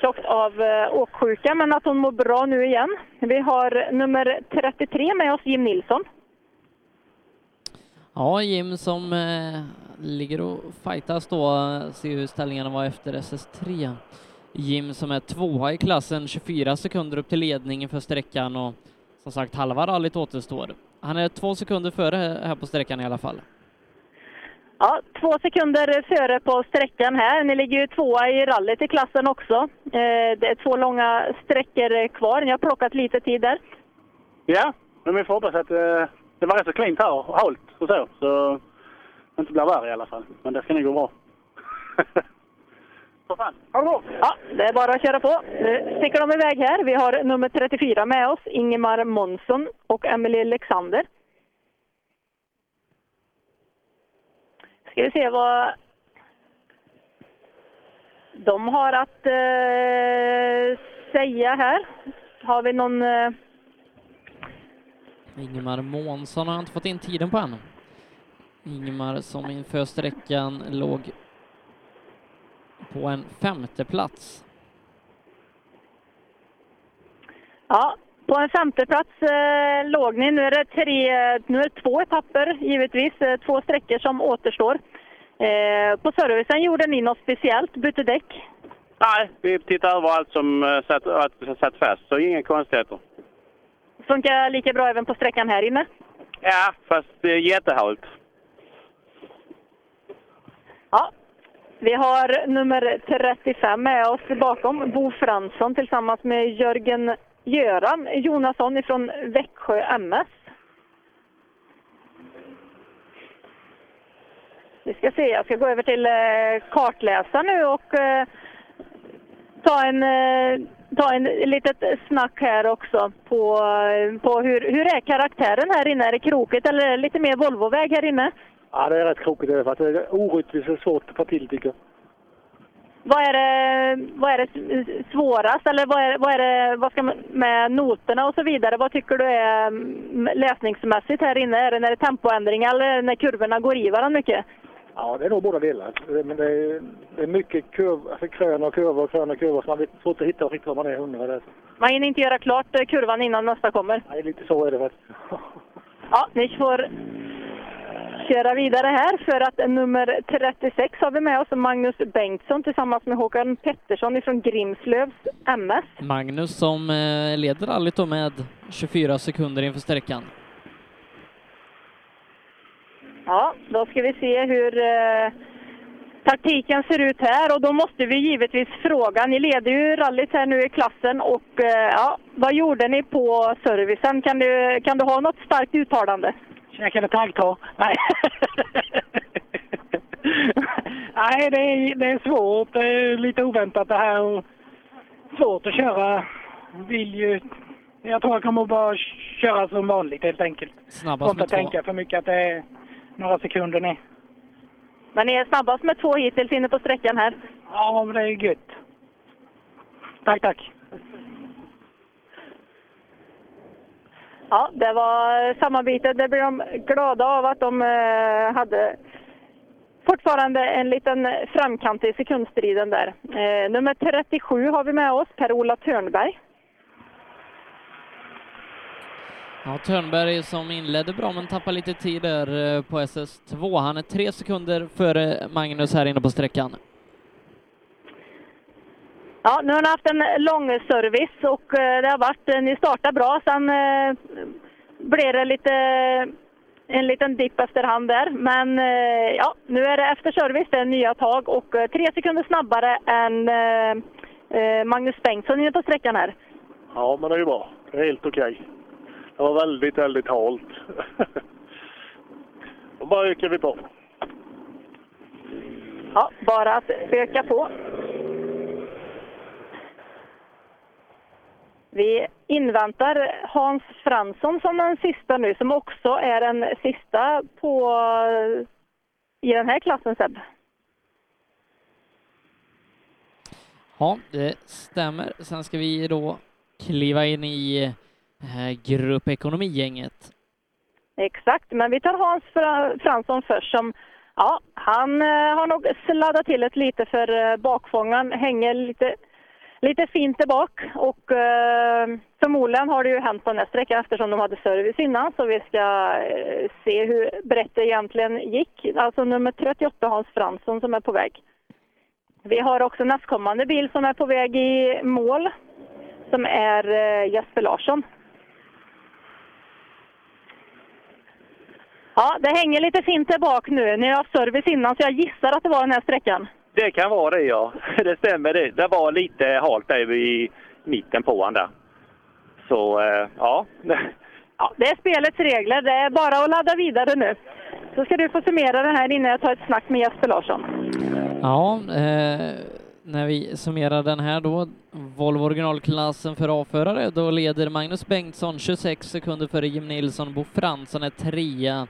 tjockt av eh, åksjuka, men att hon mår bra nu igen. Vi har nummer 33 med oss, Jim Nilsson.
Ja, Jim som eh, ligger och fightas då, eh, ser hur ställningarna var efter SS3. Jim som är tvåa i klassen, 24 sekunder upp till ledningen för sträckan och som sagt halva rallyt återstår. Han är två sekunder före här på sträckan i alla fall.
Ja, två sekunder före på sträckan här. Ni ligger ju tvåa i rallyt i klassen också. Eh, det är två långa sträckor kvar. Ni har plockat lite tid där.
Ja, men vi får hoppas att eh, det var rätt så klint här och halt och så. Så det inte blir värre i alla fall. Men det ska nog gå bra.
Ja, det är bara att köra på. Nu sticker de iväg här. Vi har nummer 34 med oss, Ingemar Månsson och Emelie Alexander. Ska vi se vad de har att eh, säga här. Har vi någon... Eh,
Ingemar Månsson har inte fått in tiden på än. Ingemar som inför sträckan låg på en femte plats.
Ja, på en femte plats eh, låg ni. Nu är, det tre, nu är det två etapper givetvis, eh, två sträckor som återstår. Eh, på servicen gjorde ni något speciellt, bytte däck?
Nej, vi tittar över allt som eh, satt, att- satt fast, så inga konstigheter.
Funkar lika bra även på sträckan här inne?
Ja, fast det är jättehalt.
Ja. Vi har nummer 35 med oss bakom, Bo Fransson tillsammans med Jörgen Göran Jonasson ifrån Växjö MS. Vi ska se, jag ska gå över till eh, kartläsaren nu och eh, ta en, eh, ta en litet snack här också på, på hur, hur är karaktären här inne? Är det krokigt eller är det lite mer Volvoväg här inne?
Ja, det är rätt krokigt. Det är för det är orättvist och svårt att få till tycker jag.
Vad är det, vad är det svårast eller vad, är, vad, är det, vad ska man, med noterna och så vidare? Vad tycker du är mm, läsningsmässigt här inne? Är det när det är tempoändringar eller när kurvorna går i varandra mycket?
Ja, det är nog båda delar. Men det är, det är mycket kurv, alltså krön och kurvor och krön och kurvor så man vet svårt att hitta riktigt vad man är hundra.
Man hinner inte göra klart eh, kurvan innan nästa kommer.
Nej, lite så är det faktiskt.
Ja, ni får köra vidare här för att nummer 36 har vi med oss Magnus Bengtsson tillsammans med Håkan Pettersson ifrån Grimslövs MS.
Magnus som eh, leder rallyt då med 24 sekunder inför sträckan.
Ja, då ska vi se hur eh, taktiken ser ut här och då måste vi givetvis fråga. Ni leder ju rallyt här nu i klassen och eh, ja, vad gjorde ni på servicen? Kan du, kan du ha något starkt uttalande?
Käkade taggtråd. Nej. Nej, det är, det är svårt. Det är lite oväntat det här. Och svårt att köra. Vill ju... Jag tror jag kommer bara köra som vanligt helt enkelt.
Snabbast med
inte
två.
tänka för mycket att det är några sekunder ner.
Men ni är snabbast med två hittills inne på sträckan här.
Ja, men det är gött. Tack, tack.
Ja, det var samarbetet. Det blev de glada av att de eh, hade fortfarande en liten framkant i sekundstriden där. Eh, nummer 37 har vi med oss, Per-Ola Törnberg.
Ja, Törnberg som inledde bra men tappar lite tid där eh, på SS2. Han är tre sekunder före Magnus här inne på sträckan.
Ja, nu har ni haft en lång service och eh, det har varit, eh, ni startar bra, sen eh, blev det lite, en liten dipp efterhand där. Men ja, nu är det efter service, det är nya tag och tre sekunder snabbare än Magnus Bengtsson inne på sträckan här.
Ja, men det är ju bra. Det är helt okej. Det var väldigt, väldigt halt. Då bara ökar vi på.
Ja, bara att öka på. Vi inväntar Hans Fransson som den sista nu, som också är den sista på, i den här klassen, Seb.
Ja, det stämmer. Sen ska vi då kliva in i eh, gruppekonomigänget.
Exakt, men vi tar Hans Fra- Fransson först som Ja, han eh, har nog sladdat till ett lite för eh, bakfångaren hänger lite lite fint där bak och eh, förmodligen har det ju hänt på den här sträckan eftersom de hade service innan så vi ska eh, se hur brett det egentligen gick. Alltså nummer 38 Hans Fransson som är på väg. Vi har också nästkommande bil som är på väg i mål som är eh, Jesper Larsson. Ja, det hänger lite fint där bak nu. Ni har haft service innan så jag gissar att det var den här sträckan.
Det kan vara det ja. Det stämmer det. Det var lite halt där i mitten på han där. Så eh, ja.
Ja, det är spelets regler. Det är bara att ladda vidare nu. Så ska du få summera det här innan jag tar ett snack med Jesper Larsson.
Ja, eh, när vi summerar den här då, Volvo originalklassen för A-förare, då leder Magnus Bengtsson 26 sekunder före Jim Nilsson, Bo Fransson är trea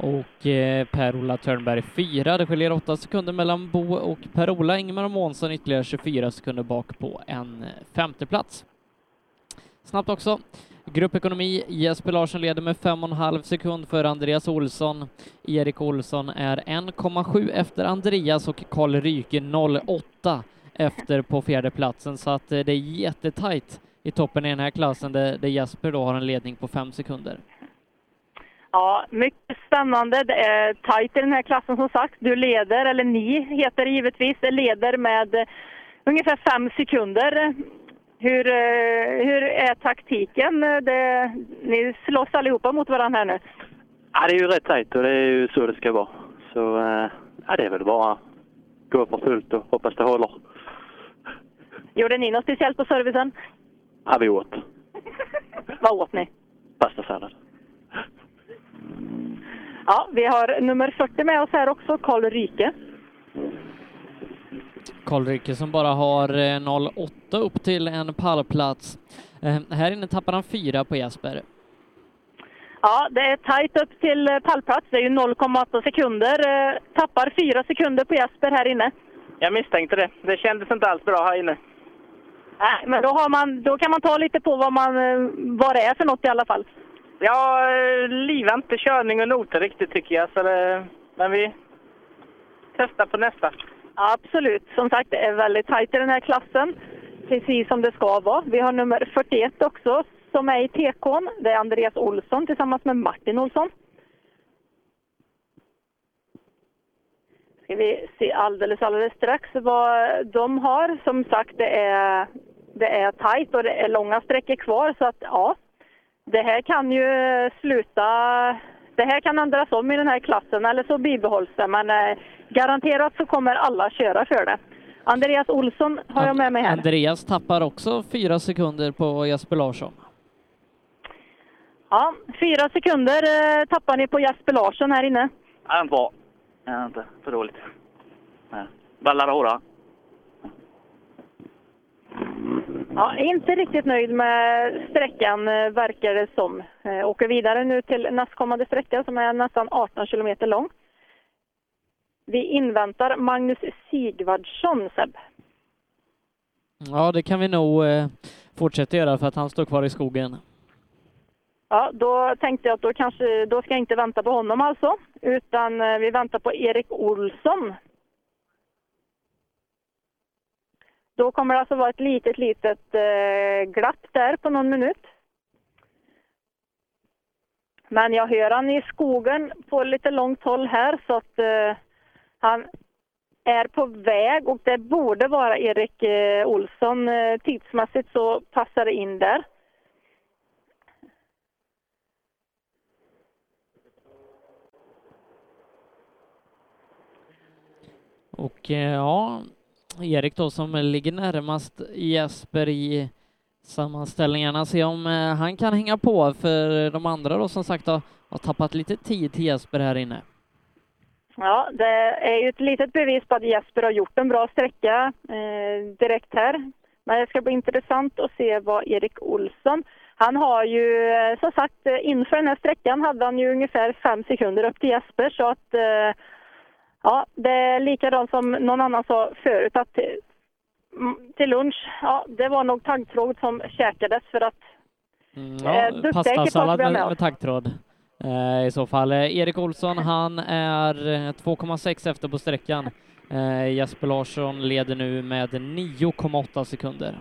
och eh, Per-Ola Törnberg fyra. Det skiljer åtta sekunder mellan Bo och Per-Ola. Ingemar Månsson ytterligare 24 sekunder bak på en femteplats. Snabbt också. Gruppekonomi, Jesper Larsson leder med 5,5 sekund för Andreas Olsson. Erik Olsson är 1,7 efter Andreas och Karl Ryke 0,8 efter på fjärdeplatsen, så att eh, det är jättetajt i toppen i den här klassen där, där Jesper då har en ledning på 5 sekunder.
Ja, mycket spännande. Det är tajt i den här klassen som sagt. Du leder, eller ni heter det givetvis, leder med ungefär fem sekunder. Hur, eh, hur är taktiken? Det, ni slåss allihopa mot varandra här nu.
Ja, det är ju rätt tajt och det är ju så det ska vara. Så eh, ja, det är väl bara gå för fullt och hoppas det håller.
Gjorde ni något speciellt på servicen?
Ja, vi åt
Vad åt ni?
pastasallad.
Ja, vi har nummer 40 med oss här också, Karl Ryke.
Karl Ryke som bara har eh, 0,8 upp till en pallplats. Eh, här inne tappar han fyra på Jesper.
Ja, det är tajt upp till eh, pallplats. Det är ju 0,8 sekunder. Eh, Tappar fyra sekunder på Jesper här inne.
Jag misstänkte det. Det kändes inte alls bra här inne.
Nej, men då, har man, då kan man ta lite på vad, man, eh, vad det är för något i alla fall.
Ja, livar inte körning och noter riktigt tycker jag. Så det, men vi testar på nästa.
Absolut. Som sagt, det är väldigt tajt i den här klassen. Precis som det ska vara. Vi har nummer 41 också som är i TK'n. Det är Andreas Olsson tillsammans med Martin Olsson. Ska vi se alldeles, alldeles strax vad de har. Som sagt, det är, det är tajt och det är långa sträckor kvar. Så att ja, det här kan ju sluta... Det här kan ändras om i den här klassen eller så bibehålls det. Men eh, garanterat så kommer alla köra för det. Andreas Olsson har jag med mig här.
Andreas tappar också fyra sekunder på Jesper Larsson.
Ja, fyra sekunder eh, tappar ni på Jesper Larsson här inne.
Är inte bra. Är inte för dåligt. Nej. Ballar hårda.
Ja, inte riktigt nöjd med sträckan eh, verkar det som. Eh, Åker vidare nu till nästkommande sträcka som är nästan 18 kilometer lång. Vi inväntar Magnus Sigvardsson, Seb.
Ja, det kan vi nog eh, fortsätta göra för att han står kvar i skogen.
Ja, då tänkte jag att då kanske, då ska jag inte vänta på honom alltså, utan vi väntar på Erik Olsson. Då kommer det alltså vara ett litet, litet eh, glapp där på någon minut. Men jag hör han i skogen på lite långt håll här så att eh, han är på väg och det borde vara Erik eh, Olsson. Eh, tidsmässigt så passar det in där.
Och eh, ja, Erik då som ligger närmast Jesper i sammanställningarna, se om eh, han kan hänga på för de andra då som sagt har, har tappat lite tid till Jesper här inne.
Ja, det är ju ett litet bevis på att Jesper har gjort en bra sträcka eh, direkt här. Men det ska bli intressant att se vad Erik Olsson... Han har ju, eh, som sagt, eh, inför den här sträckan hade han ju ungefär fem sekunder upp till Jesper. Så att, eh, ja, det är likadant som någon annan sa förut att till, mm, lunch, ja, det var nog taggtråd som käkades för att
Mm,
Eh,
ja,
duktiga
pastasallad med,
med
taggtråd. Eh, I så fall. Eh, Erik Olsson, han är eh, 2,6 efter på sträckan. Eh, Jesper Larsson leder nu med 9,8 sekunder.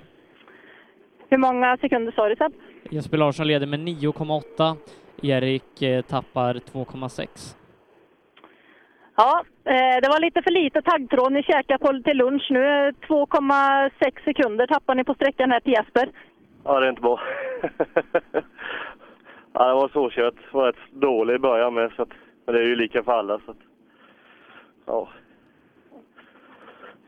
Hur många sekunder sa du Seb?
Jesper Larsson leder med 9,8. Erik eh, tappar 2,6.
Ja, eh, det var lite för lite taggtråd ni käkade på till lunch nu. 2,6 sekunder tappar ni på sträckan här till Jesper.
Ja, det är inte bra. ja, det var svårkört. Det var rätt dålig i början med, så att, men det är ju lika för alla. Så att, ja.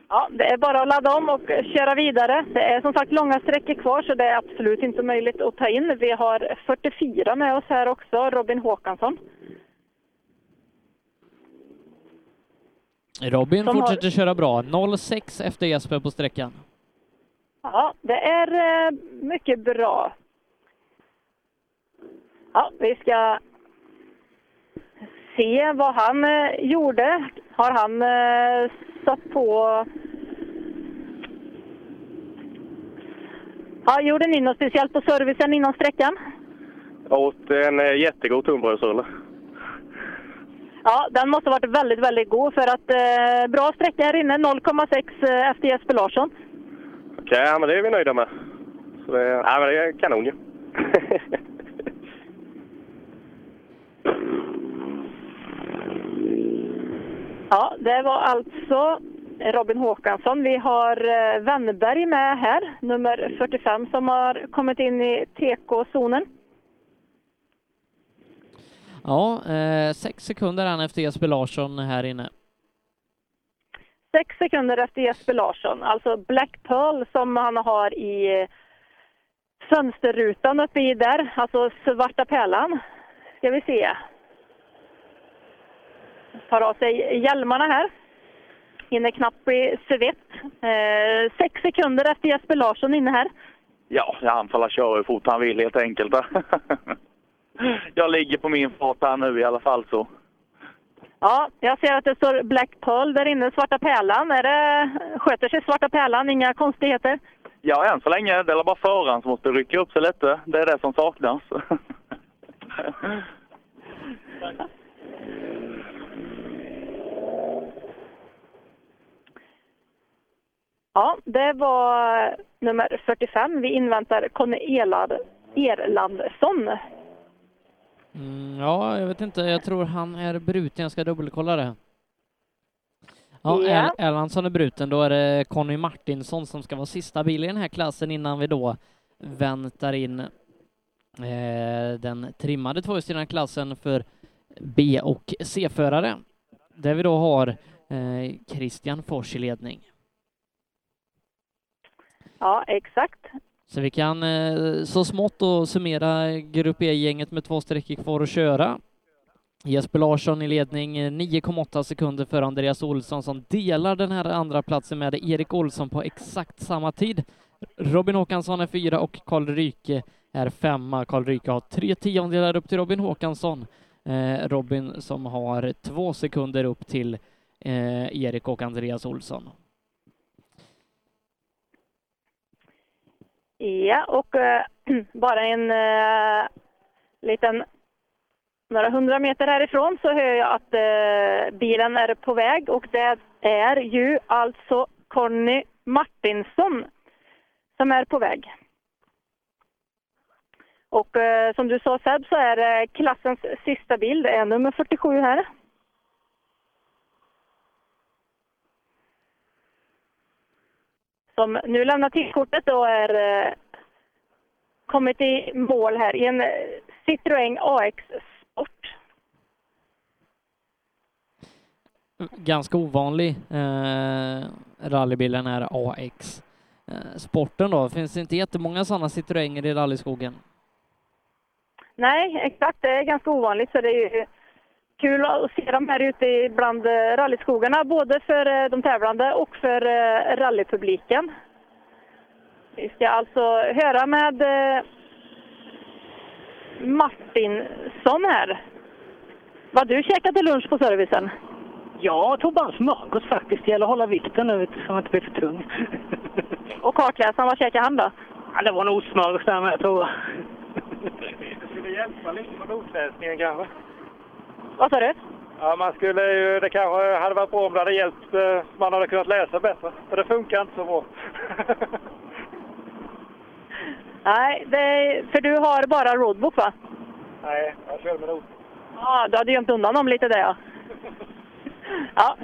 Ja, det är bara att ladda om och köra vidare. Det är som sagt långa sträckor kvar så det är absolut inte möjligt att ta in. Vi har 44 med oss här också, Robin Håkansson.
Robin
Som har-
fortsätter köra bra. 0,6 efter Jesper på sträckan.
Ja, det är eh, mycket bra. Ja, vi ska se vad han eh, gjorde. Har han eh, satt på... Ja, gjorde ni något speciellt på servicen innan sträckan?
Jag åt en jättegod tunnbrödsrulle.
Ja, den måste ha varit väldigt, väldigt god för att eh, bra sträcka här inne. 0,6 eh, efter Jesper Larsson.
Okej, ja, men det är vi nöjda med. Så det, ja, men det är kanon ju.
Ja, det var alltså Robin Håkansson. Vi har eh, Wennerberg med här, nummer 45, som har kommit in i TK-zonen.
Ja, eh, sex sekunder han efter Jesper Larsson här inne.
Sex sekunder efter Jesper Larsson, alltså Black Pearl som han har i eh, fönsterrutan uppe i där, alltså svarta pärlan. Ska vi se. Tar av sig hjälmarna här. Hinner knappt bli svett. Eh, sex sekunder efter Jesper Larsson inne här.
Ja, han får köra hur fort han vill helt enkelt. Jag ligger på min fart här nu i alla fall så.
Ja, jag ser att det står Black Pearl där inne, Svarta Pärlan. Är det, sköter sig Svarta Pärlan, inga konstigheter?
Ja, än så länge. Det är bara föraren som måste rycka upp sig lite. Det är det som saknas.
Ja, det var nummer 45. Vi inväntar Conny Erlandsson.
Mm, ja, jag vet inte. Jag tror han är bruten. Jag ska dubbelkolla det. Ja. Er- Erlandsson är bruten. Då är det Conny Martinsson som ska vara sista bil i den här klassen innan vi då väntar in eh, den trimmade tvåhjulsdrivna klassen för B och C-förare. Där vi då har eh, Christian Fors i ledning.
Ja, exakt.
Så vi kan eh, så smått då summera Grupp E-gänget med två sträckor kvar att köra. Jesper Larsson i ledning, eh, 9,8 sekunder för Andreas Olsson som delar den här andra platsen med Erik Olsson på exakt samma tid. Robin Håkansson är fyra och Karl Ryke är femma. Karl Ryke har tre tiondelar upp till Robin Håkansson. Eh, Robin som har två sekunder upp till eh, Erik och Andreas Olsson.
Ja, och eh, bara en eh, liten några hundra meter härifrån så hör jag att eh, bilen är på väg och det är ju alltså Conny Martinsson som är på väg. Och eh, som du sa Seb så är det klassens sista bil, det är nummer 47 här. Som nu lämnar tillkortet och är eh, kommit i mål här i en eh, Citroën AX Sport.
ganska ovanlig eh, rallybilen är AX. Eh, sporten då, finns det inte jättemånga sådana Citroënger i rallyskogen?
Nej, exakt. Det är ganska ovanligt så det är ju kul att se dem här ute i- bland eh, rallyskogarna, både för eh, de tävlande och för eh, rallypubliken. Vi ska alltså höra med Martinsson här. Vad du käkat till lunch på servicen?
Jag tog bara smörgås faktiskt. Det gäller att hålla vikten nu så man inte blir för tung.
Och kartläsaren, vad käkade han då?
Ja, det var nog smörgås där med tror jag.
Det skulle hjälpa lite på notläsningen kanske.
Vad sa du?
Ja, man skulle ju, det kanske hade varit bra om det hade hjälpt, eh, man hade kunnat läsa bättre. För det funkar inte så bra.
Nej, det, för du har bara roadbook va?
Nej, jag kör med not.
Ja, du hade gömt undan dem lite där ja. Ja.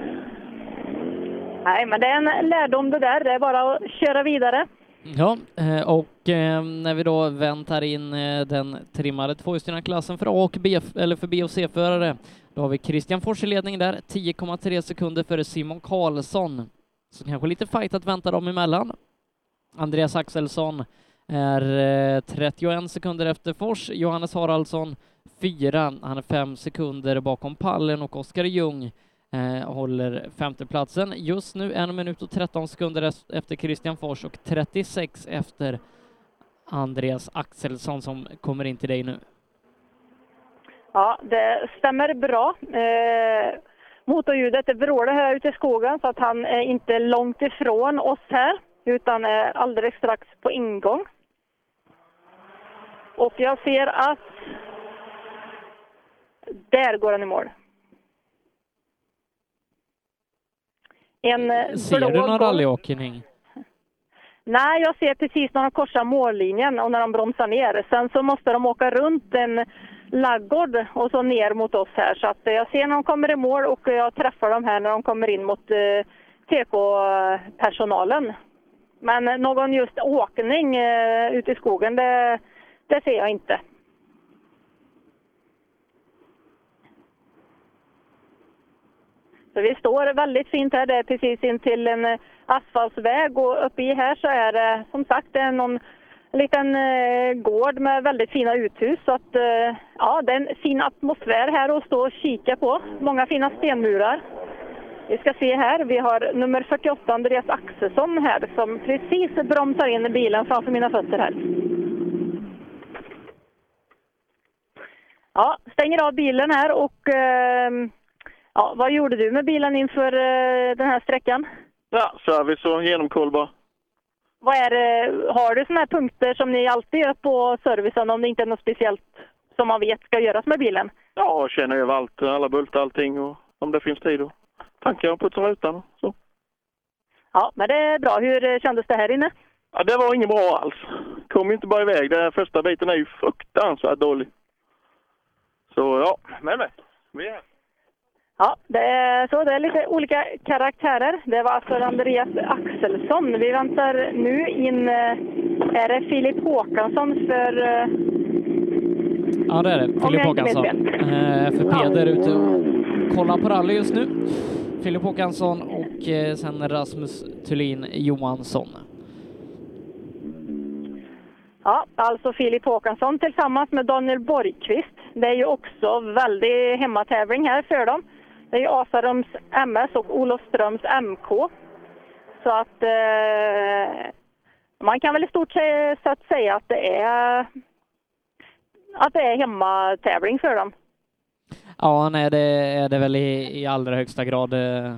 Nej, men det är en lärdom det där. Det är bara att köra vidare.
Ja, eh, och eh, när vi då väntar in eh, den trimmade tvåhjulsdrivna klassen för A och B, eller för B och C-förare, då har vi Christian Fors i ledning där, 10,3 sekunder före Simon Karlsson. Så kanske lite fight att vänta dem emellan. Andreas Axelsson är 31 sekunder efter Fors, Johannes Haraldsson fyra, han är fem sekunder bakom pallen och Oskar Ljung eh, håller femteplatsen. Just nu en minut och 13 sekunder efter Christian Fors och 36 efter Andreas Axelsson som kommer in till dig nu.
Ja, det stämmer bra. Eh, motorljudet det vrålar här ute i skogen så att han är inte långt ifrån oss här utan är alldeles strax på ingång. Och jag ser att där går han i mål. En eh,
Ser du någon rallyåkning?
Nej, jag ser precis när de korsar mållinjen och när de bromsar ner. Sen så måste de åka runt en laggård och så ner mot oss här. Så att jag ser när de kommer i mål och jag träffar dem här när de kommer in mot eh, TK-personalen. Men någon just åkning eh, ute i skogen, det, det ser jag inte. Så vi står väldigt fint här. Det är precis in till en eh, asfaltsväg och uppe i här så är det eh, som sagt det är någon liten eh, gård med väldigt fina uthus. Så att, ja, det är en fin atmosfär här att stå och kika på. Många fina stenmurar. Vi ska se här, vi har nummer 48 Andreas Axelsson här som precis bromsar in bilen framför mina fötter här. Ja, stänger av bilen här och eh, Ja, vad gjorde du med bilen inför uh, den här sträckan?
Ja, service och genomkoll bara.
Vad är det, har du sådana här punkter som ni alltid gör på servicen om det inte är något speciellt som man vet ska göras med bilen?
Ja, känna över allt, alla bultar allting och om det finns tid och tankar och putsa rutan och så.
Ja, men det är bra. Hur eh, kändes det här inne?
Ja, det var inget bra alls. Kom inte bara iväg. Den första biten är ju fruktansvärt dålig. Så ja, men men. Vi är här.
Ja, det är så. Det är lite olika karaktärer. Det var alltså Andreas Axelsson. Vi väntar nu in... Eh, är det Filip Håkansson för... Eh,
ja, det är det. Filip Håkansson. Eh, för Peder ja. ute och kollar på rally just nu. Filip Håkansson och sen Rasmus Thulin Johansson.
Ja, alltså Filip Håkansson tillsammans med Daniel Borgqvist. Det är ju också väldigt hemmatävling här för dem. Det är Asarums MS och Olofströms MK. Så att eh, man kan väl i stort sett säga att det är att det är hemmatävling för dem.
Ja, nej, det är det väl i, i allra högsta grad. Eh,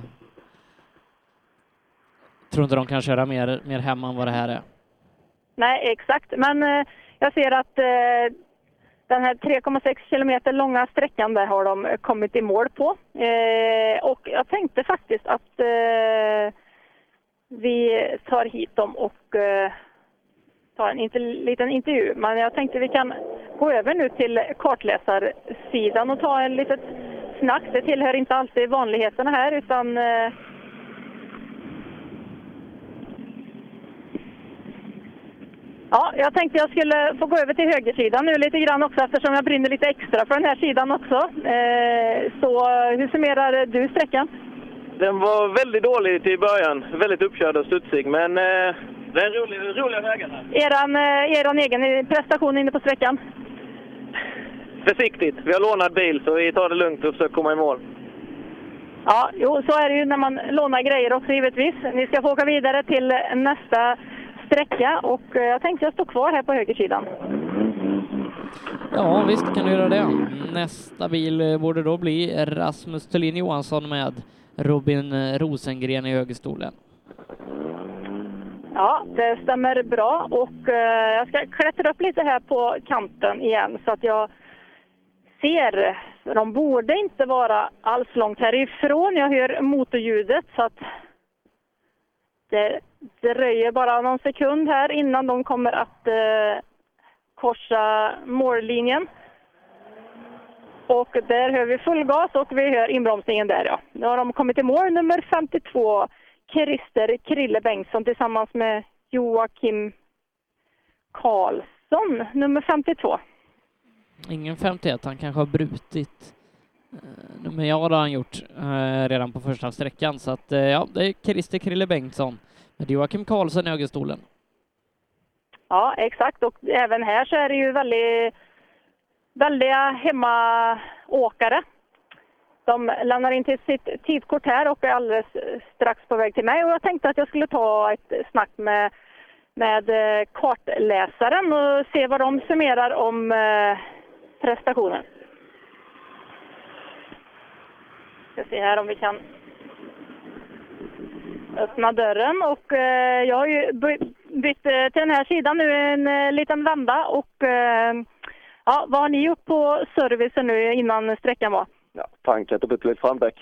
tror inte de kan köra mer, mer hemma än vad det här är.
Nej, exakt. Men eh, jag ser att eh, den här 3,6 kilometer långa sträckan där har de kommit i mål på. Eh, och jag tänkte faktiskt att eh, vi tar hit dem och eh, tar en inter liten intervju. Men jag tänkte vi kan gå över nu till kartläsarsidan och ta en litet snack. Det tillhör inte alltid vanligheterna här utan eh, Ja, jag tänkte jag skulle få gå över till högersidan nu lite grann också eftersom jag brinner lite extra för den här sidan också. Eh, så hur summerar du sträckan?
Den var väldigt dålig till början, väldigt uppkörd och studsig, men eh, det är en rolig, roliga vägar här.
Eran, eh, eran egen prestation inne på sträckan?
Försiktigt, vi har lånat bil så vi tar det lugnt och försöker komma i mål.
Ja, jo, så är det ju när man lånar grejer också givetvis. Ni ska få åka vidare till nästa sträcka och eh, jag tänkte jag står kvar här på högersidan.
Ja, visst kan du göra det. Nästa bil eh, borde då bli Rasmus Thulin Johansson med Robin eh, Rosengren i högerstolen.
Ja, det stämmer bra och jag ska klättra upp lite här på kanten igen så att jag ser. De borde inte vara alls långt härifrån. Jag hör motorljudet så att det dröjer bara någon sekund här innan de kommer att eh, korsa mållinjen. Och där hör vi full gas och vi hör inbromsningen där ja. Nu har de kommit i mål, nummer 52, Christer Krille Bengtsson tillsammans med Joakim Karlsson, nummer 52.
Ingen 51, han kanske har brutit. Eh, Men ja, det har han gjort eh, redan på första sträckan, så att eh, ja, det är Christer Krille Bengtsson med Joakim Karlsson i högerstolen.
Ja, exakt. Och även här så är det ju väldigt, väldiga hemmaåkare. De lämnar in till sitt tidkort här och är alldeles strax på väg till mig. Och jag tänkte att jag skulle ta ett snack med, med eh, kartläsaren och se vad de summerar om prestationen. prestationen. Ska se här om vi kan öppna dörren och eh, jag har ju by- bytt eh, till den här sidan nu en eh, liten vända och eh, ja, vad har ni gjort på servicen nu innan sträckan var?
Ja, tankat och bytt lite framdäck.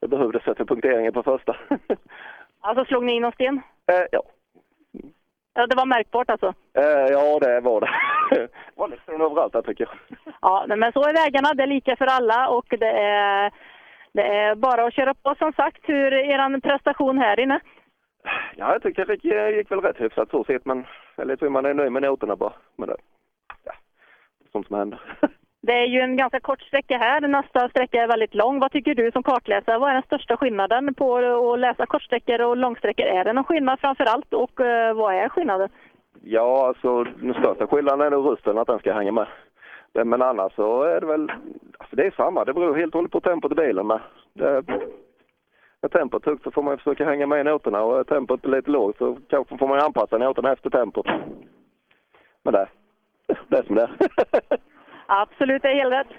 Jag behövde sätta punkteringen på första.
Alltså slog ni in någon sten?
eh, ja.
Ja, det var märkbart alltså.
Eh, ja, det var det. det var lite sten överallt här tycker jag.
Ja, men så är vägarna. Det är lika för alla och det är, det är bara att köra på som sagt. Hur är er prestation här inne?
Ja, jag tycker det gick, gick väl rätt hyfsat så sett, men lite hur man är nöjd med noterna bara. Men det, ja, sånt som händer.
Det är ju en ganska kort sträcka här. Nästa sträcka är väldigt lång. Vad tycker du som kartläsare? Vad är den största skillnaden på att läsa kortsträckor och långsträckor? Är det någon skillnad framför allt och eh, vad är skillnaden?
Ja, alltså den största skillnaden är nog rösten, att den ska hänga med. Men annars så är det väl, alltså det är samma. Det beror helt och hållet på tempot i bilen med. Det, är tempot högt så får man försöka hänga med i noterna och är tempot lite lågt så kanske får man anpassa noterna efter tempot. Men det, det är som det är.
Absolut, det är helt rätt.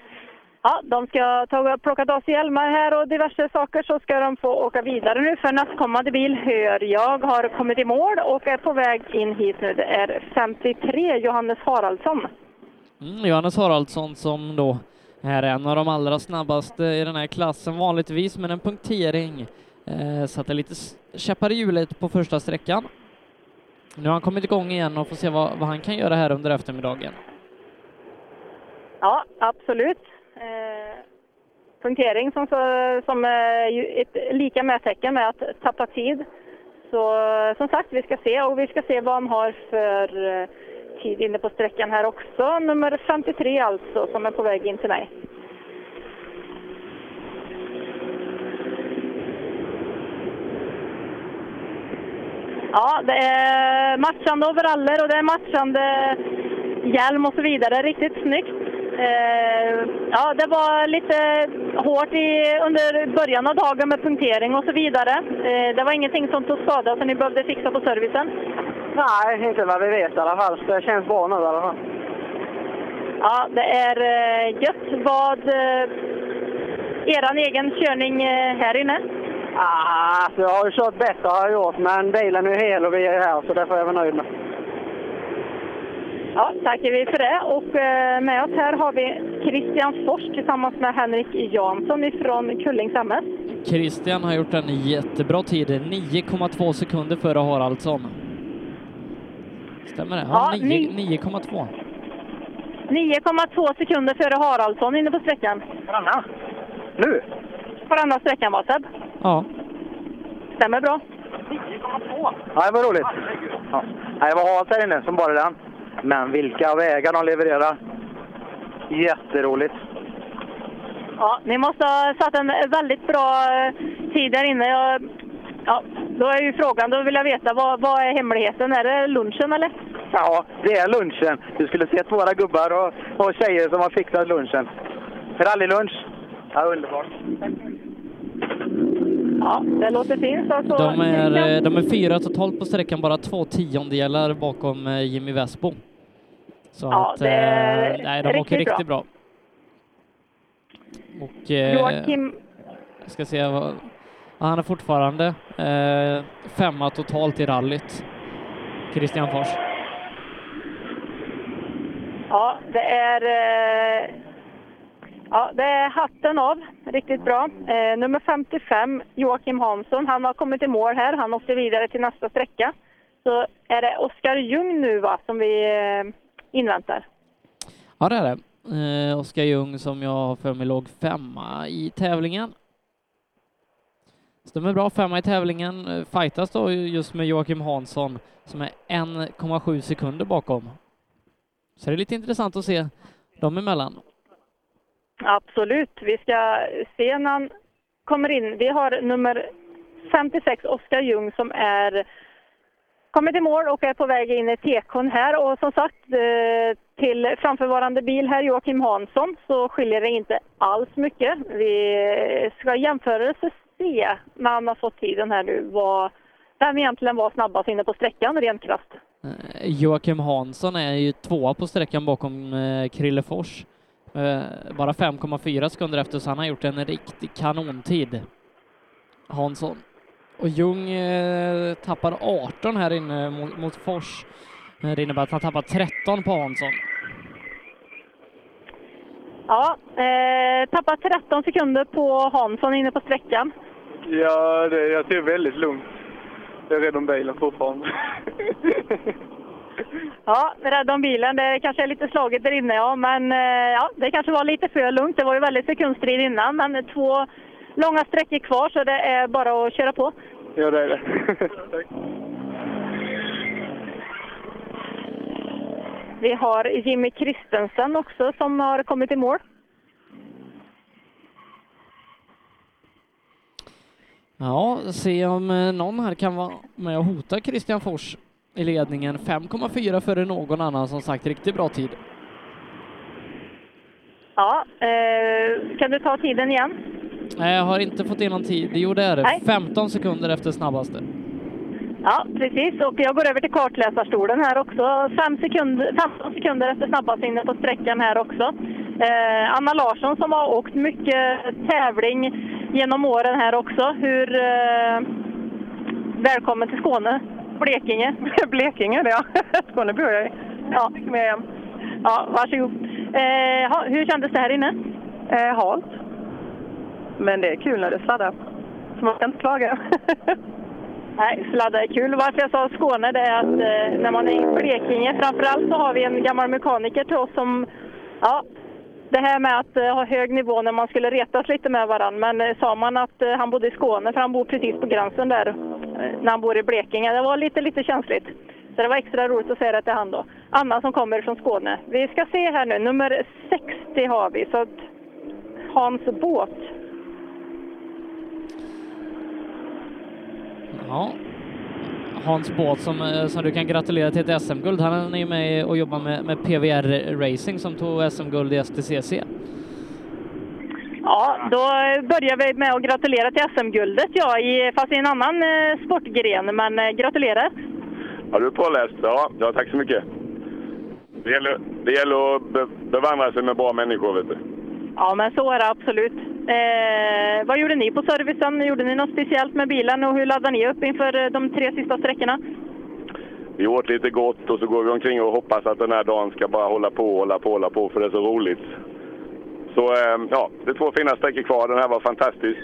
Ja, de ska ta och plocka av sig hjälmar här och diverse saker så ska de få åka vidare nu för nästkommande bil hör jag har kommit i mål och är på väg in hit nu. Det är 53 Johannes Haraldsson.
Mm, Johannes Haraldsson som då är en av de allra snabbaste i den här klassen vanligtvis, men en punktering eh, satte lite käppar i hjulet på första sträckan. Nu har han kommit igång igen och får se vad, vad han kan göra här under eftermiddagen.
Ja, absolut. Eh, punktering som, som eh, är ett lika med tecken med att tappa tid. Så som sagt, vi ska se och vi ska se vad han har för eh, tid inne på sträckan här också. Nummer 53 alltså, som är på väg in till mig. Ja, det är matchande overaller och det är matchande hjälm och så vidare. Riktigt snyggt. Eh, ja, det var lite hårt i, under början av dagen med punktering och så vidare. Eh, det var ingenting som tog skada som ni behövde fixa på servicen?
Nej, inte vad vi vet i alla fall. Det känns bra nu i alla fall.
Ja, det är eh, gött. Vad eh, eran egen körning eh, här inne?
Ah, alltså, jag har ju kört bättre har jag gjort, men bilen är hel och vi är här så det får jag vara nöjd med.
Ja, tackar vi för det. Och eh, med oss här har vi Christian Fors tillsammans med Henrik Jansson ifrån Kullings MS.
Christian har gjort en jättebra tid, 9,2 sekunder före Haraldsson. Stämmer det? Ja,
Ja,
9
ni-
9,2.
9,2 sekunder före Haraldsson inne på sträckan.
Varannan? Nu?
Andra sträckan var Seb.
Ja.
Stämmer bra.
Ja, det var roligt. Ja. Det var halt här inne som bara den. Men vilka vägar de levererar. Jätteroligt.
Ja, ni måste ha satt en väldigt bra eh, tid där inne. Jag, ja, då är ju frågan, då vill jag veta, vad, vad är hemligheten? Är det lunchen eller?
Ja, det är lunchen. Du skulle sett våra gubbar och, och tjejer som har fixat lunchen. Rallylunch. Ja, underbart.
Ja, det låter fint. Alltså,
De är, eh, de är fyra totalt på sträckan, bara två tiondelar bakom eh, Jimmy Vesbo. Så
Ja,
att,
det är
eh, nej, de åker
riktigt
riktigt bra. Och
Joakim,
jag ska se vad, han är fortfarande eh, femma totalt i rallyt. Christian Fors.
ja, det är... Eh, Ja, det är hatten av. Riktigt bra. Eh, nummer 55, Joakim Hansson, han har kommit i mål här. Han åkte vidare till nästa sträcka. Så är det Oskar Ljung nu va, som vi eh, inväntar.
Ja, det är det. Eh, Oskar Ljung som jag har för mig låg femma i tävlingen. Stämmer bra, femma i tävlingen. Fightas då just med Joakim Hansson som är 1,7 sekunder bakom. Så det är lite intressant att se dem emellan.
Absolut. Vi ska se när han kommer in. Vi har nummer 56, Oskar Ljung, som är kommit i mål och är på väg in i tekon här. Och som sagt, eh, till framförvarande bil här, Joakim Hansson, så skiljer det inte alls mycket. Vi ska jämföra se, när han har fått tiden här nu, vad, vem egentligen var snabbast inne på sträckan rent krasst.
Eh, Joakim Hansson är ju tvåa på sträckan bakom eh, Krille Fors. Eh, Bara 5,4 sekunder efter, så han har gjort en riktig kanontid. Hansson. Och Ljung eh, tappar 18 här inne mot, mot Fors. Det innebär att han tappar 13 på Hansson.
Ja, eh, tappar 13 sekunder på Hansson inne på sträckan.
Ja, det, jag ser väldigt lugnt. Jag är rädd om bilen fortfarande.
Ja, rädd om bilen. Det kanske är lite slaget där inne, ja. Men eh, ja, det kanske var lite för lugnt. Det var ju väldigt sekundstrid innan, men två långa sträckor kvar så det är bara att köra på.
ja, det är det.
Vi har Jimmy Kristensen också som har kommit i mål.
Ja, se om eh, någon här kan vara med och hota Christian Fors i ledningen. 5,4 före någon annan, som sagt, riktigt bra tid.
Ja, eh, kan du ta tiden igen?
Nej, jag har inte fått in någon tid. Jo, det är det.
Nej.
15 sekunder efter snabbaste.
Ja, precis. Och jag går över till kartläsarstolen här också. Fem sekunder, 15 sekunder efter snabbast inne på sträckan här också. Eh, Anna Larsson som har åkt mycket tävling genom åren här också. Hur... Eh, välkommen till Skåne. Blekinge.
Blekinge, ja. Skåne bor jag i.
Ja.
Med igen.
Ja, varsågod. Eh, hur kändes det här inne?
Eh, halt. Men det är kul när det sladdar. Så man ska inte klaga.
Nej, sladda är kul. Varför jag sa Skåne det är att eh, när man är i Blekinge framförallt så har vi en gammal mekaniker till oss som, ja, det här med att eh, ha hög nivå när man skulle retas lite med varandra. Men eh, sa man att eh, han bodde i Skåne, för han bor precis på gränsen där, när han bor i Blekinge, det var lite, lite känsligt. Så det var extra roligt att säga det till han då. Anna som kommer från Skåne. Vi ska se här nu, nummer 60 har vi, så att Hans båt.
Ja. Hans båt som, eh, som du kan gratulera till ett SM-guld. Han är ju med och jobbar med, med PVR Racing som tog SM-guld i STCC.
Ja, då börjar vi med att gratulera till SM-guldet, ja, i, fast i en annan eh, sportgren. Men eh, gratulerar!
Ja, du är påläst. Ja, ja, tack så mycket. Det gäller, det gäller att be, bevandra sig med bra människor, vet du.
Ja, men så är det absolut. Eh, vad gjorde ni på servicen? Gjorde ni något speciellt med bilen och hur laddade ni upp inför eh, de tre sista sträckorna?
Vi åt lite gott och så går vi omkring och hoppas att den här dagen ska bara hålla på, hålla på, hålla på, för det är så roligt. Så eh, ja, det är två fina sträckor kvar. Den här var fantastisk.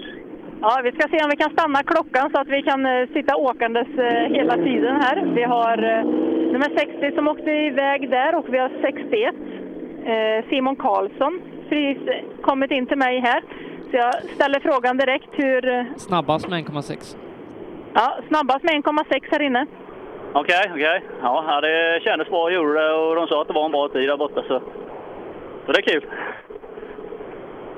Ja, vi ska se om vi kan stanna klockan så att vi kan eh, sitta åkandes eh, hela tiden här. Vi har eh, nummer 60 som åkte iväg där och vi har 61. Eh, Simon Karlsson precis eh, kommit in till mig här. Så jag ställer frågan direkt hur... eh,
Snabbast med 1,6.
Ja, snabbast med 1,6 här inne.
Okej, okej. Ja, ja, det kändes bra, gjorde det och de sa att det var en bra tid där borta så, så det är kul.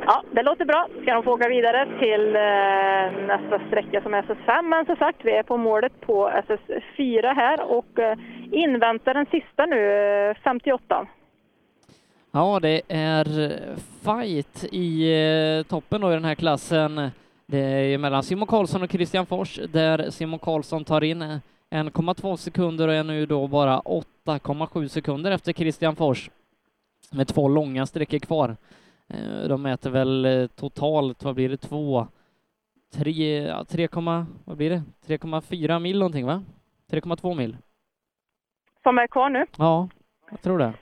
Ja, det låter bra. Ska de få åka vidare till eh, nästa sträcka som är SS5. Men som sagt, vi är på målet på SS4 här och eh, inväntar den sista nu, eh, 58.
Ja, det är fight i eh, toppen då i den här klassen. Det är mellan Simon Karlsson och Christian Fors där Simon Karlsson tar in 1,2 sekunder och är nu då bara 8,7 sekunder efter Christian Fors med två långa sträckor kvar. Eh, De mäter väl eh, totalt, vad blir det, två, tre, ja, 3, vad blir det, 3,4 mil någonting va? 3,2 mil?
Som är kvar nu.
Ja, jag tror det.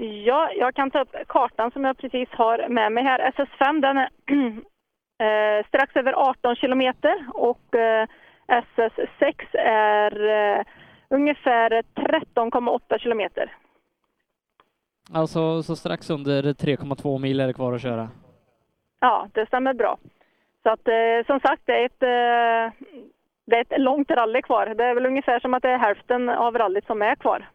Ja, jag kan ta upp kartan som jag precis har med mig här. SS5 den är eh, strax över 18 kilometer och eh, SS6 är eh, ungefär 13,8 kilometer.
Alltså så strax under 3,2 mil är det kvar att köra.
Ja, det stämmer bra. Så att eh, som sagt, det är ett, eh, det är ett långt rally kvar. Det är väl ungefär som att det är hälften av rallyt som är kvar.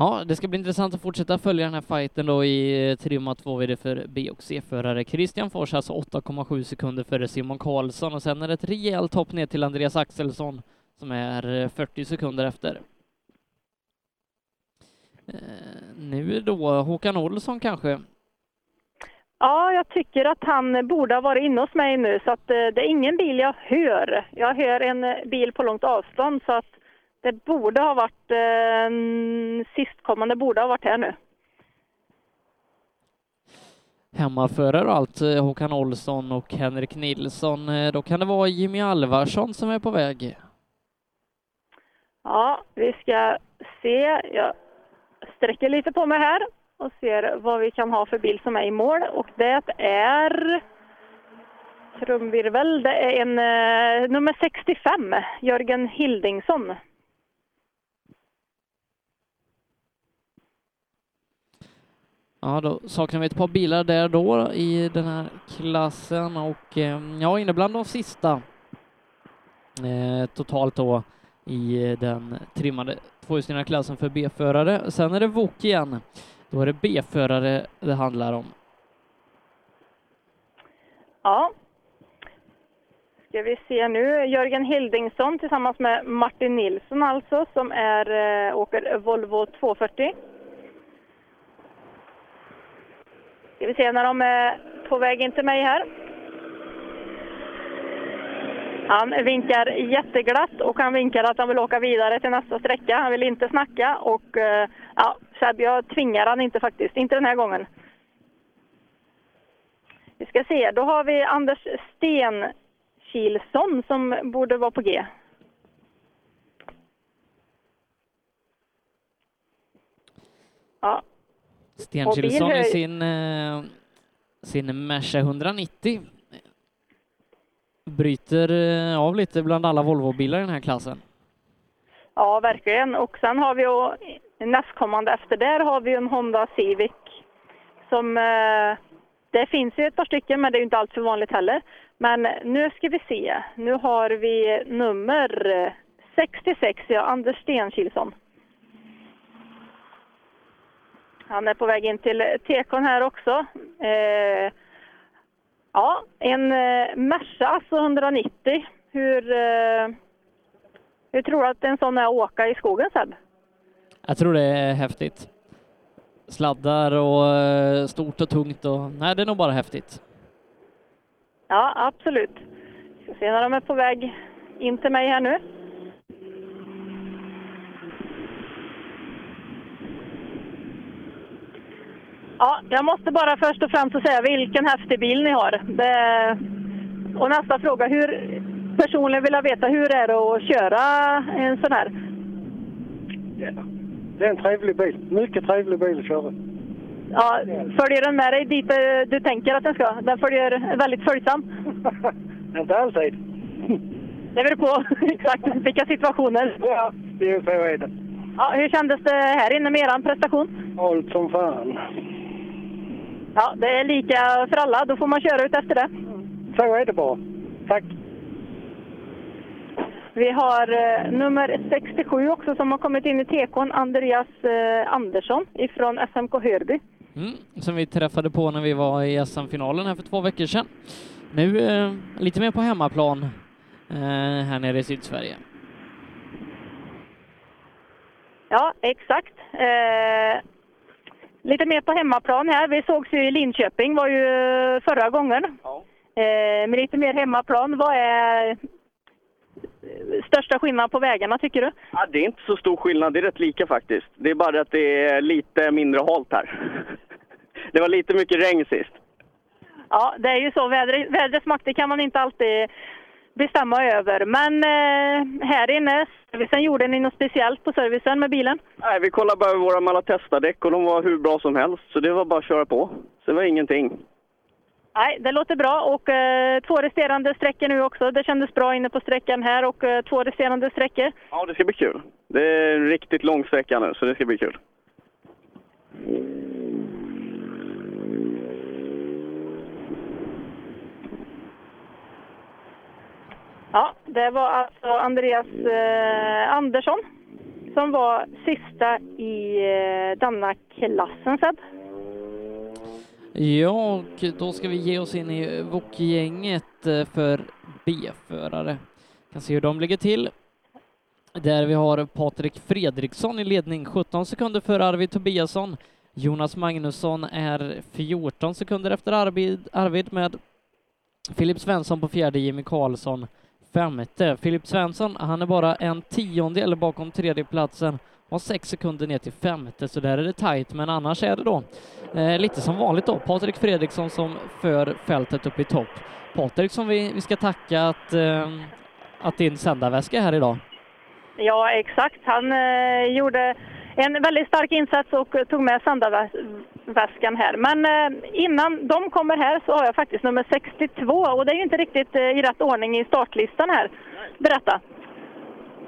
Ja, det ska bli intressant att fortsätta följa den här fighten då i eh, trimma 2 VD för B och C-förare. Christian Fors alltså 8,7 sekunder före Simon Karlsson och sen är det ett rejält hopp ner till Andreas Axelsson som är eh, 40 sekunder efter. Eh, nu då Håkan Olsson kanske?
Ja, jag tycker att han borde ha varit inne hos mig nu så att det är ingen bil jag hör. Jag hör en bil på långt avstånd så att det borde ha varit eh, sistkommande borde ha varit här nu.
Hemmaförare och allt, eh, Håkan Olsson och Henrik Nilsson. Eh, Då kan det vara Jimmy Alvarsson som är på väg.
Ja, vi ska se. Jag sträcker lite på mig här och ser vad vi kan ha för bil som är i mål och det är trumvirvel. Det är en eh, nummer 65, Jörgen Hildingsson.
Ja, då saknar vi ett par bilar där då i den här klassen och eh, ja, inne bland de sista eh, totalt då i den trimmade tvåhjulsdrivna klassen för B-förare. Sen är det VOK igen. Då är det B-förare det handlar om.
Ja. Ska vi se nu. Jörgen Hildingsson tillsammans med Martin Nilsson alltså som är, eh, åker Volvo 240. Ska vi se när de är på väg in till mig här. Han vinkar jätteglatt och han vinkar att han vill åka vidare till nästa sträcka. Han vill inte snacka och eh, ja, Seb, jag tvingar han inte faktiskt. Inte den här gången. Vi ska se, då har vi Anders Stenkilsson som borde vara på G. Ja,
Sten Kilsson i sin, eh, sin Merca 190 bryter eh, av lite bland alla Volvo-bilar i den här klassen.
Ja, verkligen. Och sen har vi ju nästkommande efter där har vi en Honda Civic som eh, det finns ju ett par stycken men det är inte allt för vanligt heller. Men nu ska vi se. Nu har vi nummer eh, 66, ja, Anders Stenkilsson. Han är på väg in till tekon här också. Eh, ja, en eh, Merca alltså 190. Hur, eh, hur tror du att en sån är att åka i skogen Seb?
Jag tror det är häftigt. Sladdar och eh, stort och tungt och nej, det är nog bara häftigt.
Ja, absolut. Ska se när de är på väg in till mig här nu. Ja, jag måste bara först och främst säga vilken häftig bil ni har. Det... Och nästa fråga, hur personligen vill jag veta hur är det att köra en sån här?
Det är en trevlig bil. Mycket trevlig bil att köra.
Ja, följer den med dig dit eh, du tänker att den ska? Den följer väldigt följsam?
Inte alltid.
Det beror på exakt vilka situationer.
Ja, det är så är det.
Ja, hur kändes det här inne med er prestation?
Halt som fan.
Ja, det är lika för alla. Då får man köra ut efter det.
Så är det bara. Tack.
Vi har eh, nummer 67 också som har kommit in i tekon, Andreas eh, Andersson ifrån SMK Hörby.
Mm, som vi träffade på när vi var i SM-finalen här för två veckor sedan. Nu eh, lite mer på hemmaplan eh, här nere i Sydsverige.
Ja, exakt. Lite mer på hemmaplan här. Vi sågs ju i Linköping, var ju eh, förra gången. Eh, med lite mer hemmaplan, vad är eh, största skillnaden på vägarna tycker du?
Ja, det är inte så stor skillnad, det är rätt lika faktiskt. Det är bara att det är lite mindre halt här. Det var lite mycket regn sist.
Ja, det är ju så. Vädret, vädrets makter kan man inte alltid bestämma över. Men eh, här inne, servicen, gjorde ni något speciellt på servicen med bilen?
Nej, vi kollade bara våra Malatesta-däck och de var hur bra som helst. Så det var bara att köra på. Så det var ingenting.
Nej, det låter bra. Och eh, två resterande sträckor nu också. Det kändes bra inne på sträckan här och eh, två resterande sträckor.
Ja, det ska bli kul. Det är en riktigt lång sträcka nu, så det ska bli kul.
Ja, det var alltså Andreas eh, Andersson som var sista i eh, denna klassen, sedd.
Ja, och då ska vi ge oss in i Wok-gänget eh, för B-förare. Kan se hur de ligger till. Där vi har Patrik Fredriksson i ledning, 17 sekunder före Arvid Tobiasson. Jonas Magnusson är 14 sekunder efter Arvid, Arvid med Filip Svensson på fjärde, Jimmy Karlsson femte. Filip Svensson, han är bara en tiondel bakom tredjeplatsen har sex sekunder ner till femte, så där är det tajt, men annars är det då eh, lite som vanligt då. Patrik Fredriksson som för fältet upp i topp. Patrik som vi, vi ska tacka att, eh, att din sändarväska är här idag.
Ja, exakt. Han eh, gjorde en väldigt stark insats och tog med sändarväskan här. Men eh, innan de kommer här så har jag faktiskt nummer 62 och det är ju inte riktigt eh, i rätt ordning i startlistan här. Berätta.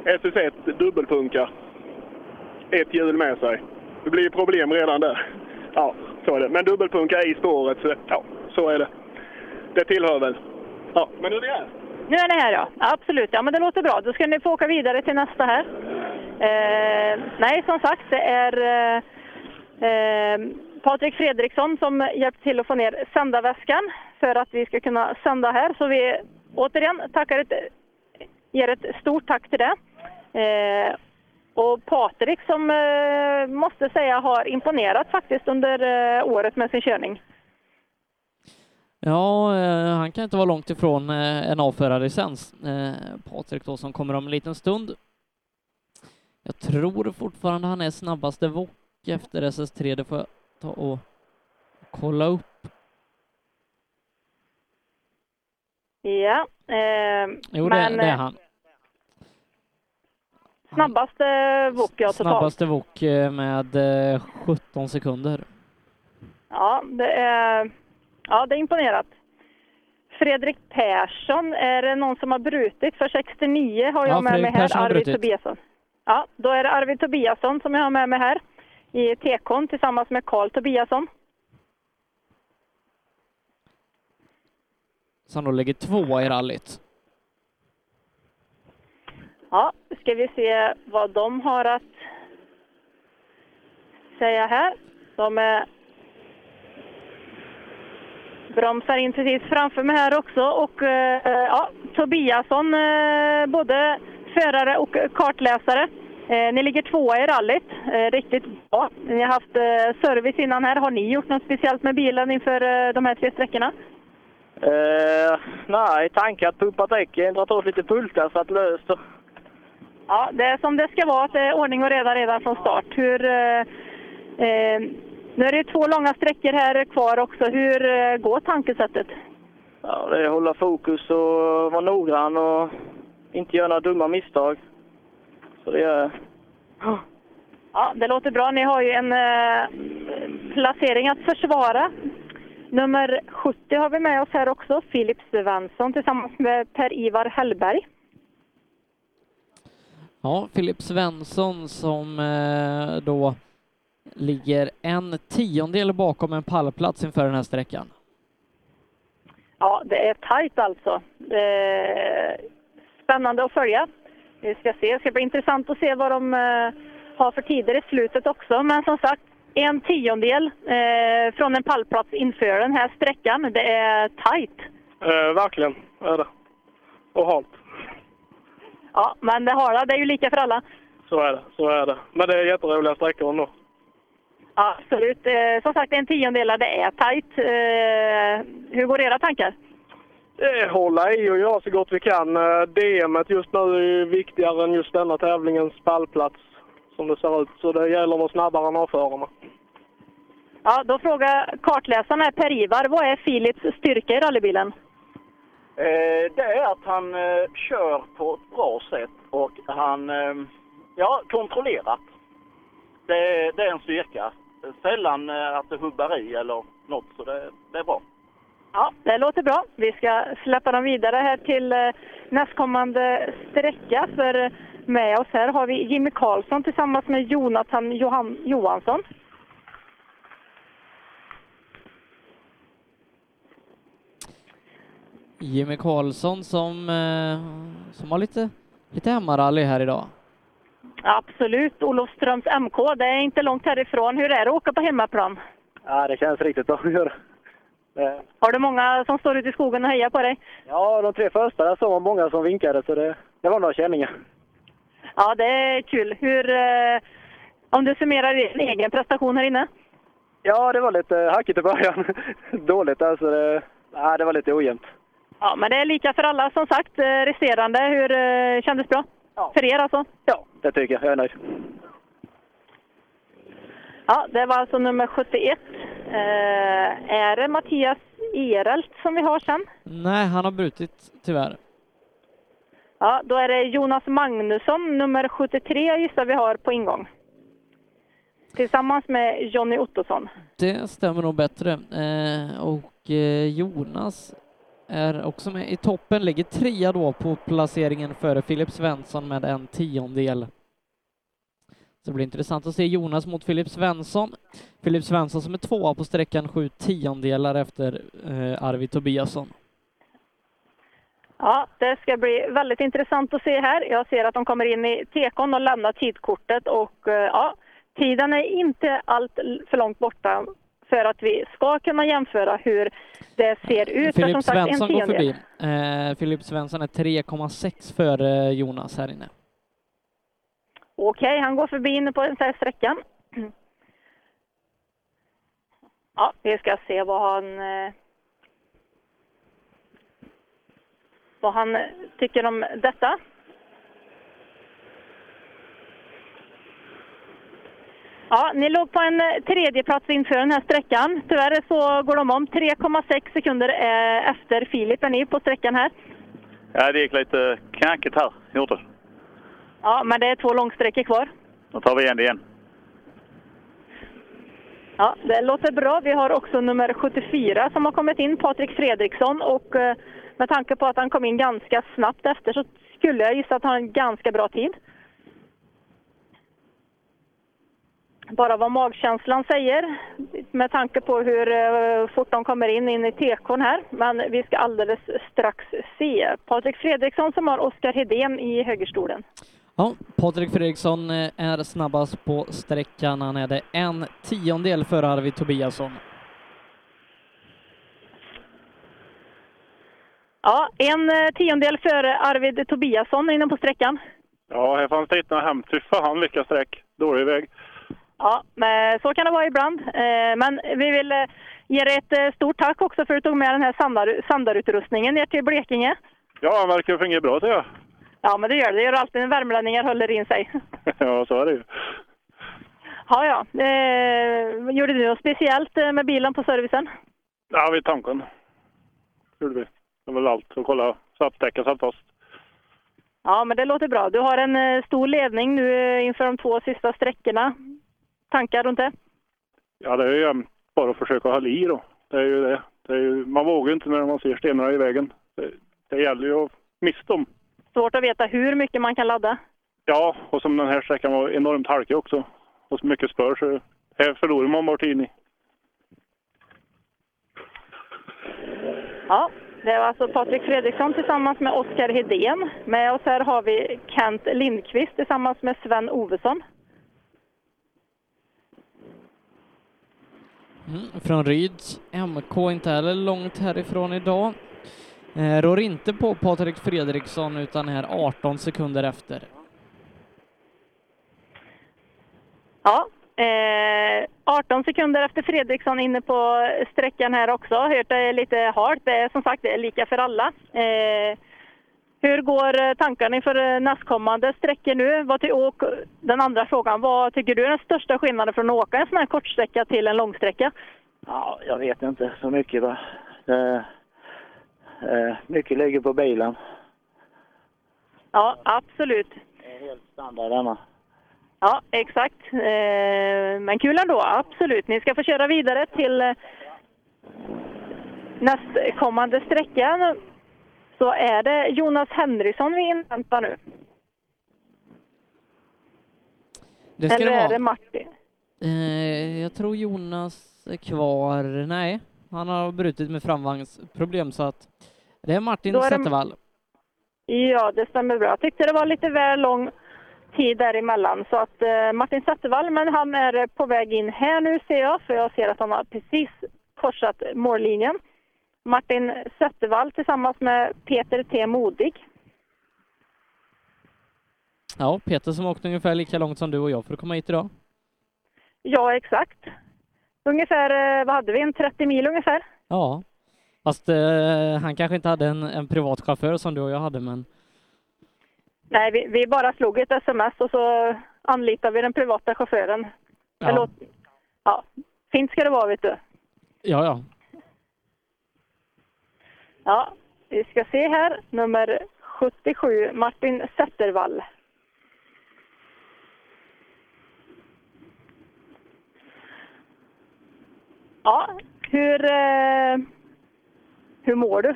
SS1 dubbelpunkar. Ett hjul med sig. Det blir problem redan där. Ja, så är det. Men dubbelpunka i spåret, så ja, så är det. Det tillhör väl. Ja, men nu är det här.
Nu är ni här ja, absolut. Ja men det låter bra. Då ska ni få åka vidare till nästa här. Eh, nej, som sagt, det är eh, eh, Patrik Fredriksson som hjälpt till att få ner sändarväskan för att vi ska kunna sända här. Så vi återigen tackar ett, ger ett stort tack till det. Eh, och Patrik som eh, måste säga har imponerat faktiskt under eh, året med sin körning.
Ja, eh, han kan inte vara långt ifrån eh, en avförarlicens. Eh, Patrik då som kommer om en liten stund. Jag tror fortfarande han är snabbaste Wok efter SS3. Det får jag ta och kolla upp.
Ja, eh,
Jo, det,
men
det är
eh,
han.
snabbaste VOK ja, totalt.
Snabbaste VOK eh, med eh, 17 sekunder.
Ja, det är, ja, det är imponerat. Fredrik Persson, är det någon som har brutit? För 69 har jag
Ja,
med
Fredrik
mig här,
Persson
Arvid. Tobiasson. Ja, då är det Arvid Tobiasson som jag har med mig här i tekon tillsammans med Karl Tobiasson.
Som då ligger tvåa i rallyt.
Ja, ska vi se vad de har att säga här. De är bromsar in precis framför mig här också och eh, ja, Tobiasson, eh, både förare och kartläsare. Eh, ni ligger tvåa i rallyt, eh, riktigt bra. Ni har haft eh, service innan här. Har ni gjort något speciellt med bilen inför de här tre sträckorna?
Eh, nej, tankat, pumpat däcken, dragit åt lite pultar, satt löst. och-
Ja, det är som det ska vara, att det är ordning och reda redan från start. Hur, eh, eh, nu är det två långa sträckor här kvar också. Hur går tankesättet?
Ja, det är att hålla fokus och vara noggrann och inte göra några dumma misstag. Så det.
Ja, det låter bra. Ni har ju en eh, placering att försvara. Nummer 70 har vi med oss här också, Filip Svensson tillsammans med Per-Ivar Hellberg.
Ja, Filip Svensson som eh, då ligger en tiondel bakom en pallplats inför den här sträckan.
Ja, det är tajt alltså. Eh, spännande att följa. Vi ska se. Det ska bli intressant att se vad de eh, har för tider i slutet också. Men som sagt, en tiondel eh, från en pallplats inför den här sträckan. Det är tajt.
Eh, verkligen, är det. Och halt.
Ja, men det hala, det är ju lika för alla.
Så är det, så är det. Men det är jätteroliga sträckor ändå.
Ja, absolut. Eh, som sagt, en tiondel, det är tajt. Eh, hur går era tankar?
Eh, hålla i och göra så gott vi kan. Eh, DM just nu är viktigare än just denna tävlingens pallplats som det ser ut. Så det gäller att vara snabbare än avförarna.
Ja, då frågar kartläsaren Per-Ivar, vad är Philips styrka i rallybilen?
Eh, det är att han eh, kör på ett bra sätt och han, eh, ja, kontrollerat. Det, det är en styrka. Sällan eh, att det hubbar i eller något, så det, det är bra.
Ja, det låter bra. Vi ska släppa dem vidare här till eh, nästkommande sträcka. För med oss här har vi Jimmy Karlsson tillsammans med Jonathan Johan Johansson.
Jimmy Karlsson som, eh, som har lite, lite hemmarally här idag.
Absolut. Olofströms MK, det är inte långt härifrån. Hur är det att åka på hemmaplan?
Ja, det känns riktigt bra att göra. Eh,
Har du många som står ute i skogen och hejar på dig?
Ja, de tre första där såg man många som vinkade, så det, det var några känningar.
Ja, det är kul. Hur, eh, om du summerar din egen prestation här inne?
Ja, det var lite hackigt i början. Dåligt alltså. Det, ja, det var lite ojämnt.
Ja, men det är lika för alla som sagt. Eh, Resterande, hur eh, kändes bra? För er alltså?
Ja, det tycker jag. Jag är nöjd.
Ja, det var alltså nummer 71. Eh, är det Mattias Erelt som vi har sen?
Nej, han har brutit tyvärr.
Ja, då är det Jonas Magnusson, nummer 73 gissar vi har på ingång. Tillsammans med Jonny Ottosson.
Det stämmer nog bättre. Eh, och eh, Jonas är också med i toppen, ligger trea då på placeringen före Filip Svensson med en tiondel. Så det blir intressant att se Jonas mot Filip Svensson. Filip Svensson som är tvåa på sträckan sju tiondelar efter eh, Arvid Tobiasson.
Ja, det ska bli väldigt intressant att se här. Jag ser att de kommer in i tekon och lämnar tidkortet och eh, ja, tiden är inte allt för långt borta för att vi ska kunna jämföra hur det ser ut.
Filip
sagt,
Svensson går förbi. Eh, Filip Svensson är 3,6 före Jonas här inne.
Okej, han går förbi inne på den här sträckan. Ja, vi ska se vad han eh, vad han tycker om detta. Ja, ni låg på en tredjeplats tredje plats inför den här sträckan. Tyvärr så går de om 3,6 sekunder eh, efter Filip är ni på sträckan här.
Ja, det gick lite knackigt här, gjorde.
Ja, men det är två långsträckor kvar.
Då tar vi igen det igen.
Ja, det låter bra. Vi har också nummer 74 som har kommit in, Patrik Fredriksson. Och eh, med tanke på att han kom in ganska snabbt efter så skulle jag gissa att han har en ganska bra tid. Bara vad magkänslan säger med tanke på hur eh, fort de kommer in, in i tekon här. Men vi ska alldeles strax se. Patrik Fredriksson som har Oskar Hedén i högerstolen.
Ja, Patrik Fredriksson eh, är snabbast på sträckan. Han är det en tiondel före Arvid Tobiasson.
Ja, en eh, tiondel före Arvid Tobiasson inne på sträckan.
Ja, här fanns det inte några hem. Fy fan vilka streck. Dålig väg.
Ja, men så kan det vara ibland. Eh, Men vi vill eh, ge dig ett eh, stort tack också för att du tog med den här sandar, sandarutrustningen ner till Blekinge.
Ja, han verkar fungera bra tycker jag.
Ja, men det gör det. Det gör alltid när värmlänningar håller in sig.
ja, så är det ju.
Ja, ja. Eh, gjorde du något speciellt eh, med bilen på servicen?
Ja, vid tanken. gjorde vi. Det var väl allt. Och kolla så att däcken satt fast.
Ja, men det låter bra. Du har en eh, stor ledning nu eh, inför de två sista sträckorna. Tankar runt det?
Ja, det är ju bara att försöka hålla i då. Det är ju det. det är ju, man vågar ju inte när man ser stenarna i vägen. Det, det gäller ju att missa dem.
Svårt att veta hur mycket man kan ladda.
Ja, och som den här sträckan var enormt halkig också. Och så mycket spör så här förlorar man bara tid i.
Ja, det var alltså Patrik Fredriksson tillsammans med Oskar Hedén. Med oss här har vi Kent Lindqvist tillsammans med Sven Ovesson.
Mm, från Ryds. MK inte heller långt härifrån idag. Eh, rår inte på Patrik Fredriksson utan är 18 sekunder efter.
Ja, eh, 18 sekunder efter Fredriksson inne på sträckan här också. Hört det är lite halt. Det är som sagt det är lika för alla. Eh, hur går eh, tankarna inför eh, nästkommande sträckor nu? Vad ty- och den andra frågan, vad tycker du är den största skillnaden från att åka en sån här kortsträcka till en långsträcka?
Ja, jag vet inte så mycket. Va? Eh, mycket ligger på bilen.
Ja, absolut.
Helt standard denna.
Ja, exakt. Eh, men kul ändå, absolut. Ni ska få köra vidare till eh, nästkommande sträcka. Så är det Jonas Henrysson vi inväntar nu.
Det ska
Eller
det
är
vara.
det Martin?
Eh, jag tror Jonas är kvar. Nej, han har brutit med framvagnsproblem så att det är Martin
Då är det-
Zettervall.
Ja, det stämmer bra. Jag tyckte det var lite väl lång tid däremellan. Så att eh, Martin Zettervall, men han är på väg in här nu ser jag, för jag ser att han har precis korsat mållinjen. Martin Zettervall tillsammans med Peter T Modig.
Ja, Peter som åkte ungefär lika långt som du och jag för att komma hit idag.
Ja, exakt. Ungefär, eh, vad hade vi, en 30 mil ungefär?
Ja, fast eh, han kanske inte hade en, en privat chaufför som du och jag hade, men
Nej, vi, vi bara slog ett sms och så anlitade vi den privata chauffören.
Ja.
Det låter, ja, fint ska det vara vet du.
ja, ja.
Ja, vi ska se här. Nummer 77, Martin Zettervall. Ja, hur, eh, hur mår du?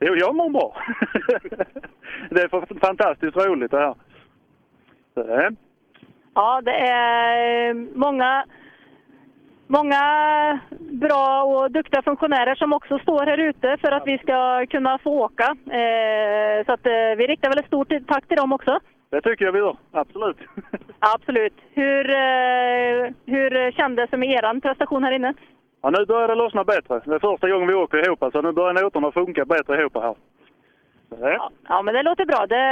Jo, jag mår bra. det är fantastiskt roligt det här. Så, eh,
Ja, det är många, många bra och duktiga funktionärer som också står här ute för att vi ska kunna få åka. Eh, så att, eh, vi riktar väl ett stort tack till dem också.
det tycker jag vi gör. Absolut.
Absolut. Hur, eh, hur kändes det med er prestation här inne?
Ja, nu börjar det lossna bättre. Det är första gången vi åker ihop, så nu börjar noterna funka bättre ihop här.
Ja, men det låter bra. Det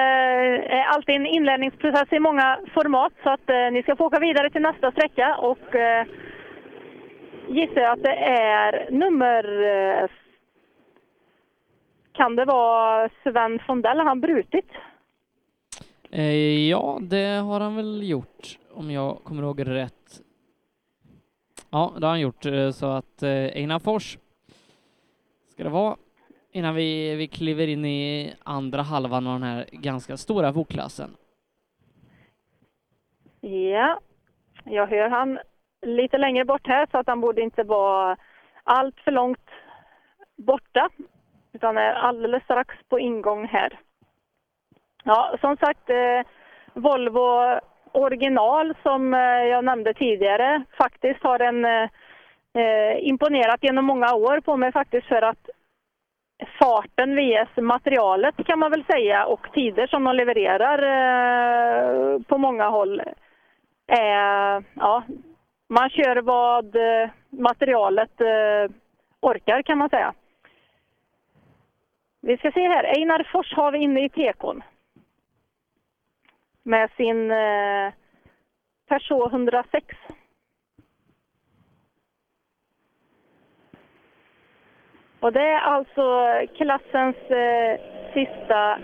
är alltid en inlärningsprocess i många format så att eh, ni ska få åka vidare till nästa sträcka och eh, gissar jag att det är nummer... Eh, kan det vara Sven Fondell? Har han brutit?
Eh, ja, det har han väl gjort, om jag kommer ihåg rätt. Ja, det har han gjort, eh, så att eh, Einar Fors ska det vara innan vi, vi kliver in i andra halvan av den här ganska stora vokklassen.
Ja, jag hör han lite längre bort här så att han borde inte vara allt för långt borta utan är alldeles strax på ingång här. Ja, som sagt, eh, Volvo original som eh, jag nämnde tidigare faktiskt har en eh, eh, imponerat genom många år på mig faktiskt för att farten vs materialet kan man väl säga och tider som de levererar eh, på många håll Eh, ja, man kör vad eh, materialet eh, orkar kan man säga. Vi ska se här, Einar Fors har vi inne i tekon. Med sin eh, Peugeot 106. Och det är alltså klassens eh, sista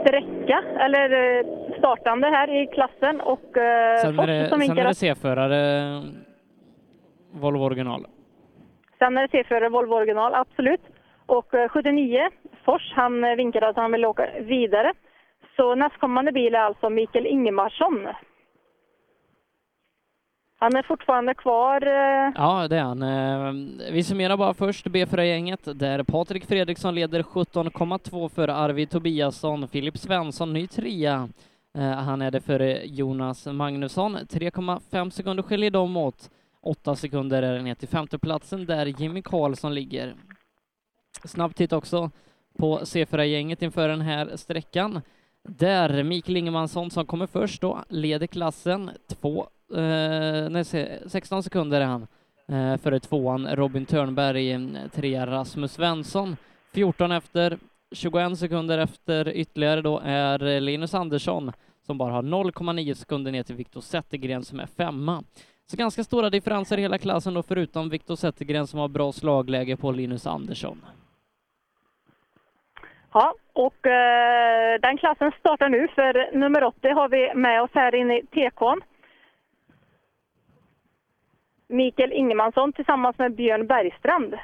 sträcka, eller eh, startande här i klassen och eh,
Sen är det,
som
sen
vinkar
är det
att-
C-förare, Volvo original.
Sen är det C-förare Volvo original, absolut. Och eh, 79, Fors, han eh, vinkade att han vill åka vidare. Så nästkommande bil är alltså Mikael Ingemarsson. Han är fortfarande kvar. Eh,
ja, det är han. Eh, vi summerar bara först B4-gänget där Patrik Fredriksson leder 17,2 före Arvid Tobiasson, Filip Svensson ny trea. Eh, han är det före Jonas Magnusson. 3,5 sekunder skiljer dem åt. 8 sekunder är det ner till femteplatsen där Jimmy Karlsson ligger. Snabb titt också på C4-gänget inför den här sträckan. Där Mikael Ingemansson som kommer först då leder klassen. Två, eh, nej, 16 sekunder är han eh, före tvåan Robin Törnberg, eh, trea Rasmus Svensson. 14 efter, 21 sekunder efter ytterligare då är Linus Andersson som bara har 0,9 sekunder ner till Viktor Zettergren som är femma. Så ganska stora differenser i hela klassen då förutom Viktor Zettergren som har bra slagläge på Linus Andersson.
Ja, och eh, den klassen startar nu för nummer 80 har vi med oss här inne i tekon. Mikael Ingemansson tillsammans med Björn Bergstrand.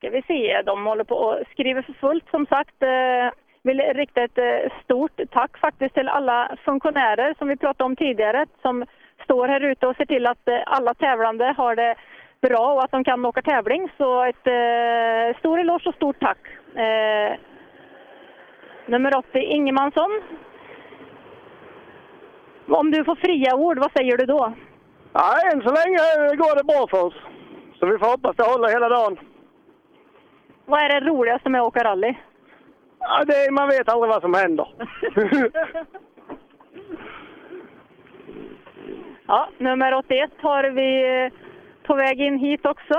ska vi se, de håller på och skriver för fullt som sagt. Eh, vill rikta ett eh, stort tack faktiskt till alla funktionärer som vi pratade om tidigare som står här ute och ser till att eh, alla tävlande har det bra och att de kan åka tävling. Så ett eh, stor eloge och stort tack. Eh, nummer 80, Ingemansson. Om du får fria ord, vad säger du då?
Ja, än så länge går det bra för oss. Så vi får hoppas det håller hela dagen.
Vad är det roligaste med att åka rally?
Ja, det, man vet aldrig vad som händer.
Ja, nummer 81 har vi eh, på väg in hit också.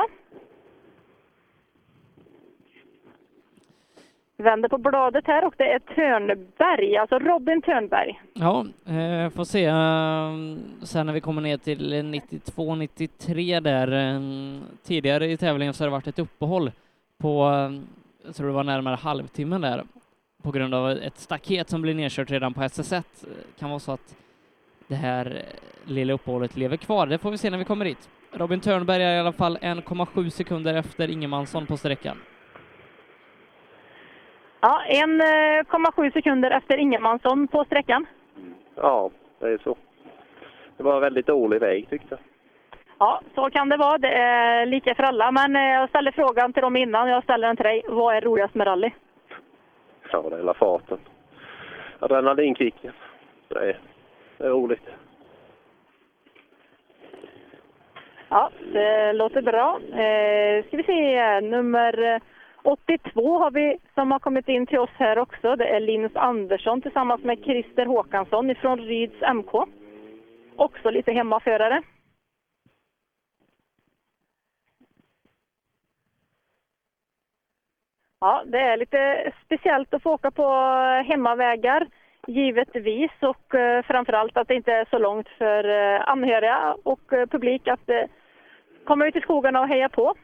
Vänder på bladet här och det är Törnberg, alltså Robin Törnberg.
Ja, eh, får se eh, sen när vi kommer ner till 92-93 där. Eh, tidigare i tävlingen så har det varit ett uppehåll på, ehm, jag tror det var närmare halvtimmen där, på grund av ett staket som blir nedkört redan på SS1. Eh, kan vara så att det här eh, lilla uppehållet lever kvar. Det får vi se när vi kommer dit. Robin Törnberg är i alla fall 1,7 sekunder efter Ingemansson på sträckan.
Ja, 1,7 sekunder efter Ingemansson på sträckan.
Ja, det är så. Det var en väldigt dålig väg tyckte jag.
Ja, så kan det vara. Det är lika för alla. Men eh, jag ställde frågan till dem innan. Jag ställer den till dig. Vad är roligast med rally?
Ja, det är hela farten. Adrenalinkicken. Det är, det är roligt.
Ja, det låter bra. Eh, ska vi se, nummer eh, 82 har vi som har kommit in till oss här också. Det är Linus Andersson tillsammans med Christer Håkansson ifrån Ryds MK. Också lite hemmaförare. Ja, det är lite speciellt att få åka på hemmavägar givetvis och eh, framförallt att det inte är så långt för eh, anhöriga och publik att komma ut i skogarna och heja på.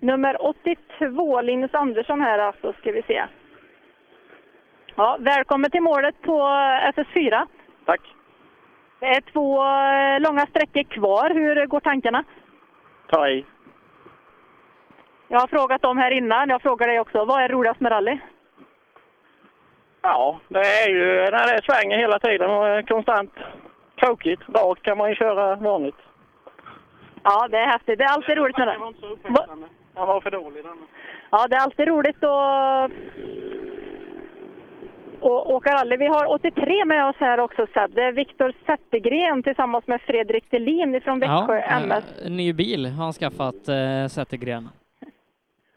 Nummer 82, Linus Andersson här alltså, ska vi se. Ja, välkommen till målet på SS4.
Tack.
Det är två eh, långa sträckor kvar. Hur går tankarna?
Ta i.
Jag har frågat dem här innan. Jag frågar dig också. Vad är roligast med rally?
Ja, det är ju när det svänger hela tiden och är konstant krokigt. Rakt kan man ju köra vanligt.
Ja, det är häftigt. Det är alltid roligt med. Va-
Han var för dålig den.
Ja, det är alltid roligt att och åka rally. Vi har 83 med oss här också Seb. Det är Viktor Zettergren tillsammans med Fredrik Delin från Växjö
Ja,
MS.
eh, ny bil har han skaffat, eh, Zettergren.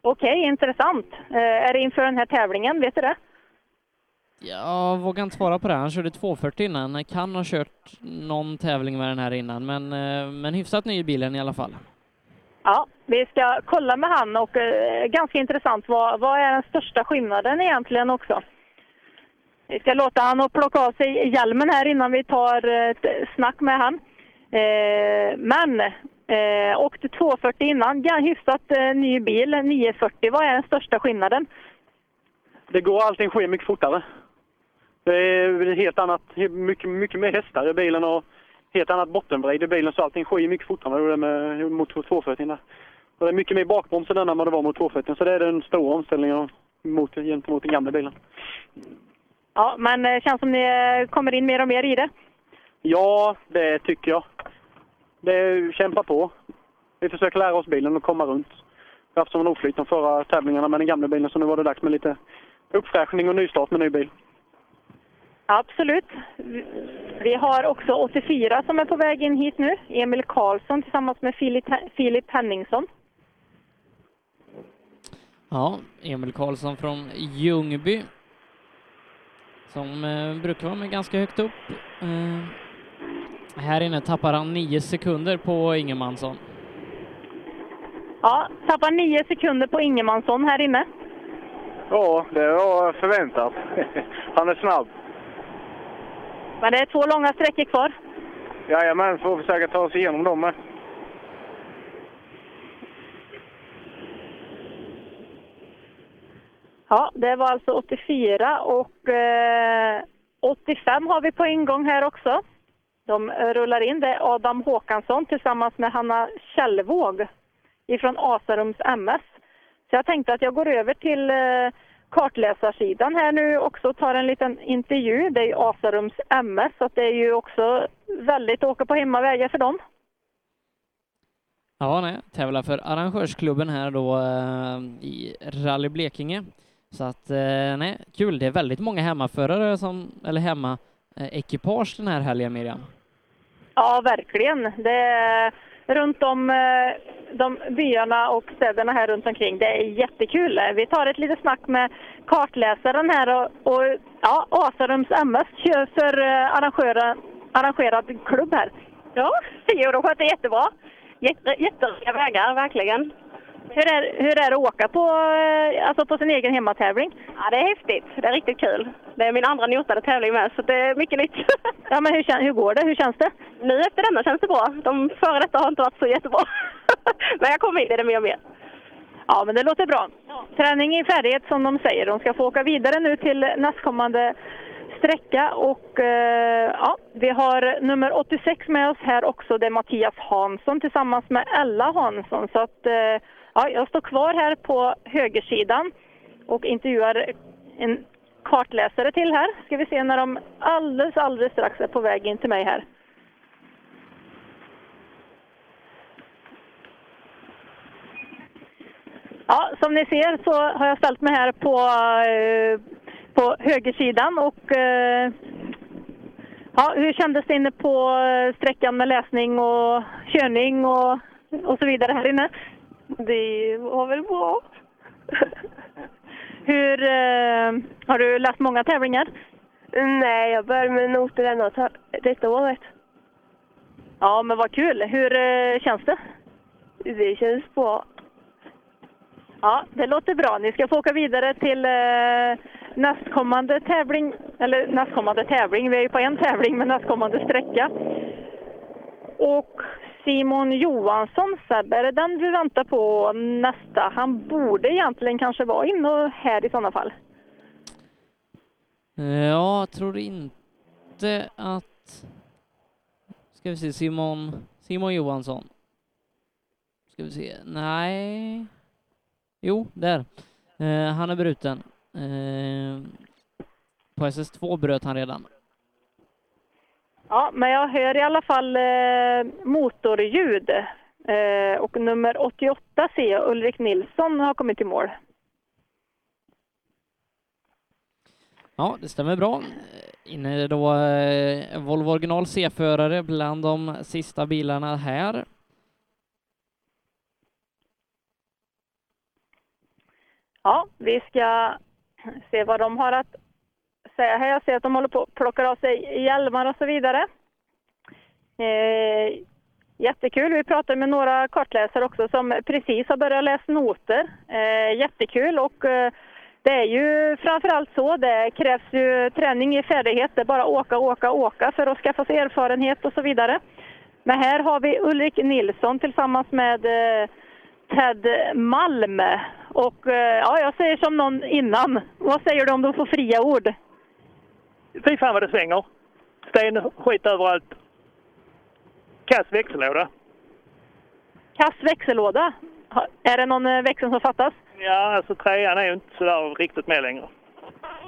Okej, intressant. Eh, är det inför den här tävlingen? Vet du det?
Jag vågar inte svara på det. Han körde 240 innan. Kan ha kört någon tävling med den här innan, men, eh, men hyfsat ny i bilen i alla fall.
Ja, vi ska kolla med han och eh, ganska intressant. Vad, vad är den största skillnaden egentligen också? Vi ska låta han och plocka av sig hjälmen här innan vi tar ett snack med han. Eh, men eh, åkte 240 innan, hyfsat eh, ny bil, 940. Vad är den största skillnaden?
Det går allting sker mycket fortare. Det är helt annat, mycket, mycket mer hästar i bilen och helt annat bottenvrid i bilen så allting sker mycket fortare med motor 240. där. Och det är mycket mer bakbroms än vad det var mot 240 så det är den stora omställningen mot, gentemot den gamla bilen.
Ja, men det känns som ni eh, kommer in mer och mer i det.
Ja, det tycker jag. Det kämpa på. Vi försöker lära oss bilen och komma runt. Vi har haft som en oflyt de förra tävlingarna med den gamla bilen så nu var det dags med lite uppfräschning och nystart med ny bil.
Absolut. Vi- har också 84 som är på väg in hit nu. Emil Karlsson tillsammans med Filip, Filip Henningsson.
Ja, Emil Karlsson från Ljungby. Som eh, brukar vara med ganska högt upp. Eh, här inne tappar han nio sekunder på Ingemansson.
Ja, tappar nio sekunder på Ingemansson här inne.
Ja, det var förväntat. Han är snabb.
Men det är två långa sträckor kvar.
Jajamän, får försöka ta oss igenom dem med.
Ja, det var alltså 84 och eh, 85 har vi på ingång här också. De eh, rullar in. Det är Adam Håkansson tillsammans med Hanna Källvåg ifrån Asarums MS Så jag tänkte att jag går över till eh, kartläsarsidan här nu också och tar en liten intervju. Det är ju Asarums MS, så det är ju också väldigt att åka på hemmavägar för dem.
Ja, nej, tävlar för arrangörsklubben här då eh, i Rally Blekinge. Så att, eh, nej, kul. Det är väldigt många hemmaförare som, eller hemmaekipage den här helgen, Miriam.
Ja, verkligen. Det är runt om eh, de byarna och städerna här runt omkring. Det är jättekul. Vi tar ett litet snack med kartläsaren här och, och ja, Asarums MS kör för eh, arrangerad klubb här.
Ja, jo, de sköter jättebra. Jätte, jätteroliga vägar, verkligen.
Hur är, hur är det att åka på, eh, alltså på sin egen hemmatävling?
Ja, det är häftigt. Det är riktigt kul. Det är min andra notade tävling med, så det är mycket nytt.
Ja, men hur, hur går det? Hur känns det?
Nu efter denna känns det bra. De före detta har inte varit så jättebra. men jag kommer in i det mer och mer.
Ja, men det låter bra. Träning i färdighet som de säger. De ska få åka vidare nu till nästkommande sträcka och eh, ja, vi har nummer 86 med oss här också. Det är Mattias Hansson tillsammans med Ella Hansson. Så att eh, ja, jag står kvar här på högersidan och intervjuar en kartläsare till här. Ska vi se när de alldeles, alldeles strax är på väg in till mig här. Ja, som ni ser så har jag ställt mig här på, eh, på högersidan och eh, ja, hur kändes det inne på eh, sträckan med läsning och körning och, och så vidare här inne?
Det var väl bra.
Hur, eh, har du läst många tävlingar?
Nej, jag började med noter denna, ta- detta året.
Ja, men vad kul. Hur eh, känns det?
Det känns bra.
Ja, det låter bra. Ni ska få åka vidare till eh, nästkommande tävling, eller nästkommande tävling, vi är ju på en tävling, men nästkommande sträcka. Och Simon Johansson, Seb, är det den du väntar på nästa? Han borde egentligen kanske vara inne och här i sådana fall.
Eh, ja, jag tror inte att... Ska vi se, Simon, Simon Johansson. Ska vi se, nej. Jo, där. Eh, han är bruten. Eh, på SS2 bröt han redan.
Ja, men jag hör i alla fall eh, motorljud. Eh, och nummer 88 ser jag, Ulrik Nilsson, har kommit i mål.
Ja, det stämmer bra. Inne då eh, Volvo original C-förare bland de sista bilarna här.
Ja, vi ska se vad de har att säga här. Jag ser att de håller på och plockar av sig hjälmar och så vidare. Eh, jättekul. Vi pratade med några kartläsare också som precis har börjat läsa noter. Eh, jättekul och eh, det är ju framförallt så. Det krävs ju träning i färdighet. Det är bara åka, åka, åka för att skaffa sig erfarenhet och så vidare. Men här har vi Ulrik Nilsson tillsammans med eh, Ted Malm. Och eh, ja, jag säger som någon innan. Vad säger du om de får fria ord?
Fy fan vad det svänger. Sten, skit överallt. Kass växellåda.
Kass växellåda. Är det någon eh, växel som fattas?
Ja, alltså trean är ju inte sådär riktigt med längre.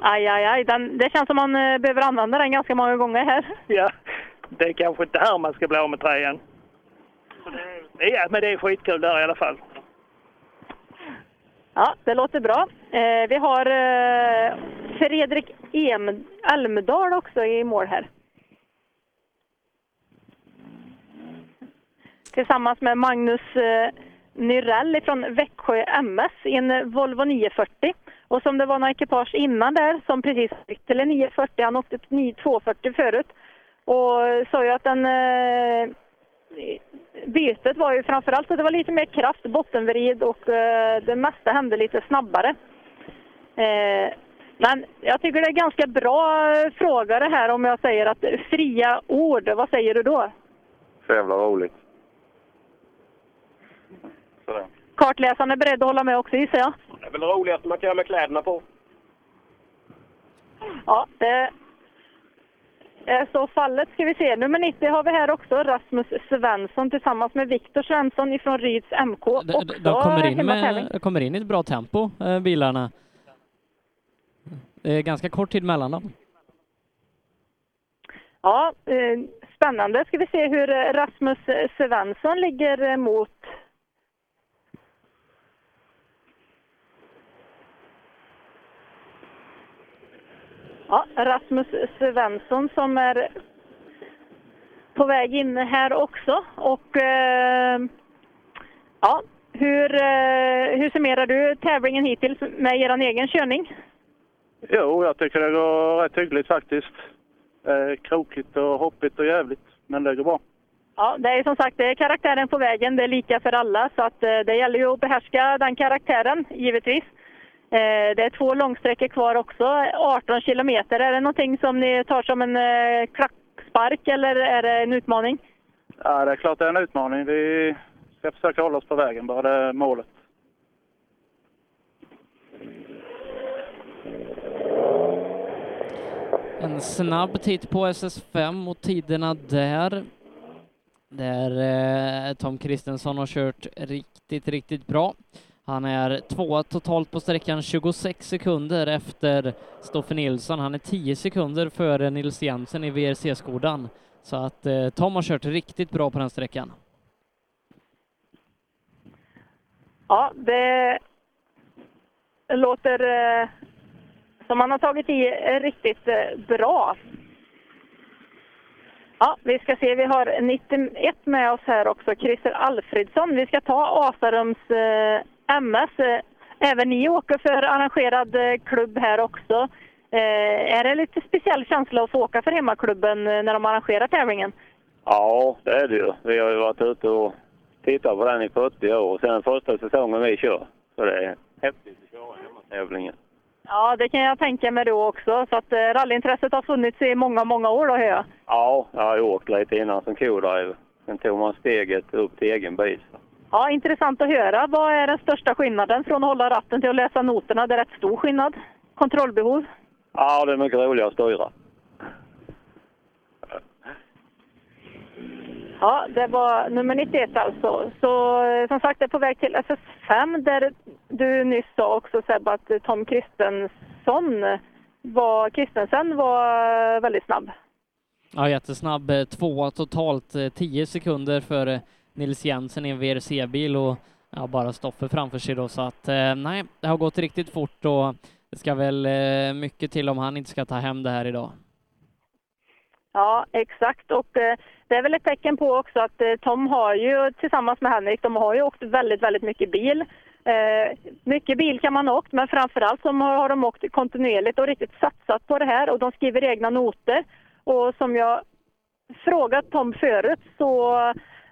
Aj, aj, aj. Den, det känns som man eh, behöver använda den ganska många gånger här.
Ja, det är kanske inte här man ska bli av med trean. Ja, men det är skitkul där i alla fall.
Ja, det låter bra. Eh, vi har eh, Fredrik em Almedal också i mål här. Tillsammans med Magnus eh, Nyrell från Växjö MS i en Volvo 940. Och som det var några ekipage innan där som precis gick till en 940, han åkte till 9 240 förut. Och sa ju att den eh, bytet var ju framförallt att det var lite mer kraft, bottenvrid och eh, det mesta hände lite snabbare. Eh, men jag tycker det är ganska bra eh, fråga det här om jag säger att fria ord, vad säger du då?
Så jävla roligt.
Sådär.
Kartläsaren är beredd att hålla med också gissar jag.
Det är väl det roligaste man kan göra med kläderna på.
Ja, det... är så fallet ska vi se. Nummer 90 har vi här också, Rasmus Svensson tillsammans med Viktor Svensson ifrån Ryds MK.
De,
också
de kommer, in med, kommer in i ett bra tempo, eh, bilarna. Det är ganska kort tid mellan dem.
Ja, eh, spännande. Ska vi se hur eh, Rasmus eh, Svensson ligger mot Ja, Rasmus Svensson som är på väg in här också. Och eh, ja, hur, eh, hur summerar du tävlingen hittills med er egen körning?
Jo, jag tycker det går rätt hyggligt faktiskt. Eh, krokigt och hoppigt och jävligt, men det går bra.
Ja, det är som sagt det är karaktären på vägen. Det är lika för alla så att eh, det gäller ju att behärska den karaktären givetvis. Eh, det är två långsträckor kvar också, 18 kilometer. Är det någonting som ni tar som en eh, klackspark eller är det en utmaning?
Ja, det är klart det är en utmaning. Vi ska försöka hålla oss på vägen bara, det är målet.
En snabb titt på SS5 och tiderna där. Där eh, Tom Kristensson har kört riktigt, riktigt bra. Han är tvåa totalt på sträckan 26 sekunder efter Stoffe Nilsson. Han är 10 sekunder före Nils Jensen i VRC-skodan. Så att eh, Tom har kört riktigt bra på den sträckan.
Ja, det låter eh, som man har tagit i riktigt eh, bra. Ja, vi ska se, vi har 91 med oss här också, Christer Alfredsson. Vi ska ta Asarums eh, MS. Eh, även ni åker för arrangerad eh, klubb här också. Eh, är det lite speciell känsla att få åka för hemmaklubben eh, när de arrangerar tävlingen?
Ja, det är det ju. Vi har ju varit ute och tittat på den i 40 år och sen första säsongen vi kör. Så det är häftigt att köra hemmatävlingen.
Ja, det kan jag tänka mig då också. Så att eh, rallyintresset har funnits i många, många år då hör jag.
Ja, jag har åkt lite innan som co-driver. Sen tog man steget upp till egen bil.
Ja, intressant att höra. Vad är den största skillnaden från att hålla ratten till att läsa noterna? Det är rätt stor skillnad. Kontrollbehov?
Ja, det är mycket roligare att styra.
Ja, det var nummer 91 alltså. Så eh, som sagt, det är på väg till SS5 där du nyss sa också Sebbe att Tom Kristensson var, Kristensen var eh, väldigt snabb.
Ja, jättesnabb. Eh, tvåa totalt, 10 sekunder före Nils Jensen i en VRC-bil och ja, bara Stoffe framför sig då. Så att nej, det har gått riktigt fort och det ska väl mycket till om han inte ska ta hem det här idag.
Ja, exakt. Och eh, det är väl ett tecken på också att eh, Tom har ju tillsammans med Henrik, de har ju åkt väldigt, väldigt mycket bil. Eh, mycket bil kan man ha åkt, men framförallt så har, har de åkt kontinuerligt och riktigt satsat på det här och de skriver egna noter. Och som jag frågat Tom förut så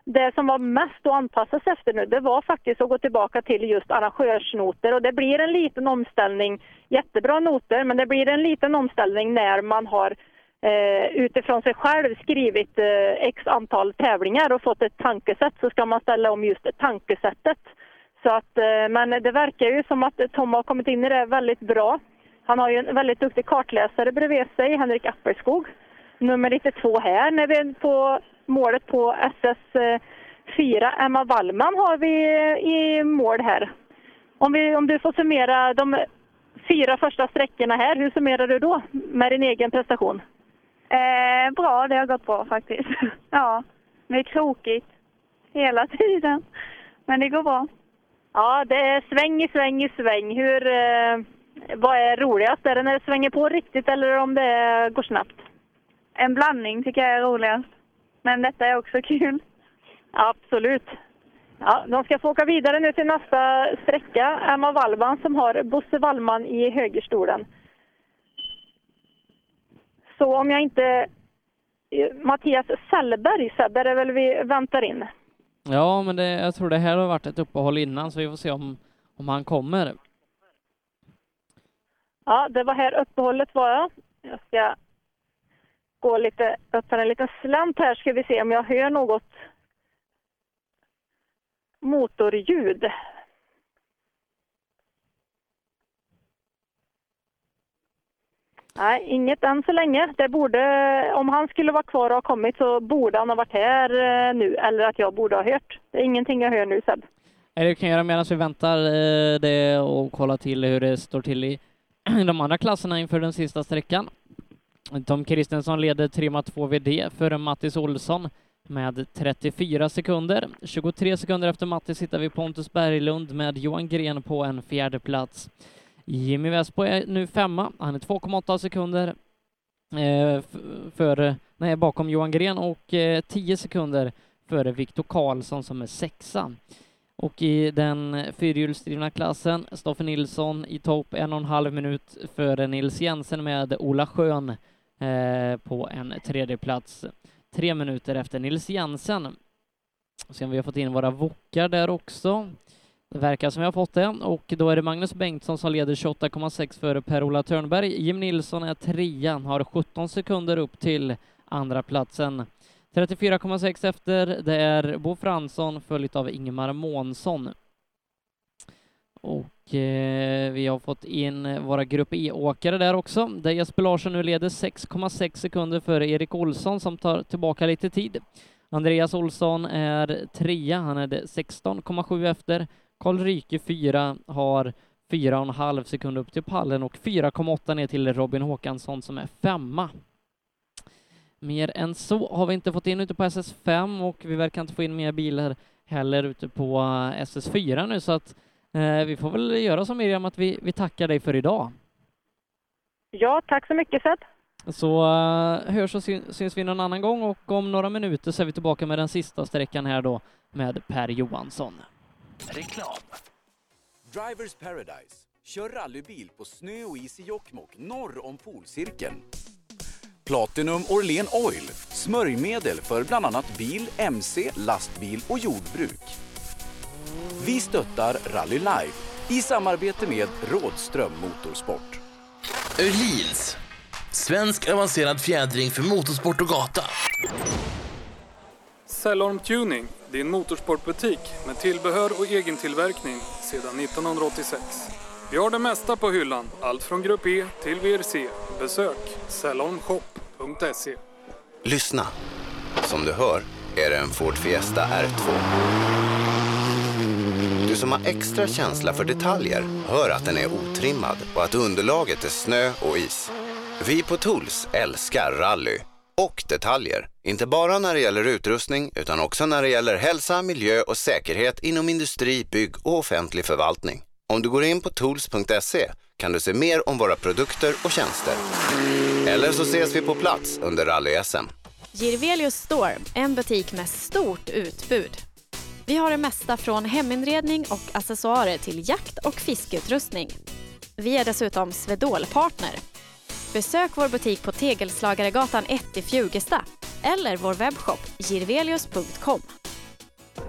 det som var mest att anpassa sig efter nu, det var faktiskt att gå tillbaka till just arrangörsnoter och det blir en liten omställning. Jättebra noter, men det blir en liten omställning när man har Eh, utifrån sig själv skrivit eh, x antal tävlingar och fått ett tankesätt så ska man ställa om just tankesättet. Så att, eh, men det verkar ju som att Tom har kommit in i det väldigt bra. Han har ju en väldigt duktig kartläsare bredvid sig, Henrik Appelskog. Nummer 92 här när vi är på målet på SS4. Eh, Emma Wallman har vi eh, i mål här. Om, vi, om du får summera de fyra första sträckorna här, hur summerar du då med din egen prestation?
Eh, bra, det har gått bra faktiskt. ja, det är krokigt hela tiden. Men det går bra.
Ja, det är sväng i sväng i sväng. Hur, eh, vad är roligast? Är det när det svänger på riktigt eller om det går snabbt?
En blandning tycker jag är roligast. Men detta är också kul.
Absolut. Ja, de ska få åka vidare nu till nästa sträcka. Emma Wallman som har Bosse Wallman i högerstolen. Så om jag inte... Mattias Sellberg, Sebbe, är det väl vi väntar in?
Ja, men det, jag tror det här har varit ett uppehåll innan, så vi får se om, om han kommer.
Ja, det var här uppehållet var jag. Jag ska gå lite, öppna en liten slant här ska vi se om jag hör något motorljud. Nej, inget än så länge. Det borde, om han skulle vara kvar och ha kommit så borde han ha varit här eh, nu, eller att jag borde ha hört. Det är ingenting jag hör nu Seb.
Är det vi kan göra medan vi väntar eh, det och kolla till hur det står till i de andra klasserna inför den sista sträckan. Tom Kristensson leder 3,2 VD före Mattis Olsson med 34 sekunder. 23 sekunder efter Mattis hittar vi Pontus Berglund med Johan Gren på en fjärde plats. Jimmy Vesbo är nu femma. Han är 2,8 sekunder eh, för, nej, bakom Johan Gren och eh, 10 sekunder före Viktor Karlsson som är sexa. Och i den fyrhjulsdrivna klassen, Stoffe Nilsson i topp en och en halv minut före Nils Jensen med Ola Schön eh, på en tredje plats tre minuter efter Nils Jensen. Se om vi har fått in våra vokar där också. Det verkar som vi har fått det och då är det Magnus Bengtsson som leder 28,6 före Per-Ola Törnberg. Jim Nilsson är trea, har 17 sekunder upp till andra platsen. 34,6 efter, det är Bo Fransson följt av Ingemar Månsson. Och eh, vi har fått in våra Grupp E-åkare där också, där Jesper Larsson nu leder 6,6 sekunder före Erik Olsson som tar tillbaka lite tid. Andreas Olsson är trea, han är 16,7 efter. Karl Ryke fyra, har 4,5 sekunder upp till pallen och 4,8 ner till Robin Håkansson som är femma. Mer än så har vi inte fått in ute på SS5 och vi verkar inte få in mer bilar heller ute på SS4 nu så att eh, vi får väl göra som Miriam att vi, vi tackar dig för idag.
Ja, tack så mycket Seb.
Så uh, hörs och syns vi någon annan gång och om några minuter så är vi tillbaka med den sista sträckan här då med Per Johansson.
Reklam. Drivers Paradise. Kör rallybil på snö och is i Jokkmokk norr om polcirkeln. Platinum Orlen Oil. Smörjmedel för bland annat bil, mc, lastbil och jordbruk. Vi stöttar Rally Life i samarbete med Rådström Motorsport.
Öhlins. Svensk avancerad fjädring för motorsport och gata.
Cellorm Tuning, din motorsportbutik med tillbehör och egentillverkning sedan 1986. Vi har det mesta på hyllan, allt från Grupp E till VRC. Besök salonshop.se.
Lyssna. Som du hör är det en Ford Fiesta R2. Du som har extra känsla för detaljer hör att den är otrimmad och att underlaget är snö och is. Vi på Tools älskar rally och detaljer. Inte bara när det gäller utrustning utan också när det gäller hälsa, miljö och säkerhet inom industri, bygg och offentlig förvaltning. Om du går in på tools.se kan du se mer om våra produkter och tjänster. Eller så ses vi på plats under rally-SM.
Girvelius Store, en butik med stort utbud. Vi har det mesta från heminredning och accessoarer till jakt och fiskeutrustning. Vi är dessutom Swedol-partner. Besök vår butik på Tegelslagaregatan 1 i Fjugesta eller vår webbshop girvelius.com.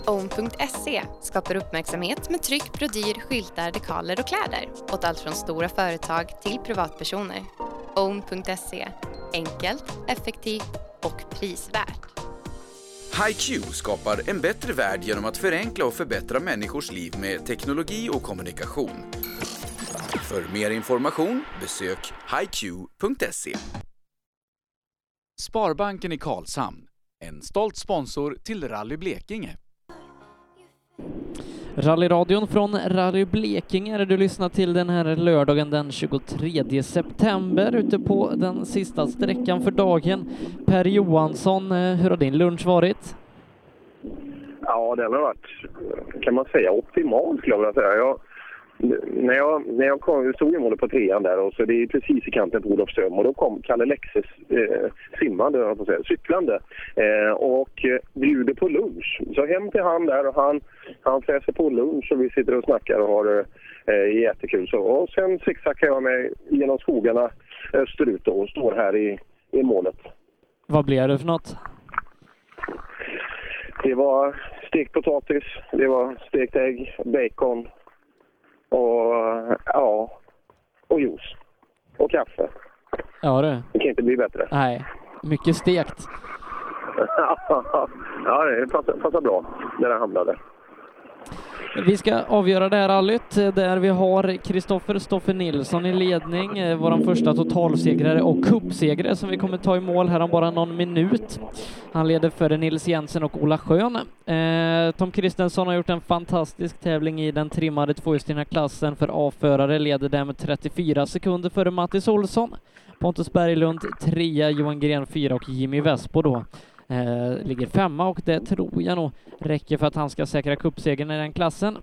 Own.se skapar uppmärksamhet med tryck, brodyr, skyltar, dekaler och kläder åt allt från stora företag till privatpersoner. Own.se enkelt, effektivt och prisvärt.
HiQ skapar en bättre värld genom att förenkla och förbättra människors liv med teknologi och kommunikation. För mer information besök hiq.se.
Sparbanken i Karlshamn, en stolt sponsor till Rally Blekinge.
Rallyradion från Rally Blekinge är du lyssnar till den här lördagen den 23 september ute på den sista sträckan för dagen. Per Johansson, eh, hur har din lunch varit?
Ja, den har varit, kan man säga, optimal skulle jag vilja säga. Jag, när jag, när jag kom, stod i målet på trean där och så det är precis i kanten på Olofström och då kom Kalle Lexes eh, simmande, jag säga, cyklande eh, och eh, bjuder på lunch. Så hem till han där och han, han fräser på lunch och vi sitter och snackar och har det eh, jättekul. Så, och sen zigzaggar jag mig genom skogarna österut då, och står här i, i målet.
Vad blev det för något?
Det var stekt potatis, det var stekt ägg, bacon och ja, och juice. Och kaffe.
Ja du.
Det kan inte bli bättre.
Nej, mycket stekt.
ja, det passar, passar bra där jag hamnade.
Vi ska avgöra det här rallyt där vi har Kristoffer Stoffe Nilsson i ledning, eh, vår första totalsegrare och cupsegrare som vi kommer ta i mål här om bara någon minut. Han leder före Nils Jensen och Ola Schön. Eh, Tom Kristensson har gjort en fantastisk tävling i den trimmade tvåhjulsdrivna klassen för A-förare, leder där med 34 sekunder före Mattis Olsson. Pontus Berglund trea, Johan Gren fyra och Jimmy Vespo då eh, ligger femma och det tror jag nog räcker för att han ska säkra cupsegern i den klassen.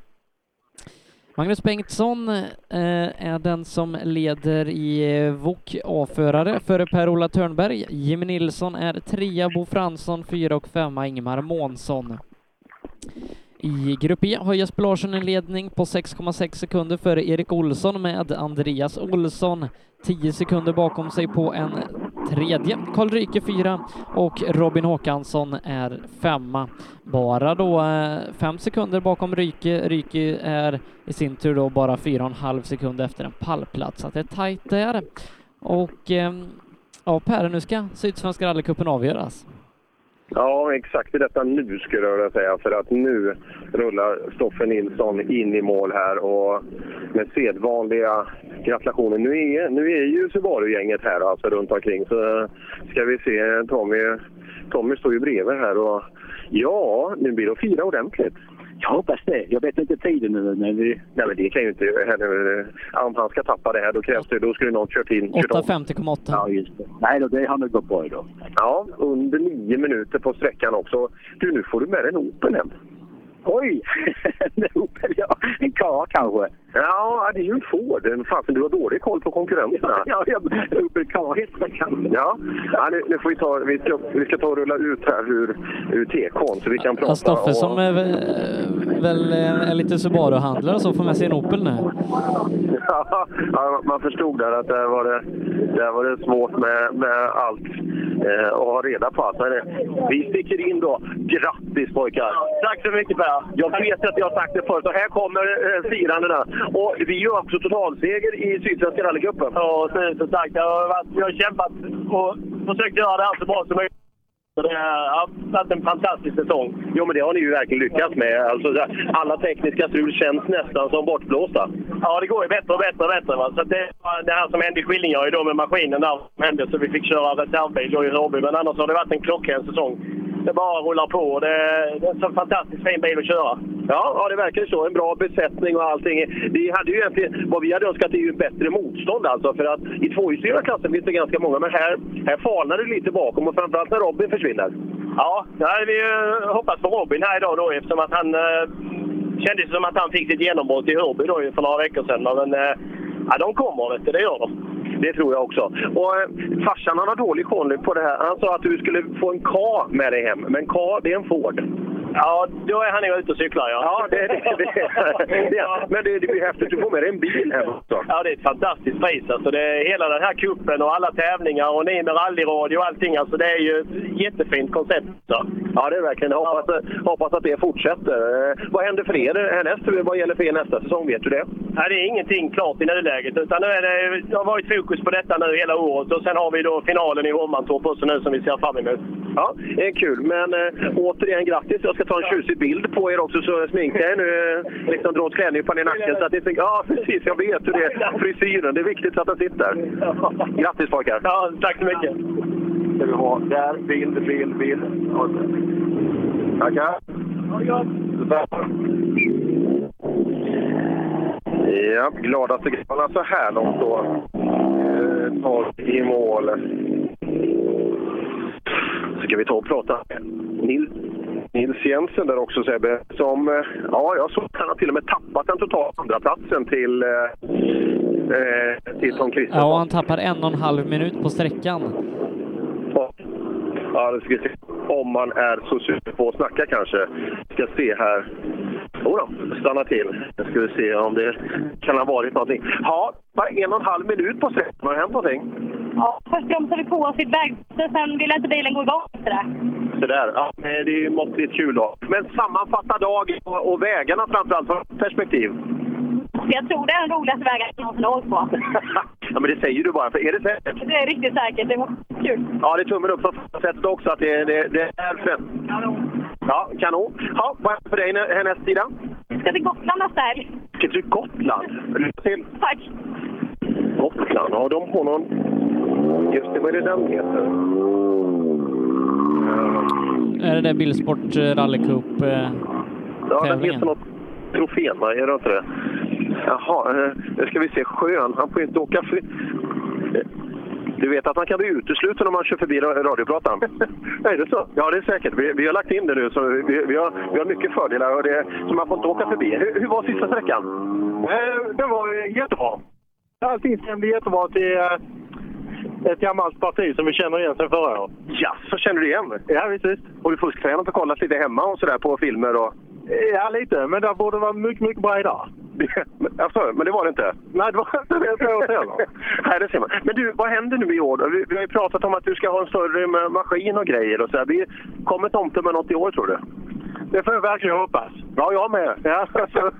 Magnus Bengtsson eh, är den som leder i eh, VOK A-förare före Per-Ola Törnberg. Jimmy Nilsson är trea, Bo Fransson fyra och femma Ingemar Månsson. I Grupp E har Jesper Larsson en ledning på 6,6 sekunder före Erik Olsson med Andreas Olsson 10 sekunder bakom sig på en tredje. Karl Ryke fyra och Robin Håkansson är femma. Bara då eh, fem sekunder bakom Ryke. Ryke är i sin tur då bara fyra och en halv sekund efter en pallplats, så det är tajt där. Och ehm, ja, Per, nu ska Sydsvenska rallycupen avgöras.
Ja, exakt i detta nu skulle jag vilja säga. För att nu rullar Stoffe Nilsson in i mål här och med sedvanliga gratulationer. Nu är, nu är ju Subaru-gänget här alltså runt omkring så eh, ska vi se. Tommy, Tommy står ju bredvid här och ja, nu blir det att fira ordentligt.
Jag hoppas det. Jag vet inte tiden nu. Men vi...
Nej, men det kan ju inte... Om han ska tappa det här, då krävs det... Då skulle någon kört in... kört om.
8.50,8.
Ja, just det. Nej, då, det har nog gått bra idag.
Ja, under nio minuter på sträckan också. Du, nu får du med dig en Opel hem.
Oj! en Opel, ja. En kar kanske.
Ja, det är ju en Ford. Fasen, du har dålig koll på konkurrenterna.
Ja, ja Opel kar heter det kanske.
Ja, ja nu, nu får vi ta... Vi ska, vi ska ta och rulla ut här ur, ur TK'n så vi kan prata.
Ja, Stoffe
och-
som är väl, väl är lite Subaru-handlare så får med sig en Opel nu.
Ja, ja, man förstod där att där var det, där var det svårt med, med allt eh, att ha reda på allt. Men, vi sticker in då. Grattis pojkar!
Tack så mycket Per!
Jag vet att jag har sagt det förut och här kommer eh, firandena. Och vi gör också totalseger i Sydsvenska rallycupen.
Ja, tusen tack. Jag har, varit, jag har kämpat och försökt göra det här så bra som möjligt. Så det har varit en fantastisk säsong.
Jo, men det har ni ju verkligen lyckats med. Alltså, alla tekniska strul känns nästan som bortblåsta.
Ja, det går ju bättre och bättre och bättre. Va? Så det, det här som hände i Skillingaryd då med maskinen där som hände så vi fick köra reservbil i Hörby. Men annars har det varit en klockren säsong. Det bara rullar på det, det är en så fantastiskt fin bil att köra.
Ja, ja, det verkar ju så. En bra besättning och allting. Vi hade ju egentligen, vad vi hade önskat är ju bättre motstånd alltså. För att i tvåhjulsdrivna klassen finns det ganska många, men här, här falnar det lite bakom och framförallt när Robin försvinner.
Ja, hade vi ju hoppats på Robin här idag då eftersom att han eh, kändes som att han fick sitt genombrott i Hörby då för några veckor sedan. Men eh, ja, de kommer vet du, det gör de.
Det tror jag också. Och eh, farsan han har dålig koll på det här. Han sa att du skulle få en K med dig hem. Men K, det är en Ford.
Ja, då är han ju ute och cyklar ja.
Ja, det, det, det, det, men det, det blir häftigt. Du får med dig en bil hem också.
Ja, det är ett fantastiskt pris. Alltså, det är hela den här kuppen och alla tävlingar och ni med rallyradio och allting. Alltså, det är ju ett jättefint koncept. Så.
Ja, det är verkligen. Jag hoppas, hoppas att det fortsätter. Eh, Vad händer för er härnäst? Vad gäller för er nästa säsong? Vet du det?
Nej, det är ingenting klart i nuläget. Utan nu är det, det har varit fokus på detta nu hela året. Och sen har vi då finalen i Hovmantorp också nu som vi ser fram emot.
Ja, det är kul. Men äh, återigen grattis. Jag ska ta en tjusig bild på er också så sminka er nu. Liksom dra åt klädnypan i nacken. Så att det, inte- ja, precis. Jag vet hur det är. Frisyren. Det är viktigt så att den sitter. Grattis pojkar!
Ja, tack så mycket!
Ska vi ha där. Bild, bild, bild. Tackar! Ja, gladaste grabbarna så här långt då. Eh, tar i mål. Så ska vi ta och prata med Nils, Nils Jensen där också Sebbe. Som, eh, ja, jag såg att han har till och med tappat den totala andra platsen till, eh, eh, till Tom Kristersson.
Ja, han tappar en och en halv minut på sträckan.
Ja, det ska se. Om man är så sugen på att snacka kanske. Ska se här. Jodå, stanna till. Nu ska vi se om det kan ha varit någonting. Ja, bara en och en halv minut på sträckan. Har det hänt någonting?
Ja, först bromsade vi på oss i vägbyte, sen ville inte bilen gå igång efter det.
Sådär. Ja, det är måttligt kul då. Men sammanfatta dagen och, vägarna framförallt från perspektiv.
Jag tror det är den roligaste vägen jag någonsin har åkt på.
Ja, men det säger du bara. För är det säkert?
Det är riktigt säkert. Det var kul.
Ja, det är tummen upp från sättet också att det, det, det är fett. Ja, kanon. Ja, vad är det för dig nä- härnäst sida?
ska till Gotland nästa helg.
Ska till Gotland? Lycka till!
Tack!
Gotland, ja de har någon... Just det, vad är det den heter?
Är det där Bilsport eh, rallycup eh,
Ja, den heter något Trofema, är det inte det? Jaha, eh, nu ska vi se. Sjön, han får inte åka för... Du vet att man kan bli utesluten om man kör förbi ra- radiopratan? är det så? Ja, det är säkert. Vi, vi har lagt in det nu, så vi, vi, har, vi har mycket fördelar. Och det, så man får inte åka förbi. Hur, hur var sista sträckan?
Eh, Det var jättebra. Allting stämde jättebra till eh, ett gammalt parti som vi känner igen sedan förra året.
Ja, så känner du igen?
Ja, visst.
Och du fusktränat och kollat lite hemma och sådär på filmer och...
Ja, lite. Men det borde vara mycket, mycket bra idag.
Alltså, men det var det inte?
Nej, det var inte det jag åt heller.
Nej, det ser man. Men du, vad händer nu i år då? Vi, vi har ju pratat om att du ska ha en större ma- maskin och grejer och sådär. Vi Kommer tomten med något i år, tror du?
Det får jag verkligen hoppas.
Ja, jag med.
Ja, alltså,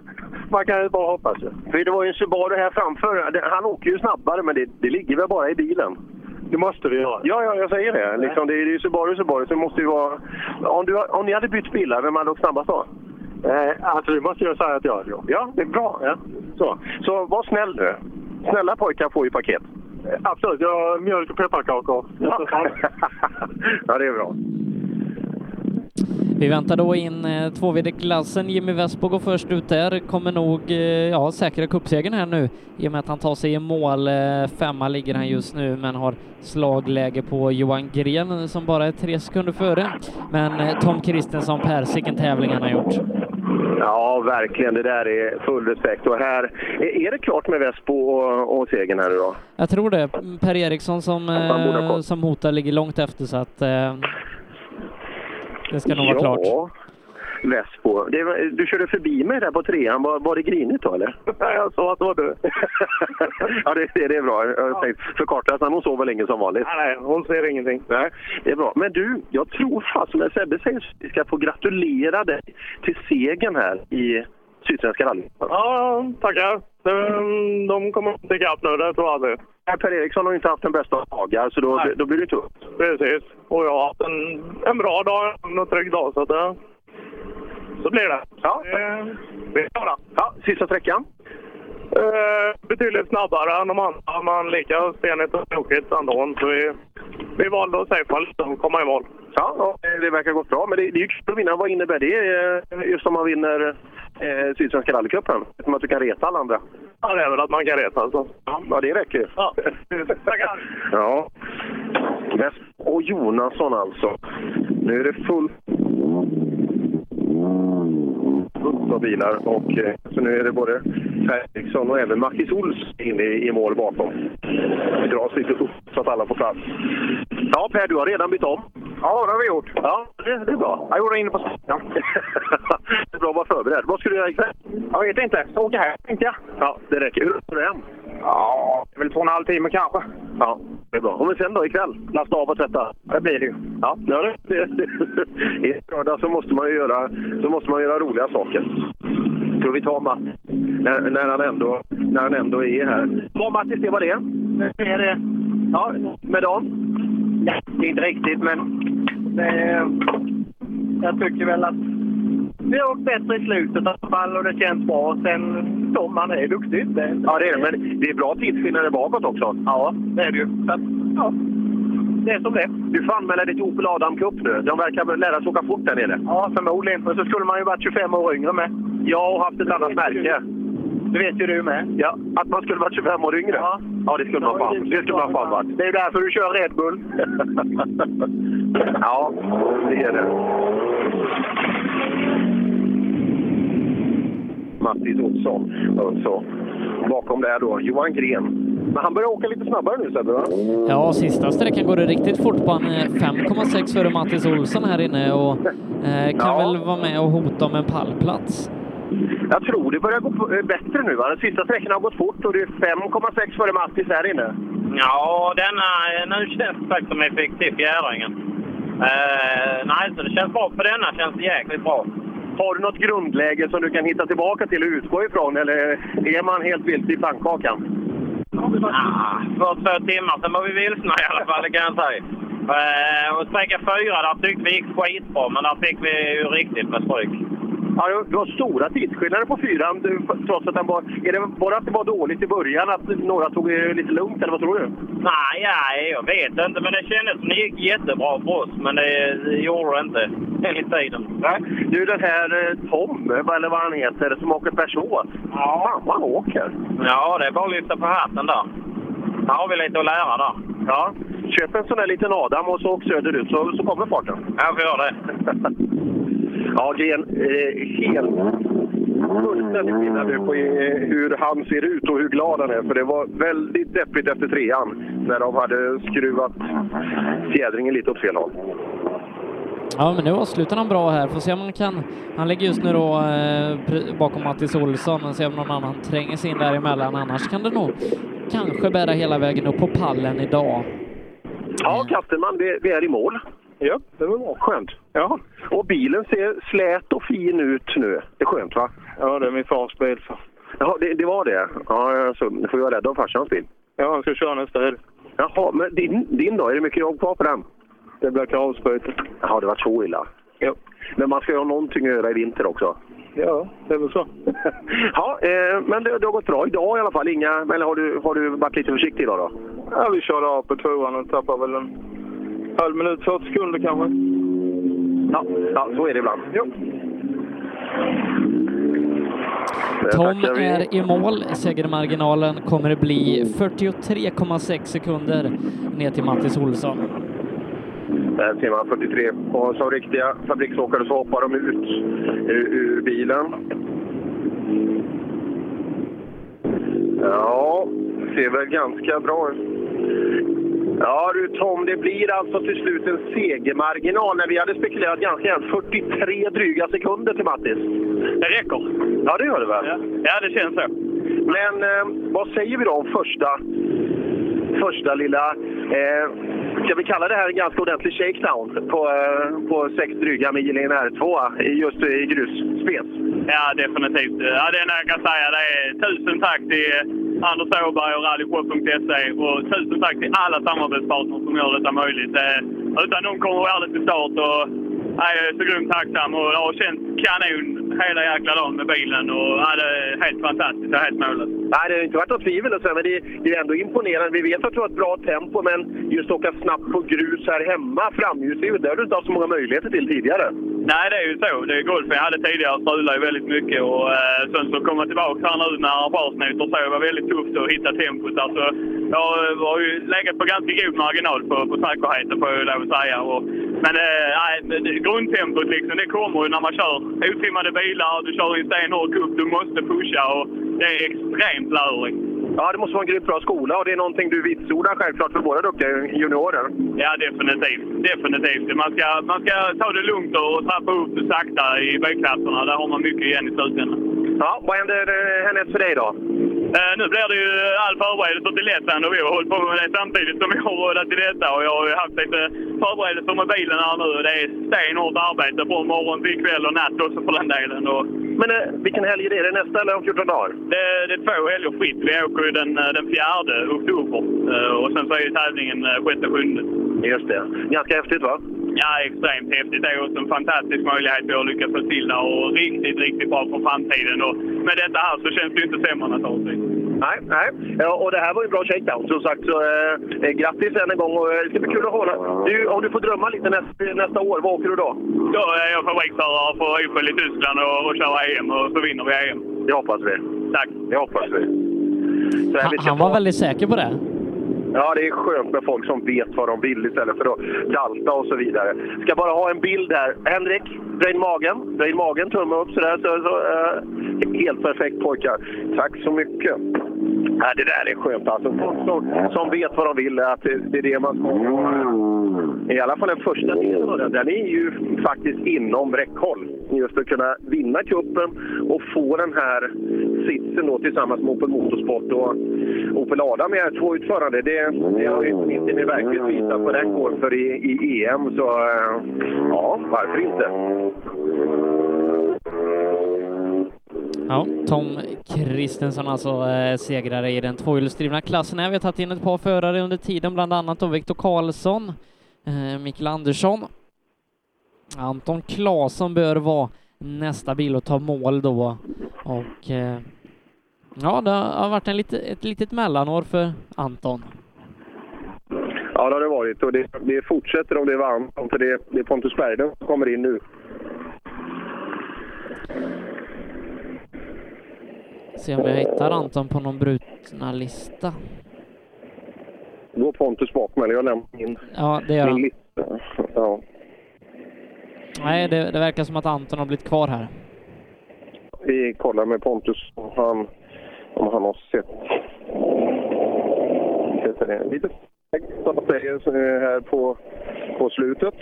man kan ju bara hoppas.
För det var ju en Subaru här framför. Han åker ju snabbare, men det, det ligger väl bara i bilen?
Det måste vi göra.
Ja, ja jag säger det. Liksom, det är ju Subaru, Subaru, så måste ju vara... Om, du, om ni hade bytt bilar, vem hade åkt snabbast då?
Eh, alltså, det måste jag säga att jag gjort.
Ja, det är bra. Ja. Så, så var snäll nu. Snälla pojkar får ju paket.
Eh, Absolut. Jag har mjölk och pepparkakor.
Ja. ja, det är bra.
Vi väntar då in eh, tvåvideklassen. Jimmy Vespo går först ut där. Kommer nog eh, ja, säkra cupsegern här nu i och med att han tar sig i mål. Eh, femma ligger han just nu men har slagläge på Johan Gren som bara är tre sekunder före. Men eh, Tom Kristensson, Per, vilken tävling han har gjort.
Ja, verkligen. Det där är full respekt. Och här, är det klart med Vespo och, och segern här då?
Jag tror det. Per Eriksson som, eh, som hotar ligger långt efter så att eh, det ska nog vara klart.
Ja, Vespo. Det, du körde förbi mig där på trean. Var, var det grinigt då eller? jag sa att det var du. ja, det, det, det är bra. Jag har tänkt förkorta men hon sover länge som vanligt.
Nej, nej, hon ser ingenting.
Nej, det är bra. Men du, jag tror fasen när Sebbe säger så, vi ska få gratulera dig till segern här i Sydsvenska rallyt.
Ja, tackar. De, de kommer inte ikapp nu, det tror jag.
Nej, Per Eriksson har inte haft den bästa dagar, så då, då blir det tufft.
Precis. Och jag har haft en, en bra dag, en trygg dag. Så, att, det- så blir det.
Ja.
Eh, Vi är klara.
Ja, sista sträckan?
Eh, betydligt snabbare än de andra, men lika stenigt och tokigt ändå. Så vi, vi valde att safea lite och komma i mål.
Ja, ja, det verkar gått bra. Men det, det är ju kul att vinna. Vad innebär det eh, just om man vinner eh, Sydsvenska rallycupen? Som att du kan reta alla andra.
Ja, det är väl att man kan reta alltså.
Ja, det räcker ju.
Ja, tackar.
Ja. Och Jonasson alltså. Nu är det full fullt av bilar och eh, så nu är det både Per Eriksson och även Mattis Ols inne i, i mål bakom. Det dras lite upp så att alla får plats. Ja Per, du har redan bytt om.
Ja, det har vi gjort.
Ja, det, det är bra. Jag gjorde det inne på ja. Det är bra att vara förberedd. Vad ska du göra ikväll?
Jag vet inte. Åker här, tänkte jag.
Ja, det räcker. Hur långt är det hem?
Ja, det är väl två och en halv timme kanske.
Ja, det är bra. Och men sen då ikväll? Lasta av och tvätta?
Det blir det ju.
Ja, ja det, det, det. I lördag så måste man ju göra, så måste man göra roliga saker. Ska vi ta Mats när, när, han ändå, när han ändå är här. Vad Mattis, det var det?
Det är det.
Ja, med
det är inte riktigt, men det, jag tycker väl att vi har åkt bättre i slutet i alla fall och det känns bra. Sen Tom, han är duktig. Det,
Ja, det är det. Men det är bra tidsskillnader bakåt också.
Ja, det är det ju. Så att, ja, det är som det.
Du får anmäla dig till Opel Adam Cup nu. De verkar lära sig åka fort där nere.
Ja, förmodligen. Men så skulle man ju varit 25 år yngre med.
Ja, och haft ett annat märke.
Det vet ju du med.
Ja, att man skulle varit 25 år yngre.
Ja,
ja det skulle man fan, det skulle man fan varit.
Det är ju därför du kör Red Bull.
ja, det är det. Mattis Olsson. Och så. Bakom där då Johan Gren. Men han börjar åka lite snabbare nu Sebbe, va?
Ja, sista sträckan går det riktigt fort på. Han är 5,6 före Mattis Olsson här inne och eh, kan
Ja.
väl vara med och hota om en pallplats.
Jag tror det börjar gå eh, bättre nu. Va? Den sista sträckan har gått fort och det är 5,6 före Mattis här inne.
Ja, denna, nu känns det faktiskt som jag fick till fjädringen. Eh, nej, så det känns bra. För denna känns det jäkligt bra.
Har du något grundläge som du kan hitta tillbaka till och utgå ifrån eller är man helt vilt i pannkakan?
Ah, för två timmar sen var vi vilsna i alla fall, det kan jag säga. Eh, och sträcka fyra, där tyckte vi gick skitbra, men där fick vi ju riktigt med stryk.
Ja, det var- stora tidsskillnader på fyran, du, trots att den var... Är det bara att det var dåligt i början, att några tog det lite lugnt, eller vad tror du?
Nej, ja, jag vet inte, men det kändes som det gick jättebra för oss. Men det, gjorde det inte enligt tiden.
Nej. Du, den här eh, Tom, eller vad han heter, som åker Peugeot. Ja. Fan vad han åker!
Ja, det är bara att lyfta på hatten där. Här har vi lite att lära där.
Ja, köp en sån där liten Adam och så åk söderut så, så kommer farten.
Jag får göra det.
ja, det är en eh, helt fullständig skillnad nu på eh, hur han ser ut och hur glad han är. För det var väldigt deppigt efter trean när de hade skruvat fjädringen lite åt fel håll.
Ja, men nu avslutar han bra här. Får se om han kan... Han ligger just nu då eh, bakom Mattis Olsson och se om någon annan tränger sig in däremellan. Annars kan det nog kanske bära hela vägen upp på pallen idag.
Ja, Kastenman, vi, vi är i mål. Ja, det var bra. Skönt. Ja. Och bilen ser slät och fin ut nu. Det är skönt va? Ja, det är min fars bil. Ja, det, det var det? Ja, så nu får jag vara rädd om farsans bil. Ja, han ska köra nästa helg. Jaha, men din, din då? Är det mycket jobb kvar på den? Det blir kravspöte. Jaha, det var så illa? Ja. Men man ska ju ha någonting att göra i vinter också. Ja, det är väl så. ja, eh, men det, det har gått bra idag i alla fall. Inga, eller har du, har du varit lite försiktig idag då? Ja, vi körde av på tvåan och tappade väl en halv minut, 40 sekunder kanske. Ja, ja så är det ibland. Jo.
Tom är i mål. Segermarginalen kommer att bli 43,6 sekunder ner till Mattis Olsson.
Där ser man 43. Och som riktiga fabriksåkare så hoppar de ut ur, ur bilen. Ja, ser väl ganska bra ut. Ja du Tom, det blir alltså till slut en segermarginal när vi hade spekulerat ganska jämnt. 43 dryga sekunder till Mattis.
Det räcker.
Ja, det gör det väl?
Ja, ja det känns så.
Men eh, vad säger vi då om första, första lilla, eh, ska vi kalla det här en ganska ordentlig shakedown på, eh, på sex dryga mil i en R2 i- just i grusspec?
Ja, definitivt. Ja, det enda jag kan säga det är tusen tack till Anders Åberg och rallyshop.se och tusen tack till alla samarbetspartners som gör detta möjligt. Utan dem kommer vi aldrig till start och jag är så grymt tacksam och det har känts kanon hela jäkla dagen med bilen och ja, det är helt fantastiskt. och helt målet.
Nej, det har inte varit något tvivel, och så, men det, det är ändå imponerande. Vi vet att du har ett bra tempo, men just åka snabbt på grus här hemma, framhjulsdrivet, det har du inte haft så många möjligheter till tidigare.
Nej, det är ju så. Det är golfen jag hade tidigare strulade ju väldigt mycket och eh, sen så komma tillbaka här nu när arrangörsnoter så var väldigt tufft att hitta tempot. Alltså, jag eh, har ju legat på ganska god marginal på, på säkerheten får jag lov att säga. Och, men eh, grundtempot liksom, det kommer ju när man kör otrimmade bilar, du kör i en stenhård cup, du måste pusha och det är extremt lärorikt.
Ja, det måste vara en grymt bra skola och det är någonting du vitsordar självklart för våra duktiga juniorer.
Ja, definitivt. Definitivt. Man ska, man ska ta det lugnt och trappa upp sakta i B-klasserna. Där har man mycket igen i slutändan.
Ja, vad händer eh, härnäst för dig då?
Eh, nu blir det ju all förberedelse till Lettland och vi har hållit på med det samtidigt som vi har rådat till detta. Och jag har ju haft lite förberedelser med bilen här nu och det är stenhårt arbete från morgon till kväll och natt också för den delen. Och
Men eh, vilken helg är det? Är det nästa eller om 14 dagar?
det, det är två helger fritt. Vi åker ju den, eh, den 4 oktober Eh, och sen så är ju tävlingen eh, 6-7.
Just det. Ganska häftigt va?
Ja, extremt häftigt. Det är också en fantastisk möjlighet vi har lyckats få till där och riktigt, riktigt bra för framtiden. Och med detta här så känns det ju inte sämre naturligtvis.
Nej, nej. Ja, och det här var ju en bra shakedown som sagt. Så, eh, eh, grattis än en gång och eh, det ska bli kul att hålla. Du, om du får drömma lite nästa, nästa år, vad åker du då?
Då är jag fabriksförare för Eiffel i Tyskland och, och kör EM och så vinner vi EM.
Det hoppas vi.
Tack.
Det hoppas vi. Så här,
Han, han var väldigt säker på det.
Ja, det är skönt med folk som vet vad de vill istället för att dalta och så vidare. Ska bara ha en bild här. Henrik, dra in magen. Dra in magen, tumme upp sådär. Så, så, eh, helt perfekt pojkar. Tack så mycket. Ja, det där är skönt alltså. Folk som, som vet vad de vill, att det, det är det man ska mm. I alla fall den första delen av den, är ju faktiskt inom räckhåll. Just att kunna vinna cupen och få den här sitsen då tillsammans med Opel Motorsport och Opel Adam med två utförande. Det, det har ju inte Emil Bergqvist visat vad den går för i, i EM. Så eh, ja, varför inte?
Ja, Tom Kristensson alltså eh, segrare i den tvåhjulsdrivna klassen. Vi har tagit in ett par förare under tiden, bland annat då Viktor Karlsson, Mikael Andersson. Anton Claesson bör vara nästa bil att ta mål då. Och eh, ja, det har varit en lite, ett litet mellanår för Anton.
Ja, det har det varit och det, det fortsätter om det var Anton, för det, det är Pontus Berglund som kommer in nu.
Se om jag hittar Anton på någon brutna lista.
Går Pontus bakom eller jag lämnar min,
Ja, det gör
min
han.
lista. Ja.
Nej, det, det verkar som att Anton har blivit kvar här.
Vi kollar med Pontus om han, om han har sett, sett det. Lite som säger här på, på slutet.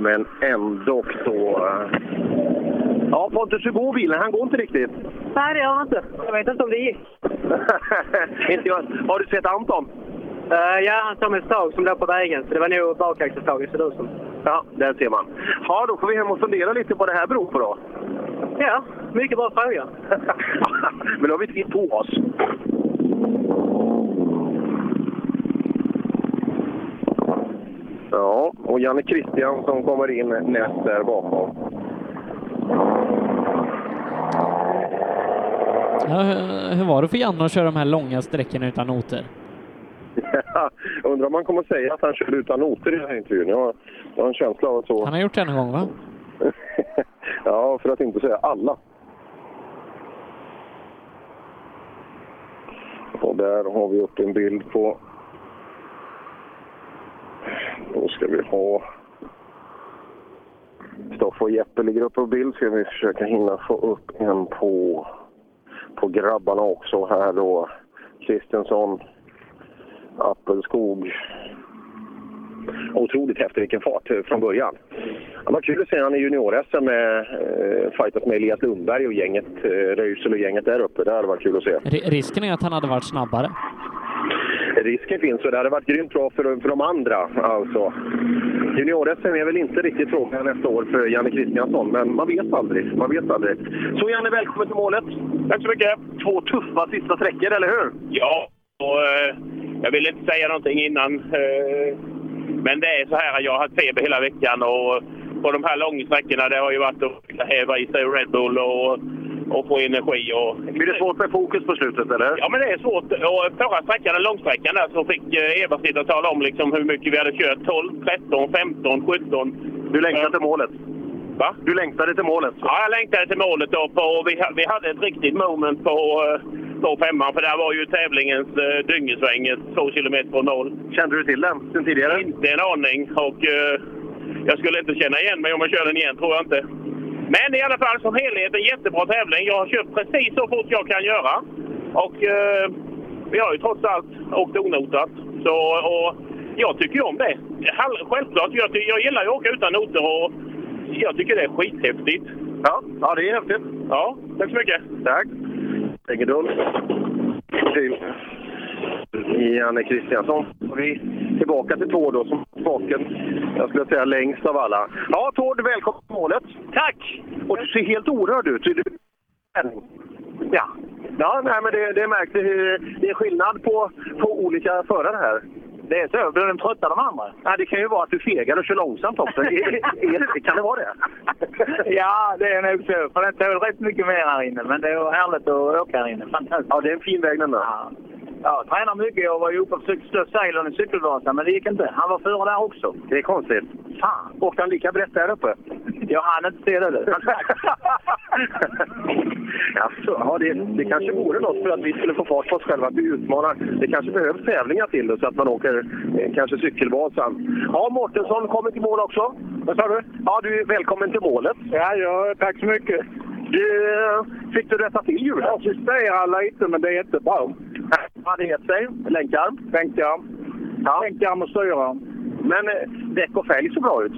Men ändå då... Ja, Pontus, hur går bilen? Han går inte riktigt.
Nej, det gör han inte. Jag vet inte om det gick.
inte jag. Har du sett Anton?
Uh, ja, han såg ett stag som låg på vägen, så det var nog bakaxelstaget ser det ut som.
Ja, där ser man. Ja, då får vi hem och fundera lite på vad det här beror på då.
Ja, mycket bra fråga.
Men då har vi tid på oss. Ja, och Janne Kristiansson kommer in näst där bakom.
Ja, hur- var det för Janne att köra de här långa sträckorna utan noter?
Undrar om man kommer säga att han kör utan noter i den här intervjun. Jag har, jag har en känsla av att så.
Han har gjort det en gång, va?
ja, för att inte säga alla. Och där har vi upp en bild på... Då ska vi ha... Stoffe och Jeppe ligger uppe på bild. Ska vi försöka hinna få upp en på, på grabbarna också. Här då Kristensson, Appelskog. Otroligt häftig, vilken fart eh, från början. Det var kul att se han i junior-SM med, eh, fightas med Elias Lundberg och gänget, eh, Röisel och gänget där uppe. Det hade varit kul att se.
R- risken är att han hade varit snabbare.
Risken finns och det hade varit grymt bra för, för de andra. Alltså. Junior-SM är väl inte riktigt frågan nästa år för Janne Kristiansson, men man vet aldrig. Man vet aldrig. Så Janne, välkommen till målet.
Tack så mycket.
Två tuffa sista sträckor, eller hur?
Ja, och, eh, jag vill inte säga någonting innan. Eh, men det är så här att jag har haft feber hela veckan och på de här långa sträckorna det har ju varit att häva i sig Red Bull och, och få energi. Och...
Blir det svårt med fokus på slutet, eller?
Ja, men det är svårt. Och förra sträckan, den långsträckan där, så fick eh, Eva sitta och tala om liksom hur mycket vi hade kört. 12, 13, 15, 17.
Du längtade till målet?
Va?
Du längtade till målet?
Ja, jag längtade till målet då. På, vi, vi hade ett riktigt moment på, eh, på femman, för där var ju tävlingens eh, dyngesväng två kilometer från mål.
Kände du till den sen tidigare?
Inte en aning. Och eh, jag skulle inte känna igen mig om jag kör den igen, tror jag inte. Men i alla fall som helhet en jättebra tävling. Jag har kört precis så fort jag kan göra. Och eh, vi har ju trots allt åkt onotat. Så, och jag tycker ju om det. Självklart, jag, jag gillar ju att åka utan noter och jag tycker det är skithäftigt.
Ja, ja det är häftigt.
Ja, tack så mycket.
Tack. Egendull. Till Janne Kristiansson. Och vi är tillbaka till Tord då, som baken, jag skulle säga längst av alla. Ja, Tord, välkommen till målet. Tack! Och du ser helt orörd ut. Är du... Ja. Ja, nej, men det, det märks. Det, det är skillnad på, på olika förare här. Det är så? Blir de trötta de andra? Ja, det kan ju vara att du fegar och kör långsamt också. kan det vara det?
Ja, det är nog så. För det tål rätt mycket mer här inne. Men det är härligt att åka här inne. Fantastiskt.
Ja, det är en fin väg den där.
Ja. Ja, tränar mycket. Jag var ju uppe och försökte slå Ceylon i cykelvasan, men det gick inte. Han var före där också.
Det är konstigt.
Fan!
Åkte han lika brett där uppe?
Jag hann inte se det. du.
Jaså, ja, det, det kanske vore något för att vi skulle få fart på oss själva, att vi utmanar. Det kanske behövs tävlingar till det, så att man åker eh, kanske cykelvasan. Ja, Mårtensson kommer till mål också. Vad sa du? Ja, du är välkommen till målet.
Ja, ja tack så mycket.
Du, eh, fick du rätta till hjulet?
Jag justerar lite, men det är inte bra.
Vad det heter sig? Länkarm?
Länkarm.
Ja.
Länkarm och styrarm.
Men eh, däck och fälg så bra ut.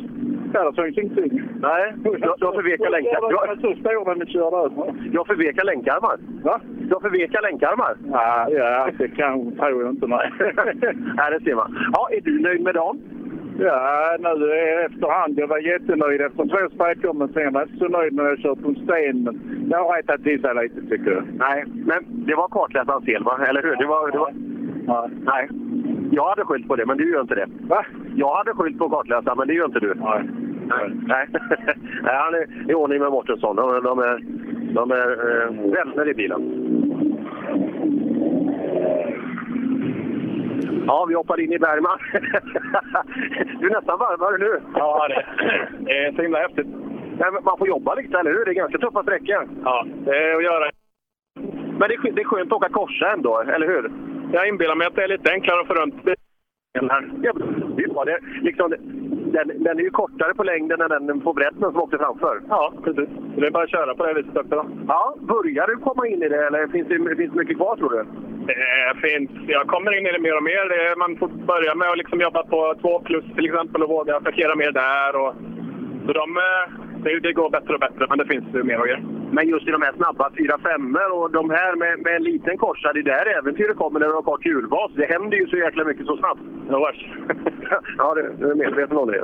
Det syns ingenting.
Nej, du, du har för veka länkar. Du har,
så stor när ni körde över.
du har för veka länkarmar.
Va?
Du har för veka länkarmar.
Ja, ja det kan, tror jag inte. Nej.
Nej, det ser man. Ja, är du nöjd med dagen?
Ja, nu efterhand. Jag var jättenöjd efter två sträckor, men sen var jag inte så nöjd när jag kört på en sten. Men det har rättat till sig lite, tycker jag.
Nej, men det var kartläsarens fel, va? Eller hur? Det var, det var...
Ja.
Nej. Jag hade skyllt på det, men du gör inte det.
Va?
Jag hade skyllt på kartläsaren, men det gör inte du.
Nej.
Nej, Nej. Nej, han är i ordning med Mårtensson. De, de är, de är eh, vänner i bilen. Ja, vi hoppar in i Bergman. du är nästan varmare nu.
Ja, det, det är så himla häftigt.
Men man får jobba lite, eller hur? Det är ganska tuffa sträckor.
Ja, det är att göra.
Men det är, det är skönt att åka korsa ändå, eller hur?
Jag inbillar mig att det är lite enklare att få runt bilen här.
Ja, det är bra. Det, liksom, den, den är ju kortare på längden än den på bredden som åkte framför.
Ja, precis. Det är bara att köra på det viset också.
Ja, börjar du komma in i det eller finns det finns det mycket kvar tror du?
Det är fint. Jag kommer in i det mer och mer. Man får börja med att liksom jobba på två plus till exempel och våga attackera mer där. Och, så de, eh, det, det går bättre och bättre, men det finns ju mer att göra.
Men just i de här snabba 4-5 och de här med, med en liten korsa, det är där äventyret kommer när du har kort hjulbas. Det händer ju så jäkla mycket så snabbt. ja, det, jag är medveten om det.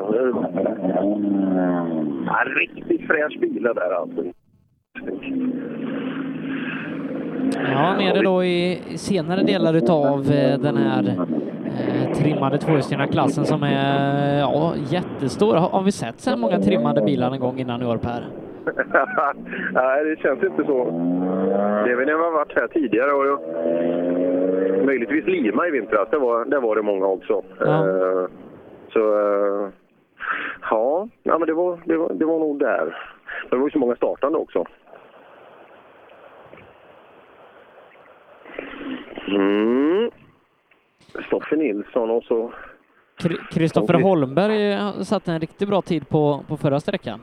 Ja, riktigt fräsch bil det där alltså.
Ja, nere då i senare delar utav eh, den här eh, trimmade tvåhjulsdrivna klassen som är ja, jättestor. Har, har vi sett så här många trimmade bilar en gång innan i år Per?
Nej, det känns inte så. Det är väl när har varit här tidigare och möjligtvis Lima i vintras. Det var, det var det många också. Så eh, ja, ja men det var, det, var, det var nog där. Det var ju så många startande också. Mm. Stoffe Nilsson och så...
Kri- Kristoffer
Okej.
Holmberg eh, satte en riktigt bra tid på, på förra sträckan.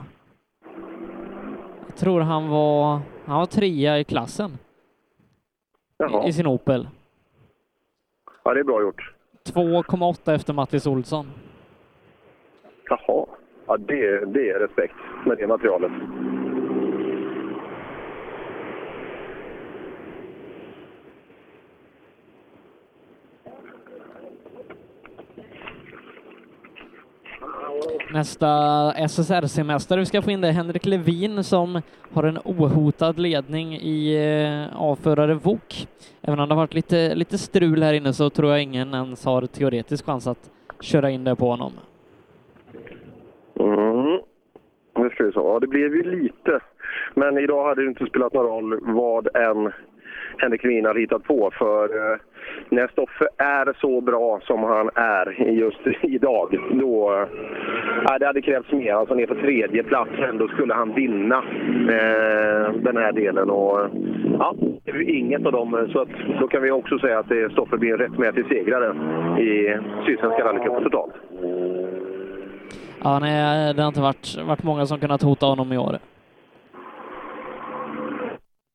Jag tror han var, han var trea i klassen
Jaha.
i, i sin Opel.
Ja, det är bra gjort.
2,8 efter Mattis Olsson.
Jaha. Ja, det, det är respekt med det materialet.
Nästa SSRC-mästare vi ska få in det är Henrik Levin som har en ohotad ledning i eh, avförare VOK. Även om det har varit lite, lite strul här inne så tror jag ingen ens har teoretisk chans att köra in det på honom.
Mm. Det ska vi se. Ja, det blev ju lite. Men idag hade det inte spelat någon roll vad en Henrik Wien har hittat på. För eh, när Stoffe är så bra som han är just idag, då... Eh, det hade krävts mer. Alltså ner på tredje plats då skulle han vinna eh, den här delen. Och, eh, ja, det är ju inget av dem. Så att, då kan vi också säga att Stoffe blir en rättmätig segrare i Sydsvenska rallycupen totalt.
Ja, nej, det har inte varit, varit många som kunnat hota honom i år.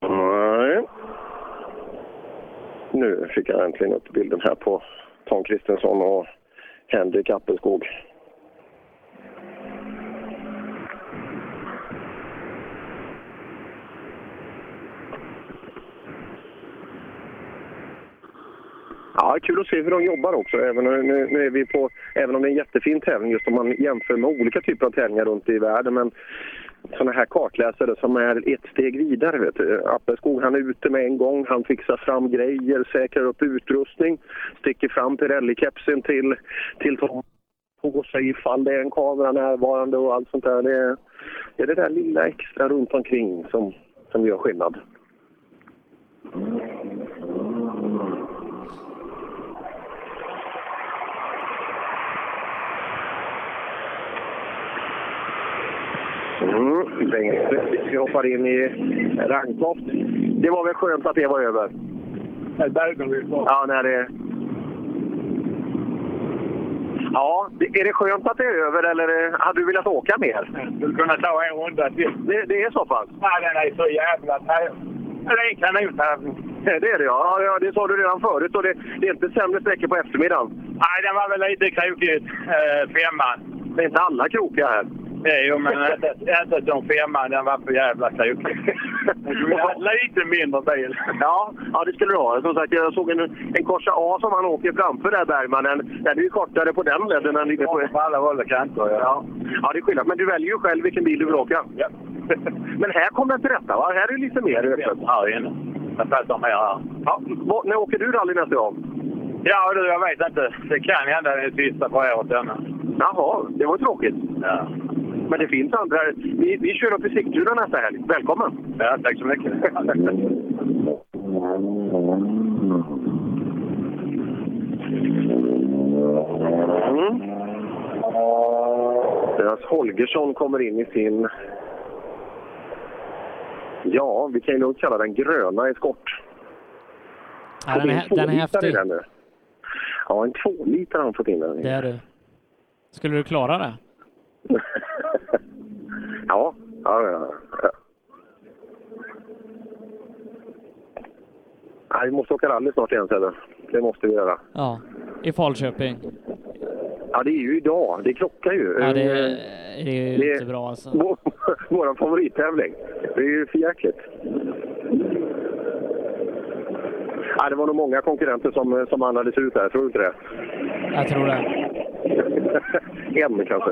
Nej. Nu fick jag äntligen upp bilden här på Tom Kristensson och Henrik Appelskog. Ja, kul att se hur de jobbar också. Även, eh, nu, nu är vi på, även om det är en jättefin tävling, just om man jämför med olika typer av tävlingar runt i världen. Men sådana här kartläsare som är ett steg vidare. Vet du. Appelskog han är ute med en gång, han fixar fram grejer, säkrar upp utrustning, sticker fram Pirelli-kepsen till, till Tom på sig ifall det är en kamera närvarande och allt sånt där. Det är det, är det där lilla extra runt omkring som, som gör skillnad. Mm, Bengt, vi hoppar in i Ragntoft. Det var väl skönt att det var över? Ja, när det... Ja, är det skönt att det är över eller hade du velat åka mer?
Skulle kunna ta en runda till.
Det, det är så pass?
Nej, den är så jävla. Det är kanotävling.
Det är det ja. ja, ja det sa du redan förut. Och det, det är inte sämre sträckor på eftermiddagen.
Nej, den var väl lite krokigt, eh, femman.
Det är inte alla krokiga här.
Nej, jo, men inte, som femman. Den var för jävla ha lite mindre bil.
Ja, ja, det skulle du ha. Som sagt, jag såg en, en Corsa A som han åker framför där, Bergman. Den, den är ju kortare på den ledden än lite på...
På alla håll och kanter, ja.
Ja. ja, det är skillnad. Men du väljer ju själv vilken bil du vill åka.
Ja.
Men här kommer den till rätta, va? Här är det lite mer öppet.
Här inne. Jag fattar mer här.
Ja, när åker du rally nästa gång?
Ja, du, jag vet inte. Det kan hända det sista på året ännu.
Jaha, det var tråkigt.
Ja.
Men det finns andra. Vi, vi kör upp i Sigtuna nästa helg. Välkommen!
Ja, tack så mycket.
Mm. Deras Holgersson kommer in i sin... Ja, vi kan ju nog kalla den gröna eskort.
Ja, den är, den är häftig.
den nu. Ja, en tvålitare har han fått in den i.
Det är du. Skulle du klara det?
Ja, ja, ja. ja. Nej, vi måste åka rally snart igen, Sebbe. Det måste vi göra.
Ja. I Falköping.
Ja, det är ju idag. Det krockar ju.
Ja, det,
Eh,
det är ju
det-
inte bra alltså.
Vår, vår favorittävling. Det är ju för jäkligt. Ja, det var nog många konkurrenter som, som andades ut där, tror du inte det?
Jag tror det.
en kanske.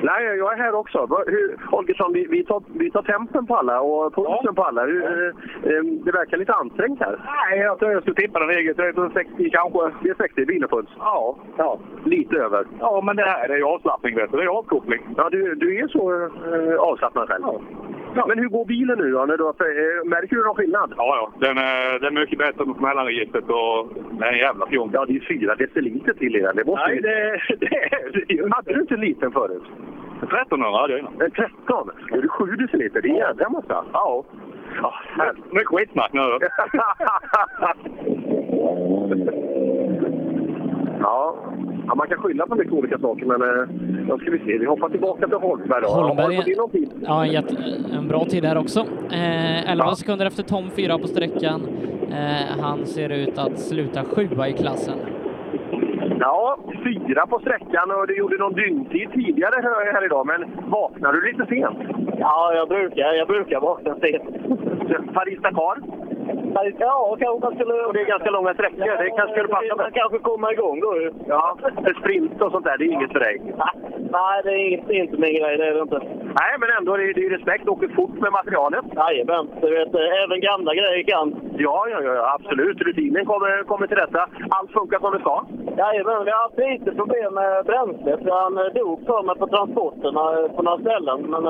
Nej, jag är här också. Hur, Holgersson, vi, vi, tar, vi tar tempen på alla och pulsen på alla. Hur, eh, eh, det verkar lite ansträngt här.
Nej, jag tror jag skulle tippa den eget. Det är 60 kanske.
Det är 60 vilopuls?
Ja.
ja. Lite över?
Ja, men det här är ju avslappning, vet du. Det är avkoppling.
Ja, du, du är så eh, avslappnad själv? Ja. Men hur går bilen nu då? När du, eh, märker du någon skillnad?
Ja, ja. Den är, den är mycket bättre på mellanregistret och den är en jävla fjong.
Ja, det är fyra deciliter till i den. Det måste
Nej,
ju-
det, det, är det ju
Hade du inte en liten förut?
1300 hade jag innan.
Eh, 13? Då är det 7 deciliter. Det är en jädra massa.
Ja.
Ja.
Mycket skitsnack nu.
ja. ja, man kan skylla på mycket olika saker, men eh, då ska vi se. Vi hoppar tillbaka till Holmberg då.
Holmberg
Har du någon tid?
Ja, en, jätte, en bra tid här också. Eh, 11 sekunder efter Tom, fyra på sträckan. Eh, han ser ut att sluta sjua i klassen.
Ja, fyra på sträckan och du gjorde någon dygntid tidigare hör jag här idag, men vaknade du lite sent?
Ja, jag brukar, jag brukar vakna sent.
Paris-Dakar?
Ja, kanske man skulle...
Och det är ganska långa sträckor, det kanske skulle passa
Man kanske komma igång då ju.
Ja, en sprint och sånt där, det är inget för dig?
Nej, det är inte, inte min grej, det är det inte.
Nej, men ändå, det är, det är respekt. Åker fort med materialet.
Jajamän, du vet, eh, även gamla grejer kan.
Ja, ja, ja, absolut. Rutinen kommer, kommer till rätta. Allt funkar som det ska.
Jajamän, vi har haft lite problem med bränslet. Han eh, dog för mig på transporterna eh, på några ställen. Men,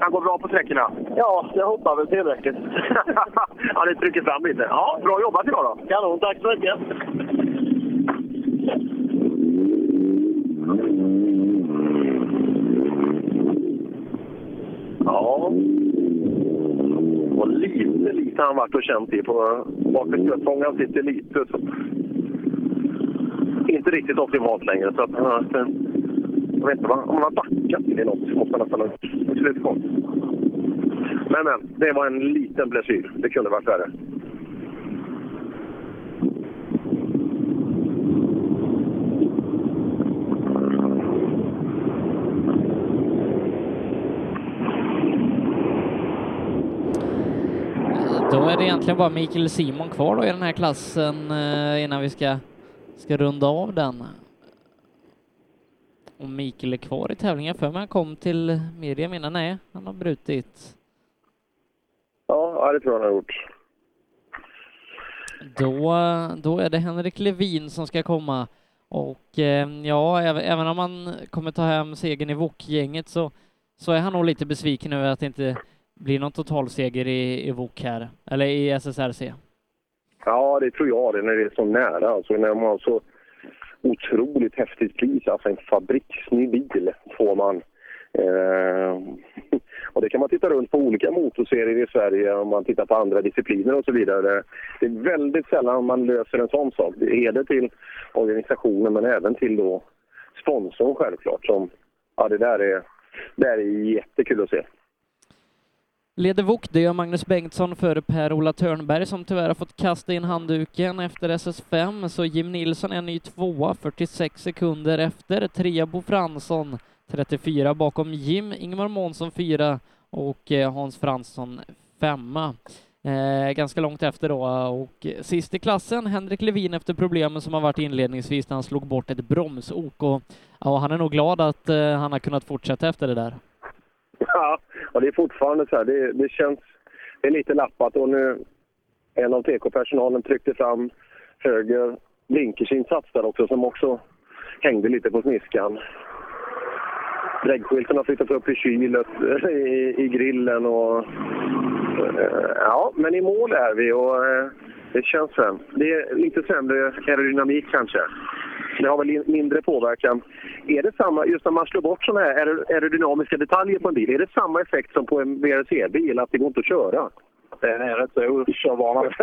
Han går bra på sträckorna?
Ja, jag hoppas väl tillräckligt.
ja, det trycker fram lite. Ja, bra jobbat idag då.
Kanon, tack så mycket.
Ja. Och lite, lite han varit och känt i. På bakre stötfångaren sitter lite. Så. Inte riktigt optimalt längre. Så att, jag vet inte om han har backat in i något. så måste han nästan ha slutgång. Men, men. Det var en liten blessyr. Det kunde varit värre.
Då är det egentligen bara Mikael Simon kvar då i den här klassen eh, innan vi ska, ska runda av den. Och Mikael är kvar i tävlingen för mig han kom till media innan. Nej, han har brutit.
Ja, det tror jag han har gjort.
Då, då är det Henrik Levin som ska komma. Och eh, ja, även, om han kommer ta hem segern i VOK-gänget så, så är han nog lite besviken över att inte blir någon totalseger i, i VOK här, eller i SSRC.
Ja, det tror jag det, när det är så nära. Alltså, när man har så otroligt häftigt pris. Alltså en fabriksny bil får man. Eh, och det kan man titta runt på olika motorserier i Sverige om man tittar på andra discipliner och så vidare. Det är väldigt sällan man löser en sån sak. Det är det till organisationen men även till då sponsorn självklart. Som, ja, det där är, det där är jättekul att se.
Leder VOK, det gör Magnus Bengtsson före Per-Ola Törnberg som tyvärr har fått kasta in handduken efter SS5, så Jim Nilsson är ny tvåa, 46 sekunder efter. Trea Bo Fransson, 34 bakom Jim, Ingemar Månsson fyra och eh, Hans Fransson femma. Eh, ganska långt efter då och sist i klassen Henrik Levin efter problemen som har varit inledningsvis när han slog bort ett bromsok och ja, han är nog glad att eh, han har kunnat fortsätta efter det där.
Ja, och det är fortfarande så här. Det, det känns det är lite lappat och nu en av TK-personalen tryckte fram höger blinkersinsats där också som också hängde lite på sniskan. Dräggskylten har flyttats upp i kylet, i, i grillen och... Eh, ja, men i mål är vi och eh, det känns väl. Det är lite sämre aerodynamik kanske. Det har väl in- mindre påverkan. Är det samma, just när man slår bort sådana här aer- aerodynamiska detaljer på en bil, är det samma effekt som på en VRC-bil, att det går inte att köra? Den är rätt så okörbar.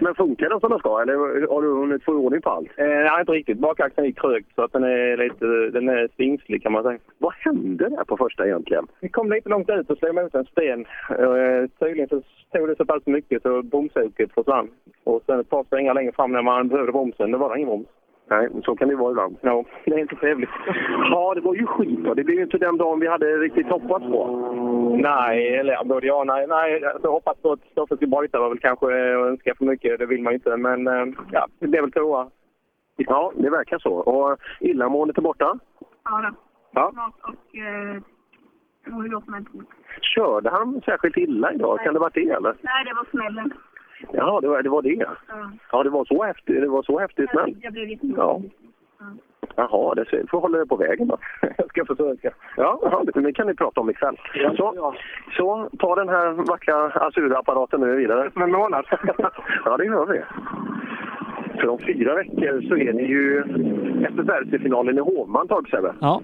Men funkar den som den ska, eller har du hunnit få ordning på allt?
Eh, nej, inte riktigt. Bakaxeln gick trögt så att den är lite den är stingslig kan man säga.
Vad hände där på första egentligen?
Vi kom lite långt ut och slog mot en sten. Eh, tydligen så tog det så pass mycket så bromsoket försvann. Och sen ett par svängar längre fram när man behövde bromsen, då var det ingen broms.
Nej, så kan det vara ibland.
Ja, det är inte trevligt.
Ja, det var ju skit då. Det blev ju inte den dagen vi hade riktigt hoppats på.
Nej, eller både ja nej. nej alltså, hoppas på att Stoffe ska bryta var väl kanske eh, att önska för mycket. Det vill man ju inte. Men eh, ja, det blev väl tvåa.
Ja, det verkar så. Och illamåendet är borta?
Ja, då.
Ja.
och eh, då som hände.
Körde han särskilt illa idag? Kan det vara det eller?
Nej, det var smällen.
Ja, det var det. Var det.
Ja.
Ja, det var så häftigt. Det var så häftigt smäll.
Jag blev lite
Ja. Jaha, det ser, får hålla det på vägen då. Jag ska försöka. Ja, jaha, det, det kan ni prata om ikväll. Så, så ta den här vackra Azura-apparaten nu vidare.
Som en månad.
ja, det gör vi. För om fyra veckor så är ni ju SSRC-finalen i Hovmantorp, Sebbe.
Ja.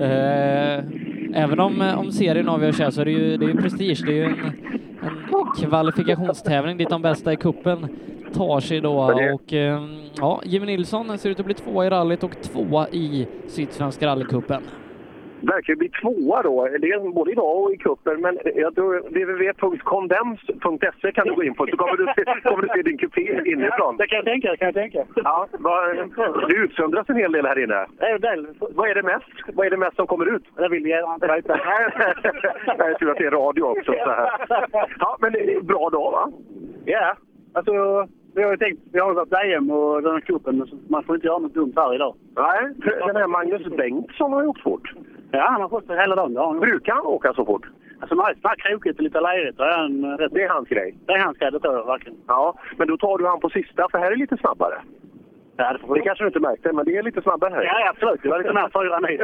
Eh, även om, eh, om serien avgörs här så är det ju, det är ju prestige. Det är ju en, en kvalifikationstävling dit de bästa i kuppen tar sig då. Och eh, ja, Jimmy Nilsson ser ut att bli tvåa i rallyt och tvåa i Sydsvenska rallycupen.
Verkar bli tvåa då, det är både idag och i cupen. Men jag tror www.condems.se kan du gå in på så kommer du se, kommer du se din kupé inifrån.
Det kan jag tänka, kan jag tänka.
Ja, vad, det utsöndras en hel del här inne. Vad är det mest? Vad är det mest som kommer ut?
Det vill jag inte veta.
Det är tur att det är radio också. Så här. Ja, men det bra dag va?
Ja, alltså vi har ju tänkt, vi har ju varit EM och den här cupen, man får inte göra något dumt här idag.
Nej, den här Magnus Bengtsson har ju åkt fort.
Ja, han har fått det hela dagen. Ja.
Brukar han åka så fort?
Alltså när det är så här krokigt och lite lerigt, då är han rätt...
Det är hans grej?
Det är hans grej, det tror jag verkligen.
Ja, men då tar du han på sista, för här är lite snabbare.
Ja, det, får
det kanske du inte märkte, men det är lite snabbare här.
Ja, absolut. Det var lite mer fyra ni.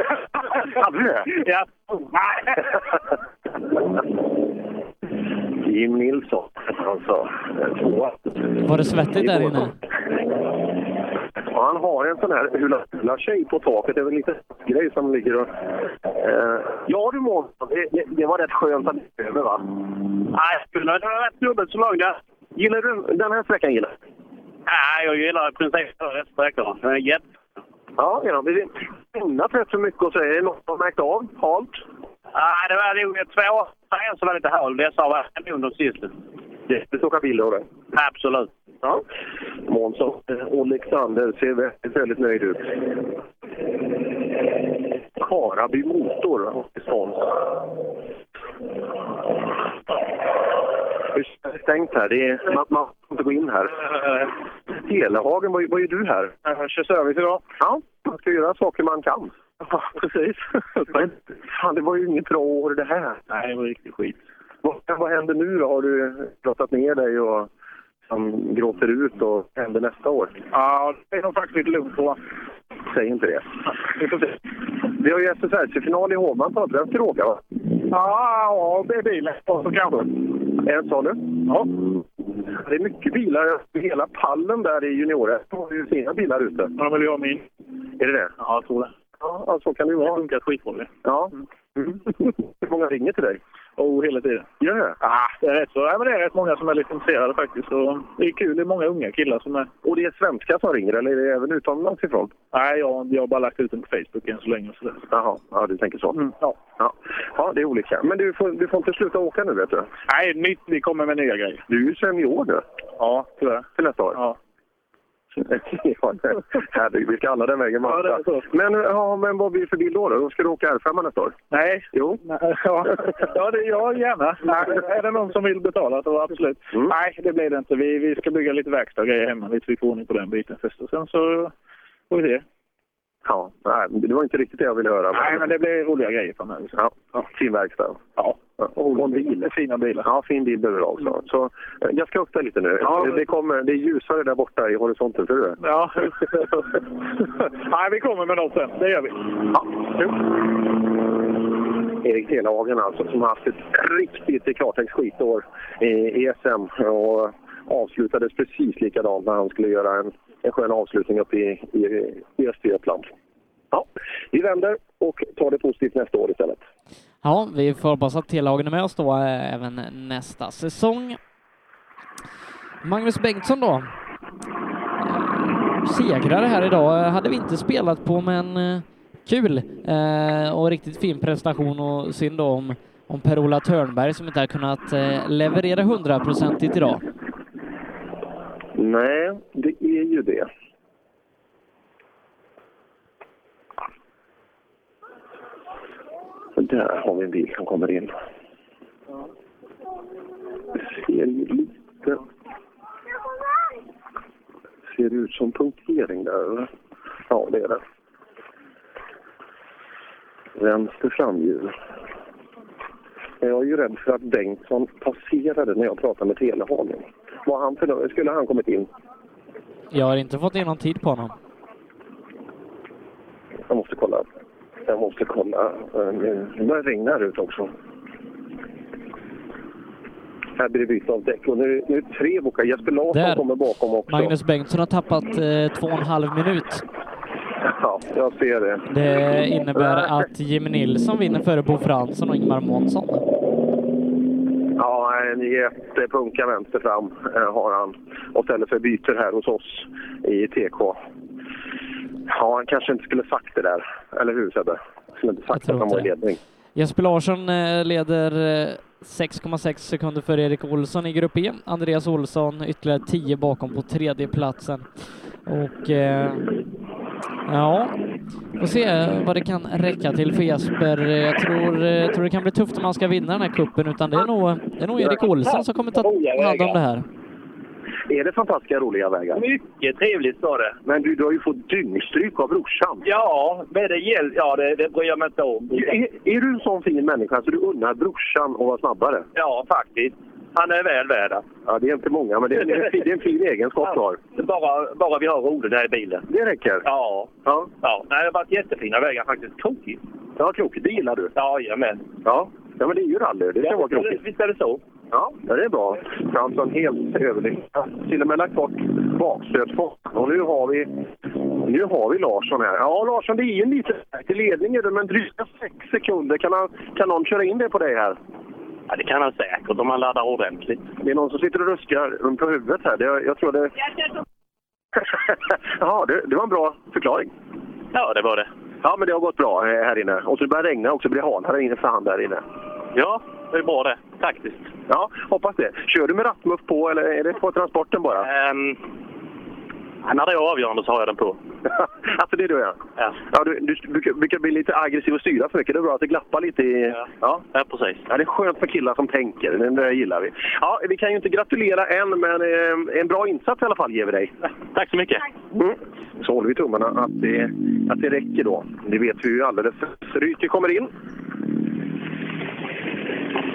Hade du det?
Ja.
Jim Nilsson, alltså.
Var det svettigt där inne?
Han har en sån här hula-hula-tjej på taket. Det är väl lite grej som ligger och... Eh, ja du Månsson, det, det, det var rätt skönt att det över va?
Nej, det var rätt dubbelt så lång där.
Gillar du den här sträckan? Gillar?
Nej, jag gillar i princip alla sträckorna. Den är jätte...
Ja, ja vi har rätt så mycket och så är det något som har märkt av? Halt?
Nej, det var nog två trean som var lite hål. Dessa var nog de sista.
Du åka bil då? det?
Absolut.
Ja. Månsson och Alexander ser väldigt, väldigt nöjd ut. Karaby Motor spons. Det är stängt här. Det är, man, man får inte gå in här. Telehagen, vad, vad är du här?
Jag kör service idag.
Ja, man ska göra saker man kan.
Ja, precis.
Men fan, det var ju inget bra år det här.
Nej, det var riktigt skit.
Vad, vad händer nu då? Har du pratat ner dig och som gråter ut och händer nästa år?
Ja, det är nog faktiskt lite lugnt på.
Säg inte det. Vi har ju SSRC-final i Hovmantorp. Den ska du åka va?
Ja, det är bilen. Så kanske.
En sa du?
Ja.
Det är mycket bilar. Hela pallen där i juniorer har ju sina bilar ute.
Ja, ju ha min.
Är det det?
Ja, jag tror det.
Ja, så kan det ju
Det
vara.
funkar skitbra det.
Ja. Mm. Hur många ringer till dig?
Oh, hela tiden.
Gör det?
Ah, det, är rätt så, ja, men det är rätt många som är lite intresserade faktiskt. Och det är kul. Det är många unga killar som är...
Och det är svenskar som ringer, eller är det även utomlands ifrån?
Nej, jag, jag har bara lagt ut den på Facebook än så länge. Så det.
Jaha, ja, du tänker så.
Mm, ja.
Ja. ja, det är olika. Men du får, du får inte sluta åka nu, vet du.
Nej, nytt, vi kommer med nya grejer.
Du är ju senior nu.
Ja, tyvärr.
Till nästa år.
Ja.
ja, herregud, vi ska alla den vägen
Ja, är så.
Men, ja, men vad blir det för bil då? då? Ska du åka R5 nästa år?
Nej.
Jo.
Nej, Ja, ja, det, ja gärna. Nej, är det någon som vill betala så absolut.
Mm.
Nej, det blir det inte. Vi, vi ska bygga lite verkstad och grejer hemma. Lite vi får ordning på den biten först. Och sen så får vi se.
Ja, nej, det var inte riktigt det jag ville höra.
Nej, men det blir roliga grejer framöver.
Ja, ja, fin verkstad.
Ja.
Och en bil.
Fina bilar.
Ja, fin bil behöver du också. Så, eh, jag ska upp dig lite nu.
Ja.
Det, kommer, det är ljusare där borta i horisonten, ser du det?
Ja. Nej, vi kommer med något sen. Det gör vi.
Ja. Jo. Erik Telehagen alltså, som har haft ett riktigt i klartext skitår i ESM och avslutades precis likadant när han skulle göra en, en skön avslutning uppe i, i, i Östergötland. Ja, vi vänder och tar det positivt nästa år istället.
Ja, vi får hoppas att T-lagen är med oss då eh, även nästa säsong. Magnus Bengtsson då. Eh, segrare här idag eh, hade vi inte spelat på, men kul och riktigt fin prestation och synd då om, om Per-Ola Törnberg som inte har kunnat leverera hundraprocentigt idag.
Nej, det är ju det. Där har vi en bil som kommer in. Det ser ju lite... Ser det ut som punktering där, eller? Ja, det är det. Vänster framhjul. Jag är ju rädd för att Bengtsson passerade när jag pratade med Telehagen. Var han för, skulle han kommit in?
Jag har inte fått in någon tid på honom.
Jag måste kolla. Jag måste kolla. Eh, Nu nu börjar det regna här ute också. Här blir det byte av däck och nu, nu är det tre bokar. Jesper Larsson
Där.
kommer bakom också.
Magnus Bengtsson har tappat eh, två och en halv minut.
Ja, jag ser det.
Det innebär att Jimmy Nilsson vinner före Bo Fransson och Ingmar Månsson.
En jättepunka vänster fram eh, har han och ställer för byter här hos oss i TK. Ja, han kanske inte skulle sagt det där. Eller hur Sebbe? Skulle inte sagt att han var i ledning.
Jesper Larsson eh, leder eh, 6,6 sekunder före Erik Olsson i Grupp E. Andreas Olsson ytterligare 10 bakom på tredje platsen. Och eh, ja, får se vad det kan räcka till för Jesper. Jag tror, eh, tror det kan bli tufft om han ska vinna den här kuppen utan det är nog, det är nog Erik Olsson som kommer ta hand om det här.
Är det fantastiska roliga vägar?
Mycket trevligt var det.
Men du, du har ju fått dyngstryk av brorsan.
Ja, men det, gäll, ja det, det bryr jag mig inte om.
Är, är du en sån fin människa så du unnar brorsan att vara snabbare?
Ja, faktiskt. Han är väl värd.
Ja, det är inte många, men det är, det är, en, fin, det är en fin egenskap du har.
Bara, bara vi har roligt här i bilen.
Det räcker?
Ja.
Ja.
ja. Nej, det har varit jättefina vägar faktiskt. Krokigt.
Ja, krokigt. Det gillar du?
Ja, jajamän.
Ja. ja, men det är ju rally. Det ska
Ja,
vara krokigt.
Visst är det så.
Ja, det är bra. Fransson helt överlyckad. Till och med lagt bort bakstötfart. Och nu har vi nu har vi Larsson här. Ja, Larsson, det är ju en liten till ledning, men dryga sex sekunder. Kan, han, kan någon köra in det på dig här?
Ja, det kan han säkert om han laddar ordentligt.
Det är någon som sitter och ruskar runt på huvudet här. Det, jag tror det... ja, det, det var en bra förklaring.
Ja, det var det.
Ja, men det har gått bra eh, här inne. Och så börjar det regna också. Det blir halare inne för hand där inne.
Ja, det är bra det. Taktiskt.
Ja, hoppas det. Kör du med rattmuff på eller är det på transporten bara?
Um, när det är avgörande så har jag den på.
alltså det är du ja.
Ja,
ja du, du brukar, brukar bli lite aggressiv och styra för mycket. Det är bra att det glappar lite i... Ja,
ja precis.
Ja, det är skönt för killar som tänker. Det, det gillar vi. Ja, vi kan ju inte gratulera än, men eh, en bra insats i alla fall ger vi dig.
Tack så mycket.
Mm. Så håller vi tummarna att det, att det räcker då. Det vet vi ju alldeles. Ryker kommer in.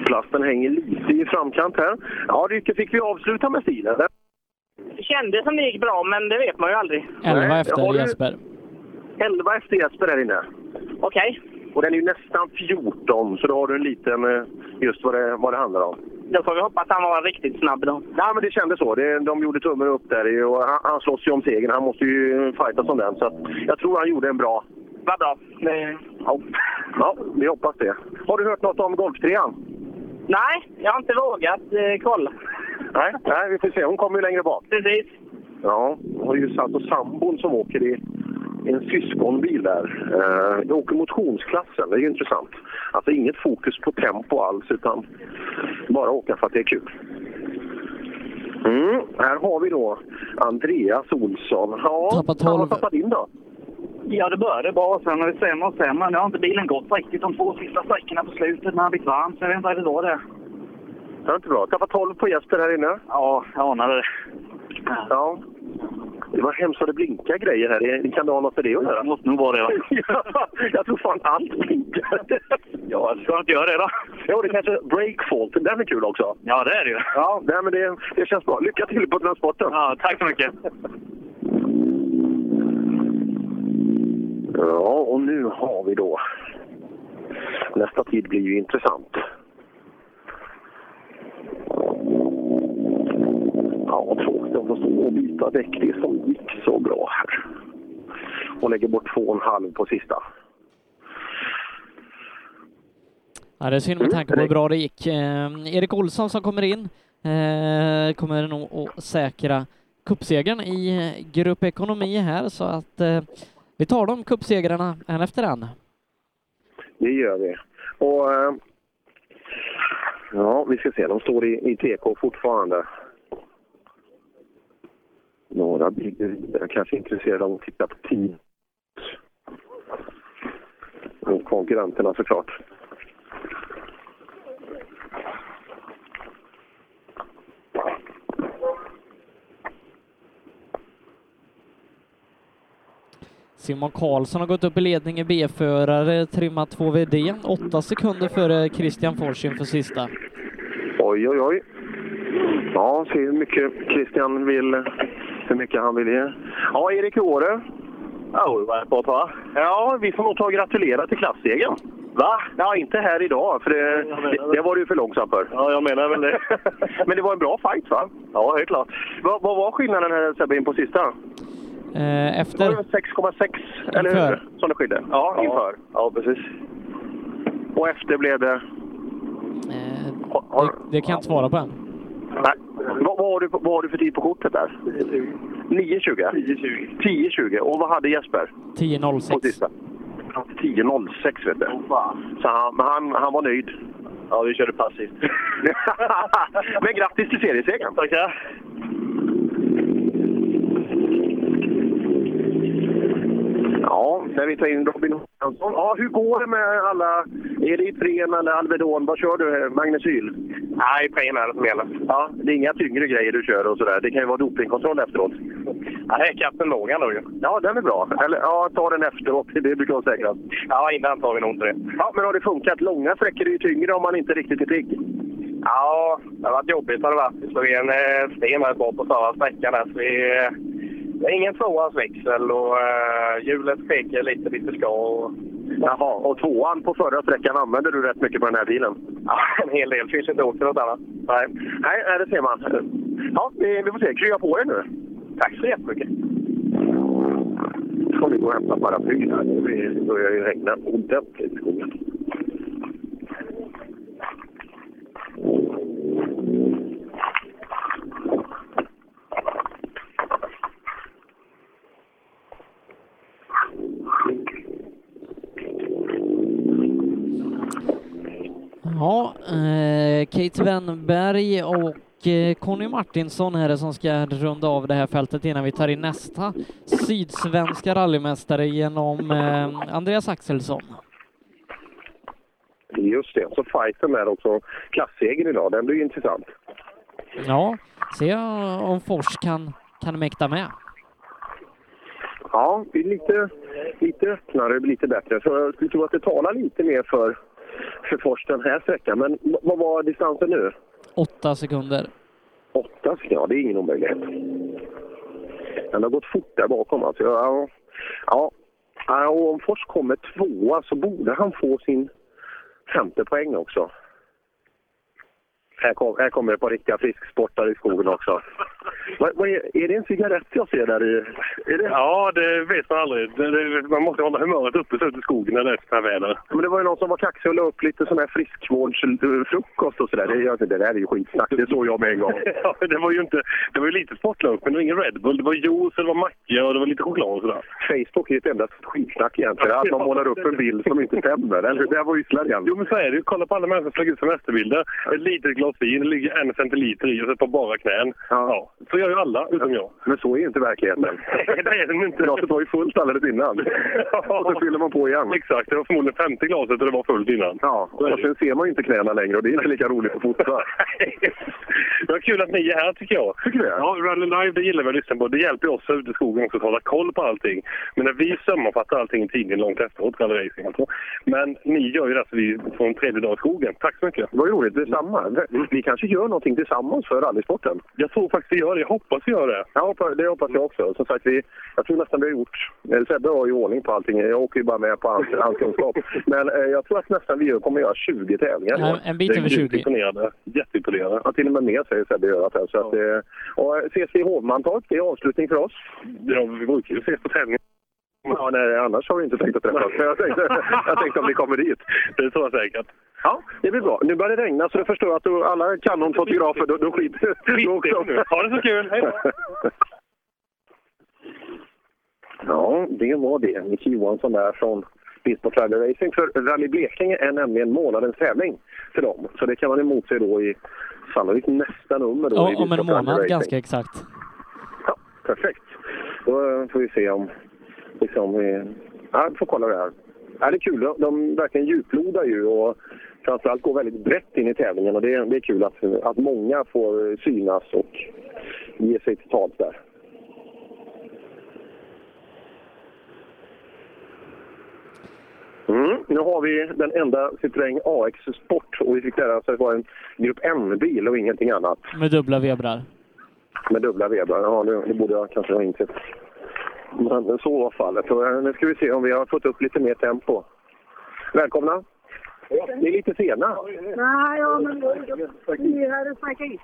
Plasten hänger lite i framkant här. Ja, Ryker, fick vi avsluta med stilen?
Det kändes som det gick bra, men det vet man ju aldrig.
11
Nej,
efter Jesper.
11 efter Jesper där inne.
Okej.
Och den är ju nästan 14, så då har du en liten, eh, just vad det, vad det handlar om.
Då får vi hoppas att han var riktigt snabb då.
Ja, men det kändes så. Det, de gjorde tummen upp där och han, han slåss ju om segern. Han måste ju fightas om den. Så att jag tror han gjorde en bra.
Vad bra.
Ja. ja, vi hoppas det. Har du hört något om golftrean?
Nej, jag har inte vågat eh, kolla.
Nej, nej, vi får se. Hon kommer ju längre bak.
Precis.
Ja, hon har ju satt och sambon som åker i en syskonbil där. Eh, de åker motionsklassen, det är ju intressant. Alltså inget fokus på tempo alls, utan bara åka för att det är kul. Mm, här har vi då Andreas Olsson. Ja,
Tappat
han har
12.
tappat in då.
Ja, det började bra. Sen har det sämre och sämre. Nu har inte bilen gått riktigt de två sista sträckorna på slutet när han blivit varm. Så jag vet inte vad det är.
Det är inte bra. Tappat 12 på Jesper här inne.
Ja, jag anade det.
Ja. Det var hemskt vad det blinkar grejer här. Det- Kan det ha något med det att göra?
Det måste nog vara det, va?
ja, jag tror fan allt blinkar.
Ja, ska inte göra det då?
Jo, det kanske breakfault. Den är kul också.
Ja, det är det ju.
Ja, nej, men det, det känns bra. Lycka till på transporten.
Ja, tack så mycket.
Ja, och nu har vi då nästa tid blir ju intressant. Ja, tråkigt att få stå och byta däck. Det som gick så bra här. Och lägger bort två och en halv på sista.
Ja, det är synd med tanke på hur bra det gick. Eh, Erik Olsson som kommer in eh, kommer nog att säkra cupsegern i eh, Grupp Ekonomi här så att eh, vi tar de cupsegrarna en efter en.
Det gör vi. Och, eh, ja, vi ska se. De står i, i TK fortfarande. Några bryggerier kanske är intresserade av att titta på tid. Och konkurrenterna såklart.
Simon Karlsson har gått upp i ledning i B-förare, trimmat 2VD, åtta sekunder före Christian Fors inför sista.
Oj, oj, oj. Ja, se hur mycket Christian vill, hur mycket han vill ge. Ja, Erik, det? Ja, det var bra va? Ja, vi får nog ta och gratulera till klassegen. Va? Ja, inte här idag, för det, det, det var du ju för långsam för. Ja, jag menar väl det. Men det var en bra fight va? Ja, helt klart. Vad, vad var skillnaden här Sebbe in på sista?
Eh, efter...
6,6 eller hur? Som det skilde? Ja, inför. Ja, precis. Och efter blev det?
Det, det kan jag inte svara på än.
Nej. Vad, vad, har du, vad har du för tid på kortet där? 9.20? 10.20. 10.20. Och vad hade Jesper?
10.06.
På sista? 10.06 vet du. Så han, han, han var nöjd. Ja, vi körde passivt. men grattis till seriesegern! Tackar! Ja, när vi tar in Robin Hansson. Ja, hur går det med alla? Är det Ipren eller Alvedon? Vad kör du? Magnesyl? Nej, Ipren är det som gäller. Ja, det är inga tyngre grejer du kör och sådär. Det kan ju vara dopingkontroll efteråt. Nej, kappen låg ändå ju. Ja, den är bra. Eller ja, ta den efteråt. Det brukar vara säkrast. Ja, innan tar vi nog inte det. Ja, men har det funkat? Långa sträckor är ju tyngre om man inte riktigt är pigg. Ja, det har varit jobbigt har det varit. Vi slog en eh, sten bra på förra sträckan där, så vi eh, det är ingen tvåans växel och uh, hjulet skeker lite dit det ska. Och... Jaha, och tvåan på förra sträckan använde du rätt mycket på den här bilen? Ja, en hel del. Finns inte åkt till något annat. Nej, Nej det ser man. Ja, vi, vi får se. Krya på er nu. Tack så jättemycket. Ska vi gå och hämta paraplyn här? Det börjar ju regna ordentligt i skogen.
Ja, eh, Kate Wennberg och eh, Conny Martinsson är det som ska runda av det här fältet innan vi tar in nästa sydsvenska rallymästare genom eh, Andreas Axelsson.
Just det, så fighten är också klassegen idag. Den blir intressant.
Ja, se om Fors kan, kan mäkta med.
Ja, det är lite, lite öppnare, lite bättre. Så jag skulle tro att det talar lite mer för, för Fors den här sträckan. Men vad var distansen nu?
Åtta sekunder.
Åtta sekunder? Ja, det är ingen omöjlighet. Den har gått fort där bakom. Alltså. Ja, ja. ja, och om Fors kommer tvåa så borde han få sin femte poäng också. Här, kom, här kommer ett par riktiga frisksportare i skogen också. Vad, vad är, är det en cigarett jag ser där i? Det?
Ja, det vet man aldrig. Det, det, man måste hålla humöret uppe så ute i skogen när det är sådana här väder.
Men det var ju någon som var kaxig och la upp lite sån här friskvårdsfrukost och sådär. Det, det där är ju skitsnack, det såg jag med en gång.
ja, det var ju inte... Det var ju lite sportlunch, men det var ingen Red Bull. Det var juice, det var macka och det var lite choklad och sådär.
Facebook är ju ett enda skitsnack egentligen. Att man målar upp en bild som inte stämmer. Eller det var ysslan
Jo, men så är det ju. Kolla på alla människor som lägger ut semesterbilder. Ett litet glas ligger en centiliter i och par bara knän. Ja. Så gör ju alla, utom jag.
Men så är inte verkligheten.
det är den inte.
Glaset var ju fullt alldeles innan. och så fyller man på igen.
Exakt, det var förmodligen 50 glaset och det var fullt innan.
Ja, och sen ser man ju inte knäna längre och det är inte lika roligt att fota.
det var kul att ni är här tycker jag.
Tycker du det?
Ja, Rally Live det gillar vi att lyssna på. Det hjälper oss ute i skogen också att hålla koll på allting. Men när vi sammanfattar allting i tidningen långt efteråt, Rally Racing alltså. Men ni gör ju det så vi får en tredje dag i skogen. Tack så mycket.
Ju roligt, detsamma. Vi kanske gör någonting tillsammans för rallysporten.
Jag tror faktiskt vi gör det. Jag hoppas vi gör det.
Ja, det hoppas jag också. Som sagt, vi, jag tror nästan vi har gjort... eh, Sebbe har ju ordning på allting. Jag åker ju bara med på hans, hans kunskap. Men eh, jag tror att nästan vi kommer göra 20 tävlingar.
Ja, en bit över
grymt
20.
Imponerande. Jätteimponerande. Ja, till och med mer säger Sebbe gör att så att, eh, Och eh, ses vi i Hovmantorp, det är avslutning för oss.
Ja, vi brukar ju ses på tävlingen.
Ja, nej, annars har vi inte tänkt att träffas. Men jag tänkte, jag tänkte om ni kommer dit.
Det tror jag säkert.
Ja, det blir bra. Nu börjar det regna så du förstår att du, alla kan om fotografer, då, då skiter då också.
nu. Ha det så kul. Hej då.
Ja, det var det. Micke Johansson där från Bilsport Rally Racing. För Rally Blekinge är nämligen månadens tävling för dem. Så det kan man emotse då i sannolikt nästa nummer. Då
Ja, om en månad ganska exakt.
Perfekt. Då får vi se om... Liksom, vi, ja, vi får kolla det här. Ja, det är kul. De, de verkligen djuplodar ju och framförallt går väldigt brett in i tävlingen. Och det, är- det är kul att, att många får synas och ge sig till tals där. Mm, nu har vi den enda Citroën AX Sport och vi fick lära oss att det var en Grupp N-bil och ingenting annat
Med dubbla vebrar.
med dubbla vebrar. Ja, det, det borde jag kanske ha insett. Men så var fallet. Så, eh, nu ska vi se om vi har fått upp lite mer tempo. Välkomna! Ni är lite sena.
Nej, ja, men vi och snackar is.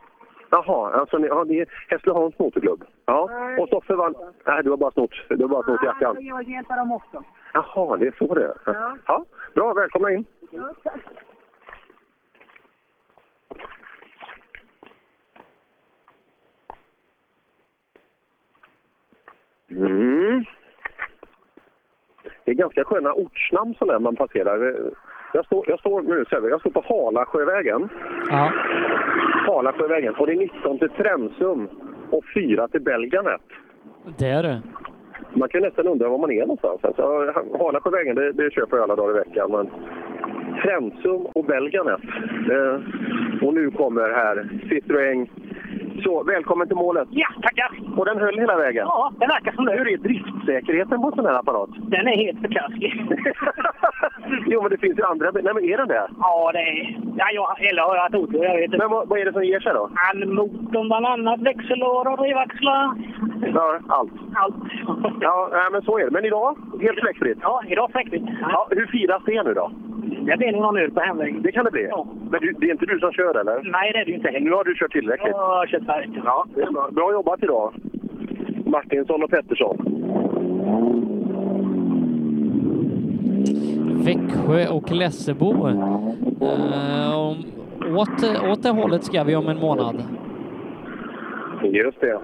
Jaha, alltså ni, ja, ni är Hässleholms motorklubb? Ja.
Nej.
Och Stoffe vann... Nej, du har bara snott, du har bara snott jackan.
Jag hjälper dem också.
Jaha, det är så det är.
Ja.
ja. Bra, välkomna in.
Ja, tack.
Mm. Det är ganska sköna ortsnamn sådär man passerar. Jag står, jag står nu, Sebbe, jag står på Halasjövägen.
Ja.
Halasjövägen. Och det är 19 till Trensum och 4 till Belganet.
Det är det.
Man kan nästan undra var man är någonstans. Alltså, Halasjövägen, det, det köper jag alla dagar i veckan. Men Trensum och Belganet. Eh, och nu kommer här Citroën. Så, välkommen till målet.
Ja, tackar.
Och den höll hela vägen?
Ja, det verkar som det.
Hur är driftsäkerheten på en sån här apparat?
Den är helt förkastlig.
jo, men det finns ju andra... Nej, men är den det?
ja, det är... Ja, jag, eller har jag haft otur, jag vet inte.
Men vad, vad är det som ger sig då?
All motorn bland annat, växellådor och drivaxlar.
Ja, allt.
Allt.
Ja, men så är det. Men idag, helt fläckfritt?
Ja, idag fläckfritt.
Ja, hur firas det nu då?
Det blir nog någon öl på hemvägen.
Det kan det bli?
Ja.
Men du, det är inte du som kör eller?
Nej, det är det inte heller.
Nu har du kört tillräckligt.
Jag har kört färdigt.
Ja, bra. bra jobbat idag. Martinsson och Pettersson.
Växjö och Lessebo. Eh, om, åt, åt det hållet ska vi om en månad.
Just det.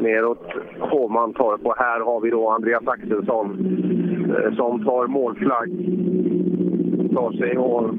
Neråt Hovmantorp och här har vi då Andreas Axelsson eh, som tar målflagg ta sig och...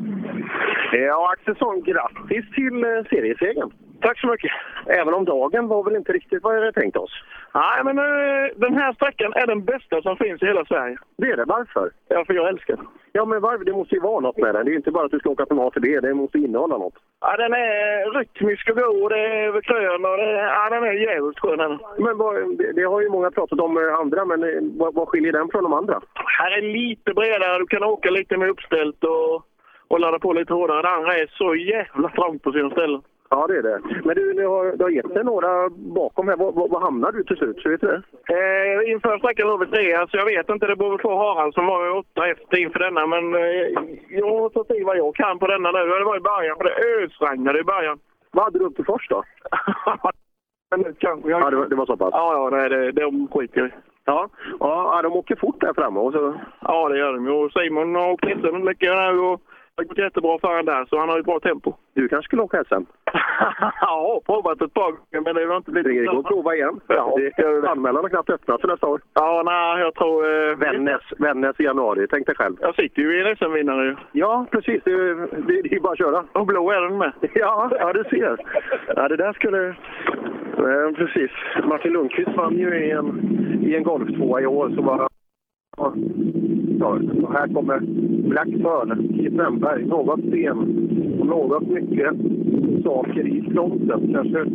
Ja, Axelsson, grattis till eh, seriesegern.
Tack så mycket.
Även om dagen var väl inte riktigt vad vi hade tänkt oss.
Nej, men eh, den här sträckan är den bästa som finns i hela Sverige.
Det är det. Varför?
Ja, för jag älskar den.
Ja, men varför? Det måste ju vara något med den. Det är inte bara att du ska åka från A till B. Det måste innehålla något.
Ja, den är rytmisk och god. Det är krön och det, ja, den är jävligt skön.
Men vad, det, det har ju många pratat om eh, andra, men eh, vad, vad skiljer den från de andra?
Här är lite bredare. Du kan åka lite mer uppställt och, och ladda på lite hårdare. Den andra är så jävla trångt på sina ställen.
Ja, det är det. Men du, du har, du har gett dig några bakom här. Vad, vad hamnar du till slut? Så vet du det?
Eh, inför sträckan låg vi trea, så jag vet inte. Det beror på Harald som var åtta efter inför denna. Men eh, jag får se vad jag kan på denna nu. Det var i början, för det ösregnade i början.
Vad hade du upp till först då?
Nu kanske jag...
Ja, det var, det var så pass?
Ja, ja nej, det, de skiter i.
Ja, ja, de åker fort där framme. Och så...
Ja, det gör de. Och Simon och Christian lyckas nu och har gått jättebra för honom där, så han har ett bra tempo.
Du kanske skulle åka SM?
ja, provat ett par gånger, men det har inte blivit
Det går att prova igen.
Ja,
anmälan har knappt öppnat för nästa år.
Ja, nej, jag tror... Eh,
Vännäs, Vännäs i januari. Tänk dig själv.
Jag sitter ju i en SM-vinnare ju.
Ja, precis. Det, det, det är bara att köra.
Och blå är den med.
Ja, ja du ser. Ja, det där skulle... Eh, precis. Martin Lundqvist vann ju i en, i en golftvåa i år. Så var Ja, och här kommer Blackburn i Strömberg. Något sten och något mycket saker i fronten. Kanske,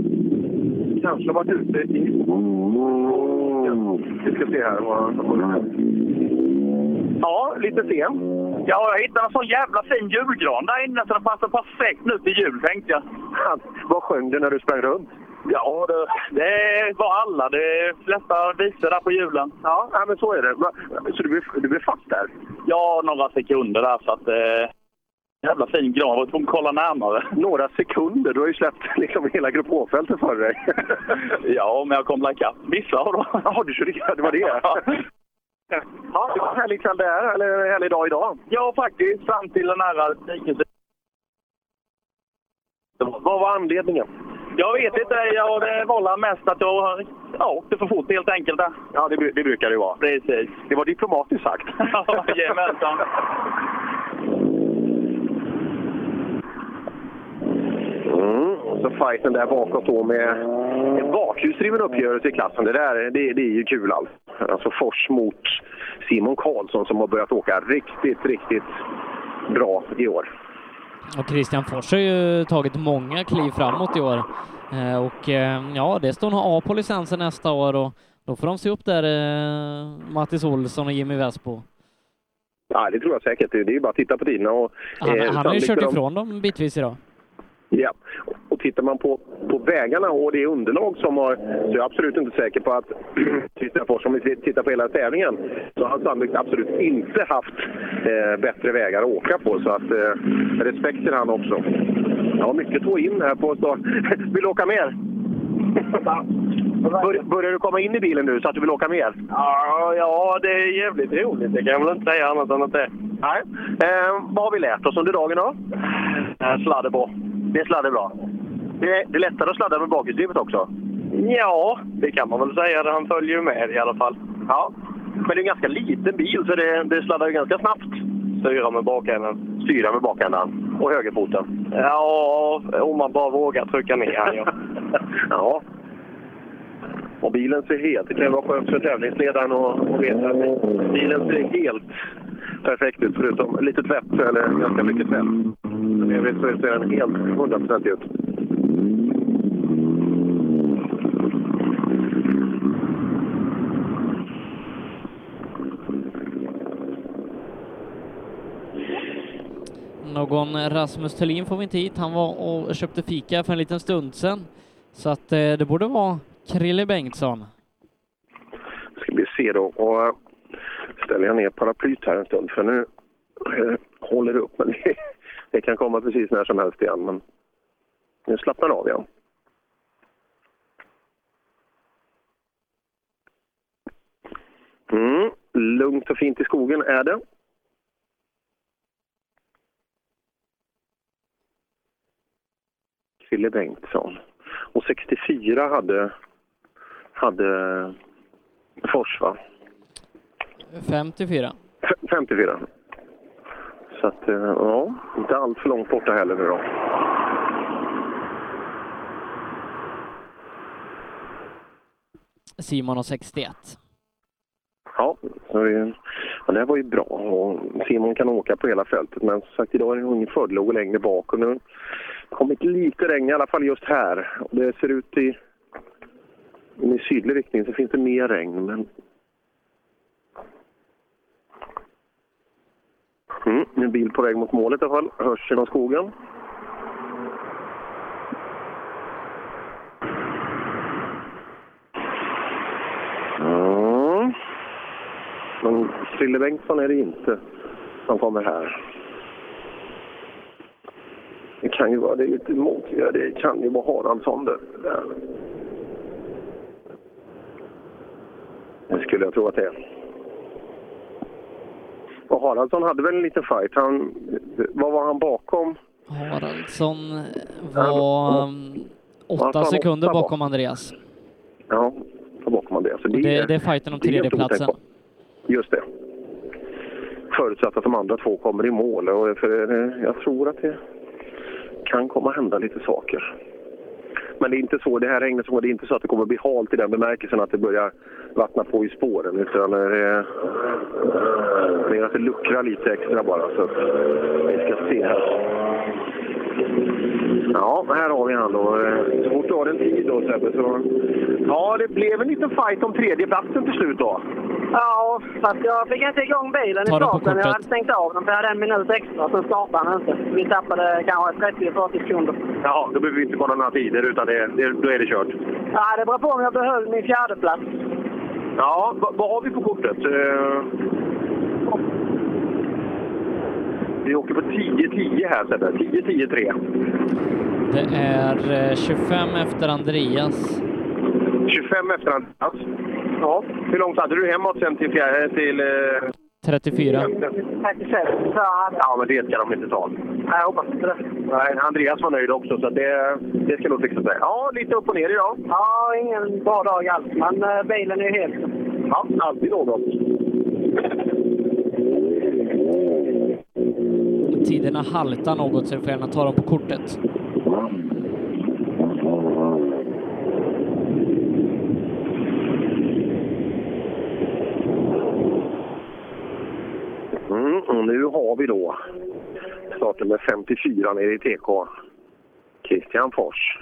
kanske varit ute i... Vi ska se här. Vad- Ja, lite sen.
Ja, jag hittade en sån jävla fin julgran där inne så den passar perfekt nu till jul tänkte jag.
Vad sjöng du när du sprang runt?
Ja, det, det var alla. Det flesta visor där på julen.
Ja, ja, men så är det. Så du blev, du blev fast där?
Ja, några sekunder där så att... Eh, jävla fin gran. Jag var tvungen att kolla närmare.
Några sekunder? Du har ju släppt liksom hela Grupp H-fältet för dig.
ja, men jag kom ikapp vissa av dem.
Ja, du körde ikapp. Det var det? ja. Det var en härlig kväll det här, eller en härlig dag idag.
Ja, faktiskt. Fram till den här diket.
Vad var anledningen?
Jag vet inte. Ja, det var mest att jag ja, åkte för fort helt enkelt.
Ja, det, det brukar det vara.
Precis.
Det var diplomatiskt sagt.
Jajamensan.
Mm. Och så fighten där bakåt då med en bakhjulsdriven uppgörelse i klassen. Det där det, det är ju kul alltså. Alltså Fors mot Simon Karlsson som har börjat åka riktigt, riktigt bra i år.
Och Christian Fors har ju tagit många kliv framåt i år. Eh, och eh, ja, det står nog A på licensen nästa år och då får de se upp där, eh, Mattis Olsson och Jimmy Vespo.
Ja, det tror jag säkert. Det är ju bara att titta på tiderna. Och,
han, han har ju kört ifrån dem bitvis idag.
Ja, och tittar man på, på vägarna och det underlag som har, så är jag absolut inte säker på att Christian Fors, om vi tittar på hela tävlingen, så har han sannolikt absolut inte haft eh, bättre vägar att åka på. Så att eh, respekt till han också. Ja, mycket att in här på start. Vill du åka mer? Bör, börjar du komma in i bilen nu så att du vill åka mer?
Ja, ja det är jävligt roligt. Det kan jag väl inte säga annat än att det
Nej. Eh, vad har vi lärt oss under dagen då?
Eh, sladder bra.
Det är sladder bra. Det är, det är lättare att sladda med bakhjulsdrivet också?
Ja, det kan man väl säga. Han följer ju med i alla fall.
Ja, men det är en ganska liten bil så det, det sladdar ju ganska snabbt.
Styra med bakänden.
Styra med bakändan. Och högerfoten.
Ja, om man bara vågar trycka ner han, ja.
ja. Och bilen ser helt... Det kan vara skönt för tävlingsledaren att veta att bilen ser helt perfekt ut förutom lite tvätt, eller ganska mycket tvätt. Men i övrigt så ser den helt hundraprocentig ut.
Någon Rasmus Thulin får vi inte hit. Han var och köpte fika för en liten stund sedan. Så att eh, det borde vara Krille Bengtsson.
Ska vi se då. Och eh, ställer jag ner paraplyt här en stund för nu eh, håller det upp. Men det, det, kan komma precis när som helst igen. Men nu slappnar av igen. Mm, lugnt och fint i skogen är det. Krille Bengtsson. Och 64 hade, hade Fors, va?
54.
54. Så att, ja, inte allt för långt borta heller nu då.
Simon har 61.
Ja, det, här var ju bra. Och Simon kan åka på hela fältet, men som sagt idag är det ingen fördel att gå längre bak. Och nu har det kommit lite regn, i alla fall just här. Och det ser ut i, i sydlig riktning så finns det mer regn, men Mm, en bil på väg mot målet i alla fall. Hörs genom skogen. Mm. Men Frille Bengtsson är det inte som kommer här. Det kan ju vara det lite motviga. Det kan ju vara Haraldsson det. Det skulle jag tro att det är. Och Haraldsson hade väl en liten fight. Han, vad var han bakom?
Haraldsson var um, åtta sekunder bakom Andreas.
Ja, bakom Andreas.
Det, det, det är fighten om tredjeplatsen.
Just det. Förutsatt att de andra två kommer i mål. Och för, eh, jag tror att det kan komma hända lite saker. Men det är inte så, det här regnet det är inte så att det kommer bli halt i den bemärkelsen att det börjar vattna på i spåren. Utan eh, det är mer att det luckrar lite extra bara. Så vi ska se här. Ja, här har vi han då. Så fort du har en tid då Sebbe så... Ja, det blev en liten fight om tredjeplatsen till slut då.
Ja, fast jag fick inte igång bilen i starten. Jag hade stängt av den för jag hade en minut extra, sen startade den inte. Vi tappade kanske 30-40 sekunder.
Jaha, då behöver vi inte kolla några tider utan det, det, då är det kört.
Ja, det beror på om jag behöll min fjärde plats.
Ja, vad, vad har vi på kortet? Eh, vi åker på 10-10 här Sebbe. 10-10-3.
Det är eh, 25 efter Andreas.
25 efter Andreas. Ja. Hur långt hade du hemåt sen till, till eh,
34.
36. Så hade
Ja, men det ska de inte ta.
jag hoppas inte det.
Nej, Andreas var nöjd också, så det, det ska nog fixa sig. Ja, lite upp och ner idag.
Ja, ingen bra dag alls, men eh, bilen är ju helt...
Ja, alltid något.
Tiderna haltar något så jag får gärna ta dem på kortet.
Mm, och nu har vi då starten med 54 nere i TK. Christian Fors.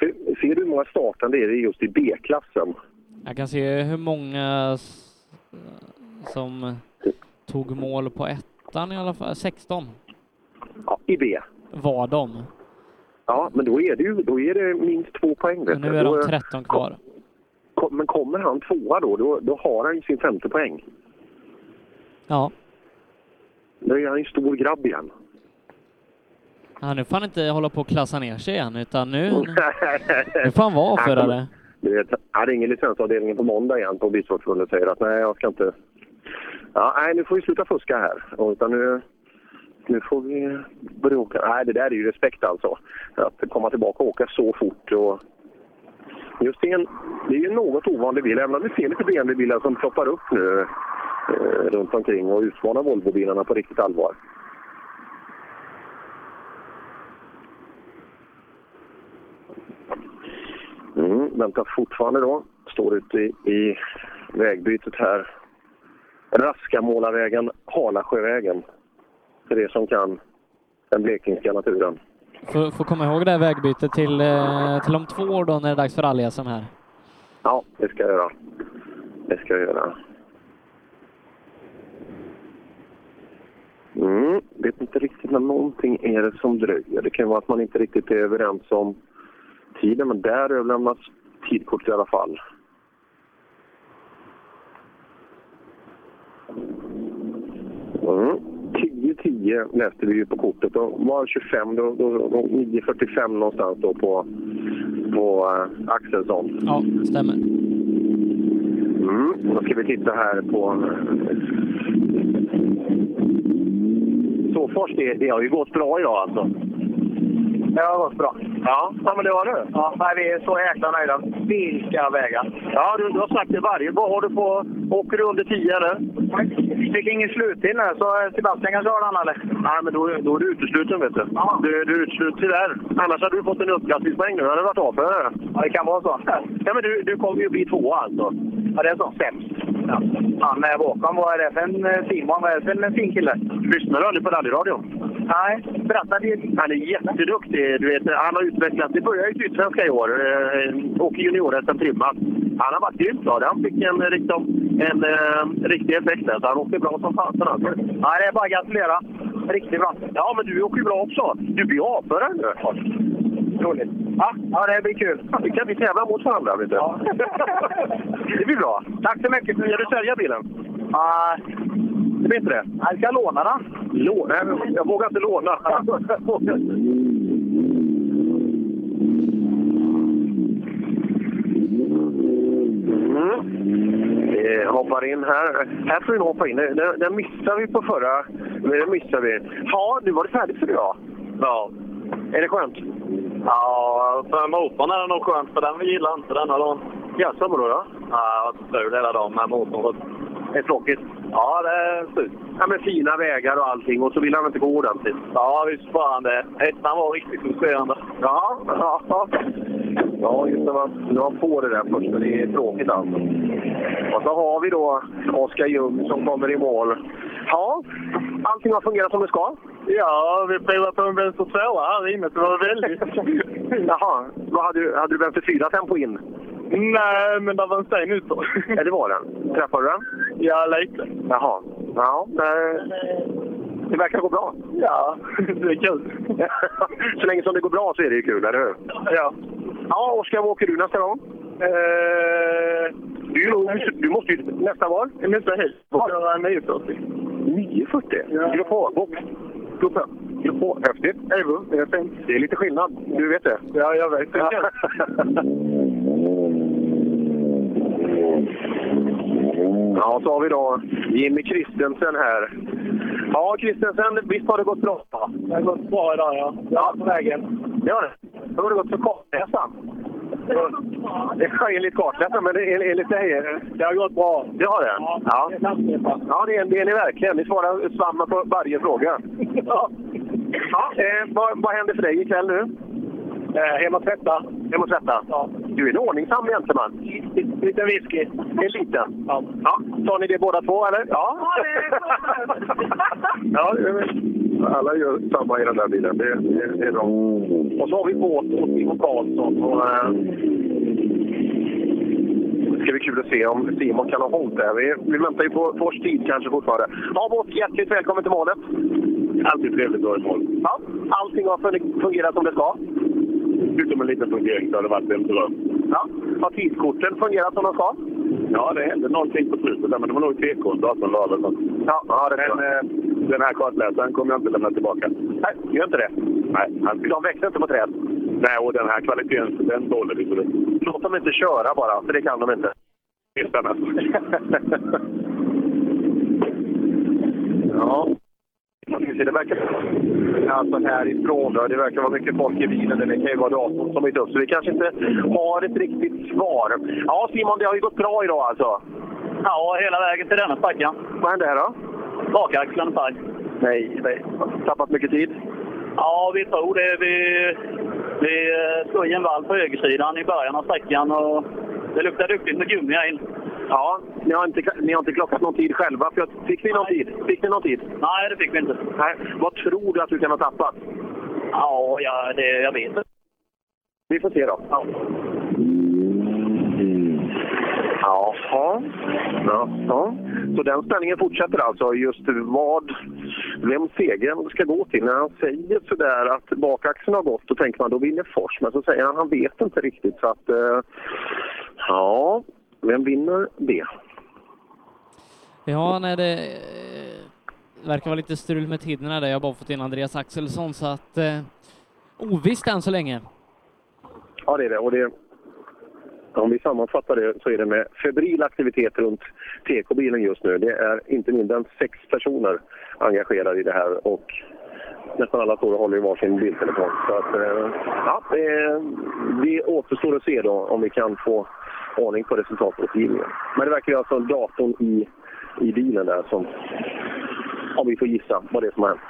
Ser- du hur många startande är det just i B-klassen?
Jag kan se hur många som tog mål på ettan i alla fall. 16
Ja, i B.
var de.
Ja, men då är det ju då är det minst två poäng. vet
nu är
Då
de 13 kvar.
Kom- Men kommer han tvåa då, då, då har han ju sin femte poäng.
Ja.
Då är han ju stor grabb igen.
Ja, nu får han inte hålla på och klassa ner sig igen, utan nu, nu får han vara förare.
Du vet, jag ringer licensavdelningen på måndag igen på Bilsportförbundet och säger att nej, jag ska inte... Ja, nej, nu får vi sluta fuska här. Och Utan nu, nu får vi börja åka. Nej, det där är ju respekt alltså. Att komma tillbaka och åka så fort. Och just det, är en, det är ju en något ovanlig bil, även om vi ser lite BMW-bilar som ploppar upp nu eh, runt omkring och utmanar Volvo-bilarna på riktigt allvar. Mm, väntar fortfarande då. Står ute i, i vägbytet här. Raskamålarvägen, Halasjövägen. För det som kan den blekingska naturen.
Får, får komma ihåg det här vägbytet till, eh, till om två år då när det är dags för rally här.
Ja, det ska jag göra. Det ska jag göra. Mm, vet inte riktigt, men någonting är det som dröjer. Det kan vara att man inte riktigt är överens om tiden, men där överlämnas tidkort i alla fall. Mm. 10-10 läste vi ju på kortet. Då var 25, då, då, då 9.45 någonstans då på, på uh, Axelsson.
Ja, stämmer.
Mm. Då ska vi titta här på... Såfors, det, det har ju gått bra idag alltså.
Det har gått bra.
Ja, ja men det har det.
Ja, nej, vi är så jäkla nöjda. Vilka vägar!
Ja, du, du har sagt det varje. Vad har du på... Åker du under 10 eller?
Fick ingen sluttid nu, så Sebastian kan köra den eller?
Nej, men då, då är du utesluten vet du. Du, du är utesluten tyvärr. Annars hade du fått en uppklassningspoäng nu. Det hade varit avförare.
Ja, det kan vara så.
Ja, men du, du kommer ju bli tvåa alltså.
Ja, det är så.
Sämst.
Ja. Han är bakom. Vad är det för en eh, Simon? Vad är det för en fin kille?
Lyssnar du aldrig på rallyradion?
Nej, berätta. Det.
Han är jätteduktig. Du vet, han har utvecklats. Det började i Sydsvenska i år. Eh, åker junior-SM trimmat. Han har varit grymt bra. Han fick en, liksom, en eh, riktig effekt där. Så han åker bra som fasen alltså.
Ja, det är bara att gratulera. Riktigt bra.
Ja, men du åker ju bra också. Du blir avförare nu.
Roligt. Ja, ja, det blir kul.
Vi kan vi tävla mot varandra, vet du.
Ja.
det blir bra.
Tack så mycket.
Ska du sälja bilen?
Nej.
Det blir inte det?
Jag ska låna den.
Låna? Jag vågar inte låna. Vi hoppar in här. Här får vi nog hoppa in. Den, den missade vi på förra. Den missade vi. Ja, nu var det färdigt för idag.
Ja.
Är det skönt?
Ja, för motorn är det nog skönt, för den gillar inte denna dagen.
Jaså, vadå då?
Ja, jag har varit hela dagen med motorn.
Det är tråkigt.
Ja, det är surt.
Ja, men fina vägar och allting och så vill han inte gå ordentligt.
Ja, visst fan det. Ettan var riktigt frustrerande.
Ja, ja. Ja, just när man, man får det där först. Det är tråkigt alltså. Och så har vi då Oskar Ljung som kommer i mål. Ja, allting har fungerat som det ska.
Ja, vi provade på en vänster tvåa här inne, så det var väldigt...
Jaha, vad hade, du, hade du vänster fyra tempo in?
Nej, men det var en sten ute.
Ja, det var den. Träffade du den?
Ja, lite.
Jaha. Ja, nej. det verkar gå bra.
Ja, det är kul.
så länge som det går bra så är det ju kul, eller hur?
Ja.
Ja, Oskar, vad åker du nästa gång?
Eh,
Du, du, du måste ju nästa var?
Nästa helg. Köra 940.
940? Ja. Grupp H-box?
Grupp H,
häftigt.
Det är fint.
Det är lite skillnad, du vet det?
Ja, jag vet.
Ja, så har vi då Jimmy Kristensen här. Ja, Kristensen, visst har det gått bra?
Det har gått bra idag, ja. Ja, på vägen.
Det. Hur har det gått för kartläsaren? Det är enligt kartläsaren, men det är enligt dig?
Det har gått bra.
Det har det? Ja. Ja, det är, det är ni verkligen. Ni svarar samma på varje fråga.
Ja.
Ja, eh, vad, vad händer för dig ikväll nu?
Eh, hem och tvätta.
Hem och tvätta?
Ja.
Du är en ordningsam gentleman.
Liten whisky.
En liten? Ja. ja. Tar ni det båda två, eller? Ja. ja, det är- alla gör samma i den där bilen. Det, det, det är bra. Och så har vi båt åt Simon Karlsson. Och, eh, det ska bli kul att se om Simon kan ha hållit där. Vi, vi väntar ju på Fors tid kanske fortfarande. Ja, båt, hjärtligt välkommen till målet.
Alltid trevligt att vara i mål.
Ja, allting har fun- fungerat som det ska.
Utom en liten fundering så har det varit en dröm.
Ja. Har tidskorten fungerat som de ska?
Ja, det hände någonting på slutet men det var nog TK, datorn la eller något.
Ja, ja det
Men eh, den här kartläsaren kommer jag inte lämna tillbaka.
Nej, gör inte det.
Nej, han...
De växer inte på träd.
Nej, och den här kvaliteten, den tåler vi.
Låt dem inte köra bara, för det kan de inte.
Är spännande.
ja. Det verkar alltså härifrån då, det verkar vara mycket folk i bilen. Det kan ju vara datorn som är upp, så vi kanske inte har ett riktigt svar. Ja, Simon, det har ju gått bra idag alltså.
Ja, hela vägen till denna sträckan.
Vad hände här då?
Bakaxeln färg.
Nej, nej. Tappat mycket tid?
Ja, vi tror det. Vi, vi eh, slog i en vall på högersidan i början av sträckan och det luktar duktigt med gummi här in.
Ja, ni har inte, ni har inte klockat någon tid själva. För jag, fick ni någon tid? Fick ni någon tid?
Nej, det fick vi inte.
Nej. Vad tror du att du kan ha tappat?
Ja, ja det, jag vet inte.
Vi får se då. Ja. Jaha. Ja, ja. Så den spänningen fortsätter alltså. Just vad, vem segern ska gå till. När han säger sådär att bakaxeln har gått, då tänker man då vinner Fors. Men så säger han han vet inte riktigt. Så att, eh, ja, vem vinner det?
Ja, nej, det eh, verkar vara lite strul med tiderna där. Jag har bara fått in Andreas Axelsson, så att eh, ovisst än så länge.
Ja, det är det. Och det om vi sammanfattar det så är det med febril aktivitet runt TK-bilen just nu. Det är inte mindre än sex personer engagerade i det här och nästan alla står och håller i varsin bildtelefon. Så att, eh, ja, det, det återstår att se då om vi kan få ordning på resultatuppgivningen. Men det verkar ju alltså datorn i, i bilen där som, om vi får gissa vad det är som har hänt.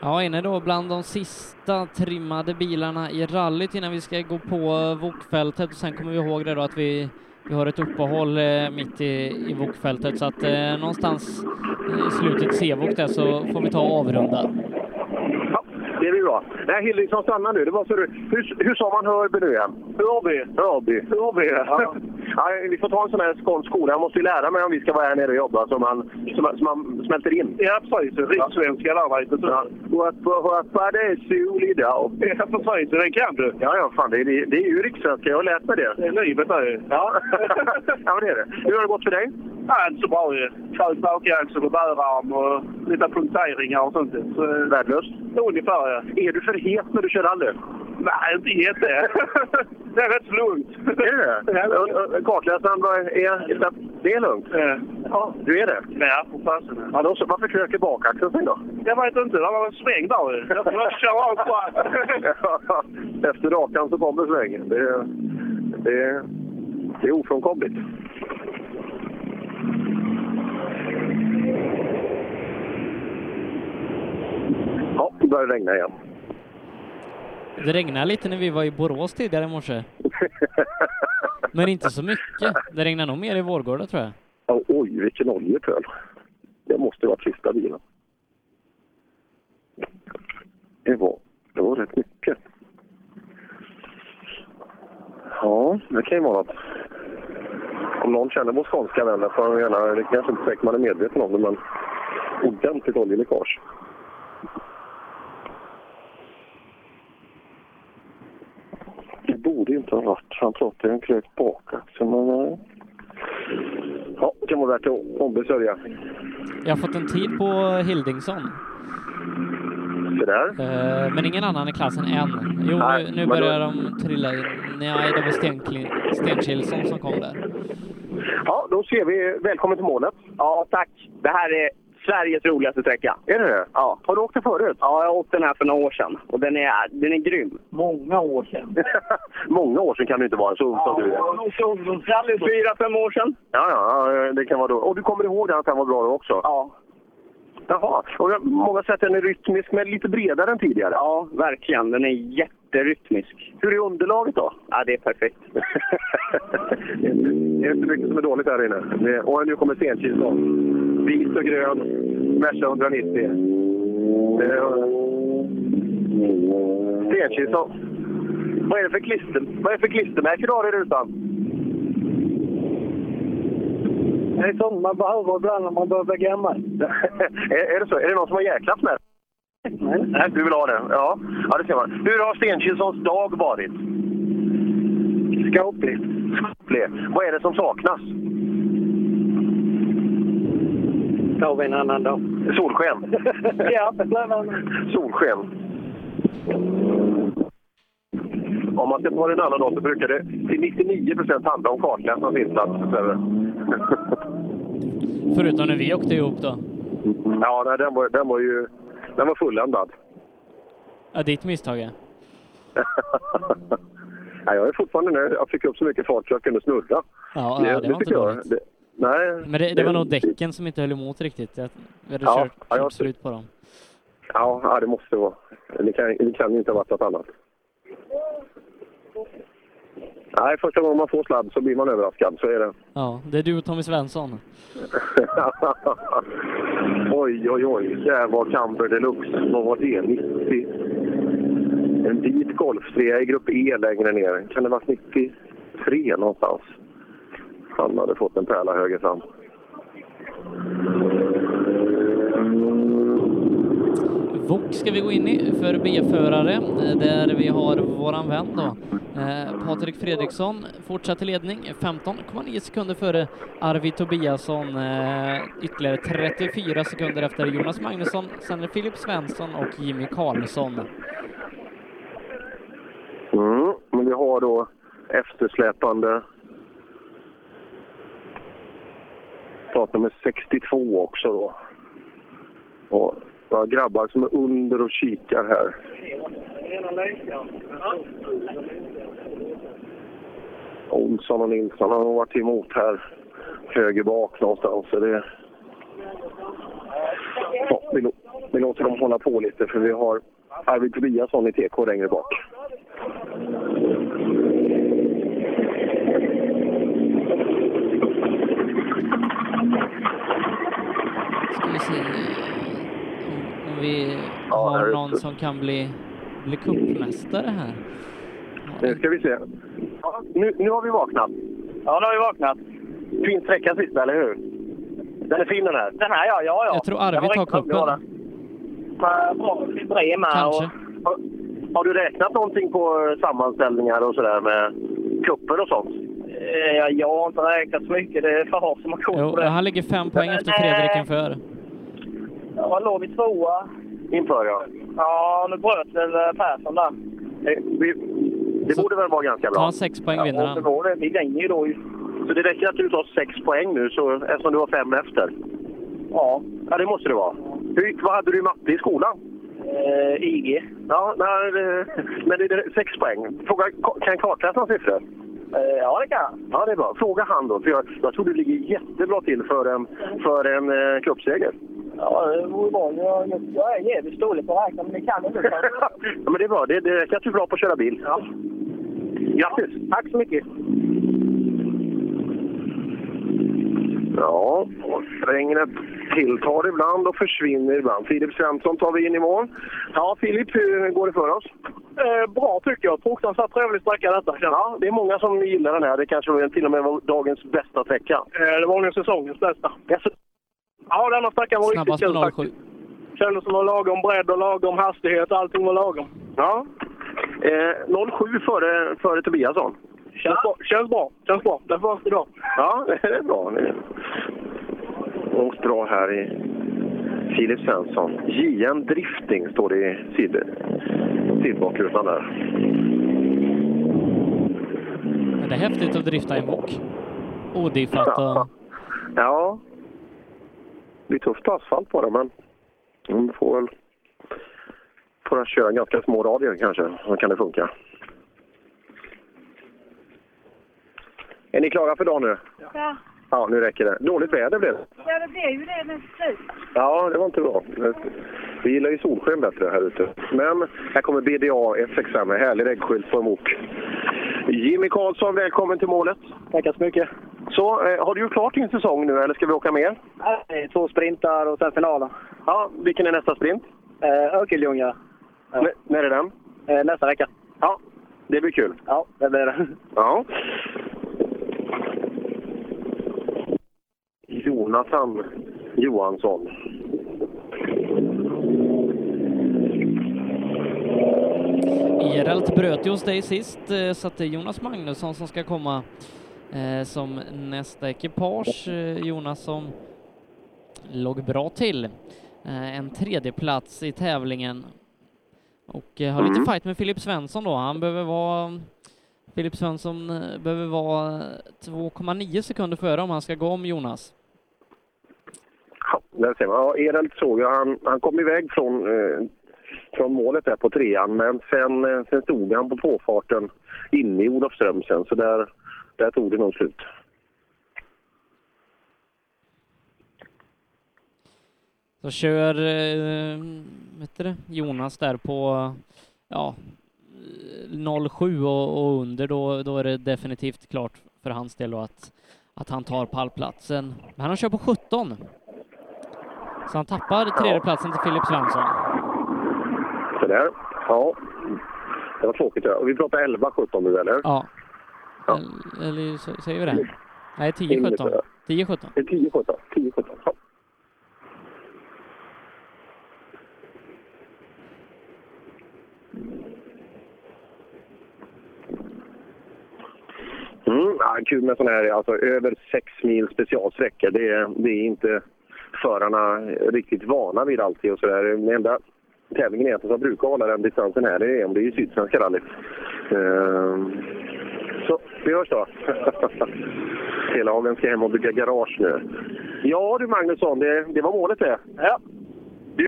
Ja, inne då bland de sista trimmade bilarna i rallyt innan vi ska gå på eh, Vokfältet och sen kommer vi ihåg det då att vi, vi har ett uppehåll eh, mitt i, i Vokfältet så att eh, någonstans eh, i slutet C-Vok där så får vi ta och avrunda.
Det blir bra. Nej, Hildriksson stannar nu. Det var så hur, hur sa man Hörby nu igen? Hörby. Hörby. Hörby, ja. ja. Vi får ta en sån här skånsk skola. Jag måste ju lära mig om vi ska vara här nere och jobba så man, så man, smälter in.
Ja, precis. Rikssvenska vet du.
Ja. Hoppa, det är solig dag.
Ja, precis. Den kan du.
Ja, ja, fan. Det är, det är ju rikssvenska. Jag har lärt mig det.
Det är livet det.
Ja. ja, men det är det. Hur har det gått för dig?
Ja, inte så bra ju. Sköt bakaxel och bärarm och lite punkteringar och sånt. Så,
Värdelöst?
Ungefär, ja.
Är du för het när du kör rally?
Nej, inte jätte. det är rätt lugnt.
Är det det? Kartläsaren, är, det är lugnt? Ja, du är det?
Ja, på.
Ja, då, så varför kröker bakaxeln sig då?
Jag vet inte. Det var en sväng där ju. Jag köra rakt fram.
Efter rakan så kommer svängen. Det, det, det är ofrånkomligt. Ja, det börjar regna igen.
Det regnade lite när vi var i Borås tidigare i morse. Men inte så mycket. Det regnar nog mer i Vårgårda tror jag.
Ja, oj, vilken oljepöl. Det måste vara sista bilen. Det var, det var rätt mycket. Ja, det kan ju vara något. Om någon känner vår skånska vänner får han gärna, det kanske inte säkert man är medveten om det, men ordentligt oljeläckage. Det borde inte ha varit. Han pratade ju om krökt bakaxel, men nej. Ja, det kan vara värt att ombesörja.
Jag har fått en tid på Hildingsson,
där.
eh, men ingen annan i klassen än. Jo,
Nej,
nu, nu
men då-
börjar de trilla in. Nej, det var Stenkli- Stenkilsson som kom där.
Ja, då ser vi. Välkommen till målet.
Ja, tack. Det här är Sveriges roligaste sträcka.
Är det det?
Ja.
Har du åkt den förut?
Ja, jag åkte den här för några år sedan. Och den är, den är grym.
Många år sedan. Många år sedan kan det inte vara, så ung som du är.
Fyra, fem år sedan.
Ja, ja, det kan vara då. Och du kommer ihåg att han var bra då också?
Ja.
Jaha. Och jag- många säger att den är rytmisk, men lite bredare än tidigare.
Ja, verkligen. Den är jätterytmisk.
Hur är underlaget då?
Ja, det är perfekt.
Det är inte mycket som är dåligt här inne. Och nu kommer Stenkilsson. Vit och grön. Merca 190. Det är- Stenkilsson. Vad är det för klister, vad är det för klistermärke du har i rutan?
Det är sånt man behöver ibland när man börjar bli gammal.
är, är det så? Är det någon som har jäklat med Nej. Nej, du vill ha det? Ja, ja det ser man. Hur har Stenkilssons dag varit? Skaplig. Skaplig. Vad är det som saknas?
Tar vi en annan dag.
Solsken.
ja.
Solsken. Om man ska ta det en annan dag så brukar det till 99 procent handla om kartläsarens insats.
Förutom när vi åkte ihop då.
Ja, nej, den, var, den var ju den var fulländad.
Ja, ditt misstag är.
nej, jag är fortfarande nöjd. Jag fick upp så mycket fart så jag kunde snurra.
Ja, ja, det var inte
jag.
dåligt.
Det, nej,
Men det, det var nog däcken som inte höll emot riktigt. Jag, hade
Ja,
kört,
ja, jag-
slut på dem.
Ja, ja, det måste vara. Det kan, det kan ju inte ha varit något annat. Nej, första gången man får sladd så blir man överraskad. Så är det.
Ja, det är du och Tommy Svensson.
oj, oj, oj. Det var Camber Deluxe. Vad var det? 90? En vit golftrea i grupp E längre ner. Kan det vara 93 någonstans? Han hade fått en pärla höger fram.
VOK ska vi gå in i för B-förare, där vi har våran vän då. Eh, Patrik Fredriksson fortsatt ledning, 15,9 sekunder före Arvid Tobiasson, eh, ytterligare 34 sekunder efter Jonas Magnusson, sen är det Filip Svensson och Jimmy Karlsson.
Mm, men vi har då eftersläpande startnummer 62 också då. Och några grabbar som är under och kikar här. Olsson och Nilsson har varit emot här höger bak någonstans. Så det... ja, vi, lå- vi låter dem hålla på lite för vi har Arvid Tobiasson i TK längre bak.
Ska vi se om, om vi har någon som kan bli, bli cupmästare här.
Nu ska vi se. Ja, nu, nu har vi vaknat.
Ja, nu har vi vaknat.
Fin sträcka sist, eller hur? Den är fin den här.
Den här ja, ja, ja.
Jag tror Arvid tar cupen.
Bra brev med.
Kanske.
Och,
Har, har du räknat någonting på sammanställningar och sådär med kupper och sånt?
eh, jag har inte räknat så mycket. Det är Fahar som har koll på det.
han ligger fem poäng efter. Fredrik inför.
Ja, vad låg vi tvåa?
Inför ja.
Ja, nu bröt väl eh, Persson där.
Eh, vi, det borde väl vara ganska bra.
han sex poäng vinner
Ja, det
han.
var det. Vi vinner ju då.
Så det räcker att du tar sex poäng nu så, eftersom du var fem efter?
Ja.
Ja, det måste det vara. Hur, vad hade du i matte i skolan?
Eh, IG.
Ja, nej, det, men det är sex poäng. Fråga, kan kartläsaren siffror?
Eh, ja, det kan jag.
Ja, det är bra. Fråga han då, för jag, jag tror du ligger jättebra till för en, för en eh, cupseger.
Ja, det vore bra. Jag, jag är jävligt dålig på att räkna, men det kan jag inte.
Ja, men det är bra. Det, det räcker att du är bra på att köra bil. Ja. Grattis!
Tack så mycket.
Ja, och regnet tilltar ibland och försvinner ibland. Filip Svensson tar vi in i mål. Ja, Filip, hur går det för oss?
Eh, bra tycker jag. Fruktansvärt trevlig sträcka detta.
Ja, det är många som gillar den här. Det kanske till och med var dagens bästa sträcka.
Eh, det var nog säsongens bästa. Ja, denna sträckan var
Snabbast
riktigt kul
07.
faktiskt. Kändes som att lagom bredd och lagom hastighet. Allting var lagom.
Ja. Eh, 07 före, före Tobiasson.
Känns bra. Känns bra. Känns bra. Det var idag.
Ja, det är bra. Det är... Åkt bra här i Filip Svensson. JN Drifting står det i sid, sidbakrutan där.
Men det är häftigt att drifta i mok. Odiffat och...
Ja. Det blir tufft asfalt på det, men de får väl får köra ganska små radier kanske, så kan det funka. Är ni klara för dagen nu?
Ja.
Ja, nu räcker det. Dåligt väder blev det.
ja, det blev ju det med slut.
Ja, det var inte bra. Vi gillar ju solsken bättre här ute. Men här kommer BDA F6 med härlig reggskylt på en mok. Jimmy Karlsson, välkommen till målet.
Tackar så mycket.
Så, eh, har du gjort klart din säsong nu eller ska vi åka mer?
Nej, två sprintar och sen finalen.
Ja, vilken är nästa sprint?
Eh, Örkelljunga. Ja.
N- när är den?
Eh, nästa vecka.
Ja, det blir kul.
Ja, det blir det.
Ja. Jonathan Johansson.
Erelt bröt ju hos dig sist, eh, så att det är Jonas Magnusson som ska komma eh, som nästa ekipage. Eh, Jonas som låg bra till. En tredje plats i tävlingen och har lite
Mm.
fight med Filip Svensson då. Han behöver vara Filip Svensson eh, behöver vara 2,9 sekunder före om han ska gå om Jonas.
Ja, där ser man. Ja, Erelt såg jag. Han, han kom iväg från, eh, från målet där på trean, men sen, eh, sen stod han på tvåfarten inne i Olofström sen, så där, där tog det nog slut.
Så kör eh, det, Jonas där på ja, 07 och, och under, då, då är det definitivt klart för hans del att, att han tar pallplatsen. Men han kör på 17. Så han tappar tredjeplatsen till Filip Svensson.
Så där. Ja, det var tråkigt. Ja. Och Vi pratar 11-17 nu, eller?
Ja. Eller, eller säger vi det? Nej, 10-17. 10-17.
Det är 10-17. 10-17. Ja. Mm, ja, kul med sådana här, alltså över 6 mil specialsträckor. Det är, det är inte förarna riktigt vana vid alltid och sådär. Den enda tävlingen egentligen som brukar hålla den distansen här, det är om det är ju Sydsvenska rallyt. Ehm, så, vi hörs då. Telehagen ska hem och bygga garage nu. Ja du Magnusson, det, det var målet det. Ja. Du,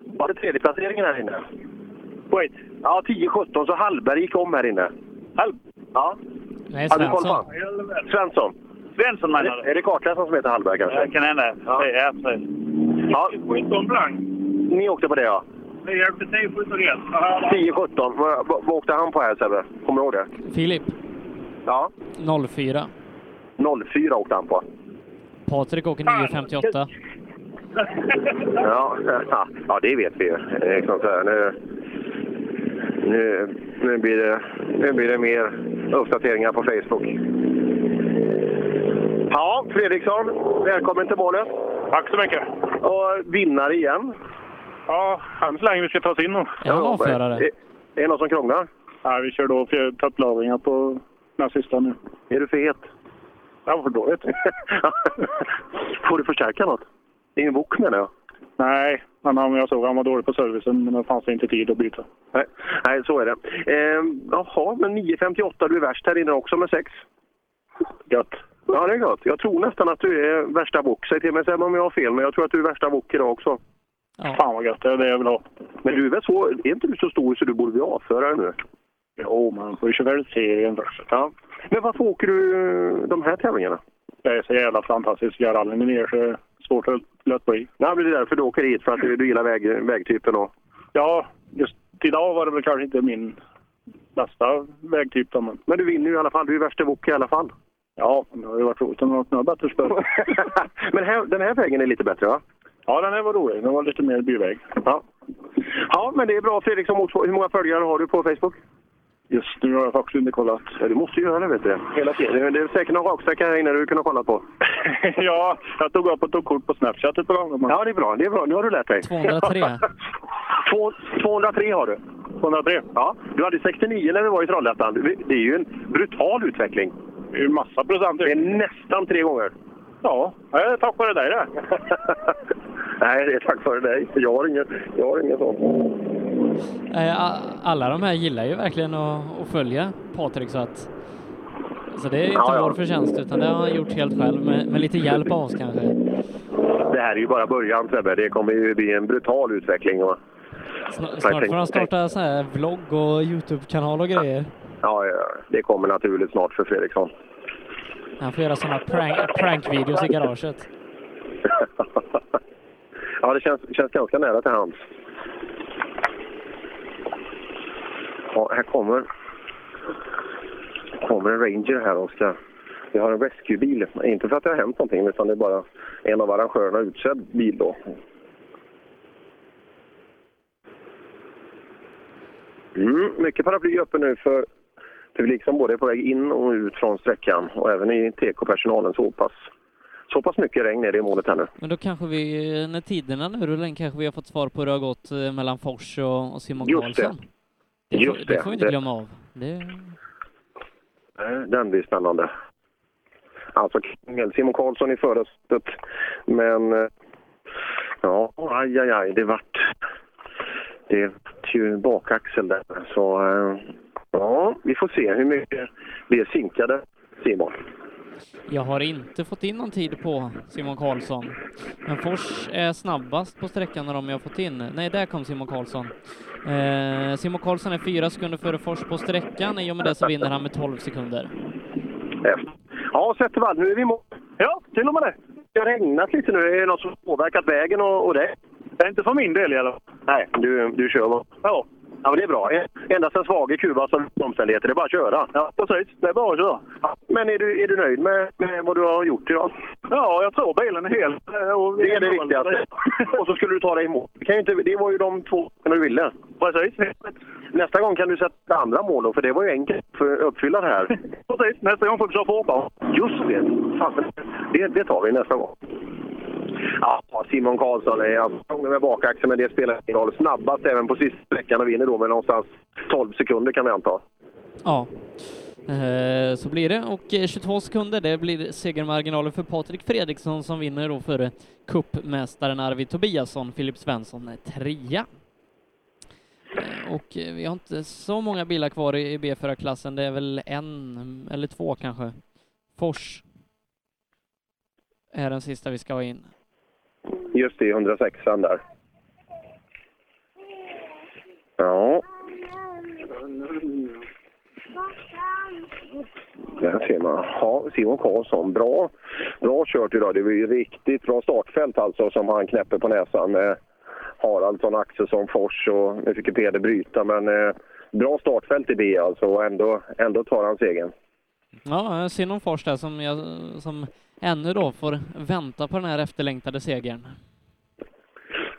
var det tredjeplaceringen här inne? Wait. Ja, 10-17, så Hallberg gick om här inne. Hall? Ja.
Nej,
du
Svensson.
Svensson.
Svensson menar
Är det- Är det kartläsaren som heter Hallberg kanske?
Det kan hända.
Ja.
Ja, precis.
Ja.
17 blank.
Ni åkte på det ja?
Vi åkte 10, 17 rätt.
10-17. Vad, åkte han på här Sebbe? Kommer du ihåg det?
Filip,
Ja.
04.
04 åkte han på.
Patrik åker 9.58.
Ja, ja, ja det vet vi ju. Liksom nu, nu, nu, blir det, nu blir det mer uppdateringar på Facebook. Ja, Fredriksson, välkommen till målet.
Tack så mycket.
Och vinnare igen.
Ja, än så länge vi ska ta oss in. Är
han avförare?
Är, är det någon som krånglar?
Nej, vi kör då topplagringar på den sista nu.
Är du för het?
Var för dåligt.
Får du förstärka något? Ingen bok menar jag.
Nej, men han, jag såg han var dålig på servicen, men det fanns inte tid att byta.
Nej, nej så är det. Eh, jaha, men 9.58, du är värst här inne också med 6.
Gött.
Ja, det är gott. Jag tror nästan att du är värsta bok. Säg till mig sen om jag har fel, men jag tror att du är värsta bok idag också.
Fan vad gött, det är det jag vill ha.
Men du är väl så, är inte du så stor så du borde bli avförare nu?
Jo, man får ju köra väl serien först.
Ja. Men varför åker du eh, de här tävlingarna?
Det är så jävla fantastiska rallyn ner så det är svårt att lätt bli.
Nej, men det är därför du åker hit, för att du, du gillar väg, vägtypen och...
Ja, just idag var det väl kanske inte min bästa vägtyp då, men...
Men du vinner ju i alla fall. Du är värsta bok i alla fall.
Ja, det har ju varit roligt om man har bättre spår.
Men här, den här vägen är lite bättre, va?
Ja, den här var rolig. Den var lite mer byväg.
Ja. Ja, men det är bra Fredriksson Motorsport. Hur många följare har du på Facebook?
Just nu har jag faktiskt inte kollat.
Ja, du måste göra det vet du. Hela tiden. Det är säkert någon raksträcka här inne du kunde kolla på.
ja, jag tog upp och tog kort på Snapchat ett par gånger.
Ja, det är bra. Det är bra. Nu har du lärt dig.
203.
Två- 203 har du.
203?
Ja. Du hade 69 när vi var i Trollhättan. Det är ju en brutal utveckling.
Det är ju massa procent.
Det är nästan tre gånger.
Ja, det är tack vare dig det.
Nej, det är tack vare dig. Jag har ingen, jag har ingen sån.
Alla de här gillar ju verkligen att, att följa Patrik så att så det är inte
Ja, ja.
vår förtjänst utan det har han gjort helt själv med, med lite hjälp av oss kanske.
Det här är ju bara början Sebbe. Det kommer ju bli en brutal utveckling. Och...
Snart, snart får han starta så här vlogg och Youtube-kanal och grejer.
Ja, ja, det kommer naturligt snart för Fredriksson.
Han får göra sådana prank, prankvideos i garaget.
Ja, det känns, känns ganska nära till hands. Ja, här kommer, kommer en Ranger här Oskar. Vi har en rescuebil. Inte för att det har hänt någonting, utan det är bara en av arrangörerna utsedd bil då. Mm, mycket paraply uppe nu för publik som både är på väg in och ut från sträckan och även i TK-personalen så pass, så pass mycket regn är det i målet här nu.
Men då kanske vi, när tiderna nu rullar kanske vi har fått svar på hur det har gått eh, mellan Fors och, och Simon
Just det.
Karlsson. Det, får,
Just
det
det.
får vi inte
Det-
glömma av. Det,
Den blir spännande. Alltså Kungel, Simon Karlsson i förarsätet. Men eh, ja, aj, aj, aj, det vart... Det vart ju bakaxel där. Så eh, ja, vi får se hur mycket vi är sinkade, Simon.
jag har inte fått in någon tid på Simon Karlsson. Men Fors är snabbast på sträckan av dem jag har fått in. Nej, där kom Simon Karlsson. Eh, Simon Karlsson är fyra sekunder före Fors på sträckan. I och med det så vinner han med 12 sekunder.
Ja, Zettervall, nu är vi i mål. Ja, till och med det. Det har regnat lite nu. Är det något som påverkat vägen och, och det?
Det är inte för min del i alla fall.
Nej, du, du kör va?
Ja.
Ja, men det är bra. Endast en svag i Kuba som omständigheter. Det är bara att köra.
Ja, precis. Det är bara att köra.
Men är du, är du nöjd med, med vad du har gjort idag?
Ja, jag tror bilen är hel. Och
Det är det viktigaste. Och så skulle du ta dig i mål. Det, kan ju inte, det var ju de två du ville.
Precis.
Nästa gång kan du sätta andra mål då, för det var ju enkelt för att uppfylla det här.
Precis. Nästa gång får vi köra fortare.
Just det. Fan, det. Det tar vi nästa gång. Ja, Simon Karlsson är alltså med bakaxeln, men det spelar ingen roll. Snabbast även på sista sträckan och vinner då med någonstans 12 sekunder kan vi anta.
Ja, eh, så blir det. Och eh, 22 sekunder, det blir segermarginalen för Patrik Fredriksson som vinner då före eh, cupmästaren Arvid Tobiasson. Filip Svensson är trea. Och vi har inte så många bilar kvar i B4-klassen. Det är väl en eller två kanske. Fors är den sista vi ska ha in.
Just det, 106 där. Ja. Där ser man. Ja, Simon Karlsson, bra, bra kört idag. Det var ju riktigt bra startfält alltså som han knäpper på näsan med Haraldsson, Axelsson, Fors och nu fick Peder bryta. Men eh, bra startfält i B alltså och ändå, ändå tar han segern.
Ja, jag ser någon Fors där som, jag, som ännu då får vänta på den här efterlängtade segern.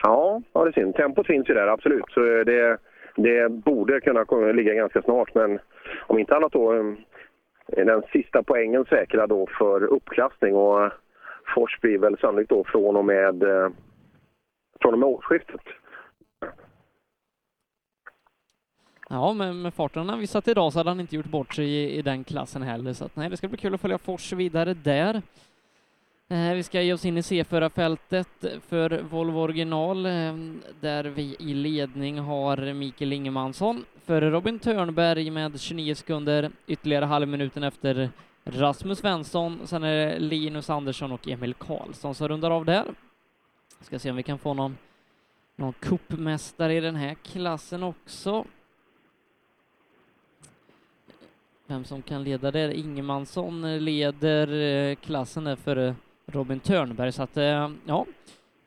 Ja, ja det är synd. Tempot finns ju där, absolut. Så eh, det, det borde kunna ligga ganska snart. Men om inte annat då eh, är den sista poängen säkra då för uppklassning. Och Fors blir väl sannolikt då från och med, eh, från och med årsskiftet.
Ja, men med farten han visat idag så hade han inte gjort bort sig i, i den klassen heller. Så att, nej, det ska bli kul att följa Fors vidare där. Eh, vi ska ge oss in i C4-fältet för Volvo original eh, där vi i ledning har Mikael Ingemansson före Robin Törnberg med 29 sekunder, ytterligare halvminuten efter Rasmus Svensson. Sen är det Linus Andersson och Emil Karlsson som rundar av där. Ska se om vi kan få någon, någon kuppmästare i den här klassen också. Vem som kan leda där. Ingemansson eh, leder eh, klassen där före Robin Törnberg, så att eh, ja.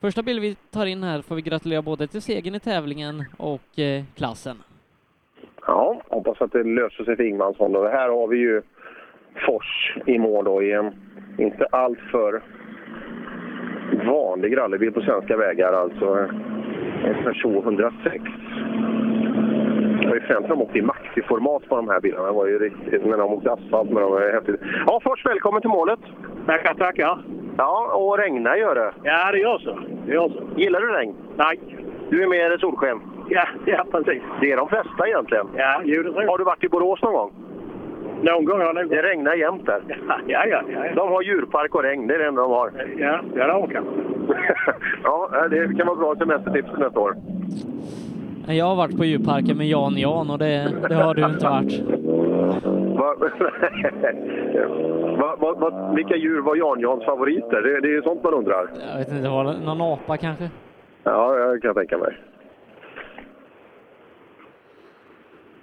Första bild vi tar in här får vi gratulera både till segern i tävlingen och klassen.
Ja, hoppas att det löser sig för Ingemansson. då. Här har vi ju Fors i mål då i en inte alltför vanlig rallybil på svenska vägar. Alltså en Peugeot 106. Det var ju främst när de åkte i maxiformat på de här bilarna. Det var ju riktigt, när de åkte asfalt. Men de var häftigt. Ja, först välkommen till målet.
Tackar, tackar.
Ja, och regna gör det.
Ja, det gör så. Det gör så.
Gillar du regn?
Nej.
Du är mer solsken?
Ja, ja precis.
Det är de flesta egentligen.
Ja, jo, det tror.
Har du varit i Borås någon gång?
Någon gång har jag nog.
Det regnar jämt där.
Ja, ja, ja. ja.
De har djurpark och regn, det är det enda de har.
Ja, ja det har de
ja, det kan vara bra semestertips nästa år.
Jag har varit på djurparken med Jan Jan och det, det har du inte varit.
Va, va, va, va, vilka djur var Jan Jans favoriter? Det, det är sånt man undrar.
Jag vet inte, det var någon apa kanske?
Ja, jag kan tänka mig.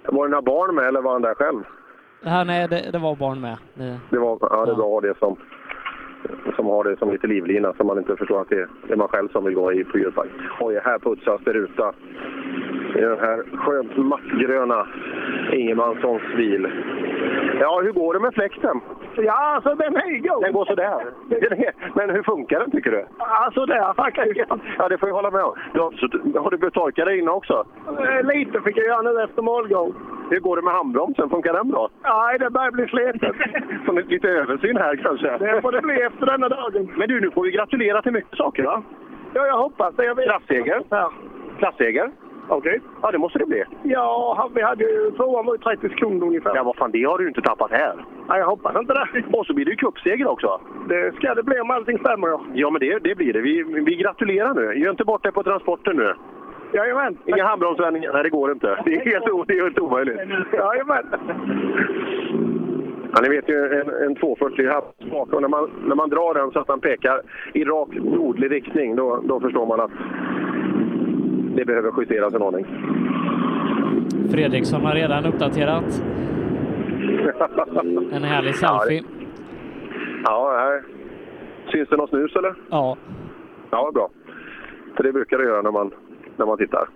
Var det några barn med eller var han där själv?
Ja, nej, det, det var barn med. Det,
Det var, ja, det är bra det som, som har det som lite livlina så man inte förstår att det, är man själv som vill gå i på djurpark. Oj, här putsas det ruta. I den här skönt mattgröna Ingemanssons bil. Ja, hur går det med fläkten?
Ja, alltså den är god.
Den går sådär. Den är, men hur funkar den tycker du?
Alltså där faktiskt.
Ja, det får jag hålla med om. Du har, har du behövt torka dig innan också?
Eh, Lite fick jag göra nu efter målgång.
Hur går det med handbromsen? Funkar den bra?
Nej, det börjar bli slitet.
Får ni lite översyn här kanske?
Det får det bli efter denna dagen.
Men du, nu får vi gratulera till mycket saker va?
Ja, jag hoppas det. Jag vet. Ja. Okej.
Ja, det måste det bli.
Ja, vi hade ju tvåan var ju 30 sekunder ungefär.
Ja, vad fan, det har du ju inte tappat här.
Nej, jag hoppas inte det.
Och så blir det ju cupseger också.
Det ska det bli om allting stämmer ja.
Ja, men det, det blir det. Vi, vi gratulerar nu. Gör inte bort dig på transporten nu.
Jajamän.
Inga handbromsvändningar. Nej, det går inte. Det är helt, det är helt omöjligt.
Jajamän.
Ja, ni vet ju en, en 240 här bakom. När man, när man drar den så att den pekar i rak nordlig riktning, då, då förstår man att det behöver justeras en aning.
Fredriksson har redan uppdaterat. En härlig selfie.
Ja, här. Syns det något snus eller?
Ja.
Ja, bra. För det brukar det göra när man, när man tittar.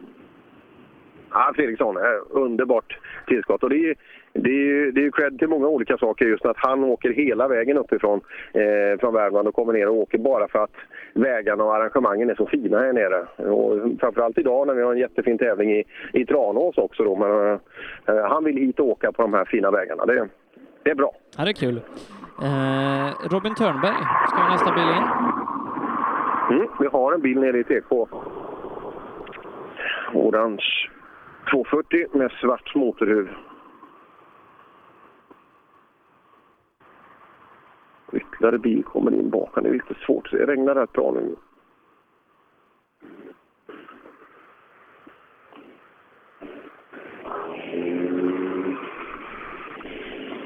Ja, Fredriksson, underbart tillskott. Och det är, det är, ju- det är cred till många olika saker. Just att han åker hela vägen uppifrån eh, från Värmland och kommer ner och åker bara för att vägarna och arrangemangen är så fina här nere. Och framförallt idag när vi har en jättefin tävling i, i Tranås också. Då. Men, eh, han vill hit och åka på de här fina vägarna. Det, det är bra.
Ja, det är kul. Eh, Robin Törnberg ska ha nästa bil in.
Mm, vi har en bil nere i TK. Orange 240 med svart motorhuv. Ytterligare bil kommer in bakom. Det är lite svårt. Det regnar rätt bra nu.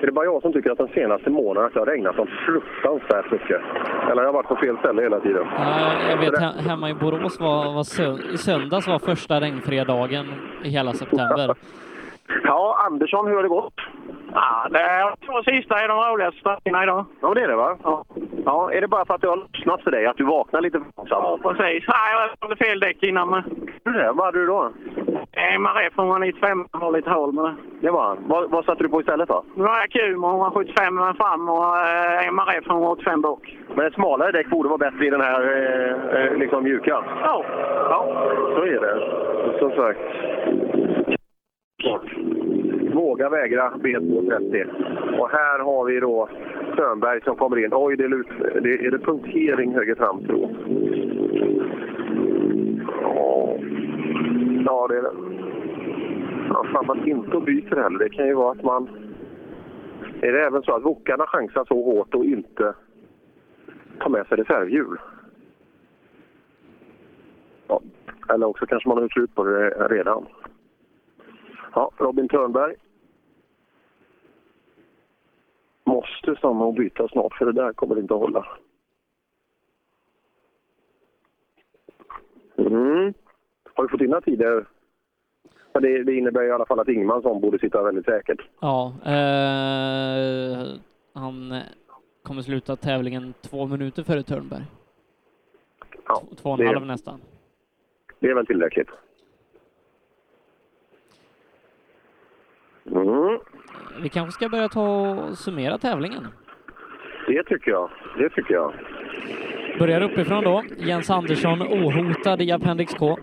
Är det bara jag som tycker att den senaste månaden att det har regnat så fruktansvärt mycket? Eller har jag varit på fel ställe hela tiden?
Ja, jag vet he- hemma i Borås var, var sö- i söndags var första regnfria dagen i hela september.
Ja, Andersson, hur har det gått?
Ja, det är två sista är de roligaste sträckorna idag.
Ja, det är det va? Ja. ja. Är det bara för att du har lossnat för dig? Att du vaknar lite för
Ja, precis. Nej, jag hade fel däck innan. Men...
det? Vad hade du då?
MRF 195 har lite hål med det.
Det var han. Vad, vad satte du på istället då?
Nu har jag Kuma 175 med fram och eh, MRF 185 bak.
Men ett smalare däck borde vara bättre i den här eh, eh, liksom mjuka.
Ja.
ja, så är det. Som sagt. Våga vägra B230. Och här har vi då Sönberg som kommer in. Oj, det är, lut, det, är det punktering höger fram tro? Ja. Ja, det är det. Ja, fan, man inte och byter heller. Det kan ju vara att man... Är det även så att wokarna chansar så hårt och inte tar med sig reservhjul? Ja. Eller också kanske man har gjort slut på det redan. Ja, Robin Törnberg. Måste stanna och byta snart, för det där kommer inte att hålla. Mm. Har du fått dina tider? Ja, det, det innebär i alla fall att Ingmansson borde sitta väldigt säkert.
Ja, eh, han kommer sluta tävlingen två minuter före Törnberg.
Ja,
Två och en halv nästan.
Det är väl tillräckligt. Mm.
Vi kanske ska börja ta och summera tävlingen.
Det tycker jag. Det tycker jag.
Börjar uppifrån då. Jens Andersson ohotad i Appendix K.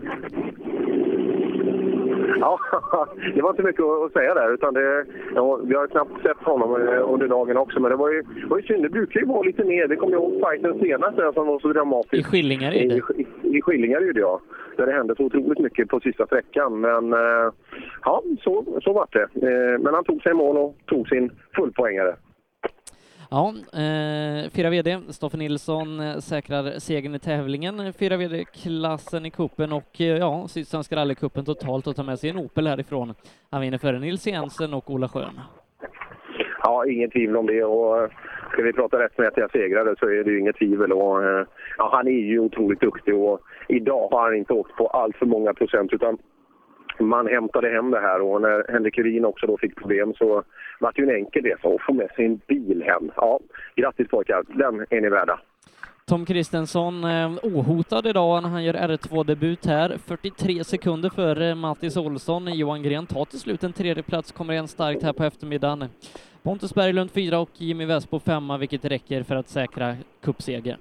Ja, det var inte mycket att säga där. Utan det, ja, vi har knappt sett honom eh, under dagen också. Men det var ju, var ju synd. Det brukar ju vara lite mer. Det kommer jag ihåg fighten senast där som var så dramatisk.
I Skillingaryd?
I, i, i Skillingaryd, ja. Där det hände så otroligt mycket på sista sträckan. Men eh, ja, så, så var det. Eh, Men han tog sig i mål och tog sin fullpoängare.
Ja, eh, fyra VD, Stoffe Nilsson eh, säkrar segern i tävlingen, fyra VD-klassen i kuppen och eh, ja, Sydsvenska rallycupen totalt och tar med sig en Opel härifrån. Han vinner före Nils Jensen och Ola Schön.
Ja, inget tvivel om det. Och eh, ska vi prata rättmätiga segrare så är det ju inget tvivel. Och, eh, ja, han är ju otroligt duktig och idag har han inte åkt på allt för många procent utan man hämtade hem det här och när Henrik Urin också då fick problem så var det ju en enkel resa att få med sig en bil hem. Ja, grattis pojkar, den är ni värda.
Tom Kristensson eh, ohotad idag när han gör R2-debut här. 43 sekunder före Mattis Olsson. Johan Gren tar till slut en tredje plats, kommer igen starkt här på eftermiddagen. Pontus Berglund fyra och Jimmy Westbo femma, vilket räcker för att säkra cupsegern.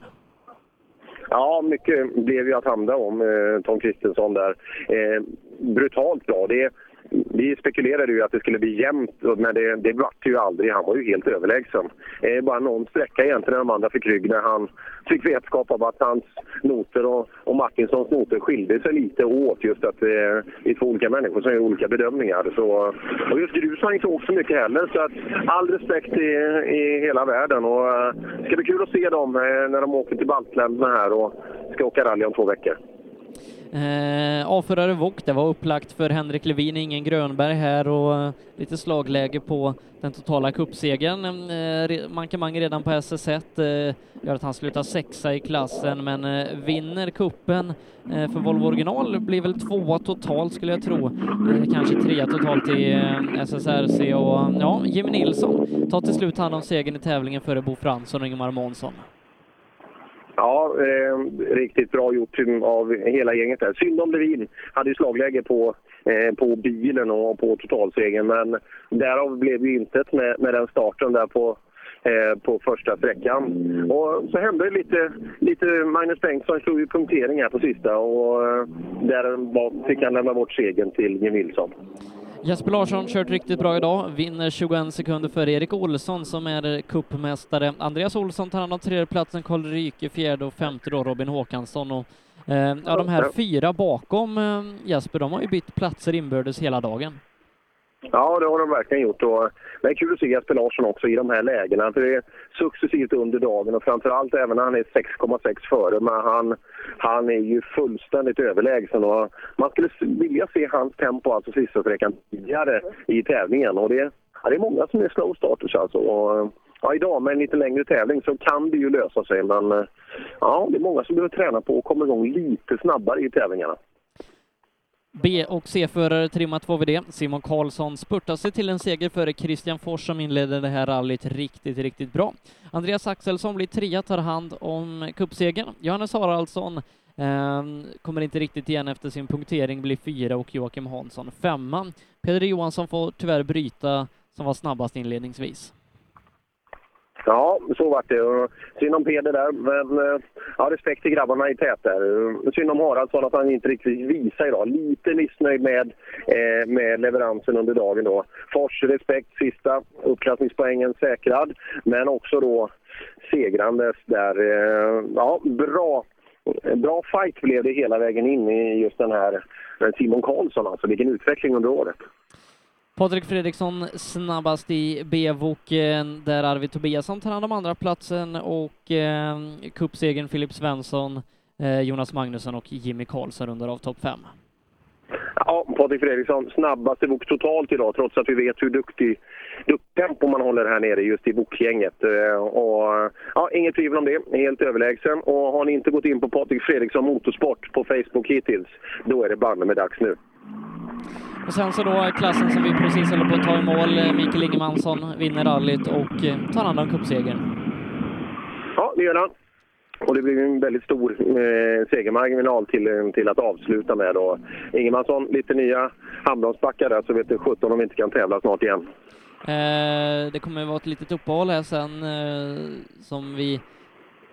Ja, mycket blev ju att handla om eh, Tom Kristensson där. Eh, brutalt bra. Det, vi spekulerade ju att det skulle bli jämnt, men det, det vart det ju aldrig. Han var ju helt överlägsen. Eh, bara någon sträcka egentligen när de andra fick rygg när han fick vetskap om att hans noter och, och Martinssons noter skilde sig lite åt. Just att eh, det är två olika människor som gör olika bedömningar. Så, och just grus har inte åkt så mycket heller, så att all respekt i, i hela världen. Och, eh, det ska bli kul att se dem eh, när de åker till baltländerna här och ska åka rally om två veckor.
Eh, avförare Wok, det var upplagt för Henrik Levin, ingen Grönberg här och eh, lite slagläge på den totala cupsegern. Eh, mankemang redan på SS1 eh, gör att han slutar sexa i klassen men eh, vinner kuppen eh, för Volvo original blir väl tvåa totalt skulle jag tro. Eh, kanske trea totalt i eh, SSRC och ja, Jimmy Nilsson tar till slut hand om segern i tävlingen före Bo Fransson och Ingemar Månsson.
Ja, eh, riktigt bra gjort av hela gänget där. Synd om Levin. Hade ju slagläge på, eh, på bilen och på totalsegern, men därav blev ju intet med, med den starten där på, eh, på första sträckan. Och så hände det lite, lite Magnus Bengtsson slog ju punktering här på sista och eh, där fick han lämna bort segern till Jim Nilsson.
Jesper Larsson kört riktigt bra idag, vinner 21 sekunder före Erik Olsson som är cupmästare. Andreas Olsson tar hand om tredjeplatsen, Karl Ryke fjärde och femte då Robin Håkansson. Och, eh, ja, de här fyra bakom eh, Jesper, de har ju bytt platser inbördes hela dagen.
Ja, det har de verkligen gjort. Och det är kul att se Jesper Larsson också i de här lägena. För det är successivt under dagen och framförallt även när han är 6,6 före. Men han, han är ju fullständigt överlägsen. Och man skulle vilja se hans tempo, alltså sista sträckan, tidigare i tävlingen. Och det, ja, det är många som är slow starters alltså. Och, ja, idag med en lite längre tävling så kan det ju lösa sig. Men eh, ja, det är många som behöver träna på att komma igång lite snabbare i tävlingarna.
B och C-förare trimmat 2VD. Simon Karlsson spurtar sig till en seger före Christian Fors som inledde det här rallyt riktigt, riktigt bra. Andreas Axelsson blir trea, tar hand om cupsegern. Johannes Haraldsson eh, kommer inte riktigt igen efter sin punktering, blir fyra och Joakim Hansson femma. Peder Johansson får tyvärr bryta som var snabbast inledningsvis.
Ja, så vart det. Och Synd om Peder där, men eh, ja, respekt till grabbarna i tät där. Synd om Haraldsson att han inte riktigt visar idag. Lite missnöjd med, eh, med leveransen under dagen då. Fors, respekt, sista uppklassningspoängen säkrad, men också då segrandes där. Eh, ja, bra. Bra fight blev det hela vägen in i just den här eh, Simon Karlsson. Alltså vilken utveckling under året.
Patrik Fredriksson snabbast i B-voken där Arvid Tobiasson tar hand om andra platsen och eh, cupsegern Filip Svensson, eh, Jonas Magnusson och Jimmy Karlsson rundar av topp fem.
Ja, Patrik Fredriksson snabbast i bok totalt idag trots att vi vet hur duktig, duktig tempo man håller här nere just i bokgänget. Eh, och, ja, inget tvivel om det, helt överlägsen. Och har ni inte gått in på Patrik Fredriksson Motorsport på Facebook hittills, då är det banne med dags nu.
Och sen så då klassen som vi precis håller på att ta i mål, eh, Mikael Ingemansson vinner rallyt och eh, tar hand om cupsegern.
Ja, det gör han. Och det blir en väldigt stor eh, segermarginal till, till att avsluta med. Och Ingemansson, lite nya handbromsbackar där, så vet du 17 om vi inte kan tävla snart igen.
Eh, det kommer vara ett litet uppehåll här sen eh, som vi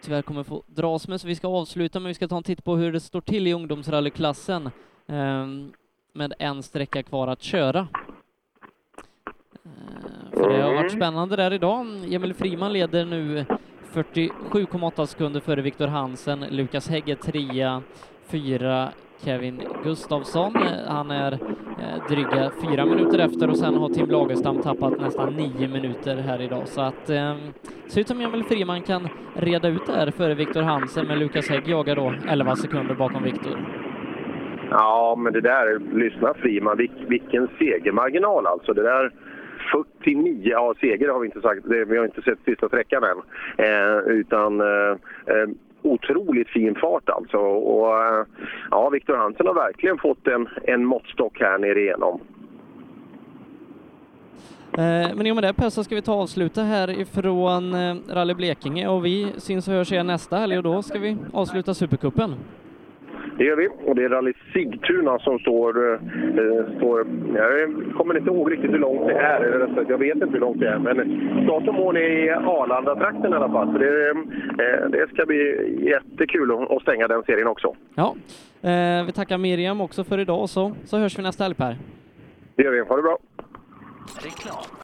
tyvärr kommer få dras med, så vi ska avsluta, men vi ska ta en titt på hur det står till i ungdomsrallyklassen. Eh, med en sträcka kvar att köra. Eh, För det har varit spännande där idag. Emil Friman leder nu 47,8 sekunder före Viktor Hansen. Lukas Hägg är trea, fyra Kevin Gustafsson. Han är eh, dryga fyra minuter efter och sen har Tim Lagerstam tappat nästan nio minuter här idag. Så att eh, ser ut som Emil Friman kan reda ut det här före Viktor Hansen, men Lukas Hägg jagar då 11 sekunder bakom Viktor.
Ja, men det där, lyssna Friman, vil, vilken segermarginal alltså. Det där 49, ja seger har vi inte sagt, det, vi har inte sett sista sträckan än. Eh, utan eh, eh otroligt fin fart alltså. Och, eh, ja, Viktor Hansen har verkligen fått en, en måttstock här nere igenom.
Eh, Men i och med det Per så ska vi ta avsluta här ifrån eh, Rally Blekinge och vi syns och hörs igen nästa helg och då ska vi avsluta Supercupen.
Det gör vi. Och det är Rally Sigtuna som står... Eh, står jag kommer inte ihåg riktigt hur långt det är. eller Jag vet inte hur långt det är. Men start och mål är i Arlanda-trakten i alla fall. Så det, eh, det ska bli jättekul att- stänga den serien också.
Ja, eh, vi tackar Miriam också för idag och så, så hörs vi nästa helg Per.
Det gör vi. Ha det bra!
Reklam.